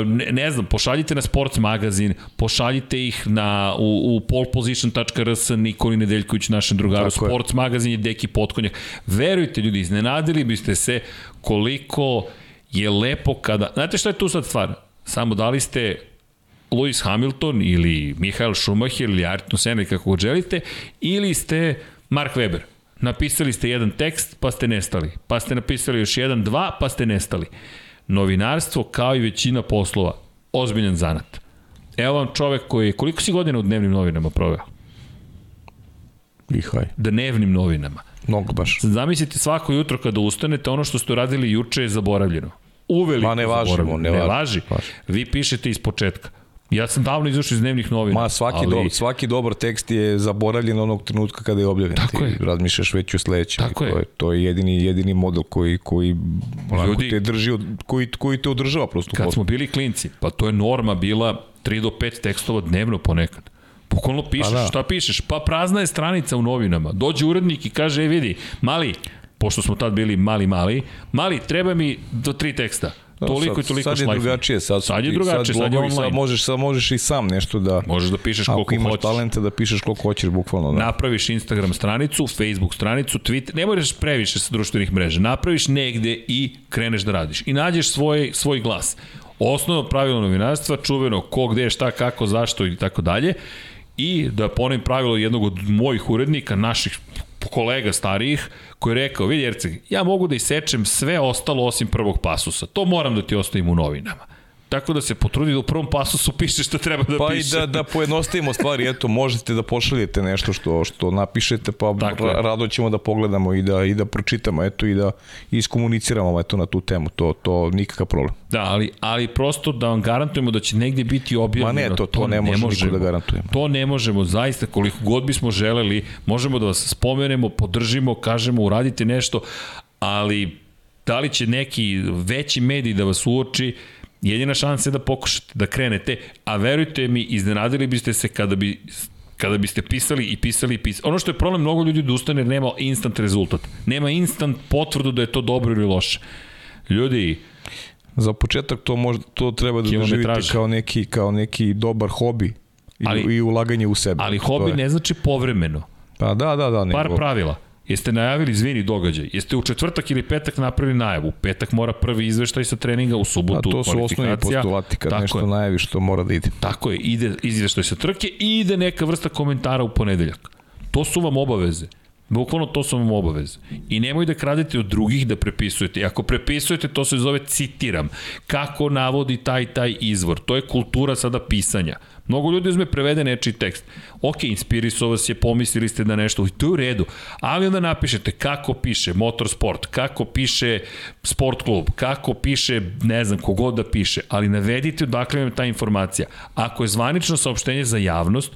Speaker 2: ne, ne znam, pošaljite na Sports magazin, pošaljite ih na, u, u poleposition.rs Nikoli Nedeljković, našem drugaru.
Speaker 3: Tako je.
Speaker 2: Sports magazin je Deki Potkonjak. Verujte ljudi, iznenadili biste se koliko je lepo kada... Znate šta je tu sad stvar? Samo da li ste Lewis Hamilton ili Michael Schumacher ili Ayrton Senna kako god želite, ili ste Mark Webber. Napisali ste jedan tekst, pa ste nestali. Pa ste napisali još jedan, dva, pa ste nestali. Novinarstvo, kao i većina poslova, ozbiljan zanat. Evo vam čovek koji je, koliko si godina u dnevnim novinama proveo?
Speaker 3: Ihaj.
Speaker 2: Dnevnim novinama.
Speaker 3: Mnogo baš.
Speaker 2: Zamislite svako jutro kada ustanete, ono što ste uradili juče je zaboravljeno. Uveliko
Speaker 3: Ma ne važi,
Speaker 2: zaboravljeno.
Speaker 3: ne
Speaker 2: ne
Speaker 3: važi.
Speaker 2: Važi. Vi pišete iz početka. Ja sam davno izašao iz dnevnih novina.
Speaker 3: Ma svaki,
Speaker 2: ali...
Speaker 3: ali... do, svaki dobar tekst je zaboravljen onog trenutka kada je objavljen.
Speaker 2: Tako
Speaker 3: Ti
Speaker 2: je.
Speaker 3: razmišljaš već o sledećem.
Speaker 2: Tako
Speaker 3: I to
Speaker 2: je.
Speaker 3: je. To je jedini, jedini model koji, koji onako
Speaker 2: Ljudi-
Speaker 3: te drži, od, koji, koji te održava prosto. u
Speaker 2: Kad smo bili klinci, pa to je norma bila 3 do 5 tekstova dnevno ponekad. Bukvalno pišeš,
Speaker 3: Pa da.
Speaker 2: šta pišeš? Pa prazna je stranica u novinama. Dođe urednik i kaže, e vidi, mali, pošto smo tad bili mali, mali, mali, treba mi do tri teksta. Toliko i toliko
Speaker 3: sad je
Speaker 2: šlajfova.
Speaker 3: drugačije, sad,
Speaker 2: sad je drugačije, sad, je
Speaker 3: blogovi,
Speaker 2: online.
Speaker 3: Sad možeš, sad možeš i sam nešto da...
Speaker 2: Možeš da pišeš
Speaker 3: Ako
Speaker 2: koliko
Speaker 3: imaš
Speaker 2: hoćeš.
Speaker 3: talenta da pišeš koliko hoćeš, bukvalno. Da.
Speaker 2: Napraviš Instagram stranicu, Facebook stranicu, Twitter, ne moraš previše sa društvenih mreža. Napraviš negde i kreneš da radiš. I nađeš svoj, svoj glas. Osnovno pravilo novinarstva, čuveno ko, gde, šta, kako, zašto i tako dalje. I da ponovim pravilo jednog od mojih urednika, naših kolega starijih, koji je rekao, vidi Erceg, ja mogu da isečem sve ostalo osim prvog pasusa. To moram da ti ostavim u novinama. Tako da se potrudi da u prvom pasusu piše što treba da
Speaker 3: Pa
Speaker 2: piše.
Speaker 3: i da, da pojednostavimo stvari, eto, možete da pošaljete nešto što, što napišete, pa
Speaker 2: Tako
Speaker 3: ra, rado ćemo da pogledamo i da, i da pročitamo, eto, i da iskomuniciramo eto, na tu temu, to, to nikakav problem.
Speaker 2: Da, ali, ali prosto da vam garantujemo da će negde biti objavljeno.
Speaker 3: Ma ne, to- to ne može niko da garantujemo.
Speaker 2: To ne možemo, zaista, koliko god bismo želeli, možemo da vas spomenemo, podržimo, kažemo, uradite nešto, ali da li će neki veći medij da vas uoči, jedina šansa je da pokušate da krenete, a verujte mi, iznenadili biste se kada bi kada biste pisali i pisali i pisali. Ono što je problem, mnogo ljudi odustane jer nema instant rezultat. Nema instant potvrdu da je to dobro ili loše. Ljudi,
Speaker 3: Za početak to možda to treba da doživite kao neki kao neki dobar hobi i,
Speaker 2: Ali-
Speaker 3: i ulaganje u sebe.
Speaker 2: ali hobi ne znači povremeno.
Speaker 3: Pa da, da, da.
Speaker 2: Par
Speaker 3: nego-
Speaker 2: pravila. Jeste najavili zvini događaj. Jeste u četvrtak ili petak napravili najavu. U petak mora prvi izveštaj sa treninga, u
Speaker 3: A
Speaker 2: subotu
Speaker 3: to su osnovni postulati kad
Speaker 2: Tako
Speaker 3: nešto
Speaker 2: je.
Speaker 3: najaviš to mora da ide.
Speaker 2: Tako je, ide izveštaj sa trke i ide neka vrsta komentara u ponedeljak. To su vam obaveze. Bukvalno to su vam obaveze. I nemoj da kradete od drugih da prepisujete. I ako prepisujete, to se zove citiram. Kako navodi taj taj izvor. To je kultura sada pisanja. Mnogo ljudi uzme prevede nečiji tekst. Ok, inspirisao vas je, pomislili ste da nešto, i to je u redu. Ali onda napišete kako piše motorsport, kako piše sport klub, kako piše, ne znam, kogod da piše, ali navedite odakle vam ta informacija. Ako je zvanično saopštenje za javnost,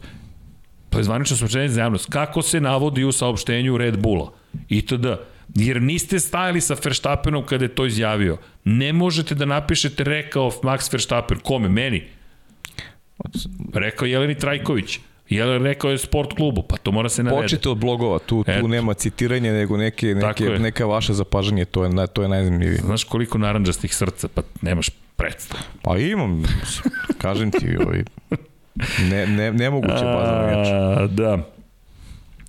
Speaker 2: To je zvanično saopštenje za javnost. Kako se navodi u saopštenju Red Bulla? Itd. Jer niste stajali sa Verstappenom kada je to izjavio. Ne možete da napišete rekao Max Verstappen. Kome? Meni? Rekao Jeleni Trajković. Jelen rekao je sport klubu, pa to mora se navede.
Speaker 3: Počite od blogova, tu,
Speaker 2: Eto.
Speaker 3: tu nema citiranja, nego neke, neke, neka vaša zapažanje, to je, to je najzanimljivije.
Speaker 2: Znaš koliko naranđastih srca, pa nemaš predstav.
Speaker 3: Pa imam, kažem ti, ovaj, ne, ne, nemoguće baza navijača.
Speaker 2: A, da.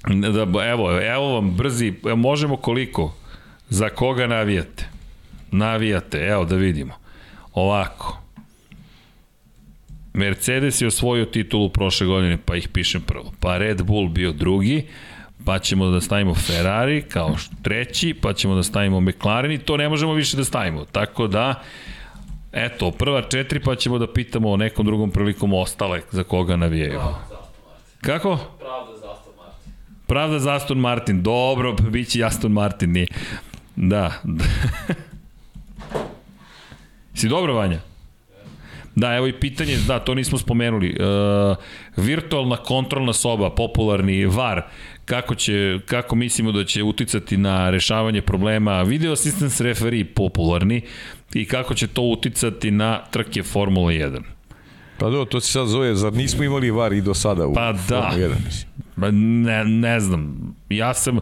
Speaker 2: Da, evo, evo vam brzi, možemo koliko? Za koga navijate? Navijate, evo da vidimo. Ovako. Mercedes je osvojio titulu prošle godine, pa ih pišem prvo. Pa Red Bull bio drugi, pa ćemo da stavimo Ferrari kao treći, pa ćemo da stavimo McLaren i to ne možemo više da stavimo. Tako da, eto, prva četiri, pa ćemo da pitamo o nekom drugom prilikom ostale za koga navijaju. Kako? Pravda za Aston Martin. Pravda za Aston Martin. Dobro, bit će Aston Martin. Nije. Da. si dobro, Vanja? Da, evo i pitanje, da, to nismo spomenuli. E, virtualna kontrolna soba, popularni VAR, kako, će, kako mislimo da će uticati na rešavanje problema video assistance referee, popularni, i kako će to uticati na trke Formula 1?
Speaker 3: Pa do, to se sad zove, zar nismo imali var i do sada u
Speaker 2: Pa da.
Speaker 3: Formula 1, mislim.
Speaker 2: Ba, ne, ne znam. Ja sam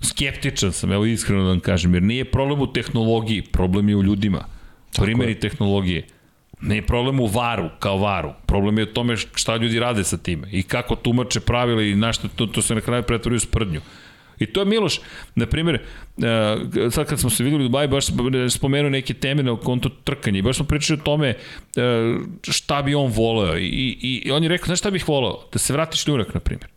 Speaker 2: skeptičan sam, evo iskreno da vam kažem, jer nije problem u tehnologiji, problem je u ljudima. Primjeri tehnologije. Nije problem u varu, kao varu. Problem je u tome šta ljudi rade sa time i kako tumače pravila i na što to, to se na kraju pretvori u sprdnju. I to je Miloš, na primjer, e, sad kad smo se videli u Dubai, baš spomenuo neke teme na konto trkanja i baš smo pričali o tome e, šta bi on voleo i, i, i on je rekao, znaš šta bih voleo? Da se vrati šljunak, na primjer.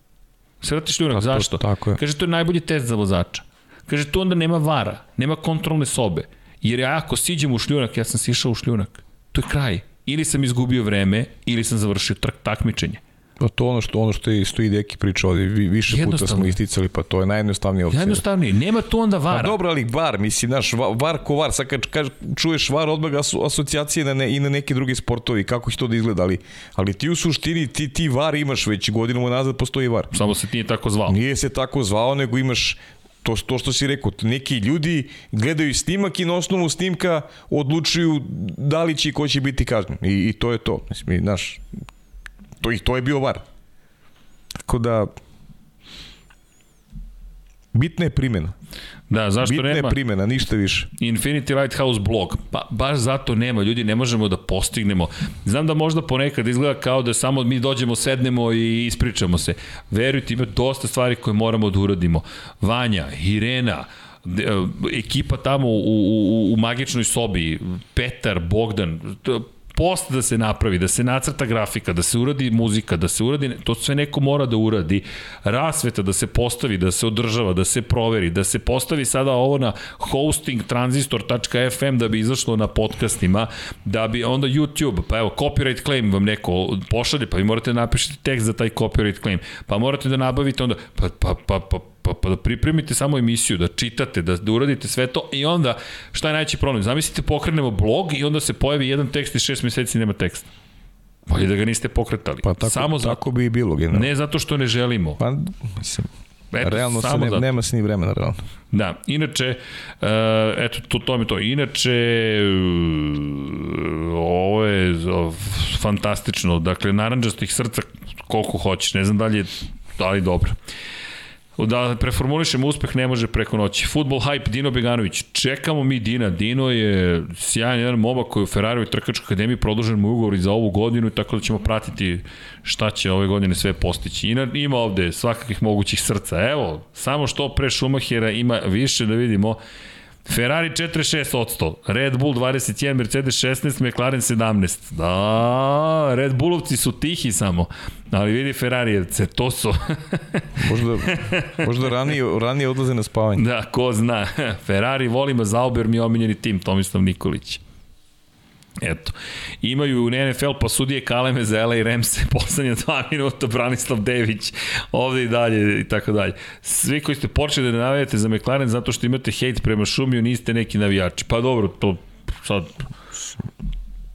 Speaker 2: Da se vrati šljunak, zašto?
Speaker 3: tako je.
Speaker 2: Kaže, to je najbolji test za vozača. Kaže, tu onda nema vara, nema kontrolne sobe. Jer ja ako siđem u šljunak, ja sam sišao u šljunak. To je kraj. Ili sam izgubio vreme, ili sam završio trk takmičenje.
Speaker 3: Pa to ono što ono što je isto i Deki priča ovde, vi, više puta smo isticali, pa to je najjednostavnija opcija.
Speaker 2: Najjednostavnije, nema tu onda vara.
Speaker 3: Pa dobro, ali var, mislim, naš var ko var, sad kad, kad čuješ var, odmah asocijacije na ne, i na neki drugi sportovi, kako će to da izgleda, ali, ali ti u suštini, ti, ti var imaš već godinu nazad postoji var.
Speaker 2: Samo se ti nije tako zvao.
Speaker 3: Nije se tako zvao, nego imaš to, to što si rekao, neki ljudi gledaju snimak i na osnovu snimka odlučuju da li će i ko će biti kažnjen. I, i to je to. Mislim, znaš, to, i to je bio var. Tako da, bitna je primjena.
Speaker 2: Da, zašto
Speaker 3: Bitna
Speaker 2: nema?
Speaker 3: Bitna je primjena, ništa više.
Speaker 2: Infinity Lighthouse blog. Pa baš zato nema, ljudi, ne možemo da postignemo. Znam da možda ponekad izgleda kao da samo mi dođemo, sednemo i ispričamo se. Verujte, ima dosta stvari koje moramo da uradimo. Vanja, Irena, e, ekipa tamo u, u, u magičnoj sobi, Petar, Bogdan, post da se napravi, da se nacrta grafika, da se uradi muzika, da se uradi, to sve neko mora da uradi, rasveta da se postavi, da se održava, da se proveri, da se postavi sada ovo na hosting transistor.fm da bi izašlo na podcastima, da bi onda YouTube, pa evo, copyright claim vam neko pošalje, pa vi morate da napišete tekst za taj copyright claim, pa morate da nabavite onda, pa, pa, pa, pa, pa, pa da pripremite samo emisiju, da čitate, da, da uradite sve to i onda šta je najveći problem? Zamislite pokrenemo blog i onda se pojavi jedan tekst i šest meseci nema teksta. Bolje da ga niste pokretali.
Speaker 3: Pa tako, samo za... tako bi i bilo. Generalno.
Speaker 2: Ne zato što ne želimo.
Speaker 3: Pa, mislim, Eto, realno se ne, nema se ni vremena, realno.
Speaker 2: Da, inače, uh, eto, to, to mi to. Inače, uh, ovo je uh, fantastično. Dakle, naranđastih srca koliko hoćeš. Ne znam da li je, da li dobro. Uh, da preformulišemo uspeh ne može preko noći. Futbol hype Dino Beganović. Čekamo mi Dina. Dino je sjajan jedan momak koji u Ferrari trkačkoj akademiji produžen mu ugovor za ovu godinu tako da ćemo pratiti šta će ove godine sve postići. I ima ovde svakakvih mogućih srca. Evo, samo što pre Schumachera ima više da vidimo. Ferrari 46%, Red Bull 21, Mercedes 16, McLaren 17. Da, Red Bullovci su tihi samo, ali vidi Ferrarijevce, to su.
Speaker 3: možda, možda ranije, ranije odlaze na spavanje.
Speaker 2: Da, ko zna. Ferrari volimo Zauber, mi omiljeni tim, Tomislav Nikolić. Eto. Imaju u NFL pa sudije Kaleme za LA Ramse, poslednja dva minuta, Branislav Dević, ovde i dalje i tako dalje. Svi koji ste počeli da navijate za McLaren zato što imate hejt prema Šumiju, niste neki navijači. Pa dobro, to sad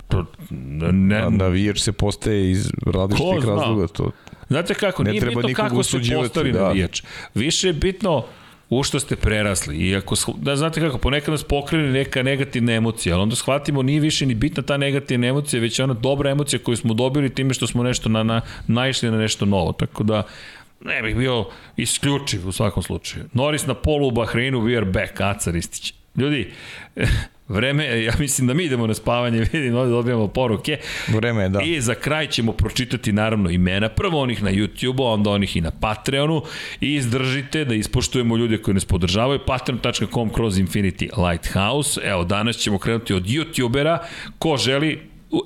Speaker 3: to, ne, A navijač se postaje iz različitih razloga. To,
Speaker 2: Znate kako, nije bitno kako se postavi da. navijač. Više je bitno u što ste prerasli. I ako, da znate kako, ponekad nas pokrene neka negativna emocija, ali onda shvatimo nije više ni bitna ta negativna emocija, već je ona dobra emocija koju smo dobili time što smo nešto na, na, naišli na nešto novo. Tako da, ne bih bio isključiv u svakom slučaju. Norris na polu u Bahreinu, we are back, Aca Ristić. Ljudi, Vreme, ja mislim da mi idemo na spavanje, vidim, ovde dobijamo poruke.
Speaker 3: Vreme je, da.
Speaker 2: I za kraj ćemo pročitati naravno imena, prvo onih na YouTube-u, onda onih i na Patreonu i izdržite da ispoštujemo ljude koji nas podržavaju, patreon.com kroz Infinity Lighthouse. Evo, danas ćemo krenuti od YouTubera. Ko želi,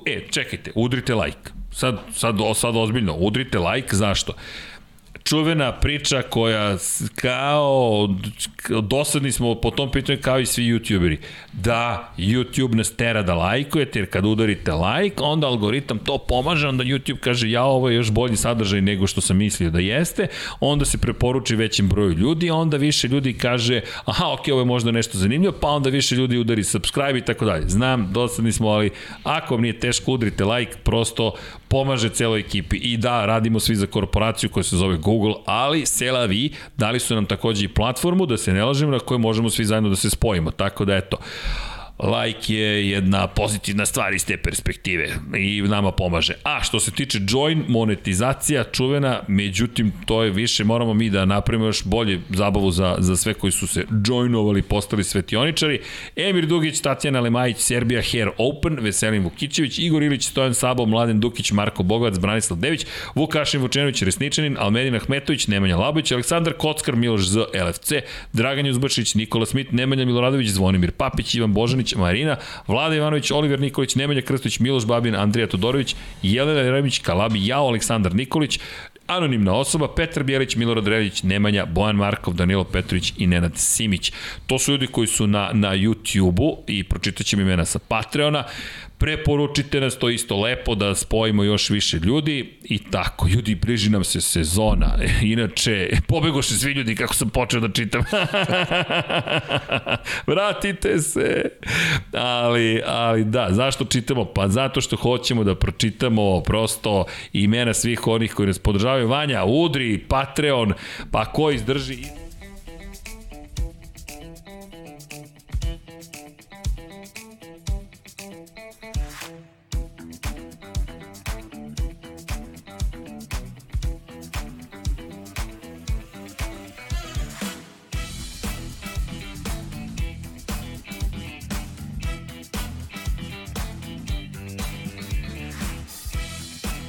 Speaker 2: e, čekajte, udrite like. Sad, sad, sad ozbiljno, udrite like, zašto? Čuvena priča koja kao dosadni smo po tom pitanju kao i svi youtuberi. Da, YouTube nas tera da lajkujete, jer kad udarite like, onda algoritam to pomaže, onda YouTube kaže ja ovo je još bolji sadržaj nego što sam mislio da jeste, onda se preporuči većim broju ljudi, onda više ljudi kaže aha, ok, ovo je možda nešto zanimljivo, pa onda više ljudi udari subscribe i tako dalje. Znam, dosadni smo, ali ako vam nije teško, udrite like, prosto pomaže celoj ekipi. I da, radimo svi za korporaciju koja se zove Google, ali Sela Vi dali su nam takođe i platformu, da se ne lažemo, na kojoj možemo svi zajedno da se spojimo. Tako da eto, like je jedna pozitivna stvar iz te perspektive i nama pomaže. A što se tiče join, monetizacija čuvena, međutim to je više, moramo mi da napravimo još bolje zabavu za, za sve koji su se joinovali, postali svetioničari. Emir Dugić, Tatjana Lemajić, Serbia Hair Open, Veselin Vukićević, Igor Ilić, Stojan Sabo, Mladen Dukić, Marko Bogovac, Branislav Dević, Vukašin Vučenović, Resničanin, Almedin Ahmetović, Nemanja Labović, Aleksandar Kockar, Miloš Z, LFC, Dragan Juzbašić, Nikola Smit, Nemanja Miloradović, Zvonimir Papić, Ivan Božanić, Ivanović, Marina, Vlada Ivanović, Oliver Nikolić, Nemanja Krstović, Miloš Babin, Andrija Todorović, Jelena Jeremić, Kalabi, Jao, Aleksandar Nikolić, anonimna osoba, Petar Bjelić, Milorad Reljić, Nemanja, Bojan Markov, Danilo Petrović i Nenad Simić. To su ljudi koji su na, na YouTube-u i pročitat ćemo imena sa Patreona. Preporučite nas, to isto lepo da spojimo još više ljudi i tako, ljudi, bliži nam se sezona. Inače, pobegoše svi ljudi kako sam počeo da čitam. Vratite se. Ali, ali da, zašto čitamo? Pa zato što hoćemo da pročitamo prosto imena svih onih koji nas podržavaju. Vanja, Udri, Patreon, pa ko izdrži...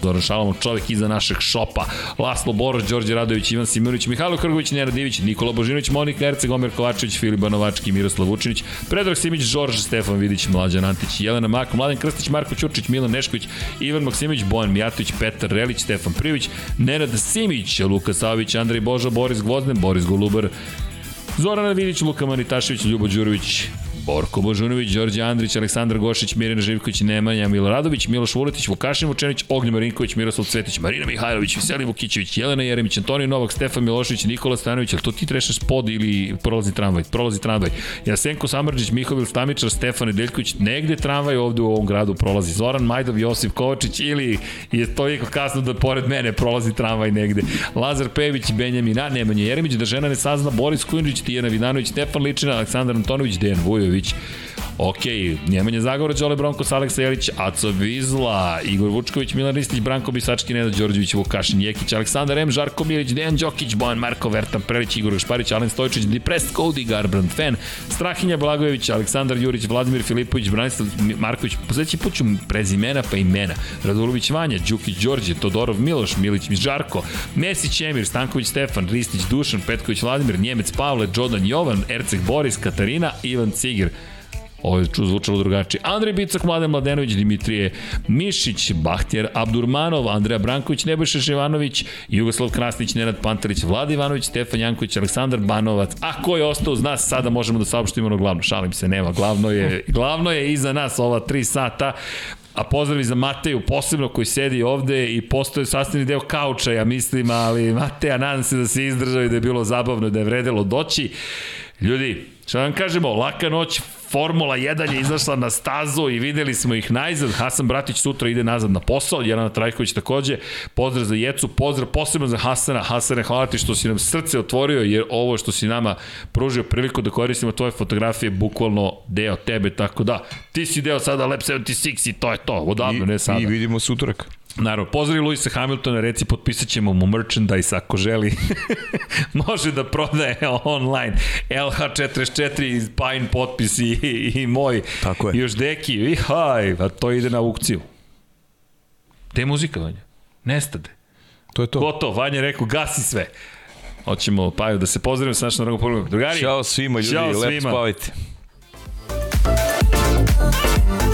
Speaker 2: Zoran Šalamov, čovek iza našeg šopa, Laslo Boroš, Đorđe Radović, Ivan Simonović, Mihajlo Krgović, Nera Divić, Nikola Božinović, Monika Erceg, Omer Kovačević, Filip Banovački, Miroslav Vučinić, Predrag Simić, Žorž, Stefan Vidić, Mlađan Antić, Jelena Mak, Mladen Krstić, Marko Ćurčić, Milan Nešković, Ivan Maksimović, Bojan Mijatović, Petar Relić, Stefan Privić, Nenad Simić, Luka Savić, Andrej Boža, Boris Gvozden, Boris Golubar, Zorana Vidić, Luka Manitašević, Ljubo Đurović, Borko Božunović, Đorđe Andrić, Aleksandar Gošić, Mirjana Živković, Nemanja Miloradović, Miloš Vuletić, Vukašin Vučenić, Ognjen Marinković, Miroslav Cvetić, Marina Mihajlović, Veselin Vukićević, Jelena Jeremić, Antonio Novak, Stefan Milošević, Nikola Stanović, ali to ti trešaš pod ili prolazi tramvaj? Prolazi tramvaj. Jasenko Samrđić, Mihovil Stamičar, Stefan Nedeljković, negde tramvaj ovde u ovom gradu prolazi. Zoran Majdov, Josip Kovačić ili je toliko kasno da pored mene prolazi tramvaj negde. Lazar Pević, Benjamin Nemanja Jeremić, da žena ne sazna, Boris Kujundžić, Tijena Vidanović, Stefan Ličina, Aleksandar Antonović, Dejan Vujović. Ivković. Ok, Njemanja Zagora, Đole Bronkos, Aleksa Jelić, Aco Vizla, Igor Vučković, Milan Ristić, Branko Bisački, Neda Đorđević, Vukašin Jekić, Aleksandar M, Žarko Milić, Dejan Đokić, Bojan Marko, Vertan Prelić, Igor Šparić, Alen Stojčić, Depressed Cody, Garbrand Fan, Strahinja Blagojević, Aleksandar Jurić, Vladimir Filipović, Branislav Marković, posledeći put ću prezimena pa imena, Radulović Vanja, Đukić Đorđe, Todorov Miloš, Milić Žarko, Mesić Emir, Stanković Stefan, Ristić Dušan, Petković Vladimir, Njemec Pavle, Đodan Jovan, Erceg Boris, Katarina, Ivan Cigir, Ovo je zvučalo drugačije. Andrej Bicak, Mladen Mladenović, Dimitrije Mišić, Bahtjer Abdurmanov, Andreja Branković, Nebojša Šivanović, Jugoslav Krasnić, Nenad Pantarić, Vlada Ivanović, Stefan Janković, Aleksandar Banovac. A ko je ostao uz nas, sada možemo da saopštimo ono glavno. Šalim se, nema. Glavno je, glavno je iza nas ova tri sata. A pozdravi za Mateju, posebno koji sedi ovde i postoje sastavni deo kauča, ja mislim, ali Mateja, nadam se da se izdržao i da je bilo zabavno, da je vredelo doći. Ljudi, šta vam kažemo, laka noć, Formula 1 je izašla na stazu i videli smo ih najzad. Hasan Bratić sutra ide nazad na posao, Jelena Trajković takođe. Pozdrav za Jecu, pozdrav posebno za Hasana. Hasane, hvala ti što si nam srce otvorio, jer ovo što si nama pružio priliku da koristimo tvoje fotografije, bukvalno deo tebe, tako da ti si deo sada Lab 76 i to je to, odavno,
Speaker 3: I,
Speaker 2: ne sada.
Speaker 3: I vidimo sutorak.
Speaker 2: Naravno, pozdrav Luisa Hamiltona, reci potpisat ćemo mu merchandise ako želi. Može da prodaje online. LH44 iz Pine potpis i, i, i moj.
Speaker 3: Tako je.
Speaker 2: I još deki. I haj, a to ide na aukciju. Te muzika, Vanja? Nestade.
Speaker 3: To je to.
Speaker 2: Gotovo, Vanja rekao, gasi sve. Hoćemo, Paju, da se pozdravimo sa našom drugom programom. Drugari,
Speaker 3: Ćao svima ljudi,
Speaker 2: Ćao
Speaker 3: lepo
Speaker 2: svima.
Speaker 3: spavajte. Thank svima.